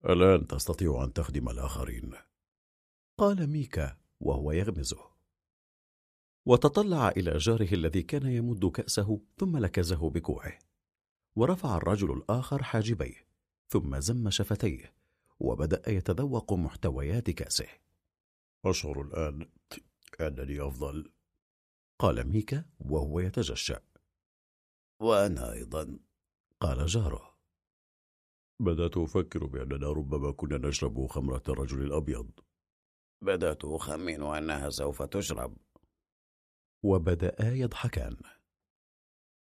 F: ألآن تستطيع أن تخدم الآخرين؟
B: قال ميكا وهو يغمزه. وتطلع إلى جاره الذي كان يمد كأسه ثم لكزه بكوعه. ورفع الرجل الآخر حاجبيه ثم زم شفتيه وبدأ يتذوق محتويات كأسه.
F: أشعر الآن أنني أفضل.
B: قال ميكا وهو يتجشأ.
E: وأنا أيضا.
B: قال جاره.
F: بدأت أفكر بأننا ربما كنا نشرب خمرة الرجل الأبيض.
E: بدأت أخمن أنها سوف تشرب.
B: وبدأ يضحكان.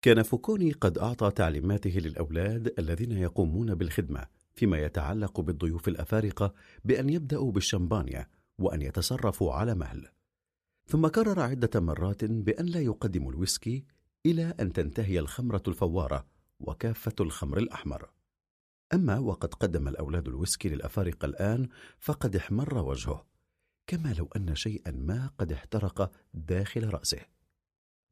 B: كان فوكوني قد أعطى تعليماته للأولاد الذين يقومون بالخدمة فيما يتعلق بالضيوف الأفارقة بأن يبدأوا بالشمبانيا وأن يتصرفوا على مهل. ثم كرر عدة مرات بأن لا يقدموا الويسكي إلى أن تنتهي الخمرة الفوارة وكافة الخمر الأحمر. أما وقد قدم الأولاد الويسكي للأفارقة الآن فقد احمر وجهه كما لو أن شيئا ما قد احترق داخل رأسه.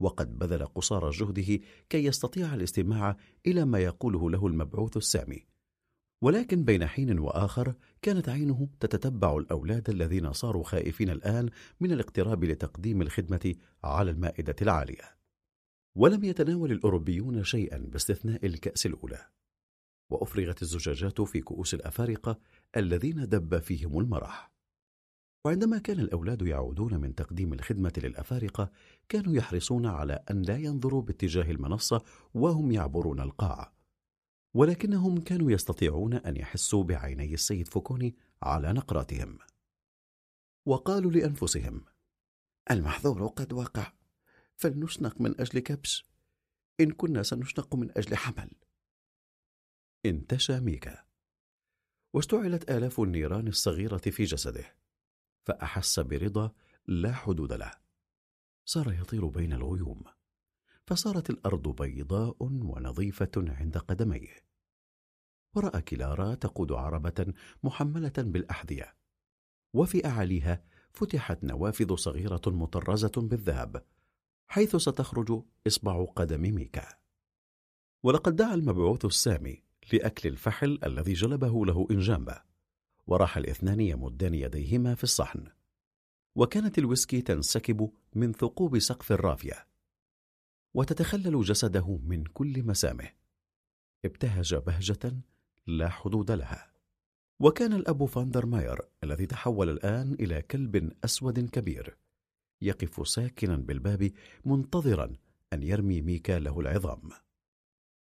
B: وقد بذل قصارى جهده كي يستطيع الاستماع إلى ما يقوله له المبعوث السامي. ولكن بين حين وآخر كانت عينه تتتبع الأولاد الذين صاروا خائفين الآن من الاقتراب لتقديم الخدمة على المائدة العالية. ولم يتناول الأوروبيون شيئا باستثناء الكأس الأولى. وأفرغت الزجاجات في كؤوس الأفارقة الذين دب فيهم المرح. وعندما كان الأولاد يعودون من تقديم الخدمة للأفارقة كانوا يحرصون على أن لا ينظروا باتجاه المنصة وهم يعبرون القاعة. ولكنهم كانوا يستطيعون أن يحسوا بعيني السيد فوكوني على نقراتهم وقالوا لأنفسهم
N: المحظور قد وقع فلنشنق من أجل كبش إن كنا سنشنق من أجل حمل.
B: انتشى ميكا. واشتعلت آلاف النيران الصغيرة في جسده. فأحس برضا لا حدود له. صار يطير بين الغيوم فصارت الأرض بيضاء ونظيفة عند قدميه. ورأى كلارا تقود عربة محملة بالأحذية وفي أعاليها فتحت نوافذ صغيرة مطرزة بالذهب حيث ستخرج إصبع قدم ميكا. ولقد دعا المبعوث السامي لأكل الفحل الذي جلبه له إنجامبا. وراح الاثنان يمدان يديهما في الصحن. وكانت الويسكي تنسكب من ثقوب سقف الرافية. وتتخلل جسده من كل مسامه. ابتهج بهجة لا حدود لها. وكان الأب فاندر ماير الذي تحول الآن إلى كلب أسود كبير يقف ساكنا بالباب منتظرا أن يرمي ميكا له العظام.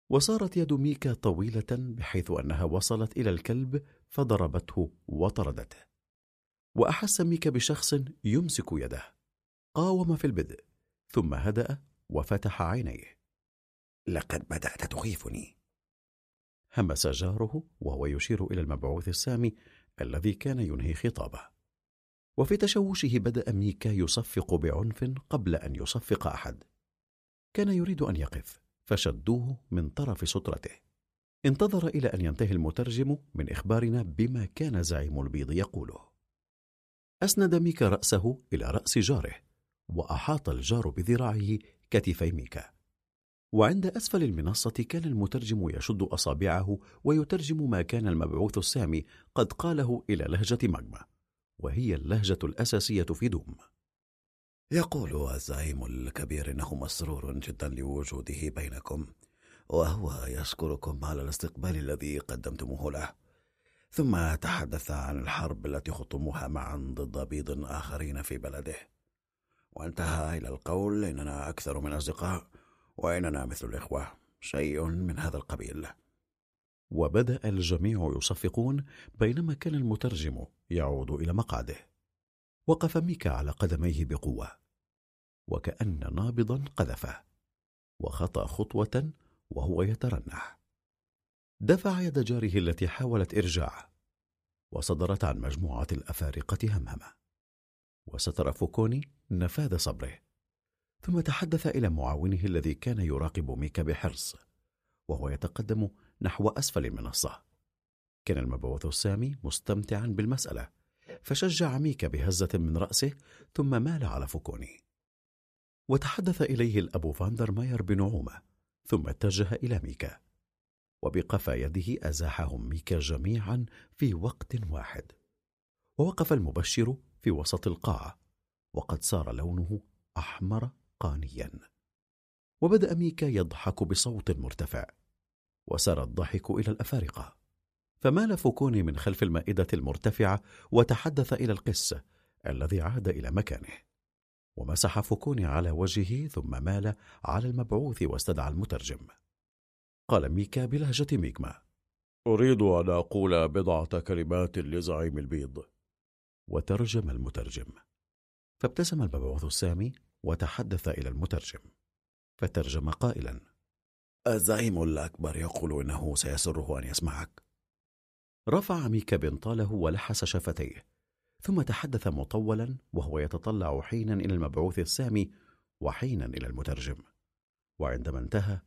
B: وصارت يد ميكا طويلة بحيث أنها وصلت إلى الكلب فضربته وطردته وأحس ميكا بشخص يمسك يده. قاوم في البدء ثم هدأ وفتح عينيه.
N: لقد بدأت تخيفني.
B: همس جاره وهو يشير إلى المبعوث السامي الذي كان ينهي خطابه. وفي تشوشه بدأ ميكا يصفق بعنف قبل أن يصفق أحد. كان يريد أن يقف. فشدوه من طرف سترته. انتظر إلى أن ينتهي المترجم من إخبارنا بما كان زعيم البيض يقوله. أسند ميكا رأسه إلى رأس جاره وأحاط الجار بذراعه كتفي ميكا. وعند أسفل المنصة كان المترجم يشد أصابعه ويترجم ما كان المبعوث السامي قد قاله إلى لهجة ماجما وهي اللهجة الأساسية في دوم.
E: يقول الزعيم الكبير إنه مسرور جدا لوجوده بينكم وهو يشكركم على الاستقبال الذي قدمتموه له.
F: ثم تحدث عن الحرب التي خطموها معا ضد بيض آخرين في بلده. وانتهى إلى القول إننا أكثر من أصدقاء وإننا مثل الإخوة شيء من هذا القبيل.
B: وبدأ الجميع يصفقون بينما كان المترجم يعود إلى مقعده. وقف ميكا على قدميه بقوة وكأن نابضا قذفه وخطى خطوة وهو يترنح. دفع يد جاره التي حاولت إرجاعه وصدرت عن مجموعة الأفارقة همهمة. وستر فوكوني نفاذ صبره ثم تحدث إلى معاونه الذي كان يراقب ميكا بحرص وهو يتقدم نحو أسفل المنصة كان المبعوث السامي مستمتعا بالمسألة فشجع ميكا بهزة من رأسه ثم مال على فوكوني. وتحدث إليه الأب فاندر ماير بنعومة ثم اتجه إلى ميكا وبقفا يده أزاحهم ميكا جميعا في وقت واحد. ووقف المبشر في وسط القاعة وقد صار لونه أحمر قانيا. وبدأ ميكا يضحك بصوت مرتفع وسار الضحك إلى الأفارقة. فمال فوكوني من خلف المائدة المرتفعة وتحدث إلى القس الذي عاد إلى مكانه. ومسح فوكوني على وجهه ثم مال على المبعوث واستدعى المترجم. قال ميكا بلهجة ميكما
F: أريد أن أقول بضعة كلمات لزعيم البيض.
B: وترجم المترجم. فابتسم المبعوث السامي وتحدث إلى المترجم. فترجم قائلا.
F: الزعيم الأكبر يقول إنه سيسره أن يسمعك.
B: رفع ميكا بنطاله ولحس شفتيه ثم تحدث مطولا وهو يتطلع حينا إلى المبعوث السامي وحينا إلى المترجم. وعندما انتهى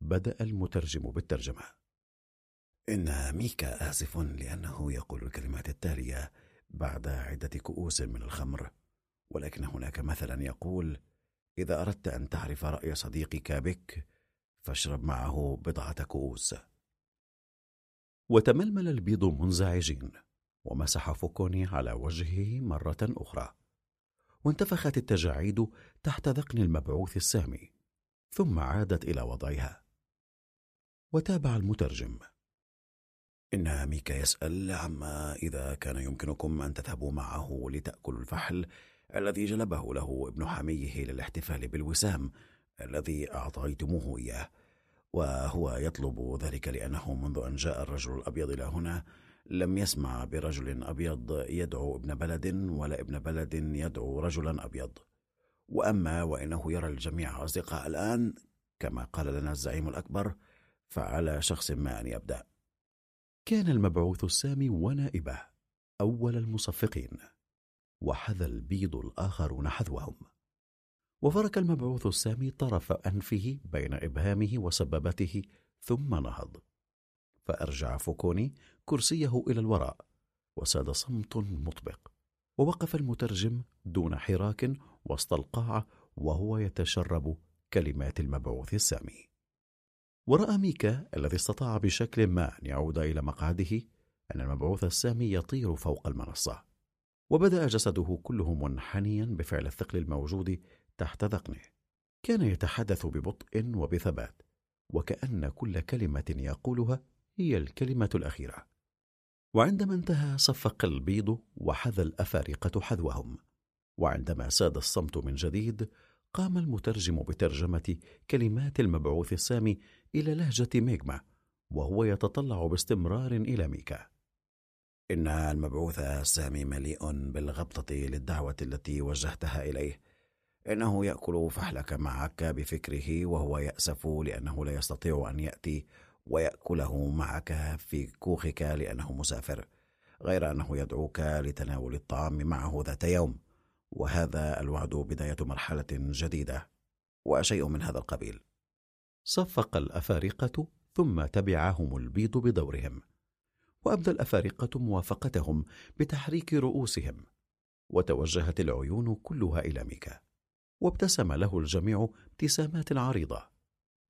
B: بدأ المترجم بالترجمة.
F: إن ميكا آسف لأنه يقول الكلمات التالية بعد عدة كؤوس من الخمر ولكن هناك مثلا يقول إذا أردت أن تعرف رأي صديقك بك فاشرب معه بضعة كؤوس.
B: وتململ البيض منزعجين ومسح فوكوني على وجهه مرة أخرى. وانتفخت التجاعيد تحت ذقن المبعوث السامي ثم عادت إلى وضعها. وتابع المترجم.
F: إن ميكا يسأل عما إذا كان يمكنكم أن تذهبوا معه لتأكلوا الفحل الذي جلبه له ابن حميه للاحتفال بالوسام الذي أعطيتموه إياه. وهو يطلب ذلك لأنه منذ أن جاء الرجل الأبيض إلى هنا لم يسمع برجل أبيض يدعو ابن بلد ولا ابن بلد يدعو رجلا أبيض. وأما وإنه يرى الجميع أصدقاء الآن كما قال لنا الزعيم الأكبر فعلى شخص ما أن يبدأ.
B: كان المبعوث السامي ونائبه أول المصفقين وحذا البيض الآخرون حذوهم وفرك المبعوث السامي طرف أنفه بين إبهامه وسبابته ثم نهض. فأرجع فوكوني كرسيه إلى الوراء وساد صمت مطبق. ووقف المترجم دون حراك وسط القاعة وهو يتشرب كلمات المبعوث السامي. ورأى ميكا الذي استطاع بشكل ما أن يعود إلى مقعده أن المبعوث السامي يطير فوق المنصة. وبدأ جسده كله منحنيا بفعل الثقل الموجود تحت ذقنه. كان يتحدث ببطء وبثبات وكأن كل كلمة يقولها هي الكلمة الأخيرة. وعندما انتهى صفق البيض وحذا الأفارقة حذوهم. وعندما ساد الصمت من جديد قام المترجم بترجمة كلمات المبعوث السامي إلى لهجة ميغما وهو يتطلع باستمرار إلى ميكا.
F: إن المبعوث السامي مليء بالغبطة للدعوة التي وجهتها إليه. إنه يأكل فحلك معك بفكره وهو يأسف لأنه لا يستطيع أن يأتي ويأكله معك في كوخك لأنه مسافر غير أنه يدعوك لتناول الطعام معه ذات يوم. وهذا الوعد بداية مرحلة جديدة وشيء من هذا القبيل.
B: صفق الأفارقة ثم تبعهم البيض بدورهم وأبدى الأفارقة موافقتهم بتحريك رؤوسهم وتوجهت العيون كلها إلى ميكا. وابتسم له الجميع ابتسامات عريضة.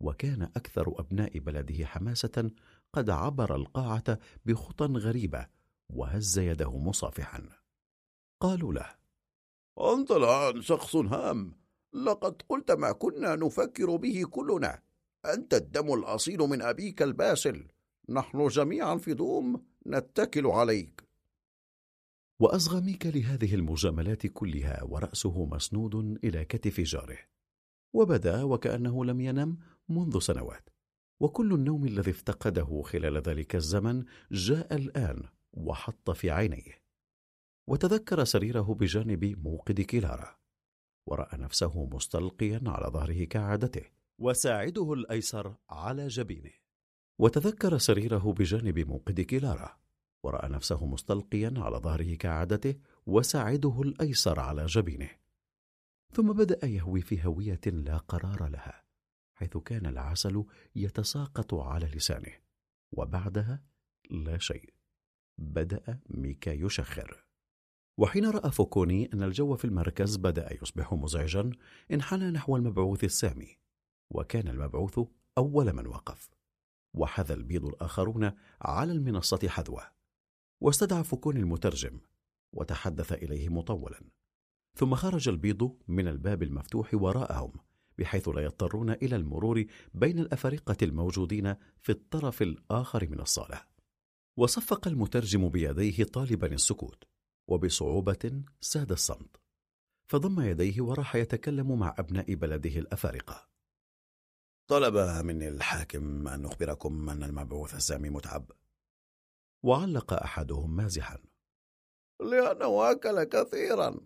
B: وكان أكثر أبناء بلده حماسة قد عبر القاعة بخطى غريبة وهز يده مصافحا. قالوا له
G: أنت الآن شخص هام. لقد قلت ما كنا نفكر به كلنا. أنت الدم الأصيل من أبيك الباسل.
F: نحن جميعا في دوم نتكل عليك.
B: وأصغى ميكا لهذه المجاملات كلها ورأسه مسنود إلى كتف جاره. وبدا وكأنه لم ينم منذ سنوات. وكل النوم الذي افتقده خلال ذلك الزمن جاء الآن وحط في عينيه. وتذكر سريره بجانب موقد كلارا ورأى نفسه مستلقيا على ظهره كعادته. وساعده الأيسر على جبينه. وتذكر سريره بجانب موقد كلارا ورأى نفسه مستلقيا على ظهره كعادته وساعده الأيسر على جبينه. ثم بدأ يهوي في هوية لا قرار لها حيث كان العسل يتساقط على لسانه وبعدها لا شيء. بدأ ميكا يشخر. وحين رأى فوكوني أن الجو في المركز بدأ يصبح مزعجا انحنى نحو المبعوث السامي وكان المبعوث أول من وقف وحذا البيض الآخرون على المنصة حذوة. واستدعى فوكوني المترجم وتحدث إليه مطولا. ثم خرج البيض من الباب المفتوح وراءهم بحيث لا يضطرون إلى المرور بين الأفارقة الموجودين في الطرف الآخر من الصالة. وصفق المترجم بيديه طالبا السكوت وبصعوبة ساد الصمت. فضم يديه وراح يتكلم مع أبناء بلده الأفارقة.
G: طلب مني الحاكم أن أخبركم أن المبعوث السامي متعب.
B: وعلق أحدهم مازحا
F: لأنه أكل كثيرا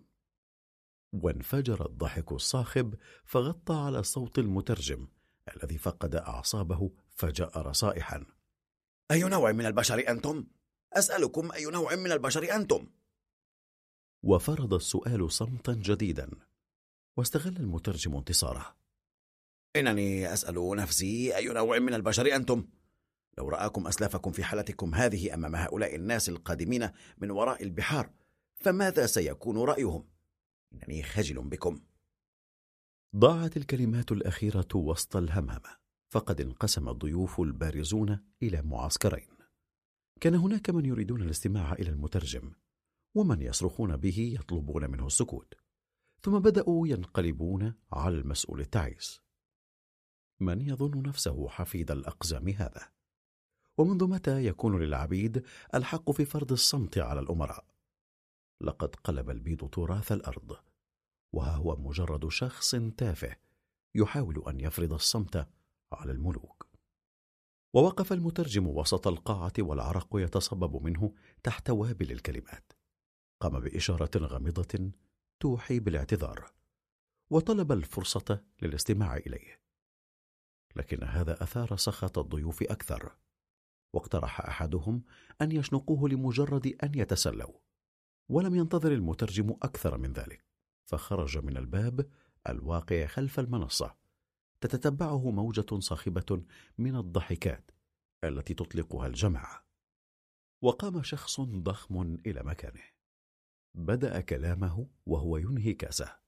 B: وانفجر الضحك الصاخب فغطى على صوت المترجم الذي فقد أعصابه فجأر صائحا
G: أي نوع من البشر أنتم؟ أسألكم أي نوع من البشر أنتم؟
B: وفرض السؤال صمتا جديدا واستغل المترجم انتصاره
G: إنني أسأل نفسي أي نوع من البشر أنتم؟ لو رآكم أسلافكم في حالتكم هذه أمام هؤلاء الناس القادمين من وراء البحار فماذا سيكون رأيهم؟ إنني خجل بكم.
B: ضاعت الكلمات الأخيرة وسط الهمهمة فقد انقسم الضيوف البارزون إلى معسكرين. كان هناك من يريدون الاستماع إلى المترجم ومن يصرخون به يطلبون منه السكوت. ثم بدأوا ينقلبون على المسؤول التعيس. من يظن نفسه حفيد الأقزام هذا؟ ومنذ متى يكون للعبيد الحق في فرض الصمت على الأمراء؟ لقد قلب البيض تراث الأرض وها هو مجرد شخص تافه يحاول أن يفرض الصمت على الملوك. ووقف المترجم وسط القاعة والعرق يتصبب منه تحت وابل الكلمات. قام بإشارة غامضة توحي بالاعتذار وطلب الفرصة للاستماع إليه. لكن هذا أثار سخط الضيوف أكثر. واقترح أحدهم أن يشنقوه لمجرد أن يتسلوا ولم ينتظر المترجم أكثر من ذلك فخرج من الباب الواقع خلف المنصة. تتتبعه موجة صاخبة من الضحكات التي تطلقها الجماعة. وقام شخص ضخم إلى مكانه. بدأ كلامه وهو ينهي كاسه.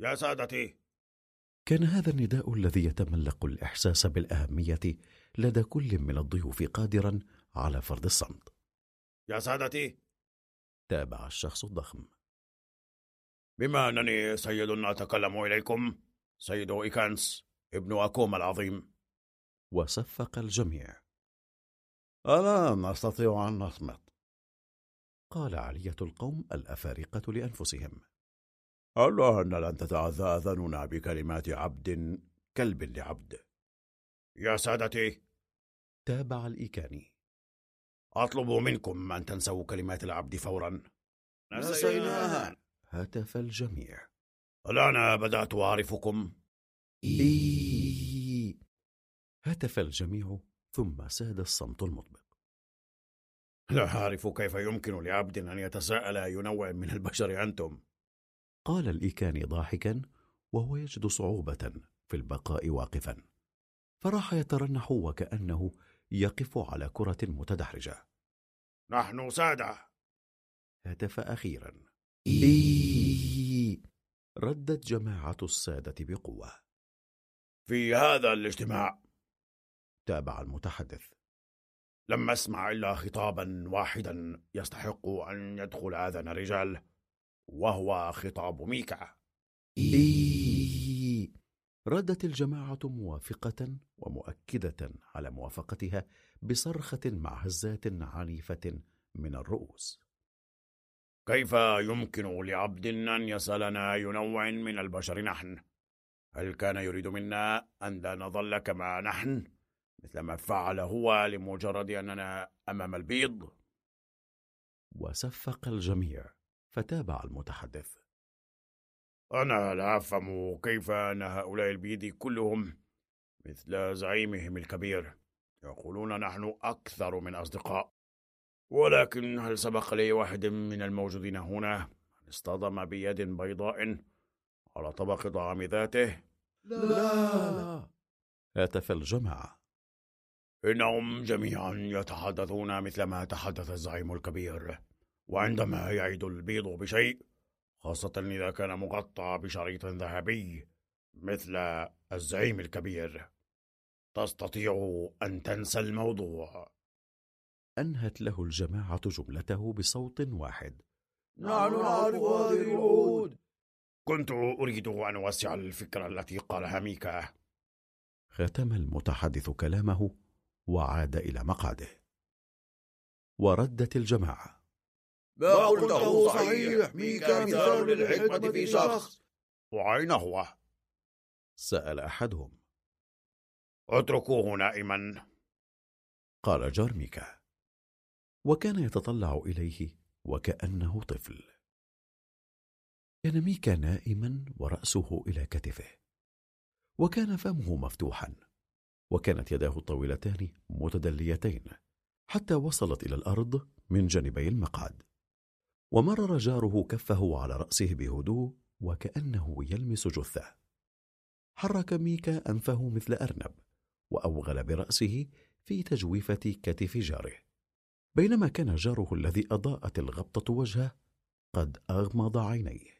G: يا سادتي
B: كان هذا النداء الذي يتملق الإحساس بالأهمية لدى كل من الضيوف قادرا على فرض الصمت.
G: يا سادتي!
B: تابع الشخص الضخم.
G: بما أنني سيد أتكلم إليكم سيد إيكانس ابن أكوم العظيم.
B: وصفق الجميع.
F: ألا نستطيع أن نصمت
B: قال علية القوم الأفارقة لأنفسهم.
F: ألا أن لن تتعذى أذاننا بكلمات عبد كلب لعبد.
G: يا سادتي.
B: تابع الإيكاني.
G: أطلب منكم أن تنسوا كلمات العبد فورا.
F: نسيناها.
B: هتف الجميع.
G: الآن بدأت أعرفكم.
B: هتف الجميع ثم ساد الصمت المطبق.
G: لا أعرف كيف يمكن لعبد أن يتساءل أي نوع من البشر أنتم.
B: قال الإيكاني ضاحكا وهو يجد صعوبة في البقاء واقفا فراح يترنح وكأنه يقف على كرة متدحرجة.
G: نحن سادة.
B: هتف أخيرا. إيه ردت جماعة السادة بقوة.
G: في هذا الاجتماع.
B: تابع المتحدث.
G: لم أسمع إلا خطابا واحدا يستحق أن يدخل آذان رجال. وهو خطاب ميكا
B: إيه ردت الجماعة موافقة ومؤكدة على موافقتها بصرخة مع هزات عنيفة من الرؤوس
G: كيف يمكن لعبد أن يسألنا أي نوع من البشر نحن؟ هل كان يريد منا أن لا نظل كما نحن مثل ما فعل هو لمجرد أننا أمام البيض؟
B: وصفق الجميع فتابع المتحدث.
G: أنا لا أفهم كيف أن هؤلاء البيض كلهم مثل زعيمهم الكبير يقولون نحن أكثر من أصدقاء. ولكن هل سبق لي واحد من الموجودين هنا أن اصطدم بيد بيضاء على طبق طعام ذاته؟
E: لا, لا.
B: هتف الجماعة.
G: إنهم جميعا يتحدثون مثل ما تحدث الزعيم الكبير. وعندما يعيد البيض بشيء خاصة إذا كان مغطى بشريط ذهبي مثل الزعيم الكبير تستطيع أن تنسى الموضوع.
B: أنهت له الجماعة جملته بصوت واحد.
E: نحن نعرف هذه الوعود
G: كنت أريد أن أوسع الفكرة التي قالها ميكا.
B: ختم المتحدث كلامه وعاد إلى مقعده. وردت الجماعة.
E: ما قلته صحيح. ميكا مثال للحكمة في شخص؟
G: وأين هو؟
B: سأل أحدهم.
G: اتركوه نائما.
B: قال جارميكا. وكان يتطلع إليه وكأنه طفل. كان ميكا نائما ورأسه إلى كتفه. وكان فمه مفتوحا. وكانت يداه الطويلتان متدليتين حتى وصلت إلى الأرض من جانبي المقعد. ومرر جاره كفه على رأسه بهدوء وكأنه يلمس جثة. حرك ميكا أنفه مثل أرنب وأوغل برأسه في تجويفة كتف جاره. بينما كان جاره الذي أضاءت الغبطة وجهه قد أغمض عينيه.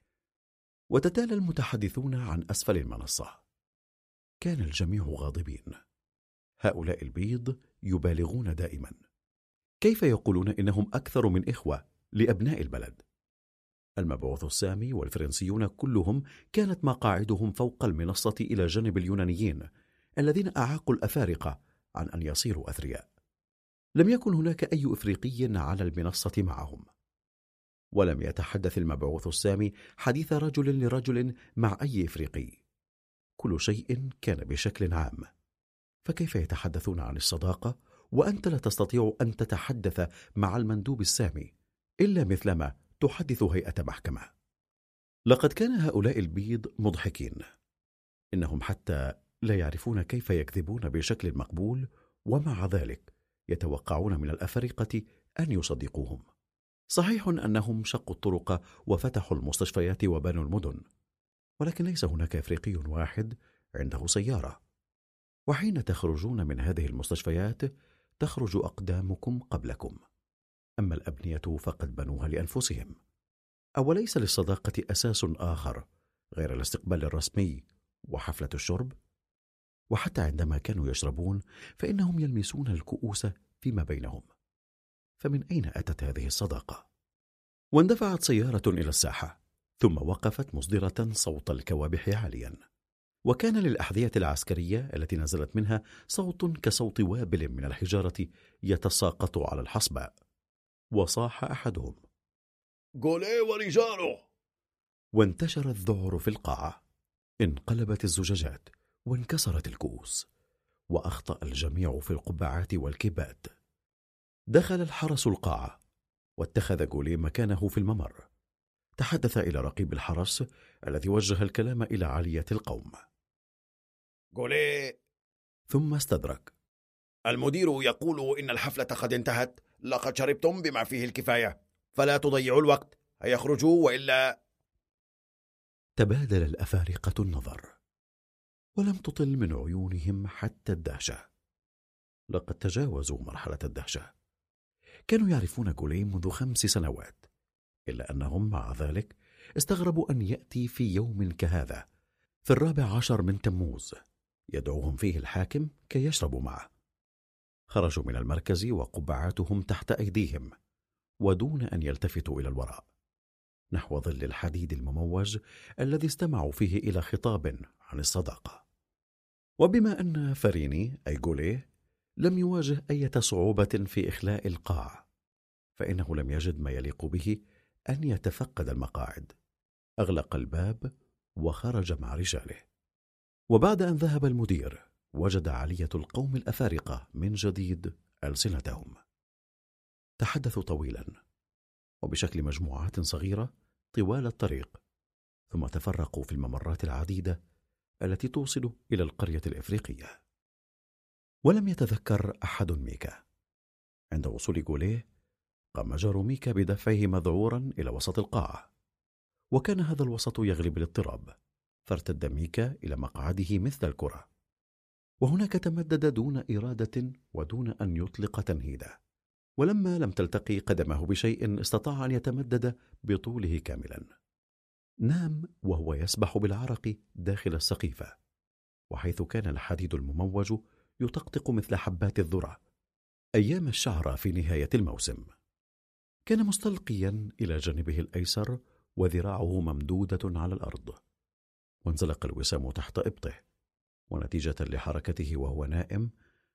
B: وتتالى المتحدثون عن أسفل المنصة. كان الجميع غاضبين. هؤلاء البيض يبالغون دائما. كيف يقولون إنهم أكثر من إخوة؟ لأبناء البلد. المبعوث السامي والفرنسيون كلهم كانت مقاعدهم فوق المنصة إلى جانب اليونانيين الذين أعاقوا الأفارقة عن أن يصيروا أثرياء. لم يكن هناك أي إفريقي على المنصة معهم. ولم يتحدث المبعوث السامي حديث رجل لرجل مع أي إفريقي. كل شيء كان بشكل عام. فكيف يتحدثون عن الصداقة؟ وأنت لا تستطيع أن تتحدث مع المندوب السامي. إلا مثلما تحدث هيئة محكمة. لقد كان هؤلاء البيض مضحكين. إنهم حتى لا يعرفون كيف يكذبون بشكل مقبول ومع ذلك يتوقعون من الأفارقة أن يصدقوهم. صحيح أنهم شقوا الطرق وفتحوا المستشفيات وبنوا المدن ولكن ليس هناك أفريقي واحد عنده سيارة. وحين تخرجون من هذه المستشفيات تخرج أقدامكم قبلكم. أما الأبنية فقد بنوها لأنفسهم. أوليس للصداقة أساس آخر غير الاستقبال الرسمي وحفلة الشرب؟ وحتى عندما كانوا يشربون فإنهم يلمسون الكؤوس فيما بينهم. فمن أين أتت هذه الصداقة؟ واندفعت سيارة إلى الساحة ثم وقفت مصدرة صوت الكوابح عاليا. وكان للأحذية العسكرية التي نزلت منها صوت كصوت وابل من الحجارة يتساقط على الحصباء وصاح أحدهم.
E: جوليه ورجاله
B: وانتشر الذعر في القاعة. انقلبت الزجاجات وانكسرت الكؤوس. وأخطأ الجميع في القبعات والكبات. دخل الحرس القاعة واتخذ جوليه مكانه في الممر. تحدث إلى رقيب الحرس الذي وجه الكلام إلى عالية القوم.
G: قولي
B: ثم استدرك.
G: المدير يقول إن الحفلة قد انتهت. لقد شربتم بما فيه الكفاية. فلا تضيعوا الوقت. هيخرجوا وإلا
B: تبادل الأفارقة النظر ولم تطل من عيونهم حتى الدهشة. لقد تجاوزوا مرحلة الدهشة. كانوا يعرفون جولي منذ خمس سنوات إلا أنهم مع ذلك استغربوا أن يأتي في يوم كهذا في الرابع عشر من تموز يدعوهم فيه الحاكم كي يشربوا معه. خرجوا من المركز وقبعاتهم تحت أيديهم ودون أن يلتفتوا إلى الوراء. نحو ظل الحديد المموج الذي استمعوا فيه إلى خطاب عن الصداقة. وبما أن فريني أي جوليه لم يواجه أي صعوبة في إخلاء القاع فإنه لم يجد ما يليق به أن يتفقد المقاعد. أغلق الباب وخرج مع رجاله. وبعد أن ذهب المدير وجد علية القوم الأفارقة من جديد ألسنتهم. تحدثوا طويلا وبشكل مجموعات صغيرة طوال الطريق ثم تفرقوا في الممرات العديدة التي توصل إلى القرية الإفريقية. ولم يتذكر أحد ميكا. عند وصول جوليه قام جار ميكا بدفعه مذعورا إلى وسط القاعة. وكان هذا الوسط يغلب الاضطراب فارتد ميكا إلى مقعده مثل الكرة. وهناك تمدد دون إرادة ودون أن يطلق تنهيدا ولما لم تلتقي قدمه بشيء استطاع أن يتمدد بطوله كاملا. نام وهو يسبح بالعرق داخل السقيفة وحيث كان الحديد المموج يطقطق مثل حبات الذرة أيام الشعر في نهاية الموسم. كان مستلقيا إلى جانبه الأيسر وذراعه ممدودة على الأرض. وانزلق الوسام تحت إبطه. ونتيجة لحركته وهو نائم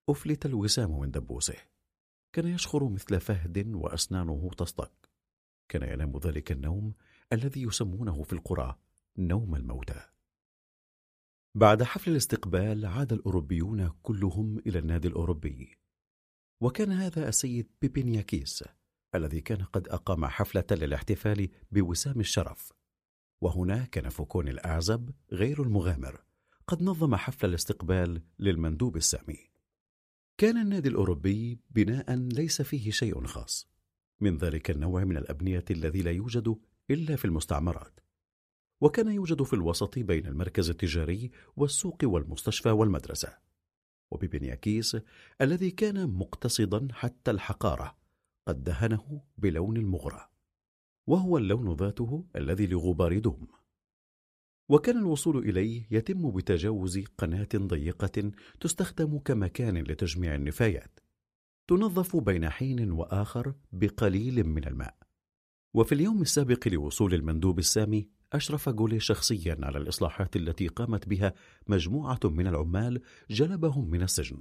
B: أفلت الوسام من دبوسه. كان يشخر مثل فهد وأسنانه تصطك. كان ينام ذلك النوم الذي يسمونه في القرى نوم الموتى. بعد حفل الاستقبال عاد الأوروبيون كلهم إلى النادي الأوروبي. وكان هذا السيد بيبينياكيس الذي كان قد أقام حفلة للاحتفال بوسام الشرف. وهنا كان فوكون الأعزب غير المغامر. قد نظم حفل الاستقبال للمندوب السامي. كان النادي الأوروبي بناء ليس فيه شيء خاص. من ذلك النوع من الأبنية الذي لا يوجد إلا في المستعمرات. وكان يوجد في الوسط بين المركز التجاري والسوق والمستشفى والمدرسة. وببنياكيس الذي كان مقتصدا حتى الحقارة قد دهنه بلون المغرى. وهو اللون ذاته الذي لغبار دوم وكان الوصول إليه يتم بتجاوز قناة ضيقة تستخدم كمكان لتجميع النفايات. تنظف بين حين وآخر بقليل من الماء. وفي اليوم السابق لوصول المندوب السامي أشرف جولي شخصيا على الإصلاحات التي قامت بها مجموعة من العمال جلبهم من السجن.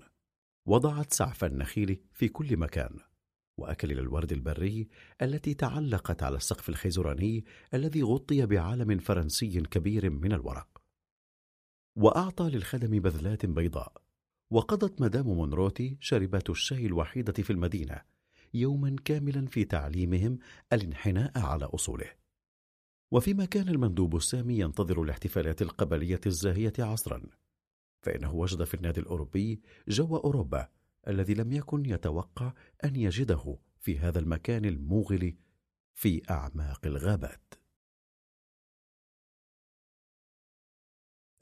B: وضعت سعف النخيل في كل مكان. وأكاليل الورد البري التي تعلقت على السقف الخيزراني الذي غطي بعلم فرنسي كبير من الورق. وأعطى للخدم بذلات بيضاء وقضت مدام مونروتي شاربة الشاي الوحيدة في المدينة يوما كاملا في تعليمهم الانحناء على أصوله. وفيما كان المندوب السامي ينتظر الاحتفالات القبلية الزاهية عصرا فإنه وجد في النادي الأوروبي جو أوروبا الذي لم يكن يتوقع أن يجده في هذا المكان الموغل في أعماق الغابات.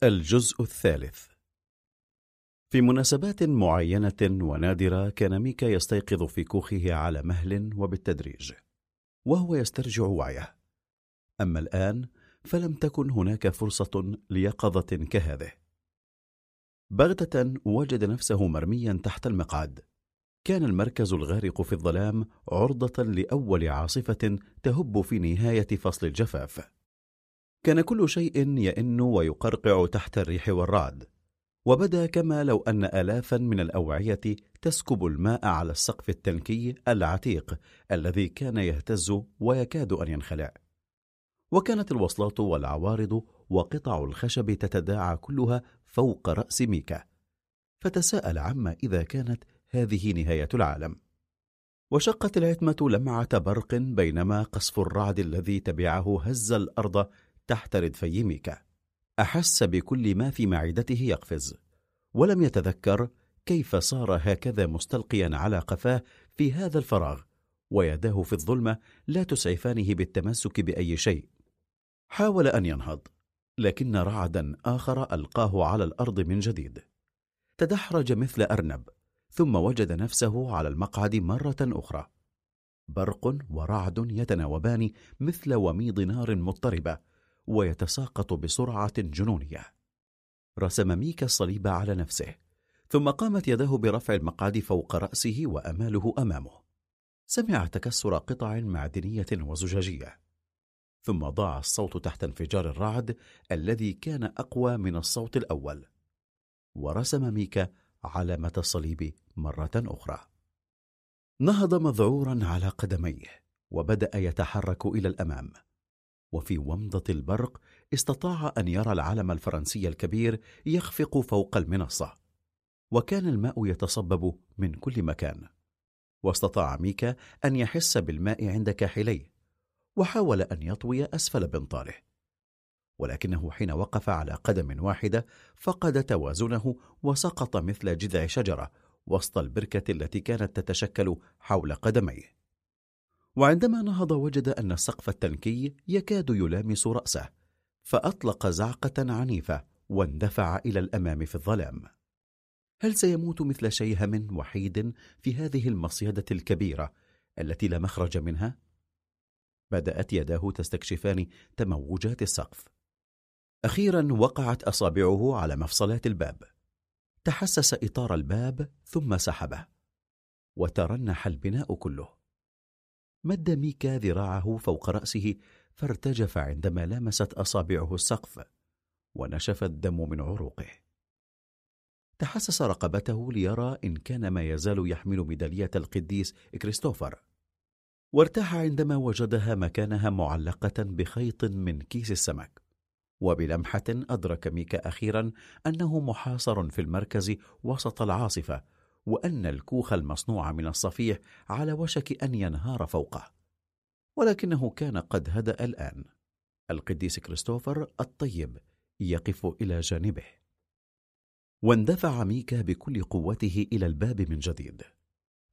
B: الجزء الثالث. في مناسبات معينة ونادرة كان ميكا يستيقظ في كوخه على مهل وبالتدريج وهو يسترجع وعيه. أما الآن فلم تكن هناك فرصة ليقظة كهذه. بغتة وجد نفسه مرميا تحت المقعد. كان المركز الغارق في الظلام عرضة لأول عاصفة تهب في نهاية فصل الجفاف. كان كل شيء يئن ويقرقع تحت الريح والرعد. وبدا كما لو أن آلافا من الأوعية تسكب الماء على السقف التنكي العتيق الذي كان يهتز ويكاد أن ينخلع. وكانت الوصلات والعوارض وقطع الخشب تتداعى كلها فوق رأس ميكا فتساءل عما إذا كانت هذه نهاية العالم. وشقت العتمة لمعة برق بينما قصف الرعد الذي تبعه هز الأرض تحت ردفي ميكا. أحس بكل ما في معدته يقفز ولم يتذكر كيف صار هكذا مستلقيا على قفاه في هذا الفراغ ويداه في الظلمة لا تسعفانه بالتمسك بأي شيء. حاول أن ينهض. لكن رعدا آخر ألقاه على الأرض من جديد. تدحرج مثل أرنب ثم وجد نفسه على المقعد مرة أخرى. برق ورعد يتناوبان مثل وميض نار مضطربة ويتساقط بسرعة جنونية. رسم ميكا الصليب على نفسه ثم قامت يداه برفع المقعد فوق رأسه وأماله أمامه. سمع تكسر قطع معدنية وزجاجية. ثم ضاع الصوت تحت انفجار الرعد الذي كان أقوى من الصوت الأول. ورسم ميكا علامة الصليب مرة أخرى. نهض مذعورا على قدميه وبدأ يتحرك إلى الأمام. وفي ومضة البرق استطاع أن يرى العلم الفرنسي الكبير يخفق فوق المنصة. وكان الماء يتصبب من كل مكان. واستطاع ميكا أن يحس بالماء عند كاحليه. وحاول أن يطوي أسفل بنطاله ولكنه حين وقف على قدم واحدة فقد توازنه وسقط مثل جذع شجرة وسط البركة التي كانت تتشكل حول قدميه. وعندما نهض وجد أن السقف التنكي يكاد يلامس رأسه فأطلق زعقة عنيفة واندفع إلى الأمام في الظلام. هل سيموت مثل شيهم وحيد في هذه المصيدة الكبيرة التي لا مخرج منها؟ بدأت يداه تستكشفان تموجات السقف. أخيرا وقعت أصابعه على مفصلات الباب. تحسس إطار الباب ثم سحبه. وترنح البناء كله. مد ميكا ذراعه فوق رأسه فارتجف عندما لامست أصابعه السقف ونشف الدم من عروقه. تحسس رقبته ليرى إن كان ما يزال يحمل ميدالية القديس كريستوفر. وارتاح عندما وجدها مكانها معلقة بخيط من كيس السمك. وبلمحة أدرك ميكا أخيرا أنه محاصر في المركز وسط العاصفة وأن الكوخ المصنوع من الصفيح على وشك أن ينهار فوقه. ولكنه كان قد هدأ الآن. القديس كريستوفر الطيب يقف إلى جانبه. واندفع ميكا بكل قوته إلى الباب من جديد.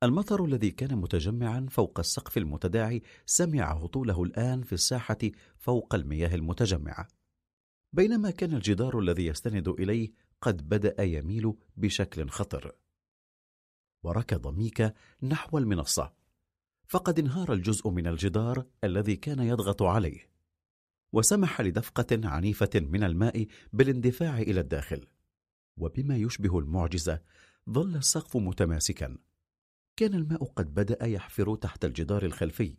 B: المطر الذي كان متجمعا فوق السقف المتداعي سمع هطوله الآن في الساحة فوق المياه المتجمعة. بينما كان الجدار الذي يستند إليه قد بدأ يميل بشكل خطر. وركض ميكا نحو المنصة فقد انهار الجزء من الجدار الذي كان يضغط عليه. وسمح لدفقة عنيفة من الماء بالاندفاع إلى الداخل. وبما يشبه المعجزة ظل السقف متماسكا. كان الماء قد بدأ يحفر تحت الجدار الخلفي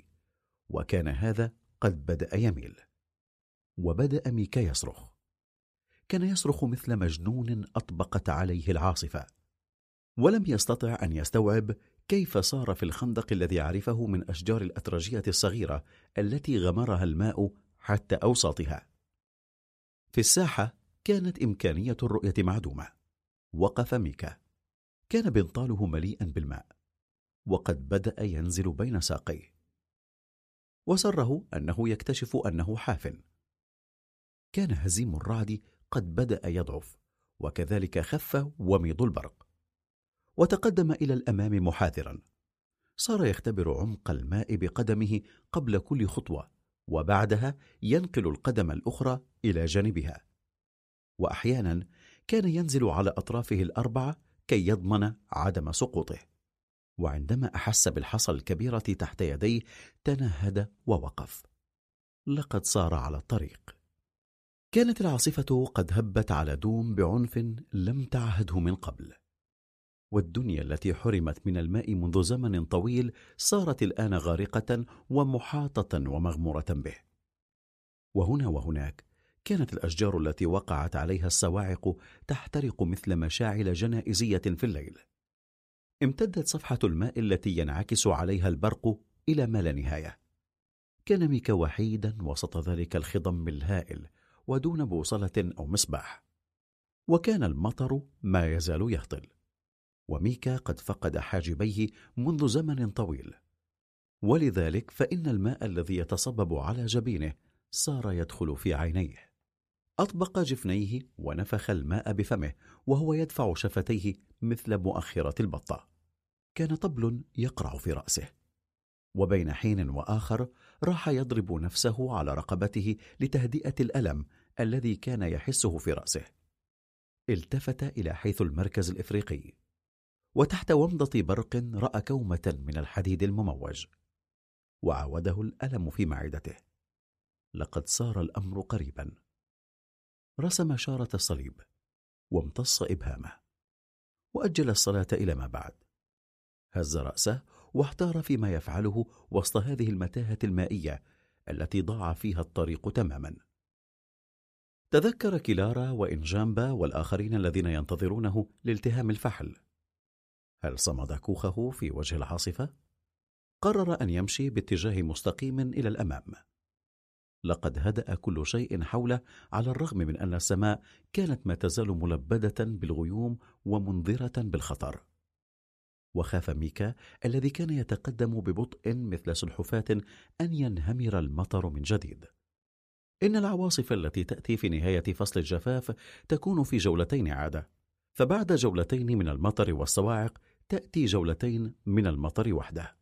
B: وكان هذا قد بدأ يميل. وبدأ ميكا يصرخ. كان يصرخ مثل مجنون أطبقت عليه العاصفة. ولم يستطع أن يستوعب كيف صار في الخندق الذي عرفه من أشجار الأترجية الصغيرة التي غمرها الماء حتى أوساطها. في الساحة كانت إمكانية الرؤية معدومة. وقف ميكا. كان بنطاله مليئا بالماء. وقد بدأ ينزل بين ساقيه. وسره أنه يكتشف أنه حاف. كان هزيم الرعد قد بدأ يضعف وكذلك خف وميض البرق. وتقدم إلى الأمام محاذرا. صار يختبر عمق الماء بقدمه قبل كل خطوة وبعدها ينقل القدم الأخرى إلى جانبها. وأحيانا كان ينزل على أطرافه الأربعة كي يضمن عدم سقوطه. وعندما أحس بالحصى الكبيرة تحت يديه تنهد ووقف. لقد صار على الطريق. كانت العاصفة قد هبت على دوم بعنف لم تعهده من قبل. والدنيا التي حرمت من الماء منذ زمن طويل صارت الآن غارقة ومحاطة ومغمورة به. وهنا وهناك كانت الأشجار التي وقعت عليها الصواعق تحترق مثل مشاعل جنائزية في الليل. امتدت صفحة الماء التي ينعكس عليها البرق إلى ما لا نهاية. كان ميكا وحيدا وسط ذلك الخضم الهائل ودون بوصلة أو مصباح. وكان المطر ما يزال يهطل. وميكا قد فقد حاجبيه منذ زمن طويل. ولذلك فإن الماء الذي يتصبب على جبينه صار يدخل في عينيه. أطبق جفنيه ونفخ الماء بفمه وهو يدفع شفتيه مثل مؤخرة البطة. كان طبل يقرع في رأسه. وبين حين وآخر راح يضرب نفسه على رقبته لتهدئة الألم الذي كان يحسه في رأسه. التفت إلى حيث المركز الإفريقي. وتحت ومضة برق رأى كومة من الحديد المموج. وعاوده الألم في معدته. لقد صار الأمر قريبا. رسم شارة الصليب وامتص إبهامه وأجل الصلاة إلى ما بعد. هز رأسه واحتار فيما يفعله وسط هذه المتاهة المائية التي ضاع فيها الطريق تماما. تذكر كيلارا وإنجامبا والآخرين الذين ينتظرونه لالتهام الفحل. هل صمد كوخه في وجه العاصفة؟ قرر أن يمشي باتجاه مستقيم إلى الأمام. لقد هدأ كل شيء حوله على الرغم من أن السماء كانت ما تزال ملبدة بالغيوم ومنذرة بالخطر. وخاف ميكا الذي كان يتقدم ببطء مثل سلحفاة أن ينهمر المطر من جديد. إن العواصف التي تأتي في نهاية فصل الجفاف تكون في جولتين عادة. فبعد جولتين من المطر والصواعق تأتي جولتين من المطر وحده.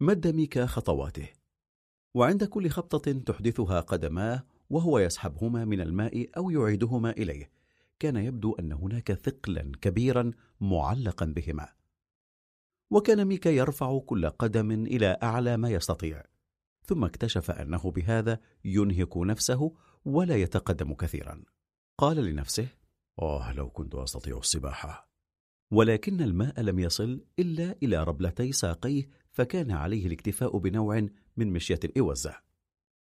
B: مد ميكا خطواته. وعند كل خبطة تحدثها قدماه وهو يسحبهما من الماء أو يعيدهما إليه كان يبدو أن هناك ثقلا كبيرا معلقا بهما. وكان ميكا يرفع كل قدم إلى أعلى ما يستطيع ثم اكتشف أنه بهذا ينهك نفسه ولا يتقدم كثيرا. قال لنفسه
F: آه لو كنت أستطيع السباحة.
B: ولكن الماء لم يصل إلا إلى ربلتي ساقيه فكان عليه الاكتفاء بنوع من مشية الإوزة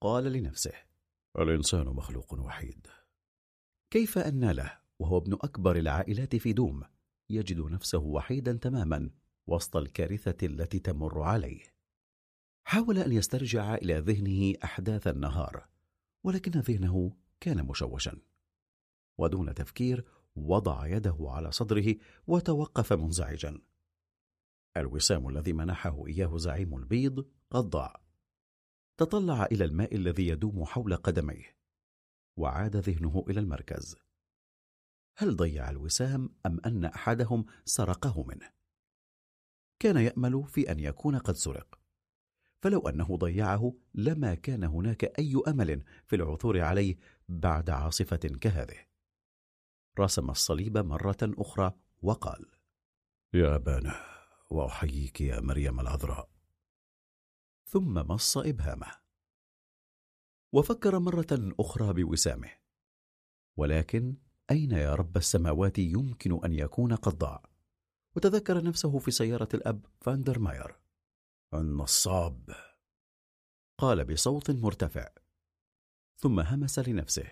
B: قال لنفسه
F: الإنسان مخلوق وحيد.
B: كيف أن له وهو ابن أكبر العائلات في دوم يجد نفسه وحيدا تماما وسط الكارثة التي تمر عليه. حاول أن يسترجع إلى ذهنه أحداث النهار ولكن ذهنه كان مشوشا. ودون تفكير وضع يده على صدره وتوقف منزعجا. الوسام الذي منحه إياه زعيم البيض قد ضاع تطلع إلى الماء الذي يدوم حول قدميه وعاد ذهنه إلى المركز. هل ضيع الوسام أم أن أحدهم سرقه منه؟ كان يأمل في أن يكون قد سرق. فلو أنه ضيعه لما كان هناك أي أمل في العثور عليه بعد عاصفة كهذه. رسم الصليب مرة أخرى وقال
F: يا أبانا وأحييك يا مريم العذراء.
B: ثم مص إبهامه. وفكر مرة أخرى بوسامه. ولكن أين يا رب السماوات يمكن أن يكون قد ضاع وتذكر نفسه في سيارة الأب فاندرماير.
F: النصاب
B: قال بصوت مرتفع. ثم همس لنفسه.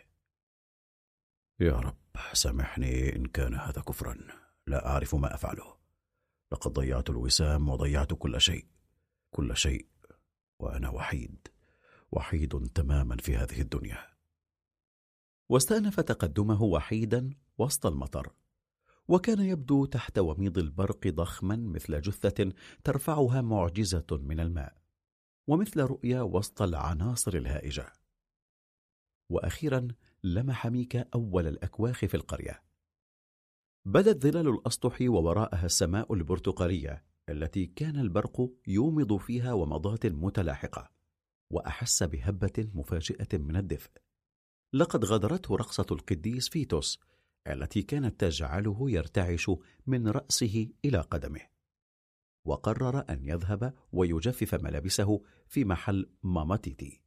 F: يا رب سامحني إن كان هذا كفرا. لا أعرف ما أفعله. لقد ضيعت الوسام وضيعت كل شيء. كل شيء. وأنا وحيد وحيد تماما في هذه الدنيا.
B: واستأنف تقدمه وحيدا وسط المطر وكان يبدو تحت وميض البرق ضخما مثل جثة ترفعها معجزة من الماء ومثل رؤيا وسط العناصر الهائجة. وأخيرا لمح ميكا أول الأكواخ في القرية. بدت ظلال الأسطح ووراءها السماء البرتقالية التي كان البرق يومض فيها ومضات متلاحقة وأحس بهبة مفاجئة من الدفء. لقد غادرته رقصة القديس فيتوس التي كانت تجعله يرتعش من رأسه إلى قدمه. وقرر أن يذهب ويجفف ملابسه في محل ماماتيتي.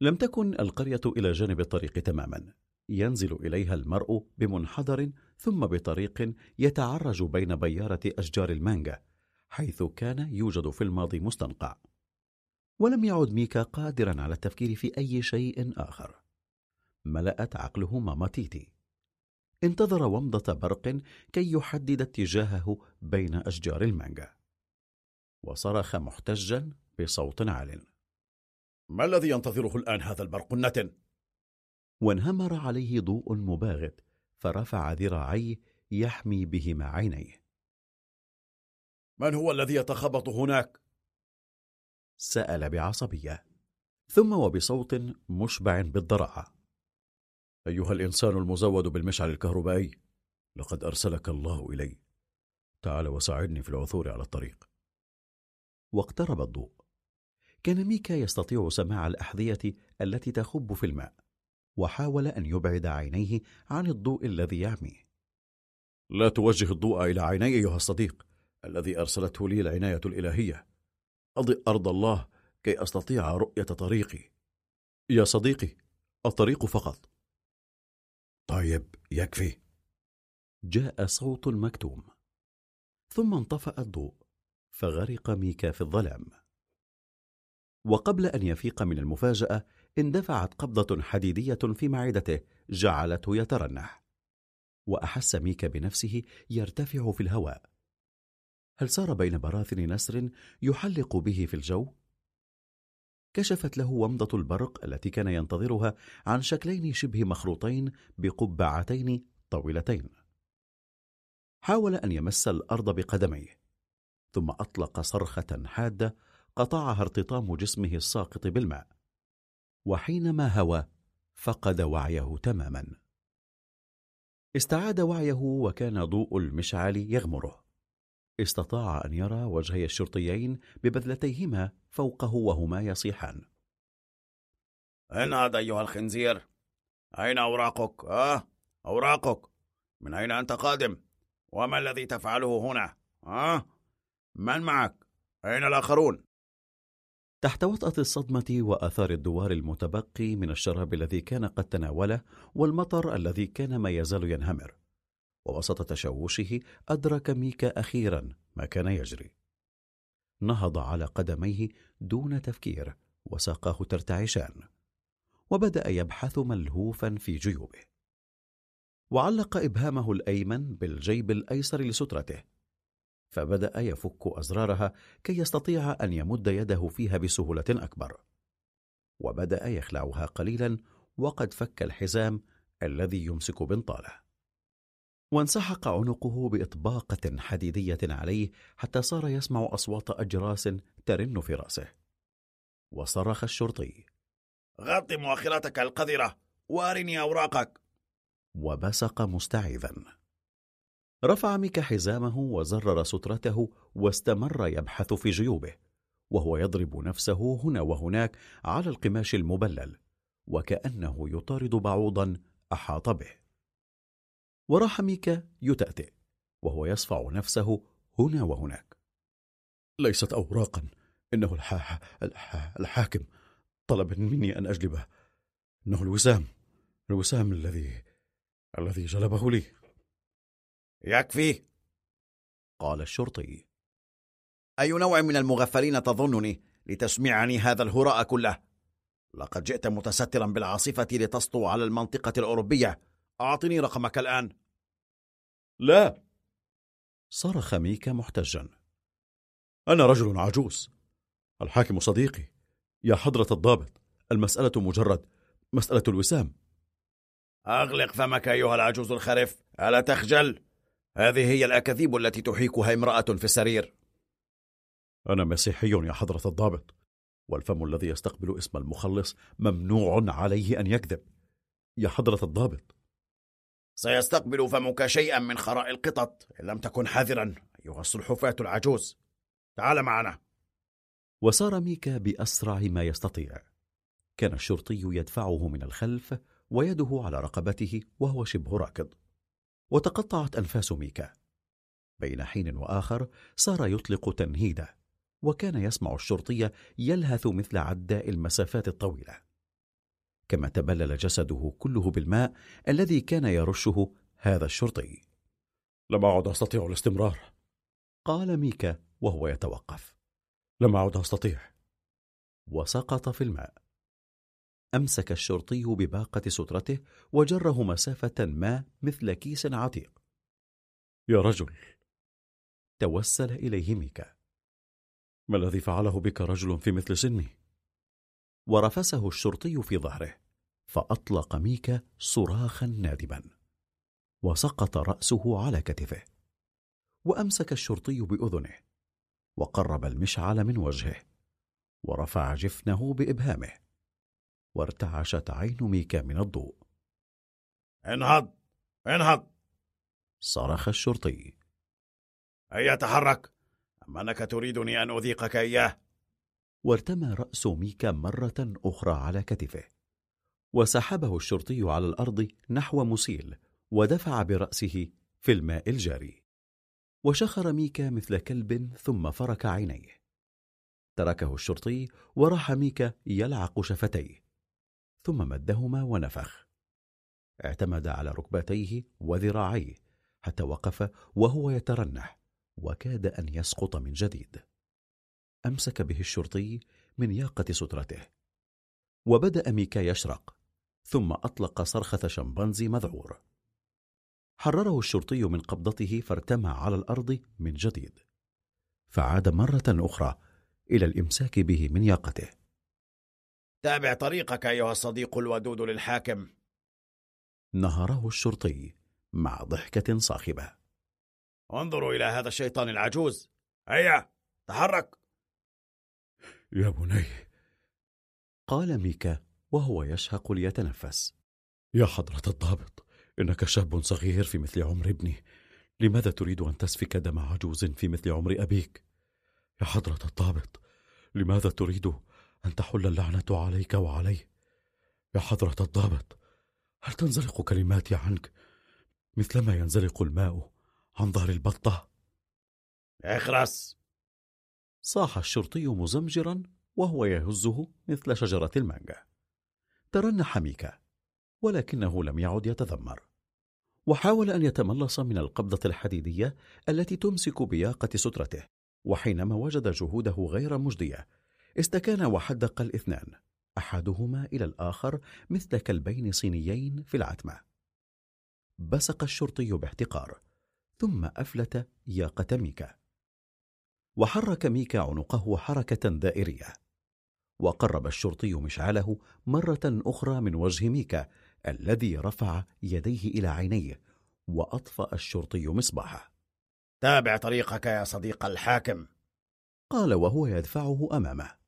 B: لم تكن القرية إلى جانب الطريق تماما. ينزل إليها المرء بمنحدر ثم بطريق يتعرج بين بيارة أشجار المانجا حيث كان يوجد في الماضي مستنقع. ولم يعد ميكا قادرا على التفكير في أي شيء آخر. ملأت عقله ماماتيتي انتظر ومضة برق كي يحدد اتجاهه بين أشجار المانجا. وصرخ محتجا بصوت عال.
F: ما الذي ينتظره الآن هذا البرق النتن؟
B: وانهمر عليه ضوء مباغت فرفع ذراعيه يحمي بهما عينيه.
F: من هو الذي يتخبط هناك؟
B: سأل بعصبية ثم وبصوت مشبع بالضراعة.
F: أيها الإنسان المزود بالمشعل الكهربائي لقد أرسلك الله إلي. تعال وساعدني في العثور على الطريق.
B: واقترب الضوء. كان ميكا يستطيع سماع الأحذية التي تخب في الماء. وحاول أن يبعد عينيه عن الضوء الذي يعميه
F: لا توجه الضوء إلى عيني أيها الصديق الذي أرسلته لي العناية الإلهية. أضئ أرض الله كي أستطيع رؤية طريقي.
B: يا صديقي الطريق فقط.
F: طيب يكفي.
B: جاء صوت مكتوم. ثم انطفأ الضوء فغرق ميكا في الظلام. وقبل أن يفيق من المفاجأة اندفعت قبضة حديدية في معدته جعلته يترنح. وأحس ميكا بنفسه يرتفع في الهواء. هل سار بين براثن نسر يحلق به في الجو؟ كشفت له ومضة البرق التي كان ينتظرها عن شكلين شبه مخروطين بقبعتين طويلتين. حاول أن يمس الأرض بقدميه ثم أطلق صرخة حادة قطعها ارتطام جسمه الساقط بالماء. وحينما هوى فقد وعيه تماما استعاد وعيه وكان ضوء المشعل يغمره استطاع أن يرى وجهي الشرطيين ببذلتيهما فوقه وهما يصيحان
G: انهض أيها الخنزير أين أوراقك؟ آه أوراقك من أين أنت قادم؟ وما الذي تفعله هنا؟ آه من معك؟ أين الآخرون؟
B: تحت وطأة الصدمة وآثار الدوار المتبقي من الشراب الذي كان قد تناوله والمطر الذي كان ما يزال ينهمر. ووسط تشوشه أدرك ميكا أخيرا ما كان يجري. نهض على قدميه دون تفكير وساقاه ترتعشان. وبدأ يبحث ملهوفا في جيوبه. وعلق إبهامه الأيمن بالجيب الأيسر لسترته. فبدأ يفك أزرارها كي يستطيع أن يمد يده فيها بسهولة أكبر. وبدأ يخلعها قليلا وقد فك الحزام الذي يمسك بنطاله. وانسحق عنقه بإطباقة حديدية عليه حتى صار يسمع أصوات أجراس ترن في رأسه. وصرخ الشرطي.
G: غط مؤخرتك القذرة وارني أوراقك.
B: وبصق مستعيذا رفع ميكا حزامه وزرر سترته واستمر يبحث في جيوبه وهو يضرب نفسه هنا وهناك على القماش المبلل وكأنه يطارد بعوضا أحاط به. وراح ميكا يتأتئ وهو يصفع نفسه هنا وهناك.
F: ليست أوراقا إنه الحا... الحا... الحاكم طلب مني أن أجلبه. إنه الوسام الوسام الذي الذي جلبه لي.
G: يكفي.
B: قال الشرطي.
G: أي نوع من المغفلين تظنني لتسمعني هذا الهراء كله؟ لقد جئت متسترا بالعاصفة لتسطو على المنطقة الأوروبية. أعطني رقمك الآن.
F: لا.
B: صرخ ميكا محتجا.
F: أنا رجل عجوز. الحاكم صديقي. يا حضرة الضابط. المسألة مجرد. مسألة الوسام.
G: أغلق فمك أيها العجوز الخرف ألا تخجل؟ هذه هي الأكاذيب التي تحيكها امرأة في السرير.
F: أنا مسيحي يا حضرة الضابط والفم الذي يستقبل اسم المخلص ممنوع عليه أن يكذب. يا حضرة الضابط.
G: سيستقبل فمك شيئا من خراء القطط إن لم تكن حذرا أيها السلحفاة العجوز. تعال معنا.
B: وسار ميكا بأسرع ما يستطيع. كان الشرطي يدفعه من الخلف ويده على رقبته وهو شبه راكض. وتقطعت أنفاس ميكا. بين حين وآخر صار يطلق تنهيده وكان يسمع الشرطي يلهث مثل عداء المسافات الطويلة. كما تبلل جسده كله بالماء الذي كان يرشه هذا الشرطي.
F: لم أعد أستطيع الاستمرار.
B: قال ميكا وهو يتوقف.
F: لم أعد أستطيع.
B: وسقط في الماء. أمسك الشرطي بباقة سترته وجره مسافة ما مثل كيس عتيق.
F: يا رجل.
B: توسل إليه ميكا.
F: ما الذي فعله بك رجل في مثل سني؟
B: ورفسه الشرطي في ظهره فأطلق ميكا صراخا نادبا وسقط رأسه على كتفه وأمسك الشرطي بأذنه وقرب المشعل من وجهه ورفع جفنه بإبهامه. وارتعشت عين ميكا من الضوء.
G: انهض! انهض!
B: صرخ الشرطي.
G: هيا تحرك أم أنك تريدني أن أذيقك إياه؟
B: وارتمى رأس ميكا مرة أخرى على كتفه. وسحبه الشرطي على الأرض نحو مسيل ودفع برأسه في الماء الجاري. وشخر ميكا مثل كلب ثم فرك عينيه. تركه الشرطي وراح ميكا يلعق شفتيه. ثم مدهما ونفخ. اعتمد على ركبتيه وذراعيه حتى وقف وهو يترنح وكاد أن يسقط من جديد. أمسك به الشرطي من ياقة سترته. وبدأ ميكا يشرق ثم أطلق صرخة شمبانزي مذعور. حرره الشرطي من قبضته فارتمى على الأرض من جديد. فعاد مرة أخرى إلى الإمساك به من ياقته.
G: تابع طريقك أيها الصديق الودود للحاكم.
B: نهره الشرطي مع ضحكة صاخبة.
G: انظروا إلى هذا الشيطان العجوز. هيا تحرك.
F: يا بني.
B: قال ميكا وهو يشهق ليتنفس.
F: يا حضرة الضابط إنك شاب صغير في مثل عمر ابني. لماذا تريد أن تسفك دم عجوز في مثل عمر أبيك؟ يا حضرة الضابط لماذا تريد أن تحل اللعنة عليك وعلي؟ يا حضرة الضابط هل تنزلق كلماتي عنك مثلما ينزلق الماء عن ظهر البطة؟
G: اخرس
B: صاح الشرطي مزمجرا وهو يهزه مثل شجرة المانجا ترنح ميكا ولكنه لم يعد يتذمر وحاول أن يتملص من القبضة الحديدية التي تمسك بياقة سترته وحينما وجد جهوده غير مجدية استكان وحدق الاثنان أحدهما إلى الآخر مثل كلبين صينيين في العتمة. بصق الشرطي باحتقار ثم أفلت ياقة ميكا. وحرك ميكا عنقه حركة دائرية. وقرب الشرطي مشعله مرة أخرى من وجه ميكا الذي رفع يديه إلى عينيه وأطفأ الشرطي مصباحه
G: تابع طريقك يا صديق الحاكم.
B: قال وهو يدفعه أمامه.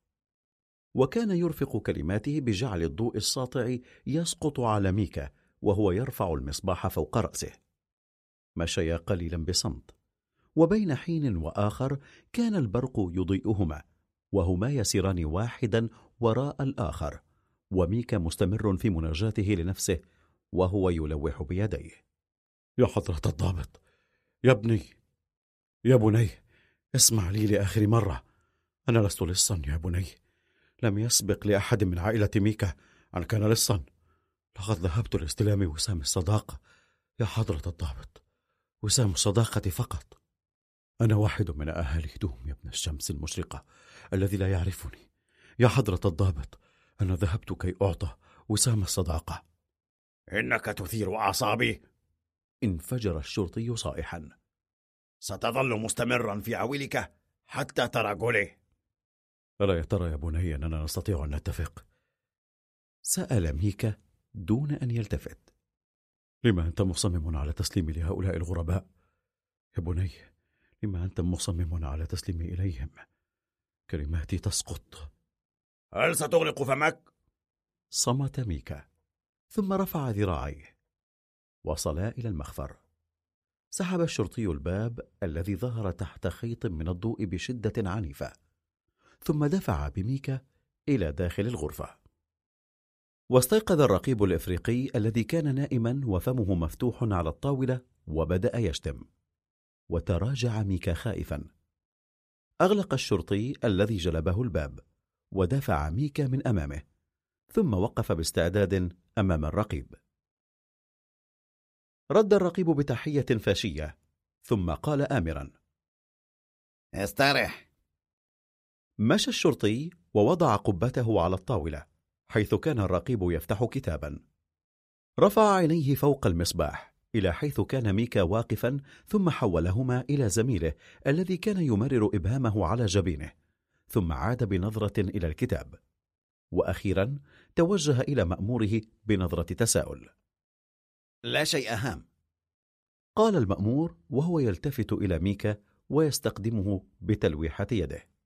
B: وكان يرفق كلماته بجعل الضوء الساطع يسقط على ميكا وهو يرفع المصباح فوق رأسه. مشيا قليلا بصمت. وبين حين وآخر كان البرق يضيئهما وهما يسيران واحدا وراء الآخر وميكا مستمر في مناجاته لنفسه وهو يلوح بيديه.
F: يا حضرة الضابط يا ابني يا بني اسمع لي لآخر مرة. أنا لست لصا يا بني. لم يسبق لأحد من عائلة ميكا أن كان لصا. لقد ذهبت لاستلام وسام الصداقة يا حضرة الضابط. وسام الصداقة فقط. أنا واحد من أهالي دوم يا ابن الشمس المشرقة الذي لا يعرفني. يا حضرة الضابط أنا ذهبت كي أعطى وسام الصداقة
G: إنك تثير أعصابي.
B: انفجر الشرطي صائحا.
G: ستظل مستمرا في عويلك حتى ترى جولي
F: ألا يا ترى يا بني أننا نستطيع أن نتفق؟
B: سأل ميكا دون أن يلتفت
F: لما أنت مصمم على تسليمي لهؤلاء الغرباء؟ يا بني لما أنت مصمم على تسليمي إليهم؟ كلماتي تسقط
G: هل ستغلق فمك؟
B: صمت ميكا ثم رفع ذراعيه وصلا إلى المخفر سحب الشرطي الباب الذي ظهر تحت خيط من الضوء بشدة عنيفة ثم دفع بميكا إلى داخل الغرفة. واستيقظ الرقيب الإفريقي الذي كان نائما وفمه مفتوح على الطاولة وبدأ يشتم. وتراجع ميكا خائفا. أغلق الشرطي الذي جلبه الباب ودفع ميكا من أمامه ثم وقف باستعداد أمام الرقيب. رد الرقيب بتحية فاشية ثم قال آمرا
G: استرح.
B: مشى الشرطي ووضع قبته على الطاولة حيث كان الرقيب يفتح كتابا. رفع عينيه فوق المصباح إلى حيث كان ميكا واقفا ثم حولهما إلى زميله الذي كان يمرر إبهامه على جبينه ثم عاد بنظرة إلى الكتاب. وأخيرا توجه إلى مأموره بنظرة تساؤل.
G: لا شيء هام
B: قال المأمور وهو يلتفت إلى ميكا ويستقدمه بتلويحة يده.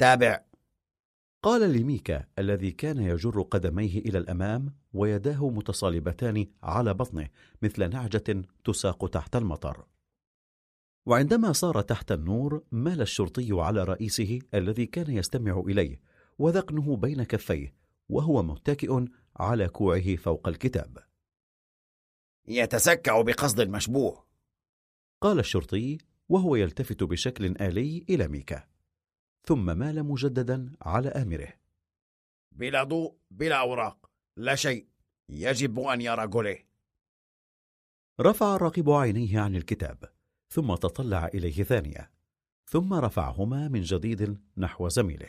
G: تابع.
B: قال لميكا الذي كان يجر قدميه إلى الأمام ويداه متصالبتان على بطنه مثل نعجة تساق تحت المطر. وعندما صار تحت النور مال الشرطي على رئيسه الذي كان يستمع إليه وذقنه بين كفيه وهو متكئ على كوعه فوق الكتاب.
G: يتسكع بقصد المشبوه.
B: قال الشرطي وهو يلتفت بشكل آلي إلى ميكا. ثم مال مجددا على آمره.
G: بلا ضوء بلا أوراق لا شيء يجب أن يرى جولي
B: رفع الراقب عينيه عن الكتاب ثم تطلع إليه ثانية ثم رفعهما من جديد نحو زميله.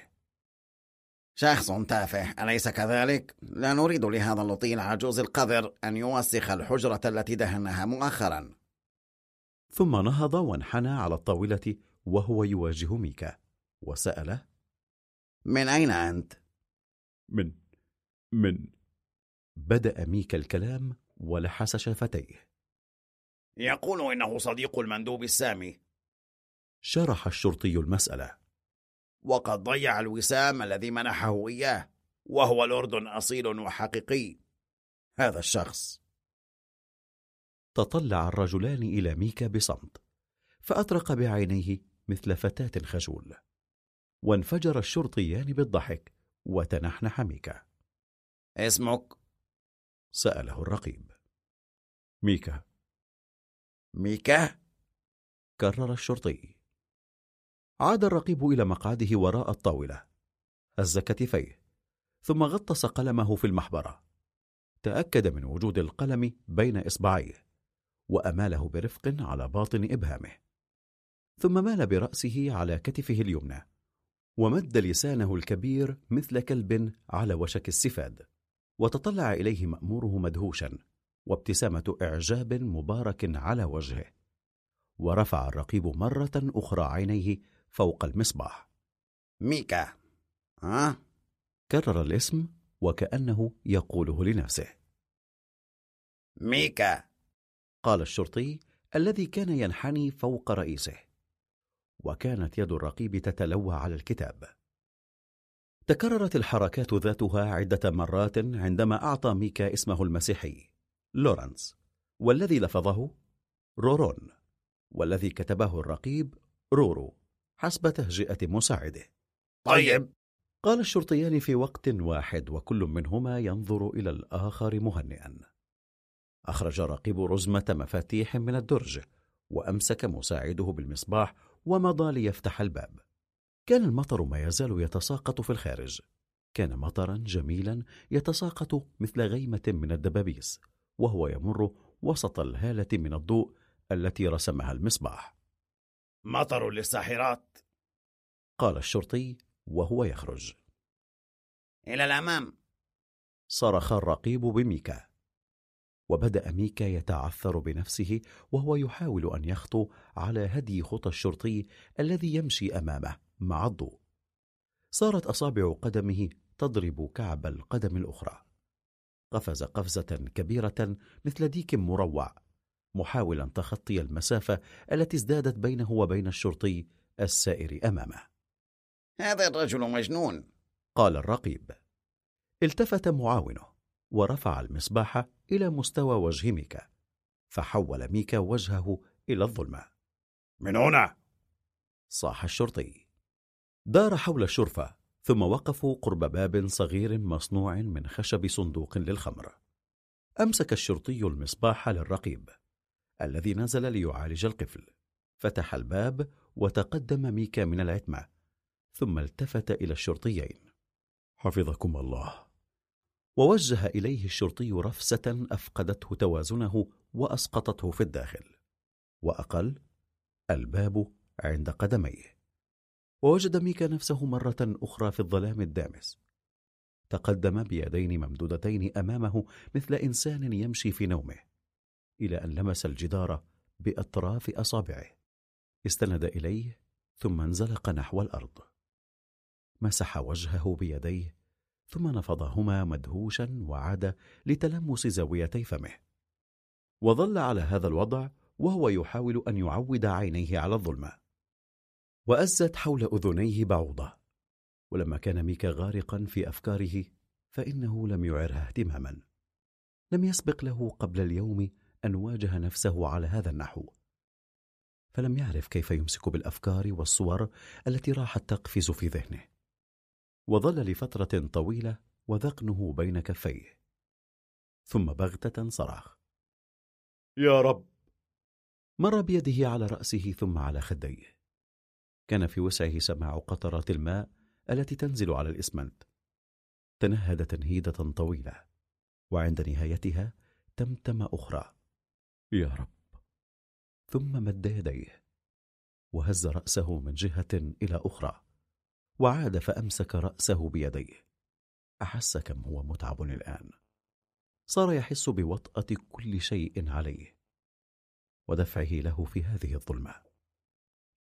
G: شخص تافه أليس كذلك؟ لا نريد لهذا اللطيل عجوز القذر أن يوسخ الحجرة التي دهنها مؤخرا.
B: ثم نهض وانحنى على الطاولة وهو يواجه ميكا. وسأله
G: من أين أنت؟
B: من من. بدأ ميكا الكلام ولحس شفتيه.
G: يقول إنه صديق المندوب السامي.
B: شرح الشرطي المسألة.
G: وقد ضيع الوسام الذي منحه إياه وهو لورد أصيل وحقيقي. هذا الشخص.
B: تطلع الرجلان إلى ميكا بصمت فأطرق بعينيه مثل فتاة خجول. وانفجر الشرطيان بالضحك وتنحنح ميكا.
G: اسمك؟
B: سأله الرقيب. ميكا.
G: ميكا؟
B: كرر الشرطي. عاد الرقيب إلى مقعده وراء الطاولة. هز كتفيه ثم غطس قلمه في المحبرة. تأكد من وجود القلم بين إصبعيه وأماله برفق على باطن إبهامه. ثم مال برأسه على كتفه اليمنى. ومد لسانه الكبير مثل كلب على وشك السفاد وتطلع إليه مأموره مدهوشا وابتسامة إعجاب مبارك على وجهه ورفع الرقيب مرة أخرى عينيه فوق المصباح.
G: ميكا ها؟
B: كرر الاسم وكأنه يقوله لنفسه.
G: ميكا!
B: قال الشرطي الذي كان ينحني فوق رئيسه. وكانت يد الرقيب تتلوى على الكتاب. تكررت الحركات ذاتها عدة مرات عندما أعطى ميكا اسمه المسيحي لورانس والذي لفظه رورون والذي كتبه الرقيب رورو حسب تهجئة مساعده.
G: طيب.
B: قال الشرطيان في وقت واحد وكل منهما ينظر إلى الآخر مهنئا. أخرج رقيب رزمة مفاتيح من الدرج وأمسك مساعده بالمصباح ومضى ليفتح الباب. كان المطر ما يزال يتساقط في الخارج. كان مطرا جميلا يتساقط مثل غيمة من الدبابيس وهو يمر وسط الهالة من الضوء التي رسمها المصباح.
G: مطر للساحرات.
B: قال الشرطي وهو يخرج.
G: إلى الأمام.
B: صرخ الرقيب بميكا. وبدأ ميكا يتعثر بنفسه وهو يحاول أن يخطو على هدي خطى الشرطي الذي يمشي أمامه مع الضوء. صارت أصابع قدمه تضرب كعب القدم الأخرى. قفز قفزة كبيرة مثل ديك مروع محاولا تخطي المسافة التي ازدادت بينه وبين الشرطي السائر أمامه.
G: هذا الرجل مجنون!
B: قال الرقيب. التفت معاونه ورفع المصباح إلى مستوى وجه ميكا فحول ميكا وجهه إلى الظلمة.
G: من هنا!
B: صاح الشرطي. دار حول الشرفة ثم وقفوا قرب باب صغير مصنوع من خشب صندوق للخمر. أمسك الشرطي المصباح للرقيب الذي نزل ليعالج القفل. فتح الباب وتقدم ميكا من العتمة ثم التفت إلى الشرطيين. حفظكم الله. ووجه إليه الشرطي رفسة أفقدته توازنه وأسقطته في الداخل وأقل الباب عند قدميه. ووجد ميكا نفسه مرة أخرى في الظلام الدامس. تقدم بيدين ممدودتين أمامه مثل إنسان يمشي في نومه إلى أن لمس الجدار بأطراف أصابعه. استند إليه ثم انزلق نحو الأرض. مسح وجهه بيديه ثم نفضهما مدهوشا وعاد لتلمس زاويتي فمه. وظل على هذا الوضع وهو يحاول أن يعود عينيه على الظلمة. وأزت حول أذنيه بعوضة. ولما كان ميكا غارقا في أفكاره فإنه لم يعره اهتماما. لم يسبق له قبل اليوم أن واجه نفسه على هذا النحو. فلم يعرف كيف يمسك بالأفكار والصور التي راحت تقفز في ذهنه. وظل لفترة طويلة وذقنه بين كفيه. ثم بغتة صرخ.
F: يا رب!
B: مر بيده على رأسه ثم على خديه. كان في وسعه سماع قطرات الماء التي تنزل على الإسمنت. تنهد تنهيدة طويلة وعند نهايتها تمتم أخرى. يا رب! ثم مد يديه وهز رأسه من جهة إلى أخرى. وعاد فأمسك رأسه بيديه. أحس كم هو متعب الآن. صار يحس بوطأة كل شيء عليه. ودفعه له في هذه الظلمة.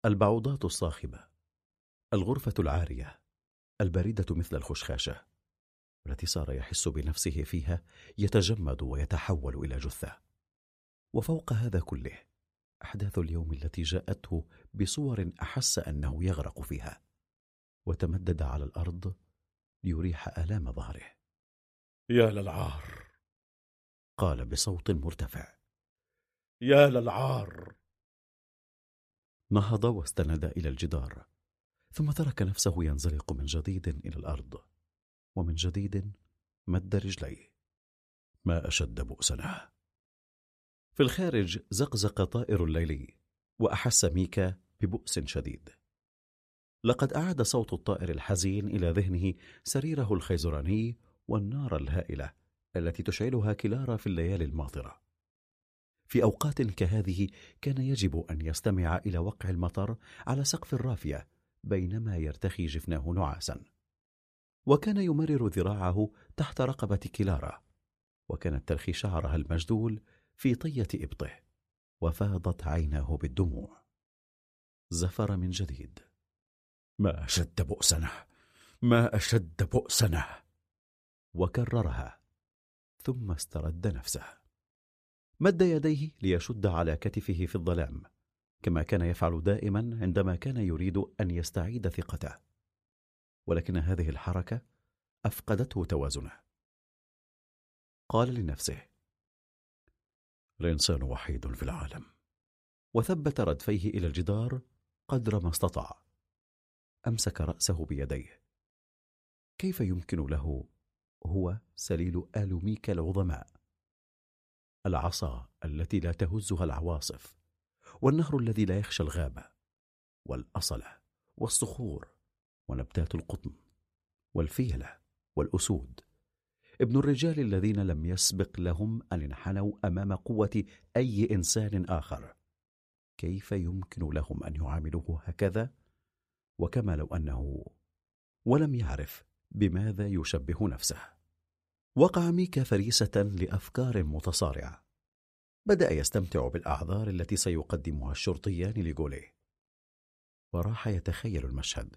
B: البعوضات الصاخبة. الغرفة العارية. الباردة مثل الخشخاشة. التي صار يحس بنفسه فيها يتجمد ويتحول إلى جثة. وفوق هذا كله أحداث اليوم التي جاءته بصور أحس أنه يغرق فيها. وتمدد على الأرض ليريح آلام ظهره.
F: يا للعار.
B: قال بصوت مرتفع.
F: يا للعار.
B: نهض واستند إلى الجدار ثم ترك نفسه ينزلق من جديد إلى الأرض ومن جديد مد رجليه. ما أشد بؤسنا. في الخارج زقزق طائر الليلي وأحس ميكا ببؤس شديد. لقد أعاد صوت الطائر الحزين إلى ذهنه سريره الخيزراني والنار الهائلة التي تشعلها كلارا في الليالي الماطرة في أوقات كهذه كان يجب أن يستمع إلى وقع المطر على سقف الرافية بينما يرتخي جفناه نعاسا. وكان يمرر ذراعه تحت رقبة كلارا وكانت ترخي شعرها المجدول في طية إبطه وفاضت عيناه بالدموع. زفر من جديد.
F: ما أشد بؤسنا ما أشد بؤسنا
B: وكررها ثم استرد نفسه. مد يديه ليشد على كتفه في الظلام كما كان يفعل دائما عندما كان يريد أن يستعيد ثقته. ولكن هذه الحركة أفقدته توازنه. قال لنفسه
F: الإنسان وحيد في العالم.
B: وثبت ردفيه إلى الجدار قدر ما استطاع. أمسك رأسه بيديه. كيف يمكن له؟ هو سليل ال ميكا العظماء. العصا التي لا تهزها العواصف والنهر الذي لا يخشى الغابة والاصله والصخور ونبتات القطن والفيلة والأسود. ابن الرجال الذين لم يسبق لهم أن انحنوا أمام قوة أي إنسان آخر. كيف يمكن لهم أن يعاملوه هكذا؟ وكما لو أنه ولم يعرف بماذا يشبه نفسه. وقع ميكا فريسة لأفكار متصارعة. بدأ يستمتع بالأعذار التي سيقدمها الشرطيان لجوليه وراح يتخيل المشهد.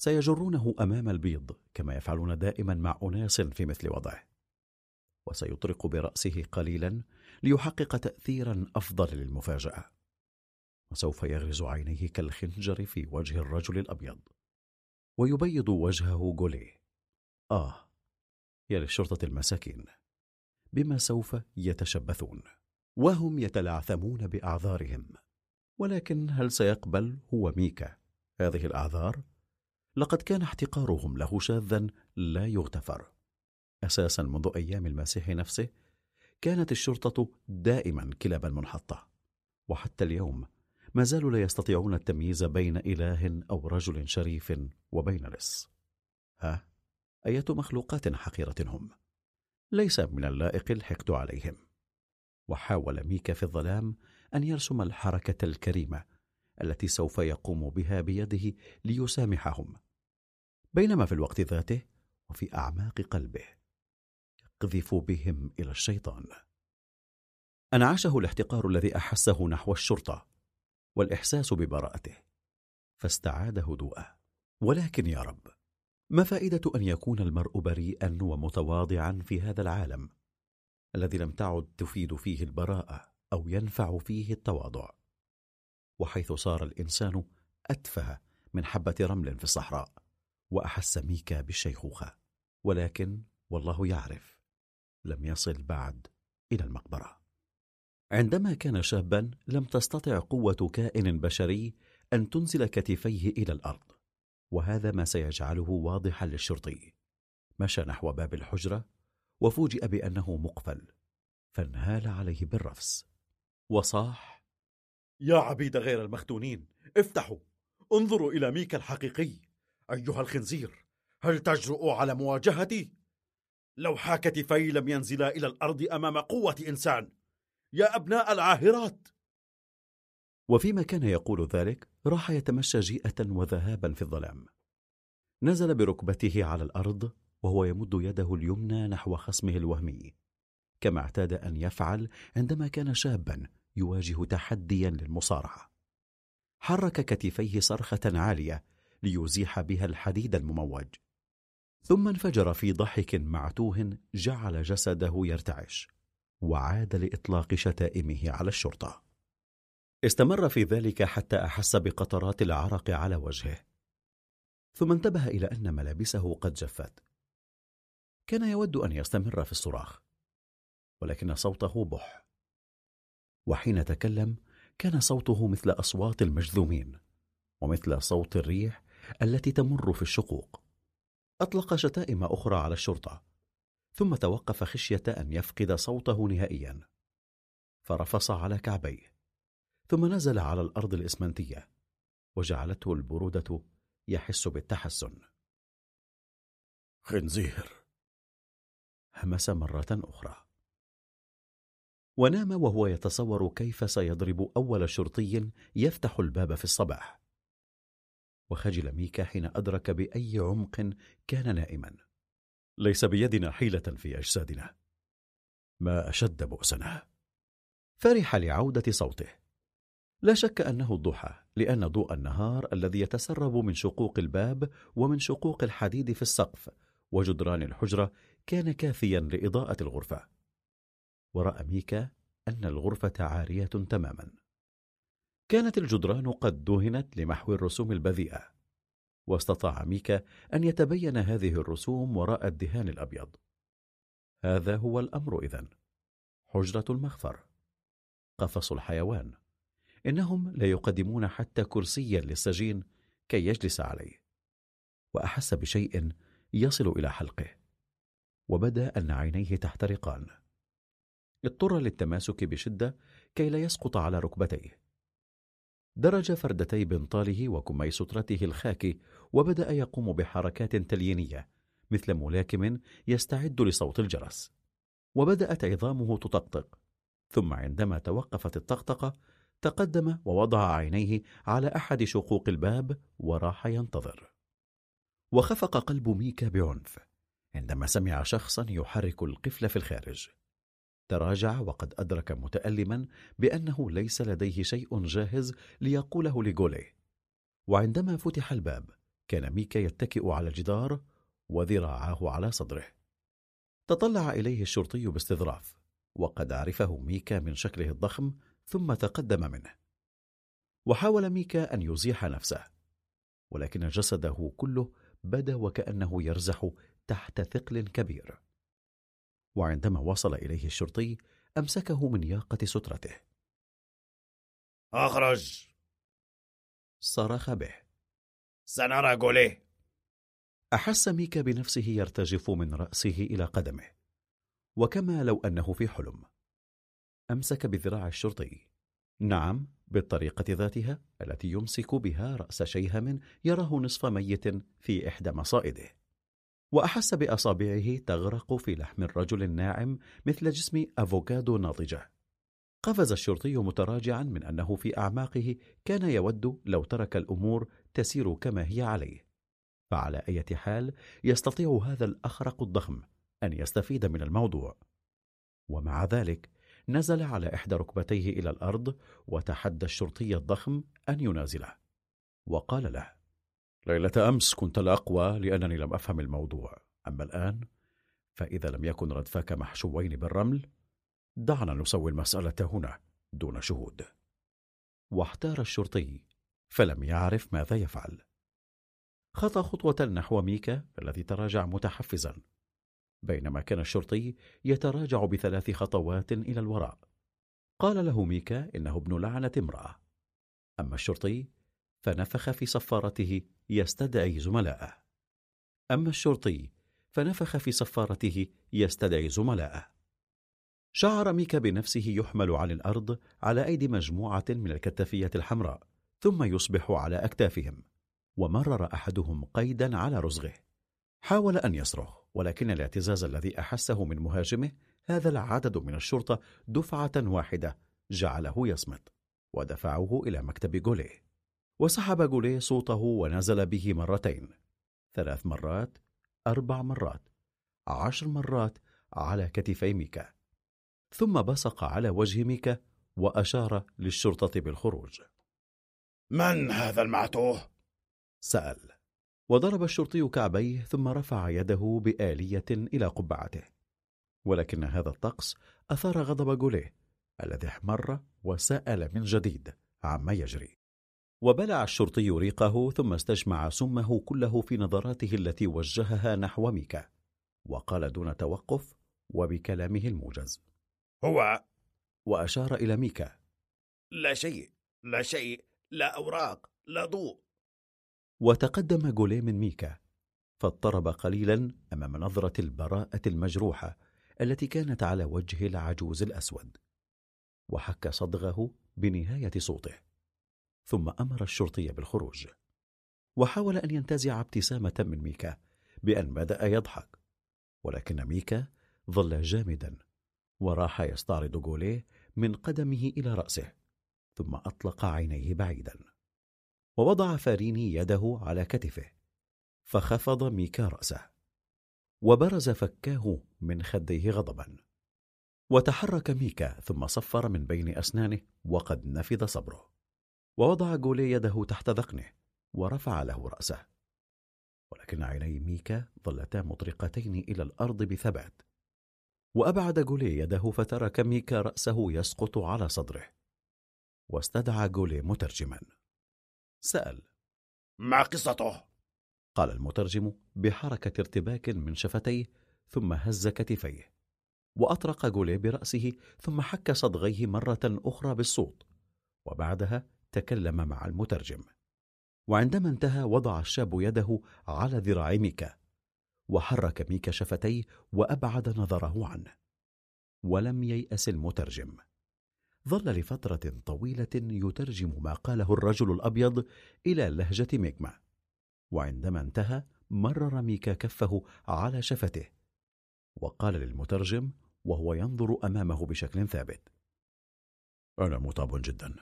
B: سيجرونه أمام البيض كما يفعلون دائما مع أناس في مثل وضعه. وسيطرق برأسه قليلا ليحقق تاثيرا أفضل للمفاجأة. وسوف يغرز عينيه كالخنجر في وجه الرجل الأبيض. ويبيض وجهه جوليه آه يا للشرطة المساكين. بما سوف يتشبثون. وهم يتلعثمون بأعذارهم. ولكن هل سيقبل هو ميكا؟ هذه الأعذار؟ لقد كان احتقارهم له شاذا لا يغتفر. أساسا منذ أيام المسيح نفسه كانت الشرطة دائما كلابا منحطه وحتى اليوم ما زالوا لا يستطيعون التمييز بين إله أو رجل شريف وبين لص ها أية مخلوقات حقيرة هم. ليس من اللائق الحقد عليهم. وحاول ميكا في الظلام أن يرسم الحركة الكريمة التي سوف يقوم بها بيده ليسامحهم. بينما في الوقت ذاته وفي أعماق قلبه يقذف بهم إلى الشيطان. انعشه الاحتقار الذي أحسه نحو الشرطة. والإحساس ببراءته. فاستعاد هدوءه ولكن يا رب ما فائدة أن يكون المرء بريئا ومتواضعا في هذا العالم الذي لم تعد تفيد فيه البراءة أو ينفع فيه التواضع؟ وحيث صار الإنسان أتفه من حبة رمل في الصحراء وأحس ميكا بالشيخوخة. ولكن والله يعرف لم يصل بعد إلى المقبرة. عندما كان شابا لم تستطع قوة كائن بشري أن تنزل كتفيه إلى الأرض وهذا ما سيجعله واضحا للشرطي. مشى نحو باب الحجرة وفوجئ بأنه مقفل فانهال عليه بالرفس. وصاح
F: يا عبيد غير المختونين افتحوا! انظروا إلى ميكا الحقيقي. أيها الخنزير هل تجرؤ على مواجهتي؟ لو حاك كتفي لم ينزلا إلى الأرض أمام قوة إنسان. يا أبناء العاهرات.
B: وفيما كان يقول ذلك راح يتمشى جيئة وذهابا في الظلام. نزل بركبته على الأرض وهو يمد يده اليمنى نحو خصمه الوهمي. كما اعتاد أن يفعل عندما كان شابا يواجه تحديا للمصارعة. حرك كتفيه صرخة عالية ليزيح بها الحديد المموج. ثم انفجر في ضحك معتوه جعل جسده يرتعش. وعاد لإطلاق شتائمه على الشرطة. استمر في ذلك حتى أحس بقطرات العرق على وجهه. ثم انتبه إلى أن ملابسه قد جفت. كان يود أن يستمر في الصراخ ولكن صوته بح. وحين تكلم كان صوته مثل أصوات المجذومين ومثل صوت الريح التي تمر في الشقوق. أطلق شتائم أخرى على الشرطة. ثم توقف خشية أن يفقد صوته نهائيا. فرفص على كعبيه ثم نزل على الأرض الإسمنتية وجعلته البرودة يحس بالتحسن.
F: خنزير.
B: همس مرة أخرى. ونام وهو يتصور كيف سيضرب أول شرطي يفتح الباب في الصباح. وخجل ميكا حين أدرك بأي عمق كان نائما. ليس بيدنا حيلة في أجسادنا. ما أشد بؤسنا. فرح لعودة صوته. لا شك أنه الضحى لأن ضوء النهار الذي يتسرب من شقوق الباب ومن شقوق الحديد في السقف وجدران الحجرة كان كافيا لإضاءة الغرفة. ورأى ميكا أن الغرفة عارية تماما. كانت الجدران قد دهنت لمحو الرسوم البذيئة. واستطاع ميكا أن يتبين هذه الرسوم وراء الدهان الأبيض. هذا هو الأمر إذن. حجرة المخفر. قفص الحيوان. إنهم لا يقدمون حتى كرسيا للسجين كي يجلس عليه. وأحس بشيء يصل إلى حلقه. وبدأ أن عينيه تحترقان. اضطر للتماسك بشدة كي لا يسقط على ركبتيه. درج فردتي بنطاله وكمي سترته الخاكي وبدأ يقوم بحركات تليينية مثل ملاكم يستعد لصوت الجرس. وبدأت عظامه تطقطق. ثم عندما توقفت الطقطقة تقدم ووضع عينيه على أحد شقوق الباب وراح ينتظر. وخفق قلب ميكا بعنف. عندما سمع شخصا يحرك القفل في الخارج. تراجع وقد أدرك متألما بأنه ليس لديه شيء جاهز ليقوله لجوليه وعندما فتح الباب كان ميكا يتكئ على الجدار وذراعاه على صدره. تطلع إليه الشرطي باستظراف وقد عرفه ميكا من شكله الضخم ثم تقدم منه. وحاول ميكا أن يزيح نفسه ولكن جسده كله بدا وكأنه يرزح تحت ثقل كبير. وعندما وصل إليه الشرطي أمسكه من ياقة سترته.
G: أخرج!
B: صرخ به.
G: سنرى جوليه
B: أحس ميكا بنفسه يرتجف من رأسه إلى قدمه. وكما لو أنه في حلم. أمسك بذراع الشرطي. نعم بالطريقة ذاتها التي يمسك بها رأس شيهم يراه نصف ميت في إحدى مصائده. وأحس بأصابعه تغرق في لحم الرجل الناعم مثل جسم أفوكادو ناضجة. قفز الشرطي متراجعا من أنه في أعماقه كان يود لو ترك الأمور تسير كما هي عليه. فعلى أي حال يستطيع هذا الأخرق الضخم أن يستفيد من الموضوع. ومع ذلك نزل على إحدى ركبتيه إلى الأرض وتحدى الشرطي الضخم أن ينازله. وقال له ليلة أمس كنت الأقوى لأنني لم أفهم الموضوع. أما الآن فإذا لم يكن ردفاك محشوين بالرمل دعنا نسوي المسألة هنا دون شهود. واحتار الشرطي فلم يعرف ماذا يفعل. خطى خطوة نحو ميكا الذي تراجع متحفزا. بينما كان الشرطي يتراجع بثلاث خطوات إلى الوراء. قال له ميكا إنه ابن لعنة امرأة. أما الشرطي فنفخ في صفارته يستدعي زملائه أما الشرطي فنفخ في صفارته يستدعي زملائه شعر ميكا بنفسه يحمل عن الأرض على أيدي مجموعة من الكتافية الحمراء ثم يصبح على أكتافهم ومرر أحدهم قيدا على رزغه. حاول أن يصرخ ولكن الاعتزاز الذي أحسه من مهاجمه هذا العدد من الشرطة دفعة واحدة جعله يصمت ودفعه إلى مكتب جوليه. وسحب جوليه صوته ونزل به مرتين. ثلاث مرات أربع مرات عشر مرات على كتفي ميكا. ثم بصق على وجه ميكا وأشار للشرطة بالخروج.
G: من هذا المعتوه؟
B: سأل. وضرب الشرطي كعبيه ثم رفع يده بآلية إلى قبعته. ولكن هذا الطقس أثار غضب جوليه الذي احمر وسأل من جديد عما يجري. وبلع الشرطي ريقه ثم استجمع سمه كله في نظراته التي وجهها نحو ميكا وقال دون توقف وبكلامه الموجز.
G: هو.
B: وأشار إلى ميكا.
G: لا شيء لا شيء لا أوراق لا ضوء.
B: وتقدم جوليه من ميكا فاضطرب قليلا أمام نظرة البراءة المجروحة التي كانت على وجه العجوز الأسود وحك صدغه بنهاية صوته. ثم أمر الشرطي بالخروج. وحاول أن ينتزع ابتسامة من ميكا بأن بدأ يضحك. ولكن ميكا ظل جامدا وراح يستعرض جوليه من قدمه إلى رأسه ثم أطلق عينيه بعيدا. ووضع فاريني يده على كتفه فخفض ميكا رأسه. وبرز فكاه من خديه غضبا. وتحرك ميكا ثم صفر من بين أسنانه وقد نفذ صبره. ووضع جولي يده تحت ذقنه ورفع له رأسه. ولكن عيني ميكا ظلتا مطرقتين إلى الأرض بثبات. وأبعد جولي يده فترك ميكا رأسه يسقط على صدره. واستدعى جولي مترجما. سأل.
G: ما قصته؟
B: قال المترجم بحركة ارتباك من شفتيه ثم هز كتفيه. وأطرق جولي برأسه ثم حك صدغيه مرة أخرى بالصوت. وبعدها تكلم مع المترجم. وعندما انتهى وضع الشاب يده على ذراع ميكا وحرك ميكا شفتيه وأبعد نظره عنه. ولم ييأس المترجم. ظل لفترة طويلة يترجم ما قاله الرجل الأبيض إلى لهجة ميكما وعندما انتهى مرر ميكا كفه على شفته. وقال للمترجم وهو ينظر أمامه بشكل ثابت.
F: أنا متعب جدا.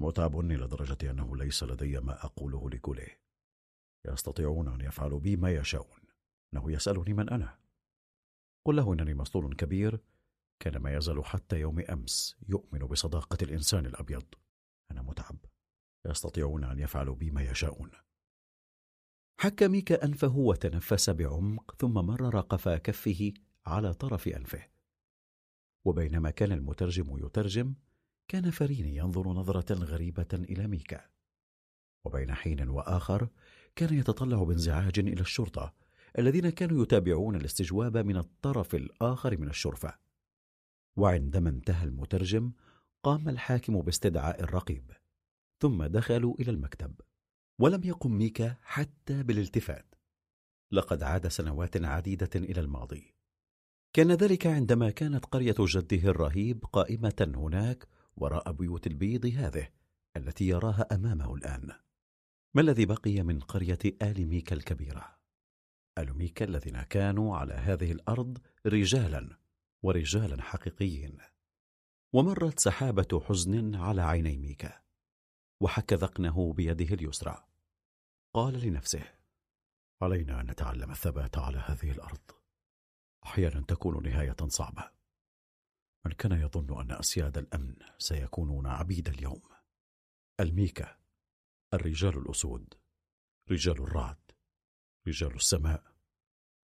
F: متعب إلى درجة أنه ليس لدي ما أقوله لكله. يستطيعون أن يفعلوا بي ما يشاءون. إنه يسألني من أنا. قل له إنني مسطول كبير كان ما يزال حتى يوم أمس يؤمن بصداقة الإنسان الأبيض. أنا متعب. يستطيعون أن يفعلوا بي ما يشاءون.
B: حك ميكا أنفه وتنفس بعمق ثم مرر قفا كفه على طرف أنفه. وبينما كان المترجم يترجم كان فريني ينظر نظرة غريبة إلى ميكا. وبين حين وآخر كان يتطلع بانزعاج إلى الشرطة الذين كانوا يتابعون الاستجواب من الطرف الآخر من الشرفة. وعندما انتهى المترجم قام الحاكم باستدعاء الرقيب ثم دخلوا إلى المكتب. ولم يقم ميكا حتى بالالتفات. لقد عاد سنوات عديدة إلى الماضي. كان ذلك عندما كانت قرية جده الرهيب قائمة هناك وراء بيوت البيض هذه التي يراها أمامه الآن. ما الذي بقي من قرية آل ميكا الكبيرة؟ آل ميكا الذين كانوا على هذه الأرض رجالا ورجالا حقيقيين. ومرت سحابة حزن على عيني ميكا وحك ذقنه بيده اليسرى. قال لنفسه
F: علينا أن نتعلم الثبات على هذه الأرض. أحيانا تكون نهاية صعبة. من كان يظن أن أسياد الأمن سيكونون عبيد اليوم. الميكا الرجال الأسود رجال الرعد رجال السماء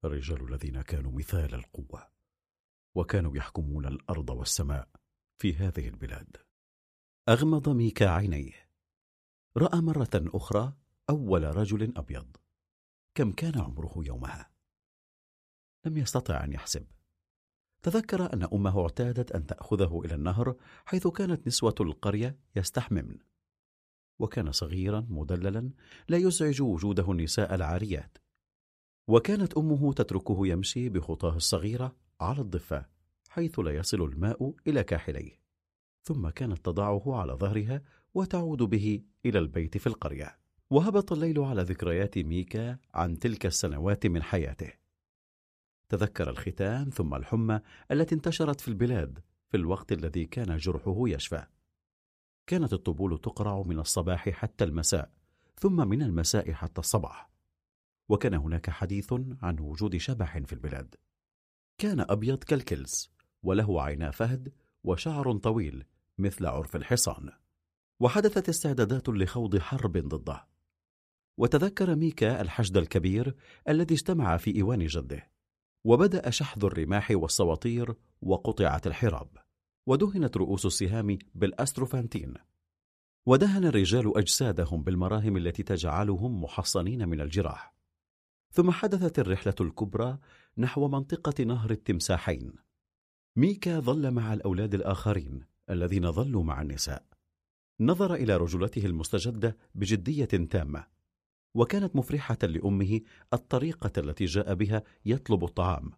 F: الرجال الذين كانوا مثال القوة وكانوا يحكمون الأرض والسماء في هذه البلاد.
B: أغمض ميكا عينيه. رأى مرة أخرى أول رجل أبيض. كم كان عمره يومها؟ لم يستطع أن يحسب. تذكر أن أمه اعتادت أن تأخذه إلى النهر حيث كانت نسوة القرية يستحممن. وكان صغيرا مدللا لا يزعج وجوده النساء العاريات. وكانت أمه تتركه يمشي بخطاه الصغيرة على الضفة حيث لا يصل الماء إلى كاحليه. ثم كانت تضعه على ظهرها وتعود به إلى البيت في القرية. وهبط الليل على ذكريات ميكا عن تلك السنوات من حياته. تذكر الختان ثم الحمى التي انتشرت في البلاد في الوقت الذي كان جرحه يشفى. كانت الطبول تقرع من الصباح حتى المساء ثم من المساء حتى الصباح. وكان هناك حديث عن وجود شبح في البلاد. كان أبيض كالكلس وله عينا فهد وشعر طويل مثل عرف الحصان. وحدثت استعدادات لخوض حرب ضده. وتذكر ميكا الحشد الكبير الذي اجتمع في إيوان جده. وبدأ شحذ الرماح والسواطير وقطعت الحراب ودهنت رؤوس السهام بالأستروفانتين. ودهن الرجال أجسادهم بالمراهم التي تجعلهم محصنين من الجراح. ثم حدثت الرحلة الكبرى نحو منطقة نهر التمساحين. ميكا ظل مع الأولاد الآخرين الذين ظلوا مع النساء. نظر إلى رجلته المستجدة بجدية تامة. وكانت مفرحة لأمه الطريقة التي جاء بها يطلب الطعام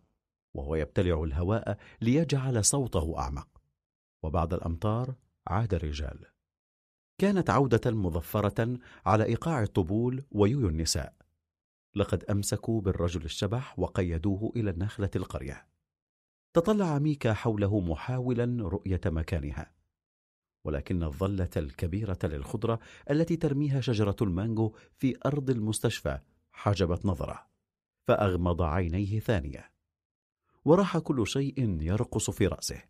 B: وهو يبتلع الهواء ليجعل صوته أعمق. وبعد الأمطار عاد الرجال. كانت عودة مظفرة على إيقاع الطبول ويويو النساء. لقد أمسكوا بالرجل الشبح وقيدوه إلى النخلة القرية. تطلع ميكا حوله محاولا رؤية مكانها. ولكن الظلة الكبيرة للخضرة التي ترميها شجرة المانجو في أرض المستشفى حجبت نظرة فأغمض عينيه ثانية. وراح كل شيء يرقص في رأسه.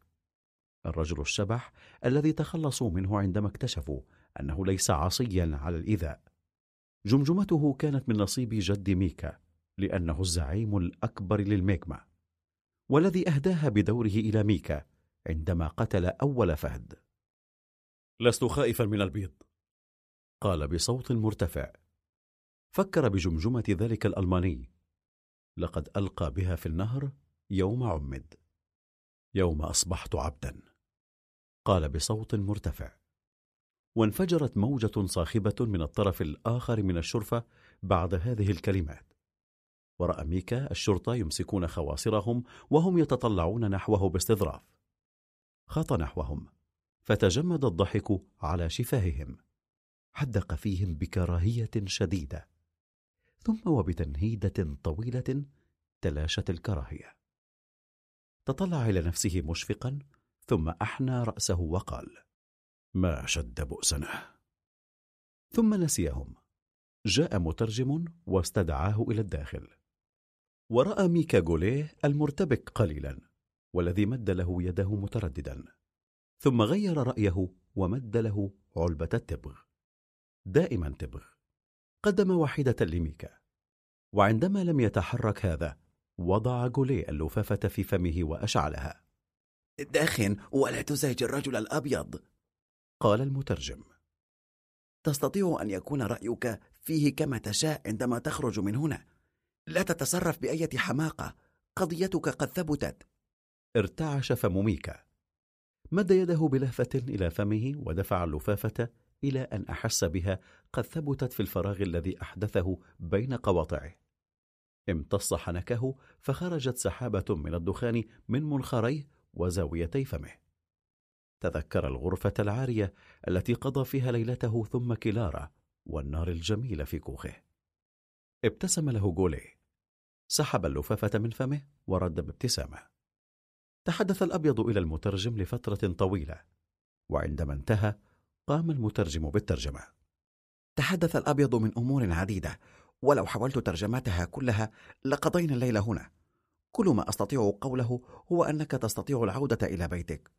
B: الرجل الشبح الذي تخلصوا منه عندما اكتشفوا أنه ليس عصيا على الإيذاء. جمجمته كانت من نصيب جد ميكا لأنه الزعيم الأكبر للميكما والذي أهداها بدوره إلى ميكا عندما قتل أول فهد.
F: لست خائفا من البيض.
B: قال بصوت مرتفع. فكر بجمجمة ذلك الألماني. لقد ألقى بها في النهر يوم عمد. يوم أصبحت عبدا. قال بصوت مرتفع. وانفجرت موجة صاخبة من الطرف الآخر من الشرفة بعد هذه الكلمات. ورأى ميكا الشرطة يمسكون خواصرهم وهم يتطلعون نحوه باستظراف. خاط نحوهم. فتجمد الضحك على شفاههم. حدق فيهم بكراهية شديدة. ثم وبتنهيدة طويلة تلاشت الكراهية. تطلع إلى نفسه مشفقا ثم أحنى رأسه وقال
F: ما شد بؤسنا.
B: ثم نسيهم. جاء مترجم واستدعاه إلى الداخل. ورأى ميكا جوليه المرتبك قليلا والذي مد له يده مترددا. ثم غير رأيه ومد له علبة التبغ. دائما تبغ. قدم واحدة لميكا. وعندما لم يتحرك هذا وضع جوليه اللفافة في فمه وأشعلها.
N: داخن ولا تزعج الرجل الأبيض.
B: قال المترجم.
N: تستطيع أن يكون رأيك فيه كما تشاء عندما تخرج من هنا. لا تتصرف بأية حماقة. قضيتك قد ثبتت.
B: ارتعش فم ميكا. مد يده بلهفة إلى فمه ودفع اللفافة إلى أن أحس بها قد ثبتت في الفراغ الذي أحدثه بين قواطعه. امتص حنكه فخرجت سحابة من الدخان من منخريه وزاويتي فمه. تذكر الغرفة العارية التي قضى فيها ليلته ثم كلارا والنار الجميلة في كوخه. ابتسم له جوليه. سحب اللفافة من فمه ورد بابتسامة. تحدث الأبيض إلى المترجم لفترة طويلة وعندما انتهى قام المترجم بالترجمة.
N: تحدث الأبيض من أمور عديدة ولو حاولت ترجمتها كلها لقضينا الليل هنا. كل ما أستطيع قوله هو أنك تستطيع العودة إلى بيتك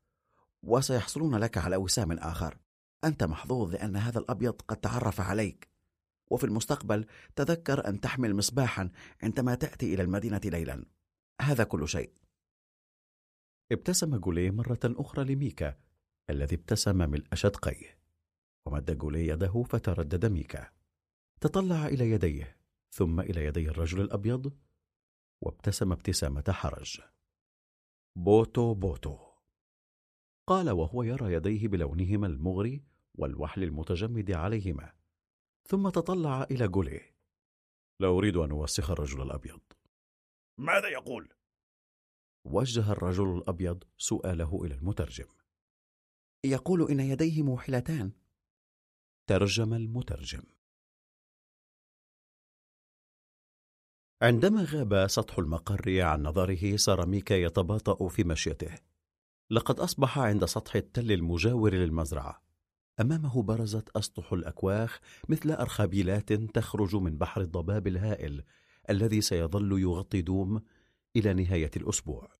N: وسيحصلون لك على وسام آخر. أنت محظوظ لأن هذا الأبيض قد تعرف عليك. وفي المستقبل تذكر أن تحمل مصباحا عندما تأتي إلى المدينة ليلا. هذا كل شيء.
B: ابتسم جوليه مرة أخرى لميكا الذي ابتسم ملء شدقيه ومد جوليه يده فتردد ميكا. تطلع إلى يديه ثم إلى يدي الرجل الأبيض وابتسم ابتسامة حرج. بوتو بوتو. قال وهو يرى يديه بلونهما المغري والوحل المتجمد عليهما. ثم تطلع إلى جوليه.
F: لا أريد أن أوسخ الرجل الأبيض.
G: ماذا يقول؟
B: وجه الرجل الأبيض سؤاله إلى المترجم.
N: يقول إن يديه موحلتان.
B: ترجم المترجم. عندما غاب سطح المقر عن نظره صار ميكا يتباطأ في مشيته. لقد أصبح عند سطح التل المجاور للمزرعة. أمامه برزت أسطح الأكواخ مثل أرخبيلات تخرج من بحر الضباب الهائل الذي سيظل يغطي دوم إلى نهاية الأسبوع.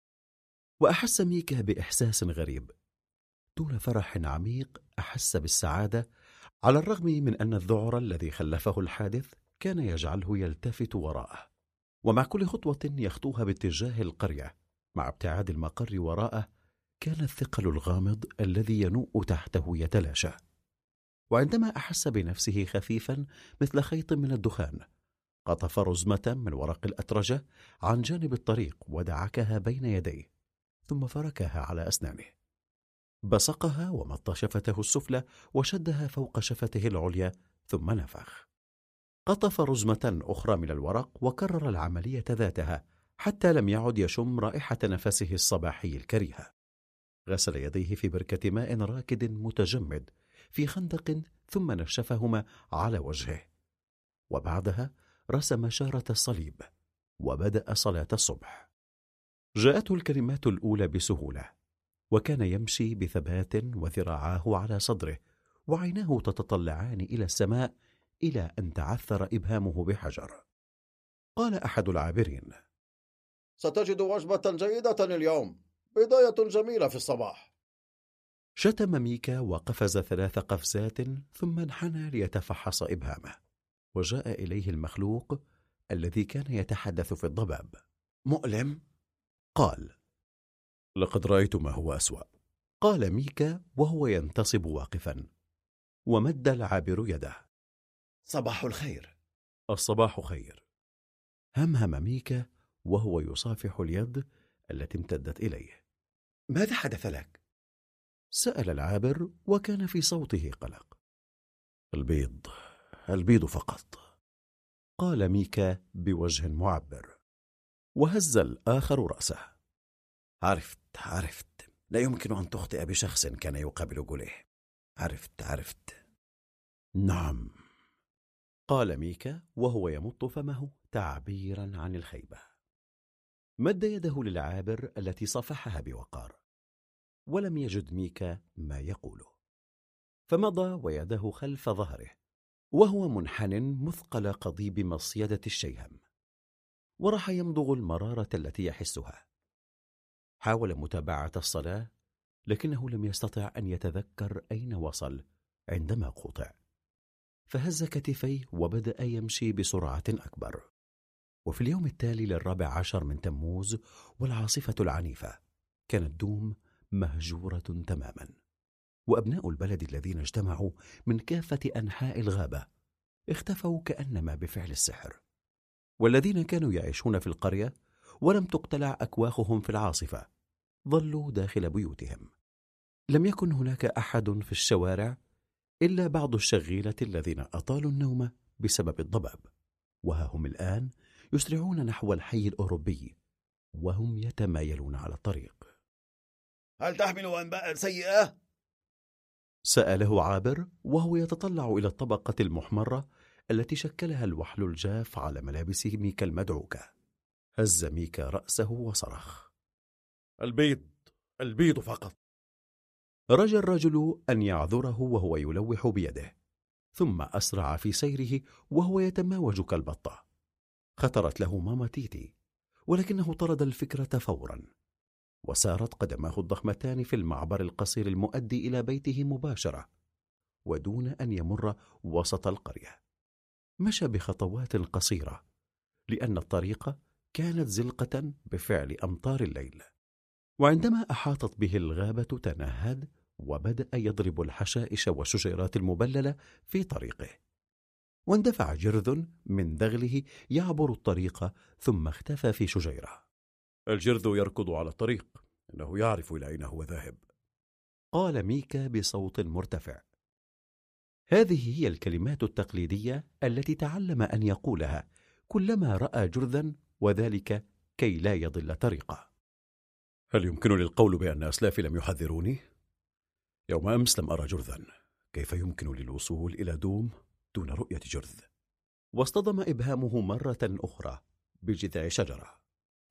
B: وأحس ميكا بإحساس غريب. دون فرح عميق أحس بالسعادة على الرغم من أن الذعر الذي خلفه الحادث كان يجعله يلتفت وراءه. ومع كل خطوة يخطوها باتجاه القرية مع ابتعاد المقر وراءه كان الثقل الغامض الذي ينوء تحته يتلاشى. وعندما أحس بنفسه خفيفا مثل خيط من الدخان قطف رزمة من ورق الأترجة عن جانب الطريق ودعكها بين يديه. ثم فركها على أسنانه. بصقها ومط شفته السفلى وشدها فوق شفته العليا ثم نفخ. قطف رزمة أخرى من الورق وكرر العملية ذاتها حتى لم يعد يشم رائحة نفسه الصباحي الكريهة غسل يديه في بركة ماء راكد متجمد في خندق ثم نشفهما على وجهه. وبعدها رسم شارة الصليب وبدأ صلاة الصبح. جاءته الكلمات الأولى بسهولة وكان يمشي بثبات وذراعاه على صدره وعيناه تتطلعان إلى السماء إلى أن تعثر إبهامه بحجر قال أحد العابرين
F: ستجد وجبة جيدة اليوم بداية جميلة في الصباح
B: شتم ميكا وقفز ثلاث قفزات ثم انحنى ليتفحص إبهامه وجاء إليه المخلوق الذي كان يتحدث في الضباب
N: مؤلم؟
B: قال
F: لقد رأيت ما هو أسوأ.
B: قال ميكا وهو ينتصب واقفا ومد العابر يده.
N: صباح الخير.
B: الصباح خير. همهم ميكا وهو يصافح اليد التي امتدت إليه.
N: ماذا حدث لك؟
B: سأل العابر وكان في صوته قلق.
F: البيض البيض فقط.
B: قال ميكا بوجه معبر. وهز الآخر رأسه.
N: عرفت عرفت. لا يمكن أن تخطئ بشخص كان يقابل جوليه عرفت عرفت.
B: نعم. قال ميكا وهو يمط فمه تعبيرا عن الخيبة. مد يده للعابر التي صفحها بوقار. ولم يجد ميكا ما يقوله. فمضى ويده خلف ظهره وهو منحن مثقل قضيب مصيدة الشيهم. وراح يمضغ المرارة التي يحسها. حاول متابعة الصلاة لكنه لم يستطع أن يتذكر أين وصل عندما قطع. فهز كتفيه وبدأ يمشي بسرعة أكبر. وفي اليوم التالي للرابع عشر من تموز والعاصفة العنيفة كانت دوم مهجورة تماما. وأبناء البلد الذين اجتمعوا من كافة أنحاء الغابة اختفوا كأنما بفعل السحر. والذين كانوا يعيشون في القرية ولم تقتلع أكواخهم في العاصفة ظلوا داخل بيوتهم لم يكن هناك أحد في الشوارع إلا بعض الشغيلة الذين أطالوا النوم بسبب الضباب وها هم الآن يسرعون نحو الحي الأوروبي وهم يتمايلون على الطريق
G: هل تحمل أنباء سيئة؟
B: سأله عابر وهو يتطلع إلى الطبقة المحمرة التي شكلها الوحل الجاف على ملابس ميكا المدعوكة هز ميكا رأسه وصرخ.
F: البيض البيض فقط.
B: رجى الرجل أن يعذره وهو يلوح بيده ثم أسرع في سيره وهو يتماوج كالبطة. خطرت له ماما تيتي ولكنه طرد الفكرة فورا. وسارت قدماه الضخمتان في المعبر القصير المؤدي إلى بيته مباشرة ودون أن يمر وسط القرية. مشى بخطوات قصيرة لأن الطريق كانت زلقة بفعل أمطار الليل. وعندما أحاطت به الغابة تنهد وبدأ يضرب الحشائش والشجيرات المبللة في طريقه. واندفع جرذ من دغله يعبر الطريق ثم اختفى في شجيرة.
F: الجرذ يركض على الطريق إنه يعرف إلى أين هو ذاهب.
B: قال ميكا بصوت مرتفع. هذه هي الكلمات التقليدية التي تعلم أن يقولها كلما رأى جرذا وذلك كي لا يضل طريقه.
F: هل يمكنني القول بأن أسلافي لم يحذروني؟ يوم أمس لم أرى جرذا. كيف يمكن لي الوصول إلى دوم دون رؤية جرذ؟
B: واصطدم إبهامه مرة أخرى بجذع شجرة.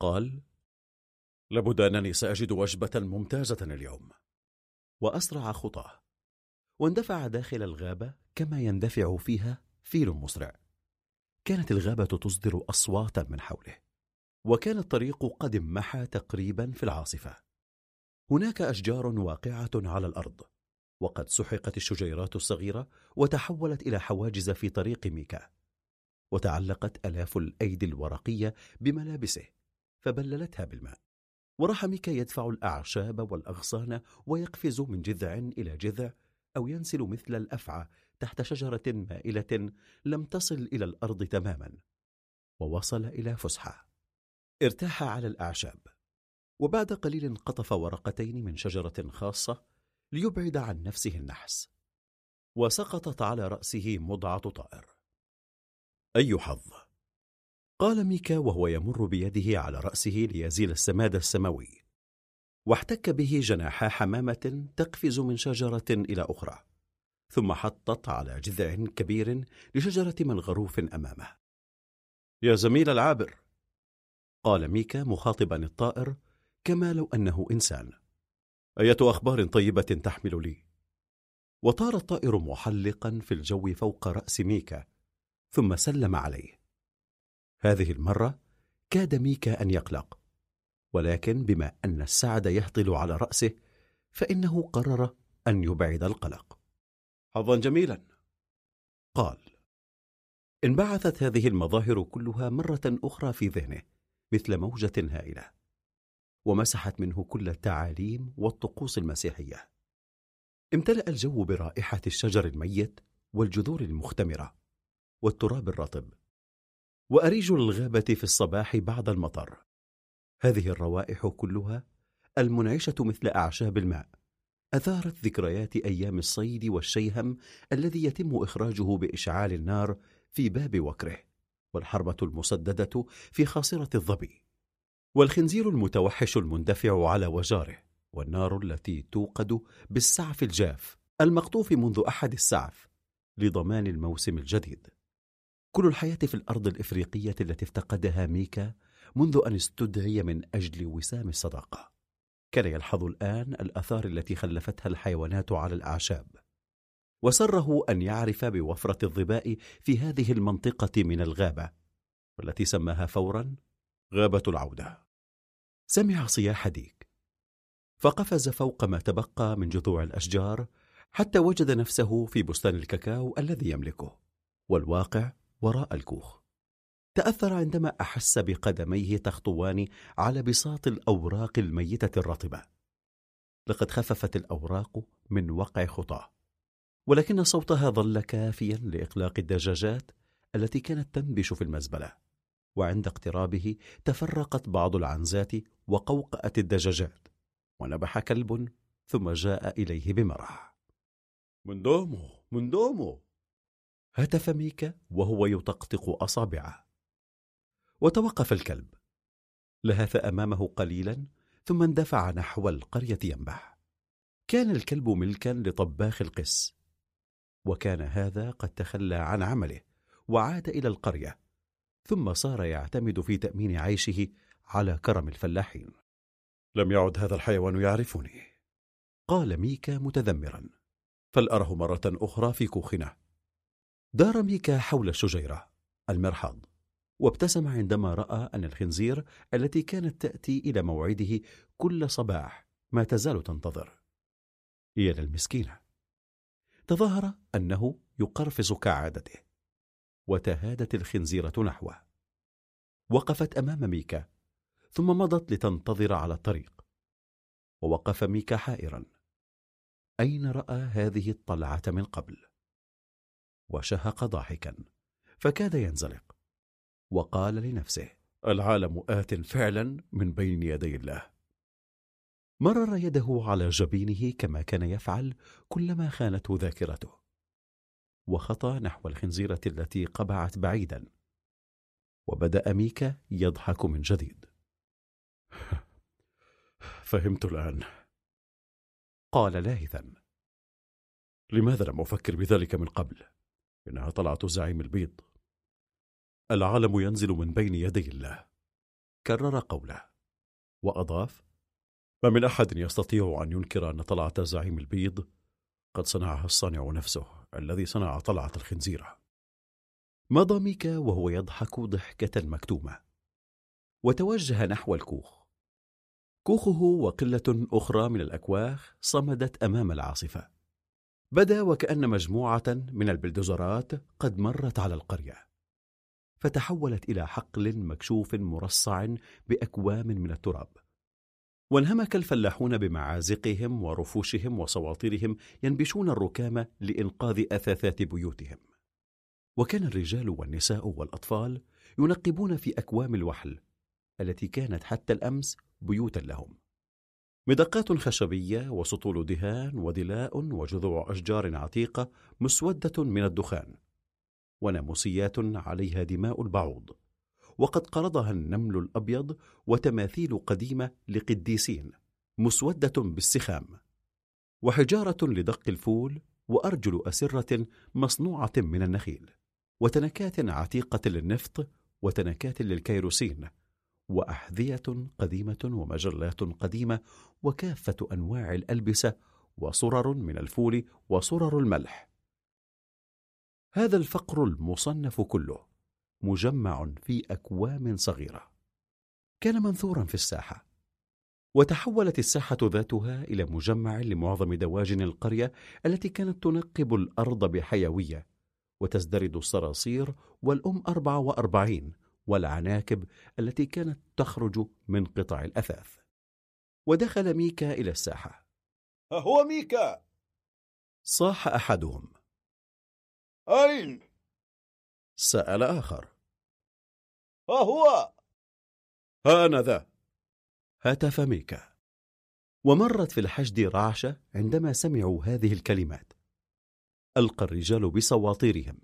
B: قال
F: لابد أنني سأجد وجبة ممتازة اليوم.
B: وأسرع خطاه. واندفع داخل الغابة كما يندفع فيها فيل مسرع. كانت الغابة تصدر أصواتا من حوله وكان الطريق قد انمحى تقريبا في العاصفة. هناك أشجار واقعة على الأرض وقد سحقت الشجيرات الصغيرة وتحولت إلى حواجز في طريق ميكا. وتعلقت ألاف الأيدي الورقية بملابسه فبللتها بالماء. وراح ميكا يدفع الأعشاب والأغصان ويقفز من جذع إلى جذع أو ينسل مثل الأفعى تحت شجرة مائلة لم تصل إلى الأرض تماما. ووصل إلى فسحة. ارتاح على الأعشاب. وبعد قليل قطف ورقتين من شجرة خاصة ليبعد عن نفسه النحس. وسقطت على رأسه مضعة طائر. أي حظ؟ قال ميكا وهو يمر بيده على رأسه ليزيل السماد السماوي. واحتك به جناحا حمامة تقفز من شجرة إلى أخرى ثم حطت على جذع كبير لشجرة منغروف أمامه. يا زميل العابر! قال ميكا مخاطبا الطائر كما لو أنه إنسان. أية أخبار طيبة تحمل لي؟ وطار الطائر محلقا في الجو فوق رأس ميكا ثم سلم عليه. هذه المرة كاد ميكا أن يقلق ولكن بما أن السعد يهطل على رأسه فإنه قرر أن يبعد القلق. حظا جميلا. قال انبعثت هذه المظاهر كلها مرة أخرى في ذهنه مثل موجة هائلة ومسحت منه كل التعاليم والطقوس المسيحية. امتلأ الجو برائحة الشجر الميت والجذور المختمرة والتراب الرطب وأريج الغابة في الصباح بعد المطر. هذه الروائح كلها المنعشة مثل أعشاب الماء. أثارت ذكريات أيام الصيد والشيهم الذي يتم إخراجه بإشعال النار في باب وكره والحربة المسددة في خاصرة الظبي. والخنزير المتوحش المندفع على وجاره والنار التي توقد بالسعف الجاف المقطوف منذ أحد السعف لضمان الموسم الجديد. كل الحياة في الأرض الإفريقية التي افتقدها ميكا منذ أن استدعي من أجل وسام الصداقة. كان يلحظ الآن الآثار التي خلفتها الحيوانات على الأعشاب. وسره أن يعرف بوفرة الظباء في هذه المنطقة من الغابة والتي سماها فورا غابة العودة. سمع صياح ديك. فقفز فوق ما تبقى من جذوع الأشجار حتى وجد نفسه في بستان الكاكاو الذي يملكه والواقع وراء الكوخ. تأثر عندما أحس بقدميه تخطوان على بساط الأوراق الميتة الرطبة. لقد خففت الأوراق من وقع خطاه. ولكن صوتها ظل كافيا لإقلاق الدجاجات التي كانت تنبش في المزبلة وعند اقترابه تفرقت بعض العنزات وقوقأت الدجاجات ونبح كلب ثم جاء إليه بمرح. من دومه من دومه! هتف ميكا وهو يطقطق أصابعه. وتوقف الكلب. لهث أمامه قليلا ثم اندفع نحو القرية ينبح. كان الكلب ملكا لطباخ القس. وكان هذا قد تخلى عن عمله وعاد إلى القرية. ثم صار يعتمد في تأمين عيشه على كرم الفلاحين. لم يعد هذا الحيوان يعرفني. قال ميكا متذمرا. فلأره مرة أخرى في كوخنا. دار ميكا حول الشجيرة المرحاض. وابتسم عندما رأى أن الخنزير التي كانت تأتي إلى موعده كل صباح ما تزال تنتظر. هي للمسكينة. تظاهر أنه يقرفص كعادته. وتهادت الخنزيرة نحوه. وقفت أمام ميكا. ثم مضت لتنتظر على الطريق. ووقف ميكا حائرا. أين رأى هذه الطلعة من قبل؟ وشهق ضاحكا. فكاد ينزلق. وقال لنفسه العالم آت فعلا من بين يدي الله. مرر يده على جبينه كما كان يفعل كلما خانته ذاكرته وخطى نحو الخنزيرة التي قبعت بعيدا وبدأ ميكا يضحك من جديد. فهمت الآن. قال لاهثا لماذا لم أفكر بذلك من قبل؟ إنها طلعة زعيم البيض. العالم ينزل من بين يدي الله. كرر قوله. وأضاف ما من أحد يستطيع أن ينكر أن طلعة زعيم البيض قد صنعها الصانع نفسه الذي صنع طلعة الخنزيرة مضى ميكا وهو يضحك ضحكة مكتومة. وتوجه نحو الكوخ. كوخه وقلة أخرى من الأكواخ صمدت أمام العاصفة. بدا وكأن مجموعة من البلدوزرات قد مرت على القرية. فتحولت إلى حقل مكشوف مرصع بأكوام من التراب. وانهمك الفلاحون بمعازقهم ورفوشهم وسواطرهم ينبشون الركام لإنقاذ أثاثات بيوتهم. وكان الرجال والنساء والأطفال ينقبون في أكوام الوحل التي كانت حتى الأمس بيوتا لهم. مدقات خشبية وسطول دهان ودلاء وجذوع أشجار عتيقة مسودة من الدخان. وناموسيات عليها دماء البعوض. وقد قرضها النمل الأبيض وتماثيل قديمة لقديسين مسودة بالسخام. وحجارة لدق الفول وأرجل أسرة مصنوعة من النخيل. وتنكات عتيقة للنفط وتنكات للكيروسين. وأحذية قديمة ومجلات قديمة وكافة أنواع الألبسة وصرر من الفول وصرر الملح. هذا الفقر المصنف كله مجمع في أكوام صغيرة. كان منثورا في الساحة وتحولت الساحة ذاتها إلى مجمع لمعظم دواجن القرية التي كانت تنقب الأرض بحيوية وتزدرد الصراصير والأم أربعة وأربعين والعناكب التي كانت تخرج من قطع الأثاث. ودخل ميكا إلى الساحة.
G: ها هو ميكا!
B: صاح أحدهم.
G: أين؟
B: سأل آخر.
G: ها هو؟
B: ها أنا ذا. هتف ميكا. ومرت في الحشد رعشة عندما سمعوا هذه الكلمات. ألقى الرجال بسواطيرهم.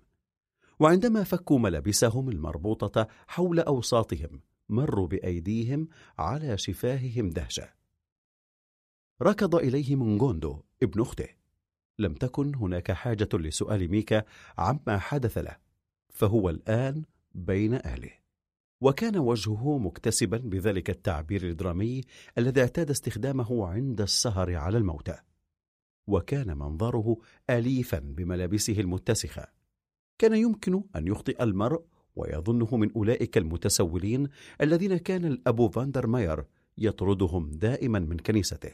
B: وعندما فكوا ملابسهم المربوطة حول أوساطهم مروا بأيديهم على شفاههم دهشة. ركض إليه منغوندو ابن أخته. لم تكن هناك حاجة لسؤال ميكا عما حدث له فهو الآن بين أهله وكان وجهه مكتسيا بذلك التعبير الدرامي الذي اعتاد استخدامه عند السهر على الموتى. وكان منظره أليفا بملابسه المتسخة. كان يمكن أن يخطئ المرء ويظنه من أولئك المتسولين الذين كان الأب فاندر ماير يطردهم دائما من كنيسته.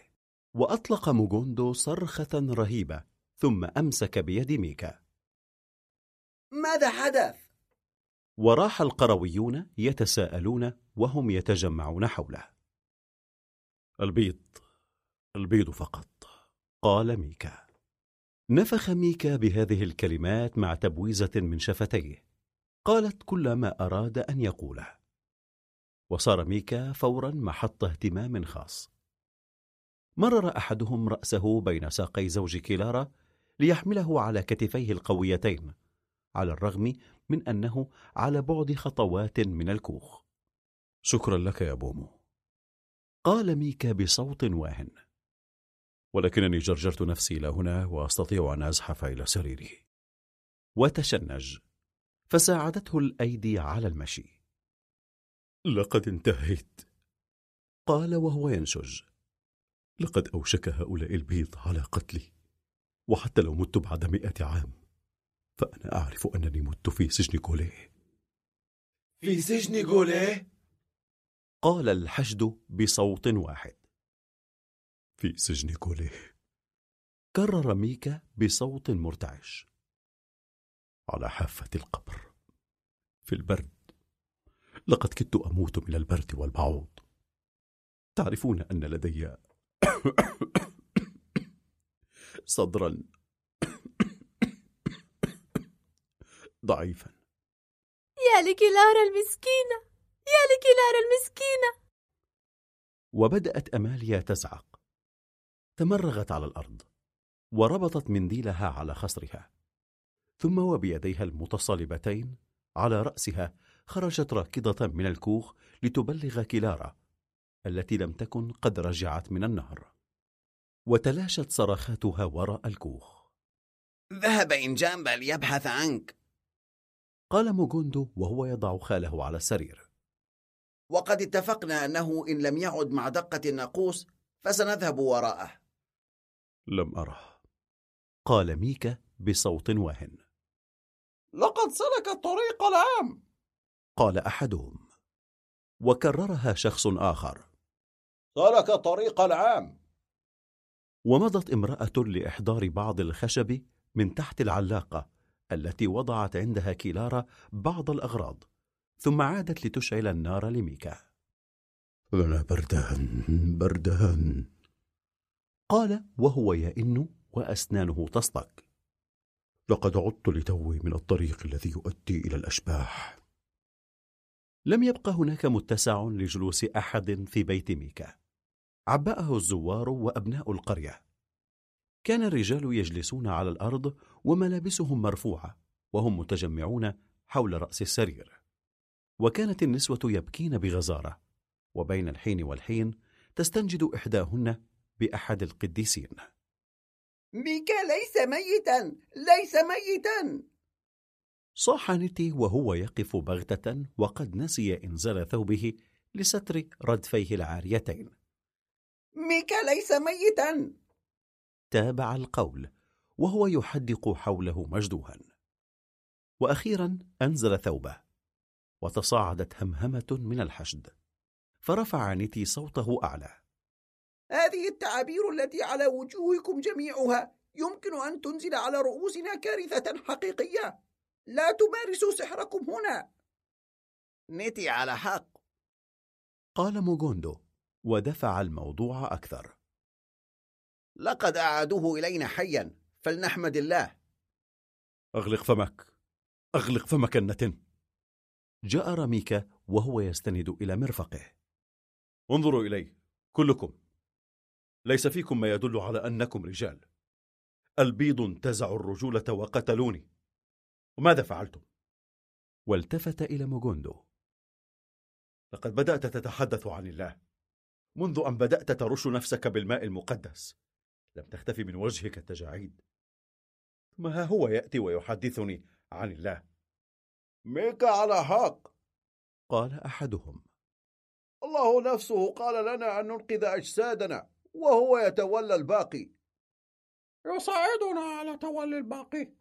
B: وأطلق موغوندو صرخة رهيبة ثم أمسك بيد ميكا.
N: ماذا حدث؟
B: وراح القرويون يتساءلون وهم يتجمعون حوله. البيض البيض فقط قال ميكا. نفخ ميكا بهذه الكلمات مع تبويزة من شفتيه. قالت كل ما أراد أن يقوله. وصار ميكا فورا محط اهتمام خاص. مرر أحدهم رأسه بين ساقي زوج كيلارا ليحمله على كتفيه القويتين على الرغم من أنه على بعد خطوات من الكوخ. شكرا لك يا بومو. قال ميكا بصوت واهن. ولكنني جرجرت نفسي إلى هنا وأستطيع أن أزحف إلى سريري وتشنج. فساعدته الأيدي على المشي. لقد انتهيت. قال وهو ينشج. لقد أوشك هؤلاء البيض على قتلي. وحتى لو مت بعد مئة عام فأنا أعرف أنني مت في سجن كوليه.
O: في سجن كوليه؟
B: قال الحشد بصوت واحد. في سجن كوليه. كرر ميكا بصوت مرتعش. على حافة القبر. في البرد. لقد كدت أموت من البرد والبعوض. تعرفون أن لدي صدرا ضعيفا.
J: يا لكلارا المسكينة يا لكلارا المسكينة.
B: وبدأت أماليا تزعق. تمرغت على الأرض وربطت منديلها على خصرها ثم وبيديها المتصلبتين على رأسها خرجت راكضة من الكوخ لتبلغ كلارا التي لم تكن قد رجعت من النهر. وتلاشت صرخاتها وراء الكوخ.
N: ذهب إنجامبا ليبحث عنك.
B: قال موغوندو وهو يضع خاله على السرير.
N: وقد اتفقنا أنه إن لم يعد مع دقة الناقوس فسنذهب وراءه.
B: لم أره. قال ميكا بصوت واهن.
D: لقد سلك الطريق العام.
B: قال أحدهم. وكررها شخص آخر.
F: سلك الطريق العام.
B: ومضت امرأة لإحضار بعض الخشب من تحت العلاقة التي وضعت عندها كيلارا بعض الأغراض ثم عادت لتشعل النار لميكا.
F: أنا بردان بردان
B: قال وهو يئن وأسنانه تصطك.
F: لقد عدت لتوي من الطريق الذي يؤدي إلى الأشباح.
B: لم يبق هناك متسع لجلوس أحد في بيت ميكا. عبأه الزوار وأبناء القرية. كان الرجال يجلسون على الأرض وملابسهم مرفوعة وهم متجمعون حول رأس السرير. وكانت النسوة يبكين بغزارة وبين الحين والحين تستنجد إحداهن بأحد القديسين.
N: ميكا ليس ميتا! ليس ميتا!
B: صاح نيتي وهو يقف بغتة وقد نسي إنزال ثوبه لستر ردفيه العاريتين.
N: ميكا ليس ميتا.
B: تابع القول وهو يحدق حوله مشدوها. وأخيرا أنزل ثوبه وتصاعدت همهمة من الحشد فرفع نيتي صوته أعلى.
N: هذه التعابير التي على وجوهكم جميعها يمكن أن تنزل على رؤوسنا كارثة حقيقية. لا تمارسوا سحركم هنا.
G: نيتي على حق.
B: قال موغوندو ودفع الموضوع أكثر.
G: لقد أعادوه إلينا حيا فلنحمد الله.
B: أغلق فمك أغلق فمك النتن. جاء راميكا وهو يستند إلى مرفقه. انظروا إلي كلكم. ليس فيكم ما يدل على أنكم رجال. البيض انتزعوا الرجولة وقتلوني. وماذا فعلتم؟ والتفت إلى موغوندو. لقد بدأت تتحدث عن الله. منذ أن بدأت ترش نفسك بالماء المقدس. لم تختفي من وجهك التجاعيد. ثم ها هو يأتي ويحدثني عن الله؟
F: ميكا على حق.
B: قال أحدهم.
F: الله نفسه قال لنا أن ننقذ أجسادنا وهو يتولى الباقي.
D: يساعدنا على تولي الباقي.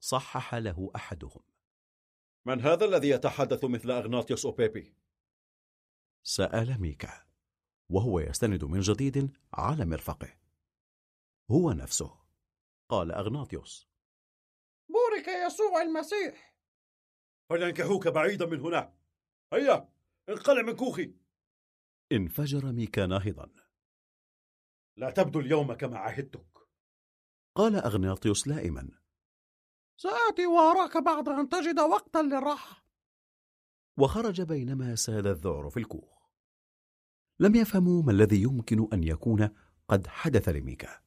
B: صحح له أحدهم.
F: من هذا الذي يتحدث مثل أغناطيوس أوبيبي؟
B: سأل ميكا. وهو يستند من جديد على مرفقه. هو نفسه. قال أغناطيوس.
D: بورك يسوع المسيح.
F: فلينكحوك بعيدا من هنا. هيا انقلع من كوخي.
B: انفجر ميكا ناهضا.
F: لا تبدو اليوم كما عهدتك.
B: قال أغناطيوس لائما.
D: سآتي لأراك بعد أن تجد وقتا للراحة.
B: وخرج بينما ساد الذعر في الكوخ. لم يفهموا ما الذي يمكن أن يكون قد حدث لميكا.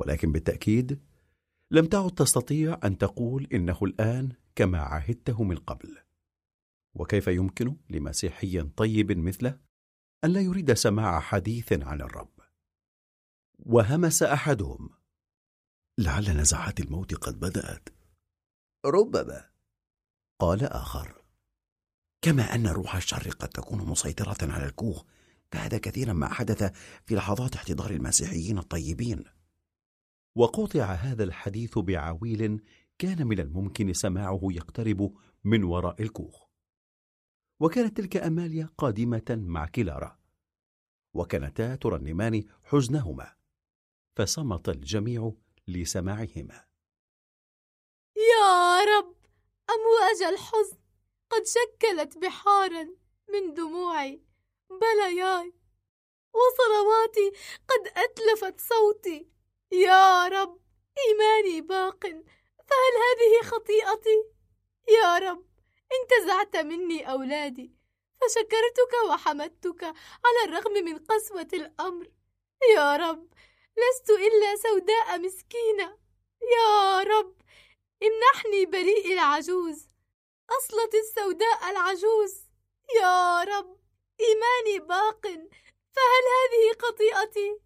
B: ولكن بالتأكيد لم تعد تستطيع أن تقول إنه الآن كما عهدته من قبل. وكيف يمكن لمسيحي طيب مثله أن لا يريد سماع حديث عن الرب؟ وهمس أحدهم. لعل نزعات الموت قد بدأت.
N: ربما
B: قال آخر.
N: كما أن روح الشر قد تكون مسيطرة على الكوخ فهذا كثيرا ما حدث في لحظات احتضار المسيحيين الطيبين.
B: وقطع هذا الحديث بعويل كان من الممكن سماعه يقترب من وراء الكوخ. وكانت تلك أماليا قادمة مع كلارا وكانتا ترنمان حزنهما. فصمت الجميع لسماعهما.
J: يا رب! أمواج الحزن قد شكلت بحارا من دموعي. بلياي وصلواتي قد أتلفت صوتي. يا رب إيماني باق فهل هذه خطيئتي؟ يا رب انتزعت مني أولادي فشكرتك وحمدتك على الرغم من قسوة الأمر. يا رب لست إلا سوداء مسكينة. يا رب امنحني بريء العجوز أصلت السوداء العجوز. يا رب إيماني باق فهل هذه خطيئتي؟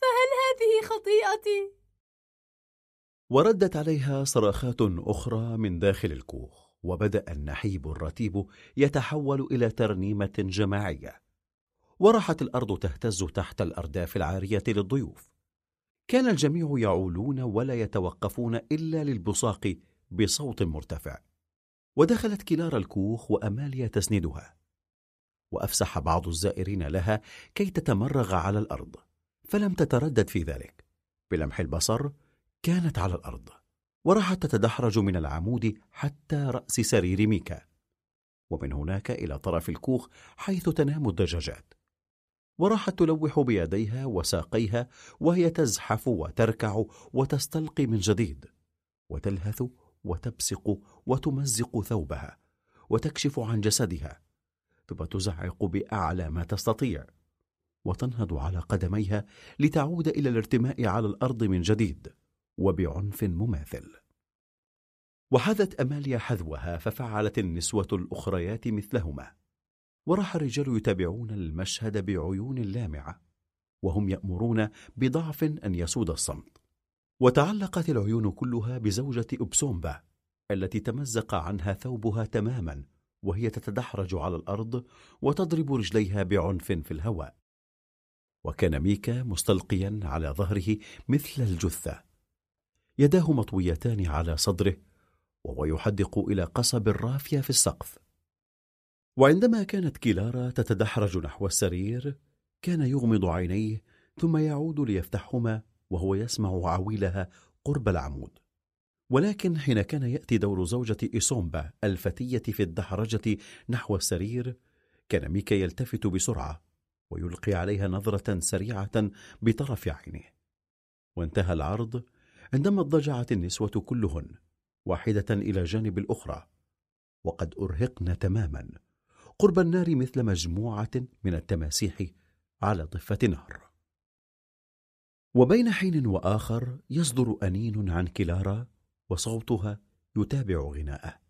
J: فهل هذه خطيئتي؟
B: وردت عليها صراخات أخرى من داخل الكوخ وبدأ النحيب الرتيب يتحول إلى ترنيمة جماعية وراحت الأرض تهتز تحت الأرداف العارية للضيوف كان الجميع يعولون ولا يتوقفون إلا للبصاق بصوت مرتفع ودخلت كلارا الكوخ وأماليا تسندها وأفسح بعض الزائرين لها كي تتمرغ على الأرض فلم تتردد في ذلك. بلمح البصر كانت على الأرض وراحت تتدحرج من العمود حتى رأس سرير ميكا. ومن هناك إلى طرف الكوخ حيث تنام الدجاجات. وراحت تلوح بيديها وساقيها وهي تزحف وتركع وتستلقي من جديد. وتلهث وتبصق وتمزق ثوبها وتكشف عن جسدها. ثم تزعق بأعلى ما تستطيع وتنهض على قدميها لتعود إلى الارتماء على الأرض من جديد وبعنف مماثل. وحذت أماليا حذوها ففعلت النسوة الأخريات مثلهما وراح الرجال يتابعون المشهد بعيون لامعة وهم يأمرون بضعف أن يسود الصمت. وتعلقت العيون كلها بزوجة أبسومبا التي تمزق عنها ثوبها تماما وهي تتدحرج على الأرض وتضرب رجليها بعنف في الهواء. وكان ميكا مستلقيا على ظهره مثل الجثة. يداه مطويتان على صدره وهو يحدق إلى قصب الرافية في السقف. وعندما كانت كلارا تتدحرج نحو السرير كان يغمض عينيه ثم يعود ليفتحهما وهو يسمع عويلها قرب العمود. ولكن حين كان يأتي دور زوجة إيسومبا الفتية في الدحرجة نحو السرير كان ميكا يلتفت بسرعة ويلقي عليها نظرة سريعة بطرف عينه وانتهى العرض عندما اضطجعت النسوة كلهن واحدة إلى جانب الأخرى وقد أرهقن تماما قرب النار مثل مجموعة من التماسيح على ضفه نهر. وبين حين وآخر يصدر أنين عن كلارا وصوتها يتابع غناءه.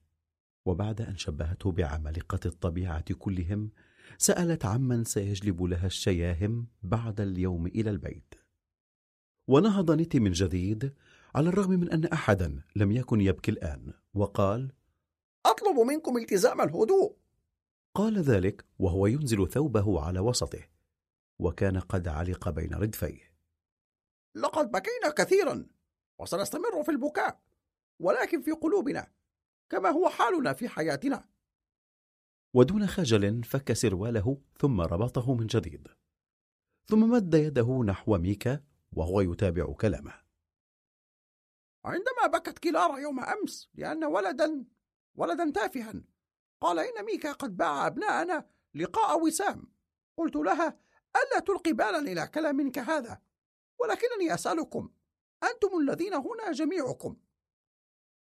B: وبعد أن شبهته بعمالقة الطبيعة كلهم سألت عمن سيجلب لها الشياهم بعد اليوم إلى البيت. ونهض نيتي من جديد على الرغم من أن احدا لم يكن يبكي الآن وقال
N: أطلب منكم التزام الهدوء.
B: قال ذلك وهو ينزل ثوبه على وسطه وكان قد علق بين ردفيه.
N: لقد بكينا كثيرا وسنستمر في البكاء. ولكن في قلوبنا كما هو حالنا في حياتنا.
B: ودون خجل فك سرواله ثم ربطه من جديد. ثم مد يده نحو ميكا وهو يتابع كلامه.
N: عندما بكت كلارا يوم أمس لأن ولدا ولدا تافها قال إن ميكا قد باع أبناءنا لقاء وسام. قلت لها ألا تلقي بالا إلى كلام كهذا ولكنني أسألكم أنتم الذين هنا جميعكم.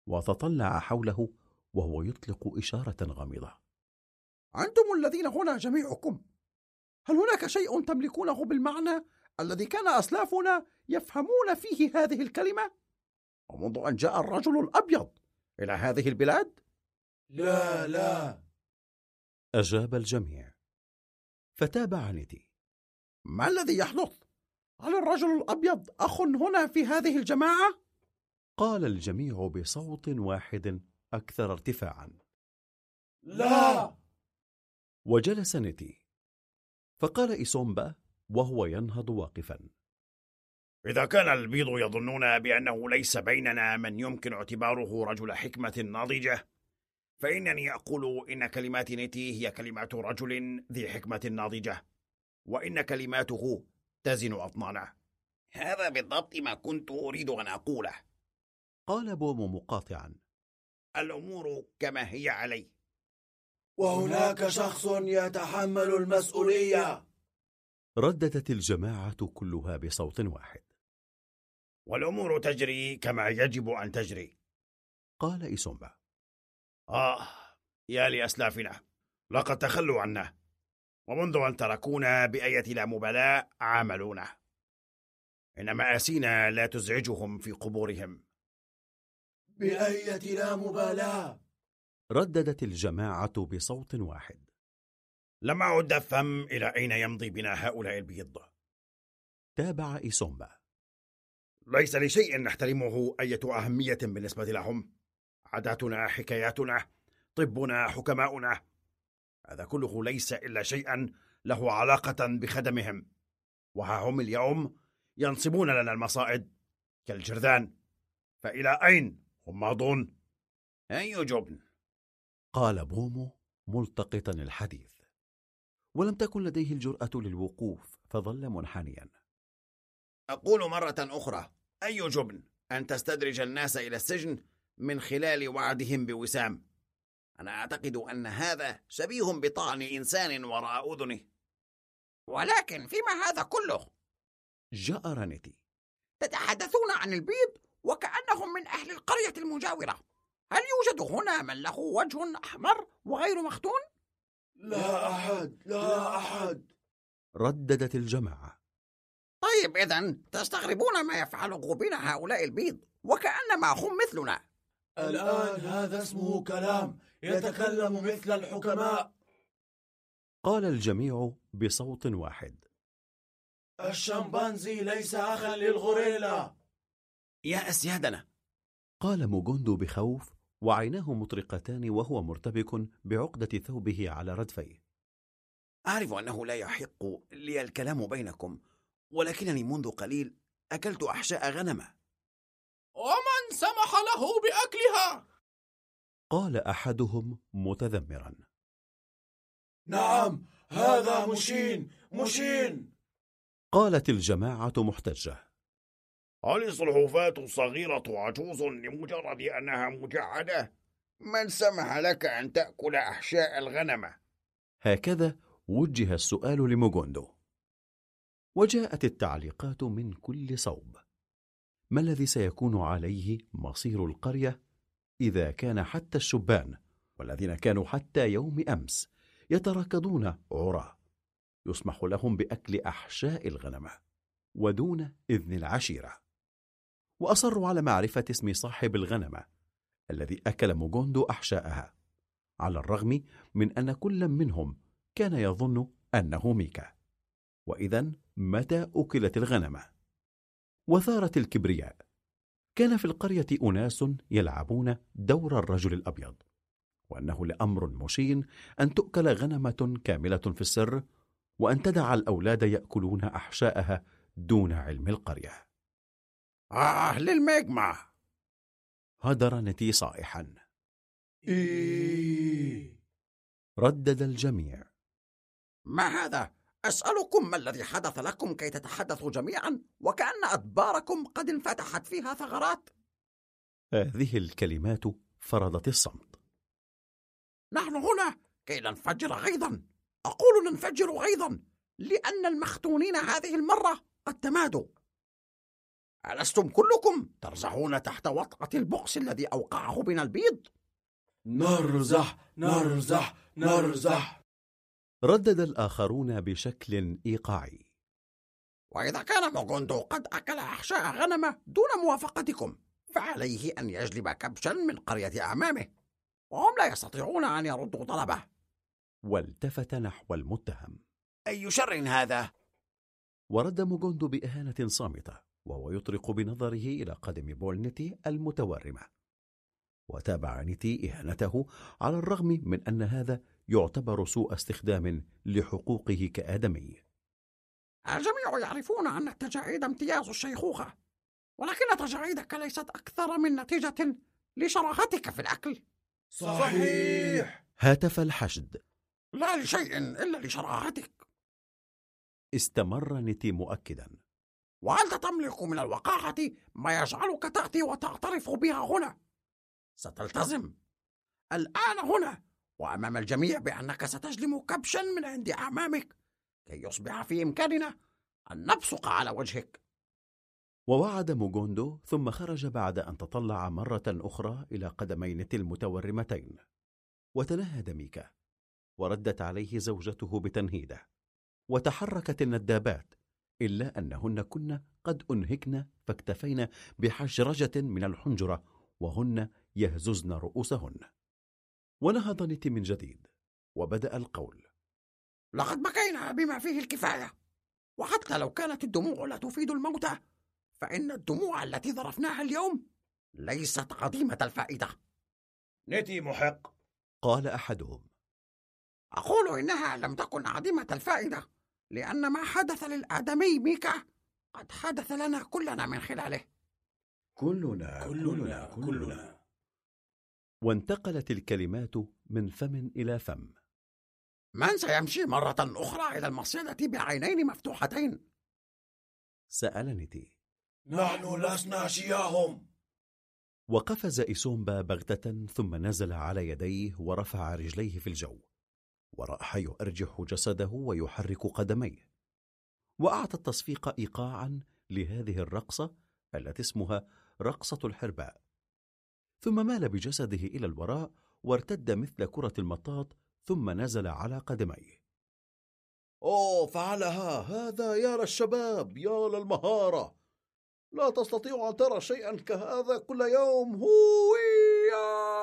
B: وتطلع حوله وهو يطلق إشارة غامضة.
N: أنتم الذين هنا جميعكم هل هناك شيء تملكونه بالمعنى الذي كان أسلافنا يفهمون فيه هذه الكلمة؟ ومنذ أن جاء الرجل الأبيض إلى هذه البلاد؟
O: لا لا.
B: أجاب الجميع. فتابع نيتي
N: ما الذي يحدث؟ هل الرجل الأبيض أخ هنا في هذه الجماعة؟
B: قال الجميع بصوت واحد أكثر ارتفاعا.
O: لا!
B: وجلس نيتي فقال إيسومبا وهو ينهض واقفا.
G: إذا كان البيض يظنون بأنه ليس بيننا من يمكن اعتباره رجل حكمة ناضجة فإنني أقول إن كلمات نيتي هي كلمات رجل ذي حكمة ناضجة وإن كلماته تزن أطنانه هذا بالضبط ما كنت أريد أن أقوله.
B: قال بومو مقاطعا.
G: الأمور كما هي علي
O: وهناك شخص يتحمل المسؤولية.
B: رددت الجماعة كلها بصوت واحد.
G: والأمور تجري كما يجب أن تجري.
B: قال إيسومبا.
G: آه يا لأسلافنا لقد تخلوا عنا ومنذ أن تركونا بأية لا مبالاة عاملونا. إن مآسينا لا تزعجهم في قبورهم.
O: بأية لا مبالاة.
B: رددت الجماعة بصوت واحد.
G: لم أعد أفهم إلى أين يمضي بنا هؤلاء البيض
B: تابع إيسومبا.
G: ليس لشيء نحترمه أية أهمية بالنسبة لهم. عاداتنا حكاياتنا طبنا حكماؤنا. هذا كله ليس إلا شيئا له علاقة بخدمهم. وها هم اليوم ينصبون لنا المصائد. كالجرذان. فإلى أين هم ماضون.
D: أي جبن؟
B: قال بومو ملتقطا الحديث. ولم تكن لديه الجرأة للوقوف فظل منحنيا.
D: أقول مرة أخرى أي جبن؟ أن تستدرج الناس إلى السجن من خلال وعدهم بوسام. أنا أعتقد أن هذا شبيه بطعن إنسان وراء أذنه. ولكن فيما هذا كله؟
B: جأر نيتي
D: تتحدثون عن البيض؟ وكأنهم من أهل القرية المجاورة. هل يوجد هنا من له وجه أحمر وغير مختون؟
O: لا أحد لا أحد.
B: رددت الجماعة.
D: طيب إذا تستغربون ما يفعله بنا هؤلاء البيض وكأنما هم مثلنا.
O: الآن هذا اسمه كلام يتكلم مثل الحكماء.
B: قال الجميع بصوت واحد.
O: الشمبانزي ليس أخا للغوريلا.
D: يا أسيادنا
B: قال موغوندو بخوف وعيناه مطرقتان وهو مرتبك بعقدة ثوبه على ردفيه.
D: أعرف أنه لا يحق لي الكلام بينكم ولكنني منذ قليل أكلت أحشاء غنمة
O: ومن سمح له بأكلها؟
B: قال أحدهم متذمرا.
O: نعم هذا مشين مشين.
B: قالت الجماعة محتجة.
D: هل السلحفاة الصغيرة عجوز لمجرد أنها مجعدة؟ من سمح لك أن تأكل أحشاء الغنمة؟
B: هكذا وجه السؤال لموغوندو وجاءت التعليقات من كل صوب ما الذي سيكون عليه مصير القرية إذا كان حتى الشبان والذين كانوا حتى يوم أمس يتراكضون عرى يسمح لهم بأكل أحشاء الغنمة ودون إذن العشيرة وأصروا على معرفة اسم صاحب الغنمة الذي أكل موغوندو أحشاءها على الرغم من أن كل منهم كان يظن أنه ميكا. وإذا متى أكلت الغنمة؟ وثارت الكبرياء. كان في القرية أناس يلعبون دور الرجل الأبيض وأنه لأمر مشين أن تؤكل غنمة كاملة في السر وأن تدع الأولاد يأكلون أحشاءها دون علم القرية.
D: آه للمجمع.
B: هدر نتي صائحا.
O: إيه
B: ردد الجميع.
D: ما هذا؟ أسألكم ما الذي حدث لكم كي تتحدثوا جميعا وكأن أدباركم قد انفتحت فيها ثغرات؟
B: هذه الكلمات فرضت الصمت.
D: نحن هنا كي ننفجر غيظا. أقول ننفجر غيظا لأن المختونين هذه المرة قد تمادوا. ألستم كلكم ترزحون تحت وطأة البؤس الذي أوقعه بنا البيض؟
O: نرزح نرزح نرزح.
B: ردد الآخرون بشكل إيقاعي.
D: وإذا كان موغوندو قد أكل أحشاء غنمة دون موافقتكم فعليه أن يجلب كبشا من قرية أعمامه وهم لا يستطيعون أن يردوا طلبه.
B: والتفت نحو المتهم.
D: أي شر هذا؟
B: ورد موغوندو بإهانة صامتة. وهو يطرق بنظره إلى قدم بولنتي المتورمة. وتابع نيتي إهانته على الرغم من أن هذا يعتبر سوء استخدام لحقوقه كآدمي.
D: الجميع يعرفون أن التجاعيد امتياز الشيخوخة ولكن تجاعيدك ليست أكثر من نتيجة لشراهتك في الأكل.
O: صحيح.
B: هاتف الحشد.
D: لا لشيء إلا لشراهتك.
B: استمر نيتي مؤكدا.
D: وأنت تملك من الوقاحة ما يجعلك تأتي وتعترف بها هنا. ستلتزم. الآن هنا وأمام الجميع بأنك ستجلم كبشا من عند أعمامك كي يصبح في إمكاننا أن نبصق على وجهك.
B: ووعد موغوندو ثم خرج بعد أن تطلع مرة أخرى إلى قدمي نيتي المتورمتين وتنهد ميكا وردت عليه زوجته بتنهيدة وتحركت الندابات إلا أنهن كن قد أنهكن فاكتفين بحشرجة من الحنجرة وهن يهززن رؤوسهن. ونهض نيتي من جديد وبدأ القول.
D: لقد بكينا بما فيه الكفاية وحتى لو كانت الدموع لا تفيد الموتى فإن الدموع التي ذرفناها اليوم ليست عديمة الفائدة.
O: نتي محق.
B: قال أحدهم.
D: أقول إنها لم تكن عديمة الفائدة. لأن ما حدث للآدمي ميكا قد حدث لنا كلنا من خلاله.
P: كلنا
O: كلنا كلنا
B: وانتقلت الكلمات من فم إلى فم.
D: من سيمشي مرة أخرى إلى المصيدة بعينين مفتوحتين؟
B: سأل نيتي
G: نحن لسنا شياهم.
B: وقفز إسومبا بغتة ثم نزل على يديه ورفع رجليه في الجو. ورأح يؤرجح جسده ويحرك قدميه. وأعطى التصفيق إيقاعا لهذه الرقصة التي اسمها رقصة الحرباء. ثم مال بجسده إلى الوراء وارتد مثل كرة المطاط ثم نزل على قدميه.
N: أوه فعلها! هذا يا للشباب يا للمهارة لا تستطيع أن ترى شيئا كهذا كل يوم! هويا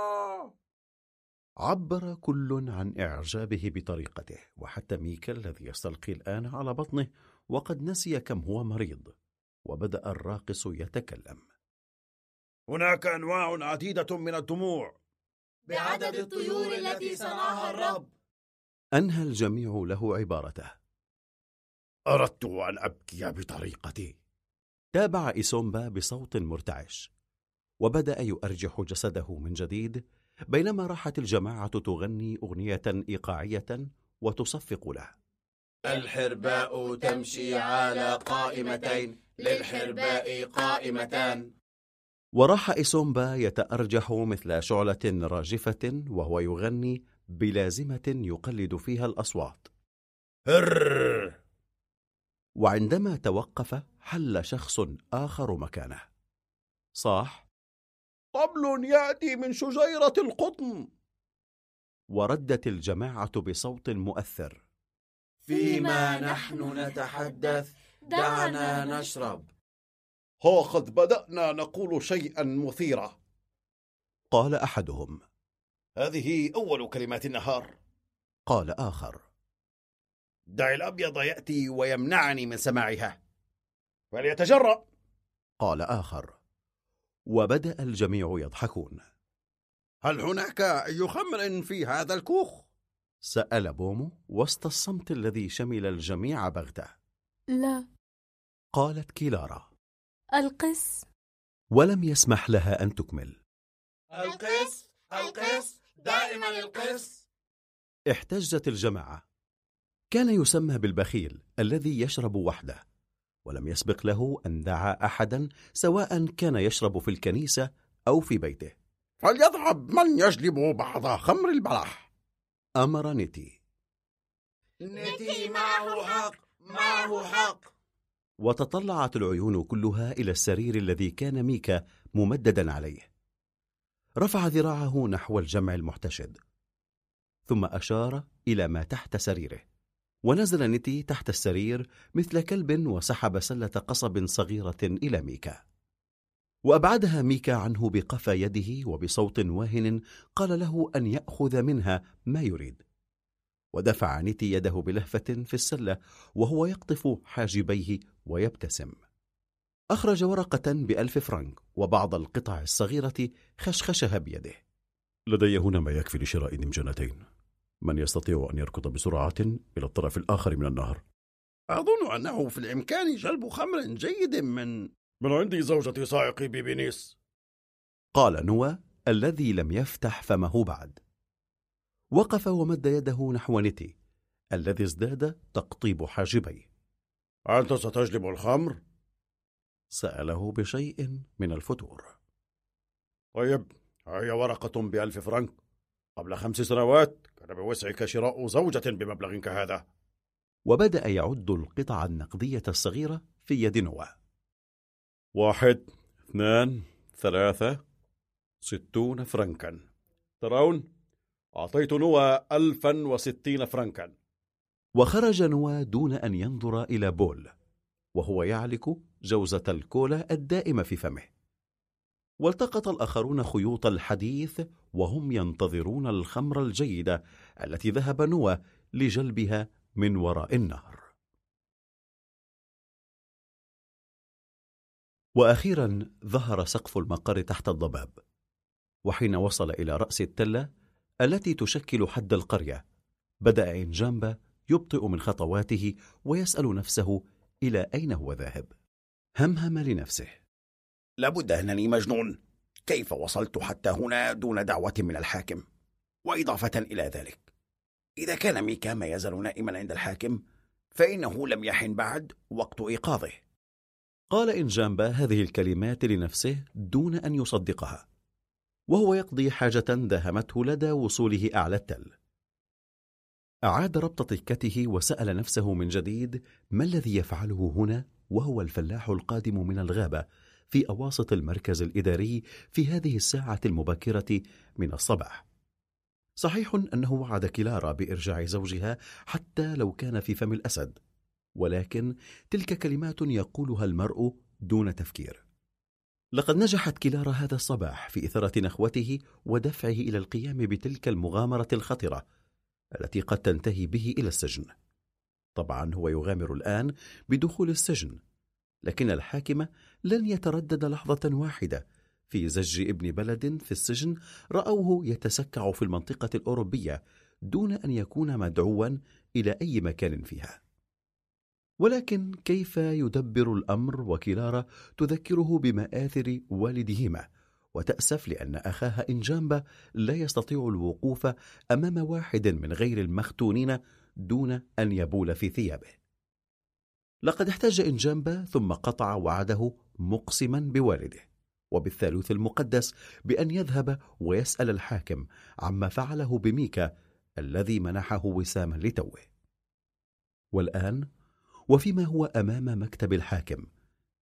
B: عبر كل عن إعجابه بطريقته وحتى ميكا الذي يستلقي الآن على بطنه وقد نسي كم هو مريض وبدأ الراقص يتكلم.
G: هناك أنواع عديدة من الدموع.
O: بعدد الطيور التي صنعها الرب.
B: أنهى الجميع له عبارته.
Q: أردت أن أبكي بطريقتي.
B: تابع إسومبا بصوت مرتعش وبدأ يؤرجح جسده من جديد بينما راحت الجماعة تغني أغنية إيقاعية وتصفق له
G: الحرباء تمشي على قائمتين للحرباء قائمتان.
B: وراح إسومبا يتأرجح مثل شعلة راجفة وهو يغني بلازمة يقلد فيها الأصوات.
G: هر!
B: وعندما توقف حل شخص آخر مكانه. صاح
N: طبل يأتي من شجيرة القطن.
B: وردت الجماعة بصوت مؤثر.
G: فيما نحن نتحدث دعنا نشرب.
N: ها قد بدأنا نقول شيئا مثيرا.
B: قال أحدهم.
G: هذه أول كلمات النهار.
B: قال آخر.
G: دع الأبيض يأتي ويمنعني من سماعها. فليتجرأ.
B: قال آخر. وبدأ الجميع يضحكون.
D: هل هناك أي خمر في هذا الكوخ؟
B: سأل بومو وسط الصمت الذي شمل الجميع بغتة.
J: لا.
B: قالت كيلارا.
J: القس.
B: ولم يسمح لها أن تكمل.
O: القس القس دائما القس.
B: احتجت الجماعة. كان يسمى بالبخيل الذي يشرب وحده. ولم يسبق له أن دعا أحدا سواء كان يشرب في الكنيسة أو في بيته.
D: فليذهب من يجلب بعض خمر البلح.
B: أمر نيتي.
O: نتي معه حق معه حق.
B: وتطلعت العيون كلها إلى السرير الذي كان ميكا ممددا عليه. رفع ذراعه نحو الجمع المحتشد ثم أشار إلى ما تحت سريره. ونزل نيتي تحت السرير مثل كلب وسحب سلة قصب صغيرة إلى ميكا. وأبعدها ميكا عنه بقفا يده وبصوت واهن قال له أن يأخذ منها ما يريد. ودفع نيتي يده بلهفة في السلة وهو يقطف حاجبيه ويبتسم. أخرج ورقة بألف فرنك وبعض القطع الصغيرة خشخشها بيده.
N: لدي هنا ما يكفي لشراء دمجنتين من يستطيع أن يركض بسرعة إلى الطرف الآخر من النهر.
D: أظن أنه في الإمكان جلب خمر جيد من
G: من عندي زوجتي سائقي ببنيس
B: قال نوى الذي لم يفتح فمه بعد. وقف ومد يده نحو نتي الذي ازداد تقطيب حاجبيه.
G: أنت ستجلب الخمر؟
B: سأله بشيء من الفتور.
G: طيب هي ورقة بألف فرنك قبل خمس سنوات؟ كان بوسعك شراء زوجة بمبلغ كهذا.
B: وبدأ يعد القطع النقدية الصغيرة في يد نوى.
N: واحد اثنان ثلاثة ستون فرنكا. ترون؟ أعطيت نوى ألفا وستين فرنكا.
B: وخرج نوى دون أن ينظر إلى بول وهو يعلك جوزة الكولا الدائمة في فمه. والتقط الآخرون خيوط الحديث وهم ينتظرون الخمر الجيدة التي ذهب نوى لجلبها من وراء النهر. وأخيرا ظهر سقف المقر تحت الضباب وحين وصل إلى رأس التلة التي تشكل حد القرية بدأ إنجامبا يبطئ من خطواته ويسأل نفسه إلى أين هو ذاهب. همهم لنفسه.
R: لابد أنني مجنون.
G: كيف وصلت حتى هنا دون دعوة من الحاكم؟ وإضافة إلى ذلك إذا كان ميكا ما يزال نائما عند الحاكم فإنه لم يحن بعد وقت إيقاظه.
B: قال إنجامبا هذه الكلمات لنفسه دون أن يصدقها وهو يقضي حاجة داهمته لدى وصوله أعلى التل. أعاد ربط تكته وسأل نفسه من جديد ما الذي يفعله هنا وهو الفلاح القادم من الغابة في أواسط المركز الإداري في هذه الساعة المبكرة من الصباح. صحيح أنه وعد كلارا بإرجاع زوجها حتى لو كان في فم الأسد ولكن تلك كلمات يقولها المرء دون تفكير. لقد نجحت كلارا هذا الصباح في إثارة نخوته ودفعه إلى القيام بتلك المغامرة الخطرة التي قد تنتهي به إلى السجن. طبعا هو يغامر الآن بدخول السجن لكن الحاكم لن يتردد لحظة واحدة. في زج ابن بلد في السجن رأوه يتسكع في المنطقة الأوروبية دون أن يكون مدعوا إلى أي مكان فيها. ولكن كيف يدبر الأمر وكلارا تذكره بمآثر والدهما؟ وتأسف لأن أخاها إنجامبا لا يستطيع الوقوف أمام واحد من غير المختونين دون أن يبول في ثيابه. لقد احتاج إنجامبا ثم قطع وعده مقسما بوالده وبالثالوث المقدس بأن يذهب ويسأل الحاكم عما فعله بميكا الذي منحه وساما لتوه. والآن وفيما هو أمام مكتب الحاكم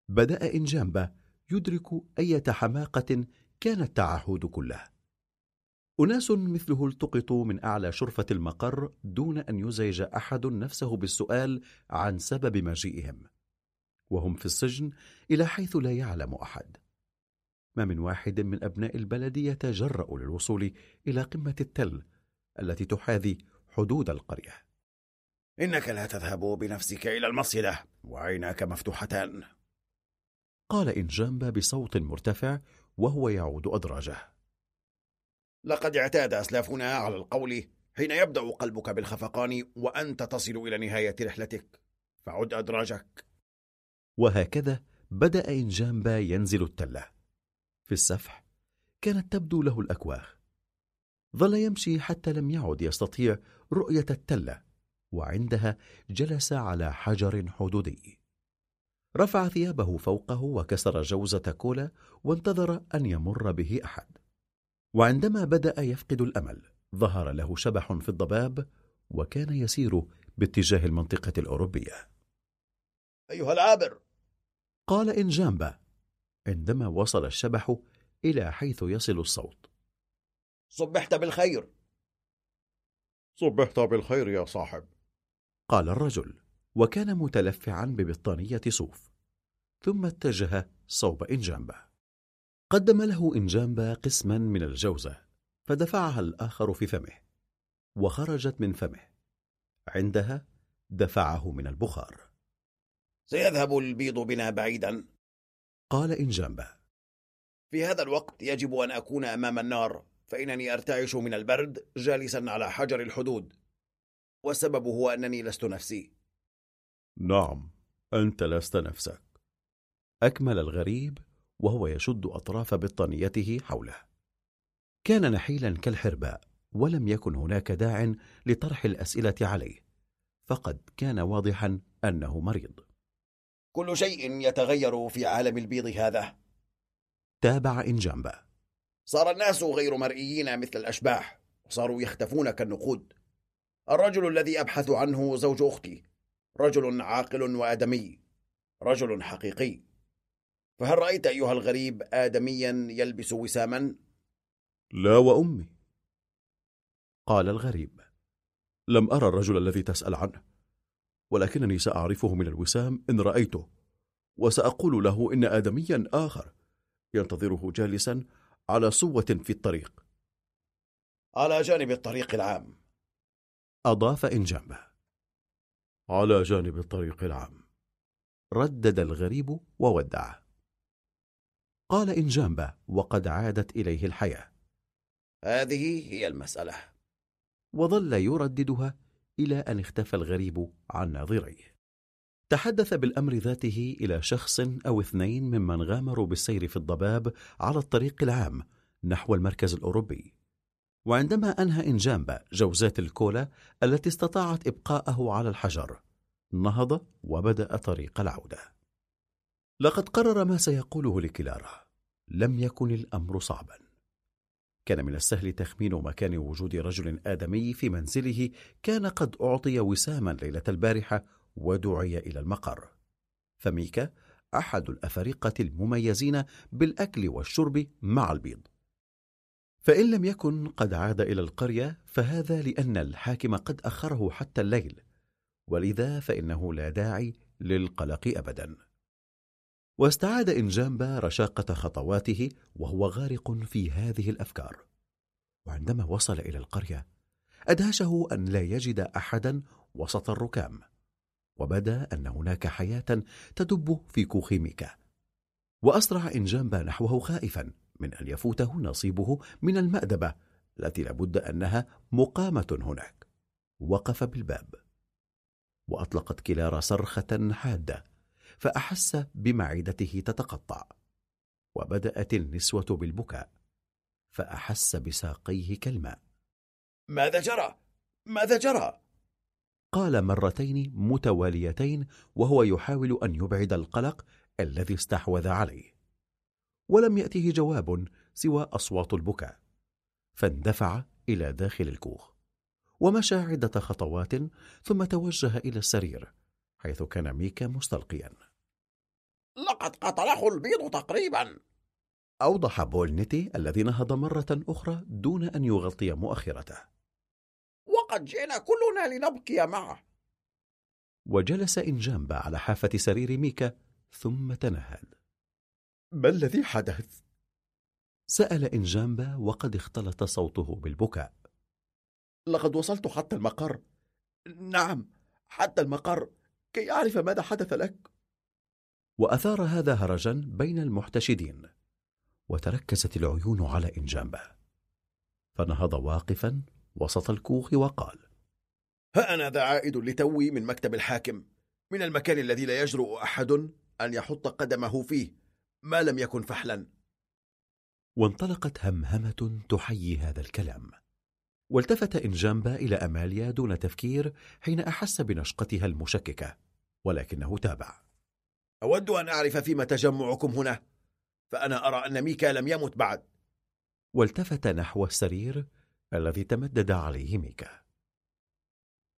B: بدأ إنجامبا يدرك أية حماقة كان التعهد كله أناس مثله التقطوا من أعلى شرفة المقر دون أن يزعج أحد نفسه بالسؤال عن سبب مجيئهم وهم في السجن إلى حيث لا يعلم أحد. ما من واحد من أبناء البلد يتجرأ للوصول إلى قمة التل التي تحاذي حدود القرية.
G: إنك لا تذهب بنفسك إلى المصيدة وعيناك مفتوحتان.
B: قال إنجامبا بصوت مرتفع وهو يعود أدراجه.
G: لقد اعتاد أسلافنا على القول حين يبدأ قلبك بالخفقان وأنت تصل إلى نهاية رحلتك. فعد أدراجك.
B: وهكذا بدأ إنجامبا ينزل التلة. في السفح كانت تبدو له الأكواخ. ظل يمشي حتى لم يعد يستطيع رؤية التلة وعندها جلس على حجر حدودي. رفع ثيابه فوقه وكسر جوزة كولا وانتظر أن يمر به أحد. وعندما بدأ يفقد الأمل ظهر له شبح في الضباب وكان يسير باتجاه المنطقة الأوروبية.
G: أيها العابر!
B: قال إنجامبا عندما وصل الشبح إلى حيث يصل الصوت.
G: صبحت بالخير!
O: صبحت بالخير يا صاحب.
B: قال الرجل وكان متلفعا ببطانية صوف ثم اتجه صوب إنجامبا قدم له إنجامبا قسما من الجوزة فدفعها الآخر في فمه وخرجت من فمه. عندها دفعه من البخار.
G: سيذهب البيض بنا بعيدا.
B: قال إنجامبا.
G: في هذا الوقت يجب أن أكون أمام النار فإنني أرتعش من البرد جالسا على حجر الحدود. والسبب هو أنني لست نفسي.
B: نعم أنت لست نفسك. أكمل الغريب وهو يشد أطراف بطانيته حوله. كان نحيلا كالحرباء ولم يكن هناك داع لطرح الأسئلة عليه فقد كان واضحا أنه مريض.
G: كل شيء يتغير في عالم البيض هذا.
B: تابع إنجامبا
G: صار الناس غير مرئيين مثل الأشباح وصاروا يختفون كالنقود. الرجل الذي أبحث عنه زوج أختي رجل عاقل وآدمي رجل حقيقي. فهل رأيت أيها الغريب آدميا يلبس وساما؟
B: لا وأمي. قال الغريب لم أرى الرجل الذي تسأل عنه ولكنني سأعرفه من الوسام إن رأيته وسأقول له إن آدميا آخر ينتظره جالسا على صوة في الطريق.
G: على جانب الطريق العام.
B: أضاف إنجامبه على جانب الطريق العام. ردد الغريب وودعه. قال إنجامبا وقد عادت إليه الحياة.
G: هذه هي المسألة.
B: وظل يرددها إلى أن اختفى الغريب عن ناظريه. تحدث بالأمر ذاته إلى شخص أو اثنين ممن غامروا بالسير في الضباب على الطريق العام نحو المركز الأوروبي. وعندما أنهى إنجامبا جوزات الكولا التي استطاعت إبقاءه على الحجر نهض وبدأ طريق العودة. لقد قرر ما سيقوله لكلارا. لم يكن الأمر صعبا. كان من السهل تخمين مكان وجود رجل آدمي في منزله كان قد أعطي وساما ليلة البارحة ودعي إلى المقر. فميكا أحد الأفارقة المميزين بالأكل والشرب مع البيض. فإن لم يكن قد عاد إلى القرية فهذا لأن الحاكم قد أخره حتى الليل. ولذا فإنه لا داعي للقلق أبدا. واستعاد إنجامبا رشاقة خطواته وهو غارق في هذه الأفكار. وعندما وصل إلى القرية أدهشه أن لا يجد أحدا وسط الركام وبدا أن هناك حياة تدب في كوخ ميكا. وأسرع إنجامبا نحوه خائفا من أن يفوته نصيبه من المأدبة التي لابد أنها مقامة هناك. وقف بالباب وأطلقت كلارا صرخة حادة فأحس بمعدته تتقطع وبدأت النسوة بالبكاء فأحس بساقيه كالماء
G: ماذا جرى؟ ماذا جرى؟
B: قال مرتين متواليتين وهو يحاول أن يبعد القلق الذي استحوذ عليه ولم يأته جواب سوى أصوات البكاء فاندفع إلى داخل الكوخ ومشى عدة خطوات ثم توجه إلى السرير حيث كان ميكا مستلقيا
G: لقد قتله البيض تقريبا.
B: أوضح بولنتي الذي نهض مرة أخرى دون أن يغطي مؤخرته.
G: وقد جئنا كلنا لنبكي معه.
B: وجلس إنجامبا على حافة سرير ميكا ثم تنهد ما الذي حدث؟ سأل إنجامبا وقد اختلط صوته بالبكاء.
G: لقد وصلت حتى المقر. نعم حتى المقر. كي أعرف ماذا حدث لك؟
B: وأثار هذا هرجا بين المحتشدين وتركزت العيون على إنجامبا فنهض واقفا وسط الكوخ وقال
G: ها أنا ذا عائد لتوي من مكتب الحاكم. من المكان الذي لا يجرؤ أحد أن يحط قدمه فيه ما لم يكن فحلا.
B: وانطلقت همهمة تحيي هذا الكلام. والتفت إنجامبا إلى أماليا دون تفكير حين أحس بنشقتها المشككة ولكنه تابع.
G: أود أن أعرف فيما تجمعكم هنا فأنا أرى أن ميكا لم يمت بعد.
B: والتفت نحو السرير الذي تمدد عليه ميكا.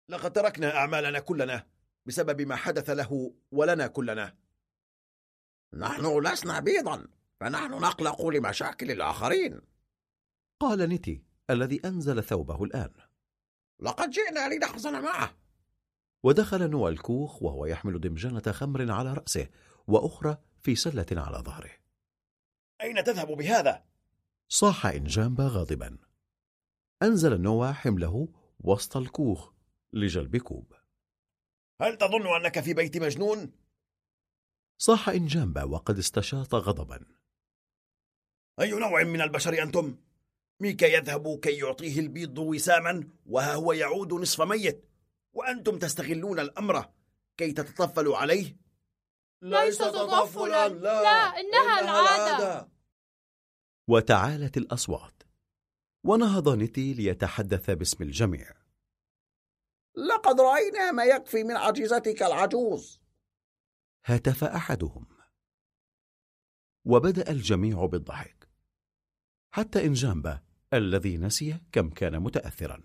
G: لقد تركنا أعمالنا كلنا بسبب ما حدث له ولنا كلنا.
H: نحن لسنا بيضا فنحن نقلق لمشاكل الآخرين.
B: قال نيتي الذي أنزل ثوبه الآن.
H: لقد جئنا لنحزن معه.
B: ودخل نوى الكوخ وهو يحمل دمجنة خمر على رأسه وأخرى في سلة على ظهره
G: أين تذهب بهذا؟
B: صاح إنجامبا غاضبا أنزل نوى حمله وسط الكوخ لجلب كوب
G: هل تظن أنك في بيت مجنون؟
B: صاح إنجامبا وقد استشاط غضبا
G: أي نوع من البشر أنتم؟ ميكا يذهب كي يعطيه البيض وساما وها هو يعود نصف ميت وأنتم تستغلون الأمر كي تتطفلوا عليه؟
L: ليس تطفلا لا, لا إنها العادة.
B: وتعالت الأصوات ونهض نيتي ليتحدث باسم الجميع.
H: لقد رأينا ما يكفي من عجيزتك العجوز.
B: هتف أحدهم. وبدأ الجميع بالضحك حتى إنجامبا الذي نسي كم كان متأثرا.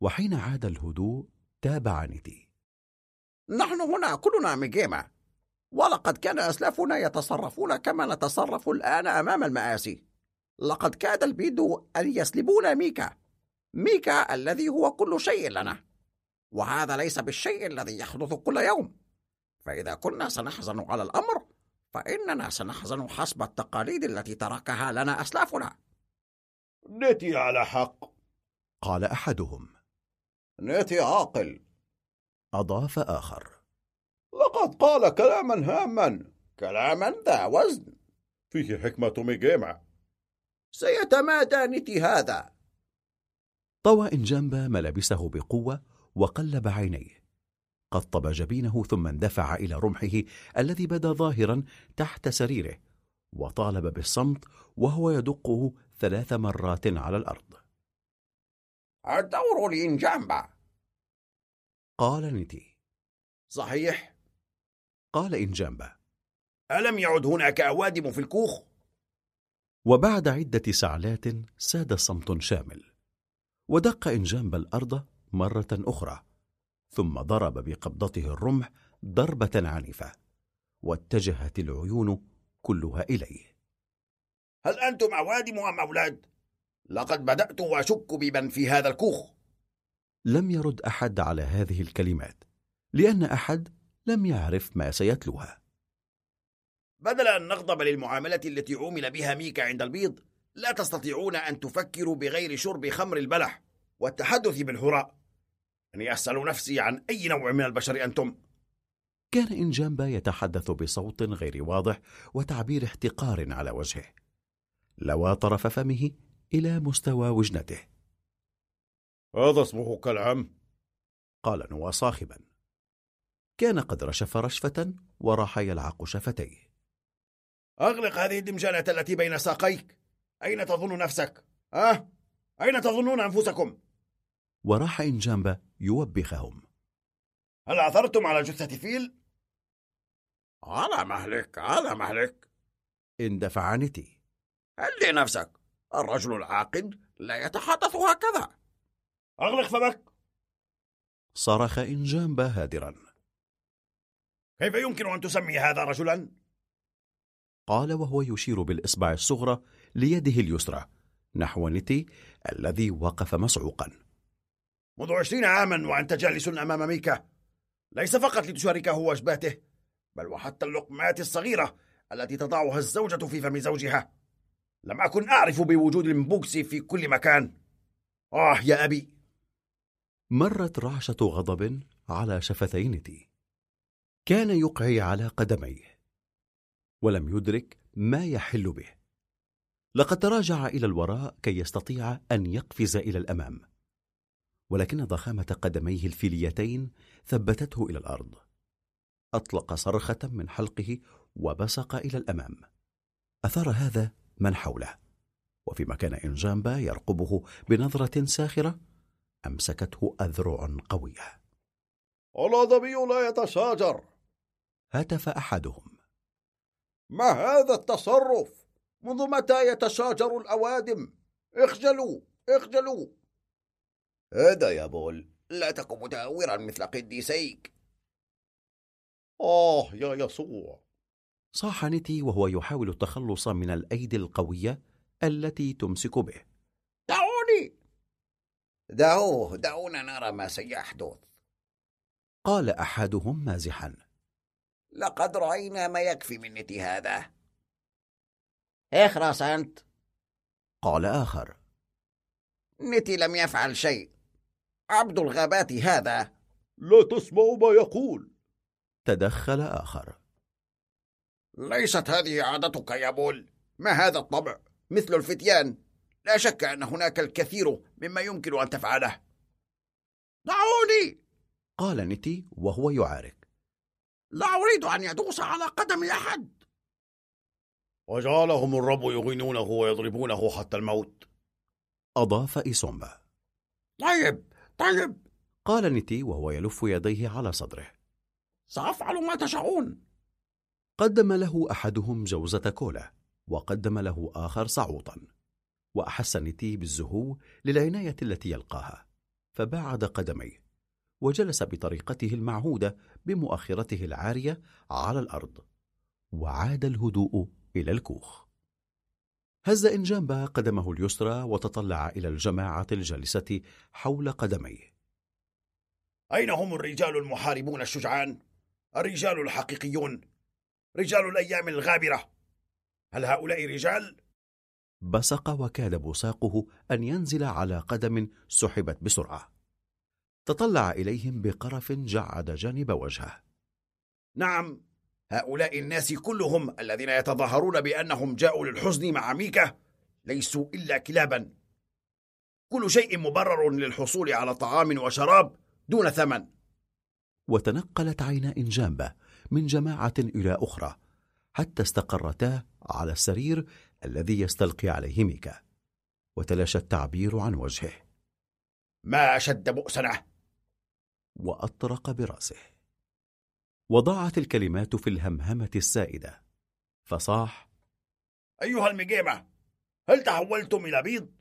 B: وحين عاد الهدوء تابع نيتي
H: نحن هنا كلنا مجيمة ولقد كان أسلافنا يتصرفون كما نتصرف الآن أمام المآسي. لقد كاد البيد أن يسلبون ميكا. ميكا الذي هو كل شيء لنا. وهذا ليس بالشيء الذي يحدث كل يوم. فإذا كنا سنحزن على الأمر فإننا سنحزن حسب التقاليد التي تركها لنا أسلافنا.
G: نتي على حق.
B: قال أحدهم.
H: نتي عاقل.
B: أضاف آخر.
O: لقد قال كلاما هاما.
H: كلاما ذا وزن.
O: فيه حكمة ميجيما
H: سيتمادى نتي هذا.
B: طوى إنجامبا ملابسه بقوة وقلب عينيه. قطب جبينه ثم اندفع إلى رمحه الذي بدا ظاهرا تحت سريره وطالب بالصمت وهو يدقه ثلاث مرات على الأرض.
H: الدور لإنجامبا
B: قال نيتي
G: صحيح.
B: قال إنجامبا
G: ألم يعد هناك أوادم في الكوخ؟
B: وبعد عدة سعلات ساد صمت شامل. ودق إنجامبا الأرض مرة أخرى ثم ضرب بقبضته الرمح ضربة عنيفة واتجهت العيون كلها إليه.
G: هل أنتم أوادم أم أولاد؟ لقد بدأت أشك بمن في هذا الكوخ.
B: لم يرد أحد على هذه الكلمات لأن أحد لم يعرف ما سيتلوها.
G: بدل أن نغضب للمعاملة التي عومل بها ميكا عند البيض لا تستطيعون أن تفكروا بغير شرب خمر البلح والتحدث بالهراء. أني أسأل نفسي عن أي نوع من البشر أنتم؟
B: كان إنجامبا يتحدث بصوت غير واضح وتعبير احتقار على وجهه. لوى طرف فمه إلى مستوى وجنته.
O: هذا اسمه كالعم
B: قال نوى صاخبا. كان قد رشف رشفة وراح يلعق شفتيه.
G: أغلق هذه الدمجانة التي بين ساقيك. أين تظن نفسك؟ أه؟ أين تظنون أنفسكم؟
B: وراح إنجامبا يوبخهم.
G: هل عثرتم على جثة فيل؟
H: على مهلك على مهلك.
B: اندفع نتي
H: هل لنفسك؟ الرجل العاقل لا يتحدث هكذا.
G: أغلق فمك.
B: صرخ إنجامبا هادرا.
G: كيف يمكن أن تسمي هذا رجلا؟
B: قال وهو يشير بالإصبع الصغرى ليده اليسرى نحو نتي الذي وقف مصعوقا
G: منذ عشرين عاما وأنت جالس أمام ميكا. ليس فقط لتشاركه وجباته بل وحتى اللقمات الصغيرة التي تضعها الزوجة في فم زوجها. لم أكن أعرف بوجود المبوكسي في كل مكان. آه يا أبي.
B: مرت رعشة غضب على شفتي نتي كان يقعي على قدميه ولم يدرك ما يحل به. لقد تراجع إلى الوراء كي يستطيع أن يقفز إلى الأمام. ولكن ضخامة قدميه الفيليتين ثبتته إلى الأرض. أطلق صرخة من حلقه وبصق إلى الأمام. أثار هذا من حوله؟ وفيما كان إنجامبا يرقبه بنظرة ساخرة؟ أمسكته أذرع قوية؟
O: الآدمي لا يتشاجر.
B: هتف أحدهم.
H: ما هذا التصرف؟ منذ متى يتشاجر الأوادم؟ اخجلوا اخجلوا.
G: هذا يا بول لا تكن متهورا مثل قديسيك.
O: آه يا يسوع.
B: صاح نتي وهو يحاول التخلص من الأيدي القوية التي تمسك به.
H: دعوني! دعوه دعونا نرى ما سيحدث.
B: قال أحدهم مازحا.
H: لقد رأينا ما يكفي من نتي هذا. اخرس أنت.
B: قال آخر.
H: نتي لم يفعل شيء. عبد الغابات هذا.
O: لا تسمع ما يقول.
B: تدخل آخر.
H: ليست هذه عادتك يا بول. ما هذا الطبع؟ مثل الفتيان. لا شك أن هناك الكثير مما يمكن أن تفعله. دعوني!
B: قال نتي وهو يعارك.
H: لا أريد أن يدوس على قدم أحد.
O: وجعلهم الرب يغينونه ويضربونه حتى الموت.
B: أضاف إيسومبا.
H: طيب طيب.
B: قال نتي وهو يلف يديه على صدره.
H: سأفعل ما تشاءون
B: قدم له أحدهم جوزة كولا وقدم له آخر صعوطا وأحس نتي بالزهو للعناية التي يلقاها فباعد قدميه وجلس بطريقته المعهودة بمؤخرته العارية على الأرض وعاد الهدوء إلى الكوخ هز إنجامبا قدمه اليسرى وتطلع إلى الجماعة الجالسة حول قدميه
G: أين هم الرجال المحاربون الشجعان؟ الرجال الحقيقيون رجال الأيام الغابرة. هل هؤلاء رجال؟
B: بصق وكاد بصاقه أن ينزل على قدم سحبت بسرعة. تطلع إليهم بقرف جعد جانب وجهه.
G: نعم هؤلاء الناس كلهم الذين يتظاهرون بأنهم جاءوا للحزن مع ميكا ليسوا إلا كلابا. كل شيء مبرر للحصول على طعام وشراب دون ثمن.
B: وتنقلت عينا إنجامبة من جماعة إلى أخرى حتى استقرتا على السرير الذي يستلقي عليه ميكا وتلاشى التعبير عن وجهه.
G: ما أشد بؤسنا!
B: وأطرق برأسه. وضاعت الكلمات في الهمهمة السائدة. فصاح
G: أيها المجيمة هل تحولتم إلى بيض؟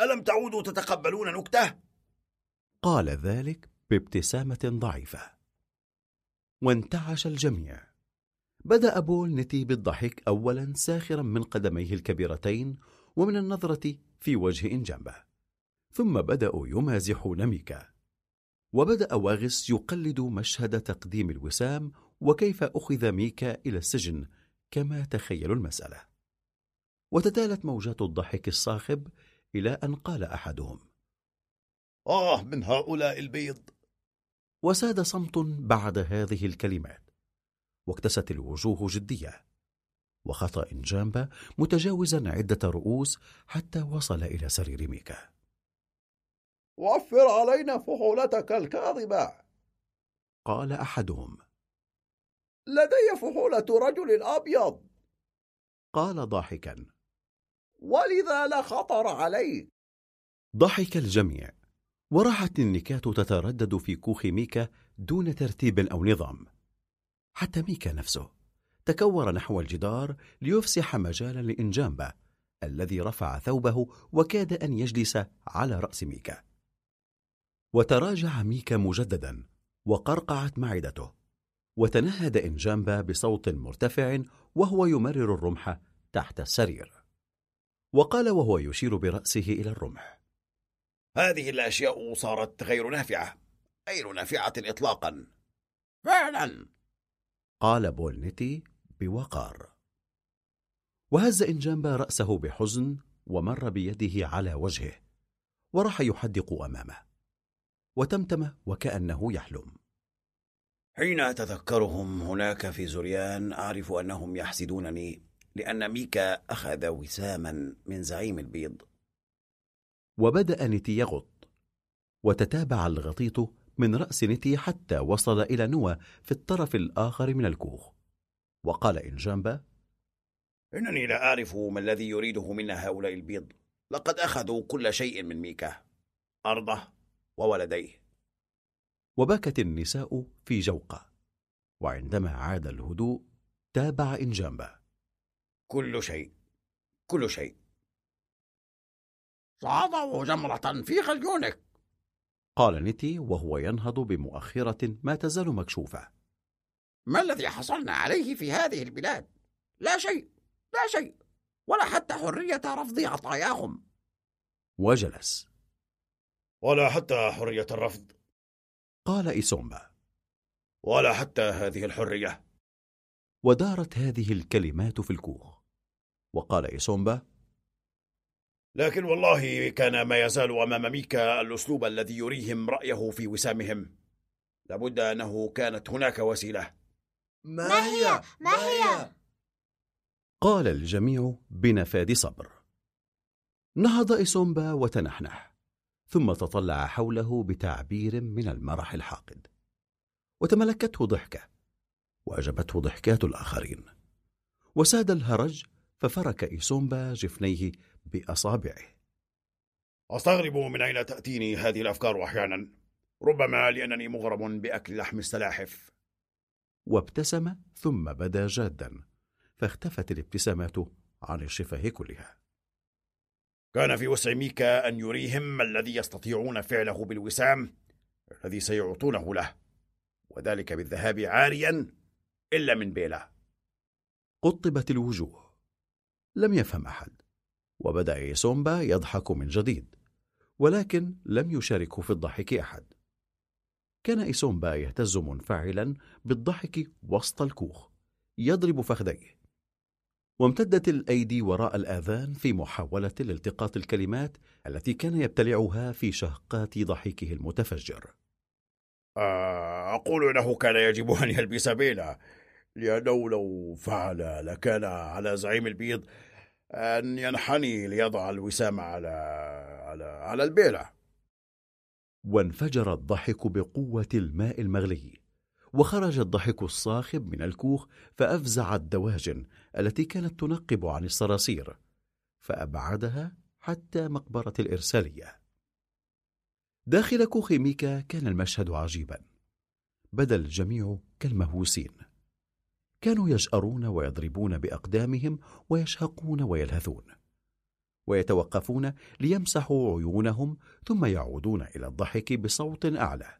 G: ألم تعودوا تتقبلون نكتة؟
B: قال ذلك بابتسامة ضعيفة. وانتعش الجميع. بدأ بول نتي بالضحك أولا ساخرا من قدميه الكبيرتين ومن النظرة في وجه إنجامبة ثم بدأوا يمازحون ميكا. وبدأ واغس يقلد مشهد تقديم الوسام وكيف أخذ ميكا إلى السجن كما تخيلوا المسألة. وتتالت موجات الضحك الصاخب إلى أن قال أحدهم.
G: آه من هؤلاء البيض.
B: وساد صمت بعد هذه الكلمات. واكتست الوجوه جدية. وخطأ إنجامبا متجاوزا عدة رؤوس حتى وصل إلى سرير ميكا.
H: وفر علينا فحولتك الكاذبة
B: قال أحدهم.
H: لدي فحولة رجل أبيض.
B: قال ضاحكا.
H: ولذا لا خطر عليك؟
B: ضحك الجميع. وراحت النكات تتردد في كوخ ميكا دون ترتيب أو نظام. حتى ميكا نفسه تكور نحو الجدار ليفسح مجالا لإنجامبا الذي رفع ثوبه وكاد أن يجلس على رأس ميكا. وتراجع ميكا مجددا وقرقعت معدته وتنهد إنجامبا بصوت مرتفع وهو يمرر الرمح تحت السرير. وقال وهو يشير برأسه إلى الرمح
G: هذه الأشياء صارت غير نافعة غير نافعة إطلاقا.
H: فعلا.
B: قال بولنتي بوقار. وهز إنجامبا رأسه بحزن ومر بيده على وجهه وراح يحدق أمامه وتمتم وكأنه يحلم.
G: حين أتذكرهم هناك في زريان أعرف أنهم يحسدونني لأن ميكا أخذ وساما من زعيم البيض.
B: وبدأ نتي يغط وتتابع الغطيط من رأس نتي حتى وصل إلى نوى في الطرف الآخر من الكوخ. وقال إنجامبا
G: إنني لا أعرف ما الذي يريده منا هؤلاء البيض. لقد أخذوا كل شيء من ميكا أرضه وولديه.
B: وبكت النساء في جوقة وعندما عاد الهدوء تابع إنجامبا.
G: كل شيء كل شيء.
H: صعدوا جمرة في خليونك
B: قال نتي وهو ينهض بمؤخرة ما تزال مكشوفة.
H: ما الذي حصلنا عليه في هذه البلاد؟ لا شيء لا شيء ولا حتى حرية رفض عطاياهم.
B: وجلس.
G: ولا حتى حرية الرفض.
B: قال إيسومبا.
G: ولا حتى هذه الحرية.
B: ودارت هذه الكلمات في الكوخ. وقال إيسومبا
G: لكن والله كان ما يزال أمام ميكا الأسلوب الذي يريهم رأيه في وسامهم. لابد أنه كانت هناك وسيلة.
L: ما هي؟ ما هي؟
B: قال الجميع بنفاد صبر. نهض إيسومبا وتنحنح ثم تطلع حوله بتعبير من المرح الحاقد. وتملكته ضحكة وأجبته ضحكات الآخرين. وساد الهرج ففرك إيسومبا جفنيه بأصابعه.
G: أستغرب من أين تأتيني هذه الأفكار أحيانا ربما لأنني مغرم بأكل لحم السلاحف.
B: وابتسم ثم بدا جادا فاختفت الابتسامات عن الشفاه كلها.
G: كان في وسع ميكا أن يريهم ما الذي يستطيعون فعله بالوسام الذي سيعطونه له وذلك بالذهاب عاريا إلا من بيلا.
B: قطبت الوجوه. لم يفهم أحد. وبدأ إيسومبا يضحك من جديد ولكن لم يشاركه في الضحك أحد. كان إيسومبا يهتز منفعلا بالضحك وسط الكوخ يضرب فخذيه. وامتدت الأيدي وراء الآذان في محاولة لالتقاط الكلمات التي كان يبتلعها في شهقات ضحكه المتفجر.
G: آه، أقول إنه كان يجب أن يلبس بيلا لأنه لو فعل لكان على زعيم البيض أن ينحني ليضع الوسام على على على البيلة.
B: وانفجر الضحك بقوة الماء المغلي وخرج الضحك الصاخب من الكوخ فأفزع الدواجن التي كانت تنقب عن الصراصير فأبعدها حتى مقبرة الإرسالية. داخل كوخ ميكا كان المشهد عجيبا بدا الجميع كالمهووسين. كانوا يجأرون ويضربون بأقدامهم ويشهقون ويلهثون ويتوقفون ليمسحوا عيونهم ثم يعودون إلى الضحك بصوت أعلى.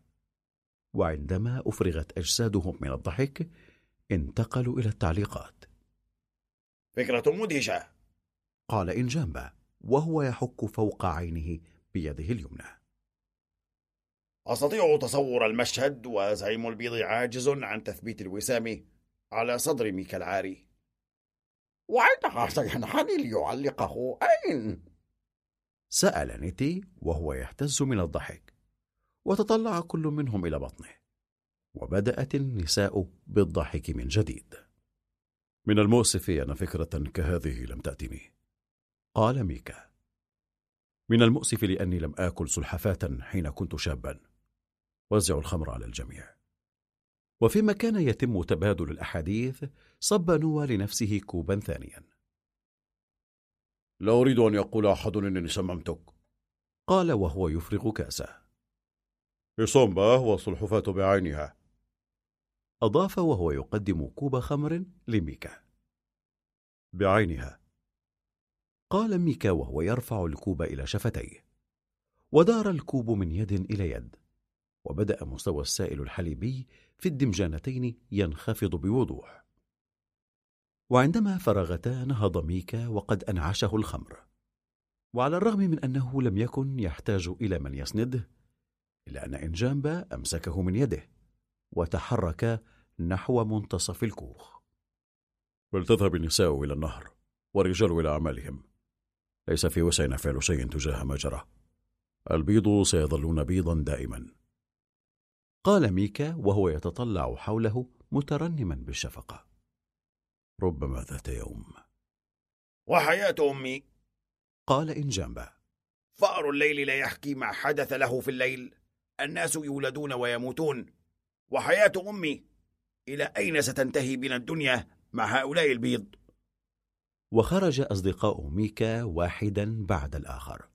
B: وعندما أفرغت أجسادهم من الضحك انتقلوا إلى التعليقات.
G: فكرة مدهشة.
B: قال إنجامبا وهو يحك فوق عينه بيده اليمنى.
G: أستطيع تصور المشهد وزعيم البيض عاجز عن تثبيت الوسام. على صدر ميكا العاري
H: وعندها سينحني ليعلقه أين؟
B: سأل نيتي وهو يهتز من الضحك وتطلع كل منهم إلى بطنه وبدأت النساء بالضحك من جديد. من المؤسف أن فكرة كهذه لم تأتني قال ميكا. من المؤسف لأني لم آكل سلحفاة حين كنت شابا. وزعوا الخمر على الجميع. وفيما كان يتم تبادل الأحاديث صب نوى لنفسه كوبا ثانيا.
O: لا أريد أن يقول أحد أنني سممتك.
B: قال وهو يفرغ كأسه.
O: إصامبا والسلحفاة بعينها.
B: أضاف وهو يقدم كوب خمر لميكا. بعينها. قال ميكا وهو يرفع الكوب إلى شفتيه. ودار الكوب من يد إلى يد. وبدأ مستوى السائل الحليبي في الدمجانتين ينخفض بوضوح. وعندما فرغتا نهض ميكا وقد أنعشه الخمر. وعلى الرغم من أنه لم يكن يحتاج إلى من يسنده إلا أن إنجامبا أمسكه من يده وتحرك نحو منتصف الكوخ.
O: فلتذهب النساء إلى النهر والرجال إلى أعمالهم. ليس في وسعنا فعل شيء تجاه ما جرى. البيض سيظلون بيضا دائما.
B: قال ميكا وهو يتطلع حوله مترنما بالشفقة.
O: ربما ذات يوم.
G: وحياة أمي.
B: قال إنجامبا.
G: فأر الليل لا يحكي ما حدث له في الليل. الناس يولدون ويموتون. وحياة أمي. إلى أين ستنتهي بنا الدنيا مع هؤلاء البيض؟
B: وخرج أصدقاء ميكا واحدا بعد الآخر.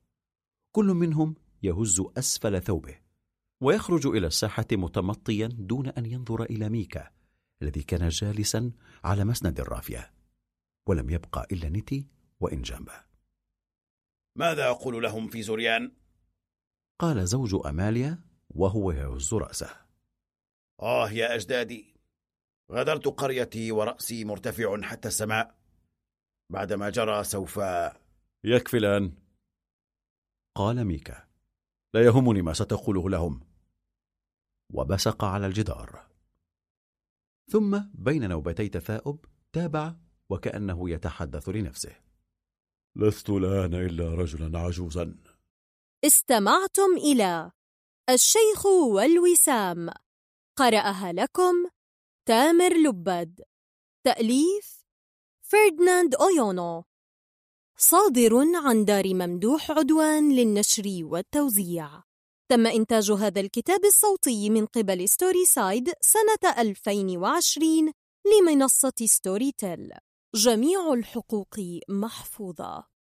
B: كل منهم يهز أسفل ثوبه. ويخرج إلى الساحة متمطيا دون أن ينظر إلى ميكا الذي كان جالسا على مسند الرافية ولم يبقى إلا نيتي وإنجامبا.
G: ماذا أقول لهم في زوريان؟
B: قال زوج أماليا وهو يهز رأسه.
G: آه يا أجدادي غادرت قريتي ورأسي مرتفع حتى السماء بعدما جرى سوف
O: يكفي الآن.
B: قال ميكا
O: لا يهمني ما ستقوله لهم.
B: وبصق على الجدار. ثم بين نوبتي تثاؤب تابع وكأنه يتحدث لنفسه.
O: لست الآن إلا رجلا عجوزا.
A: استمعتم إلى الشيخ والوسام. قرأها لكم تامر لبد تأليف فردناند أويونو. صادر عن دار ممدوح عدوان للنشر والتوزيع. تم إنتاج هذا الكتاب الصوتي من قبل ستوري سايد سنة 2020 لمنصة ستوري تيل جميع الحقوق محفوظة.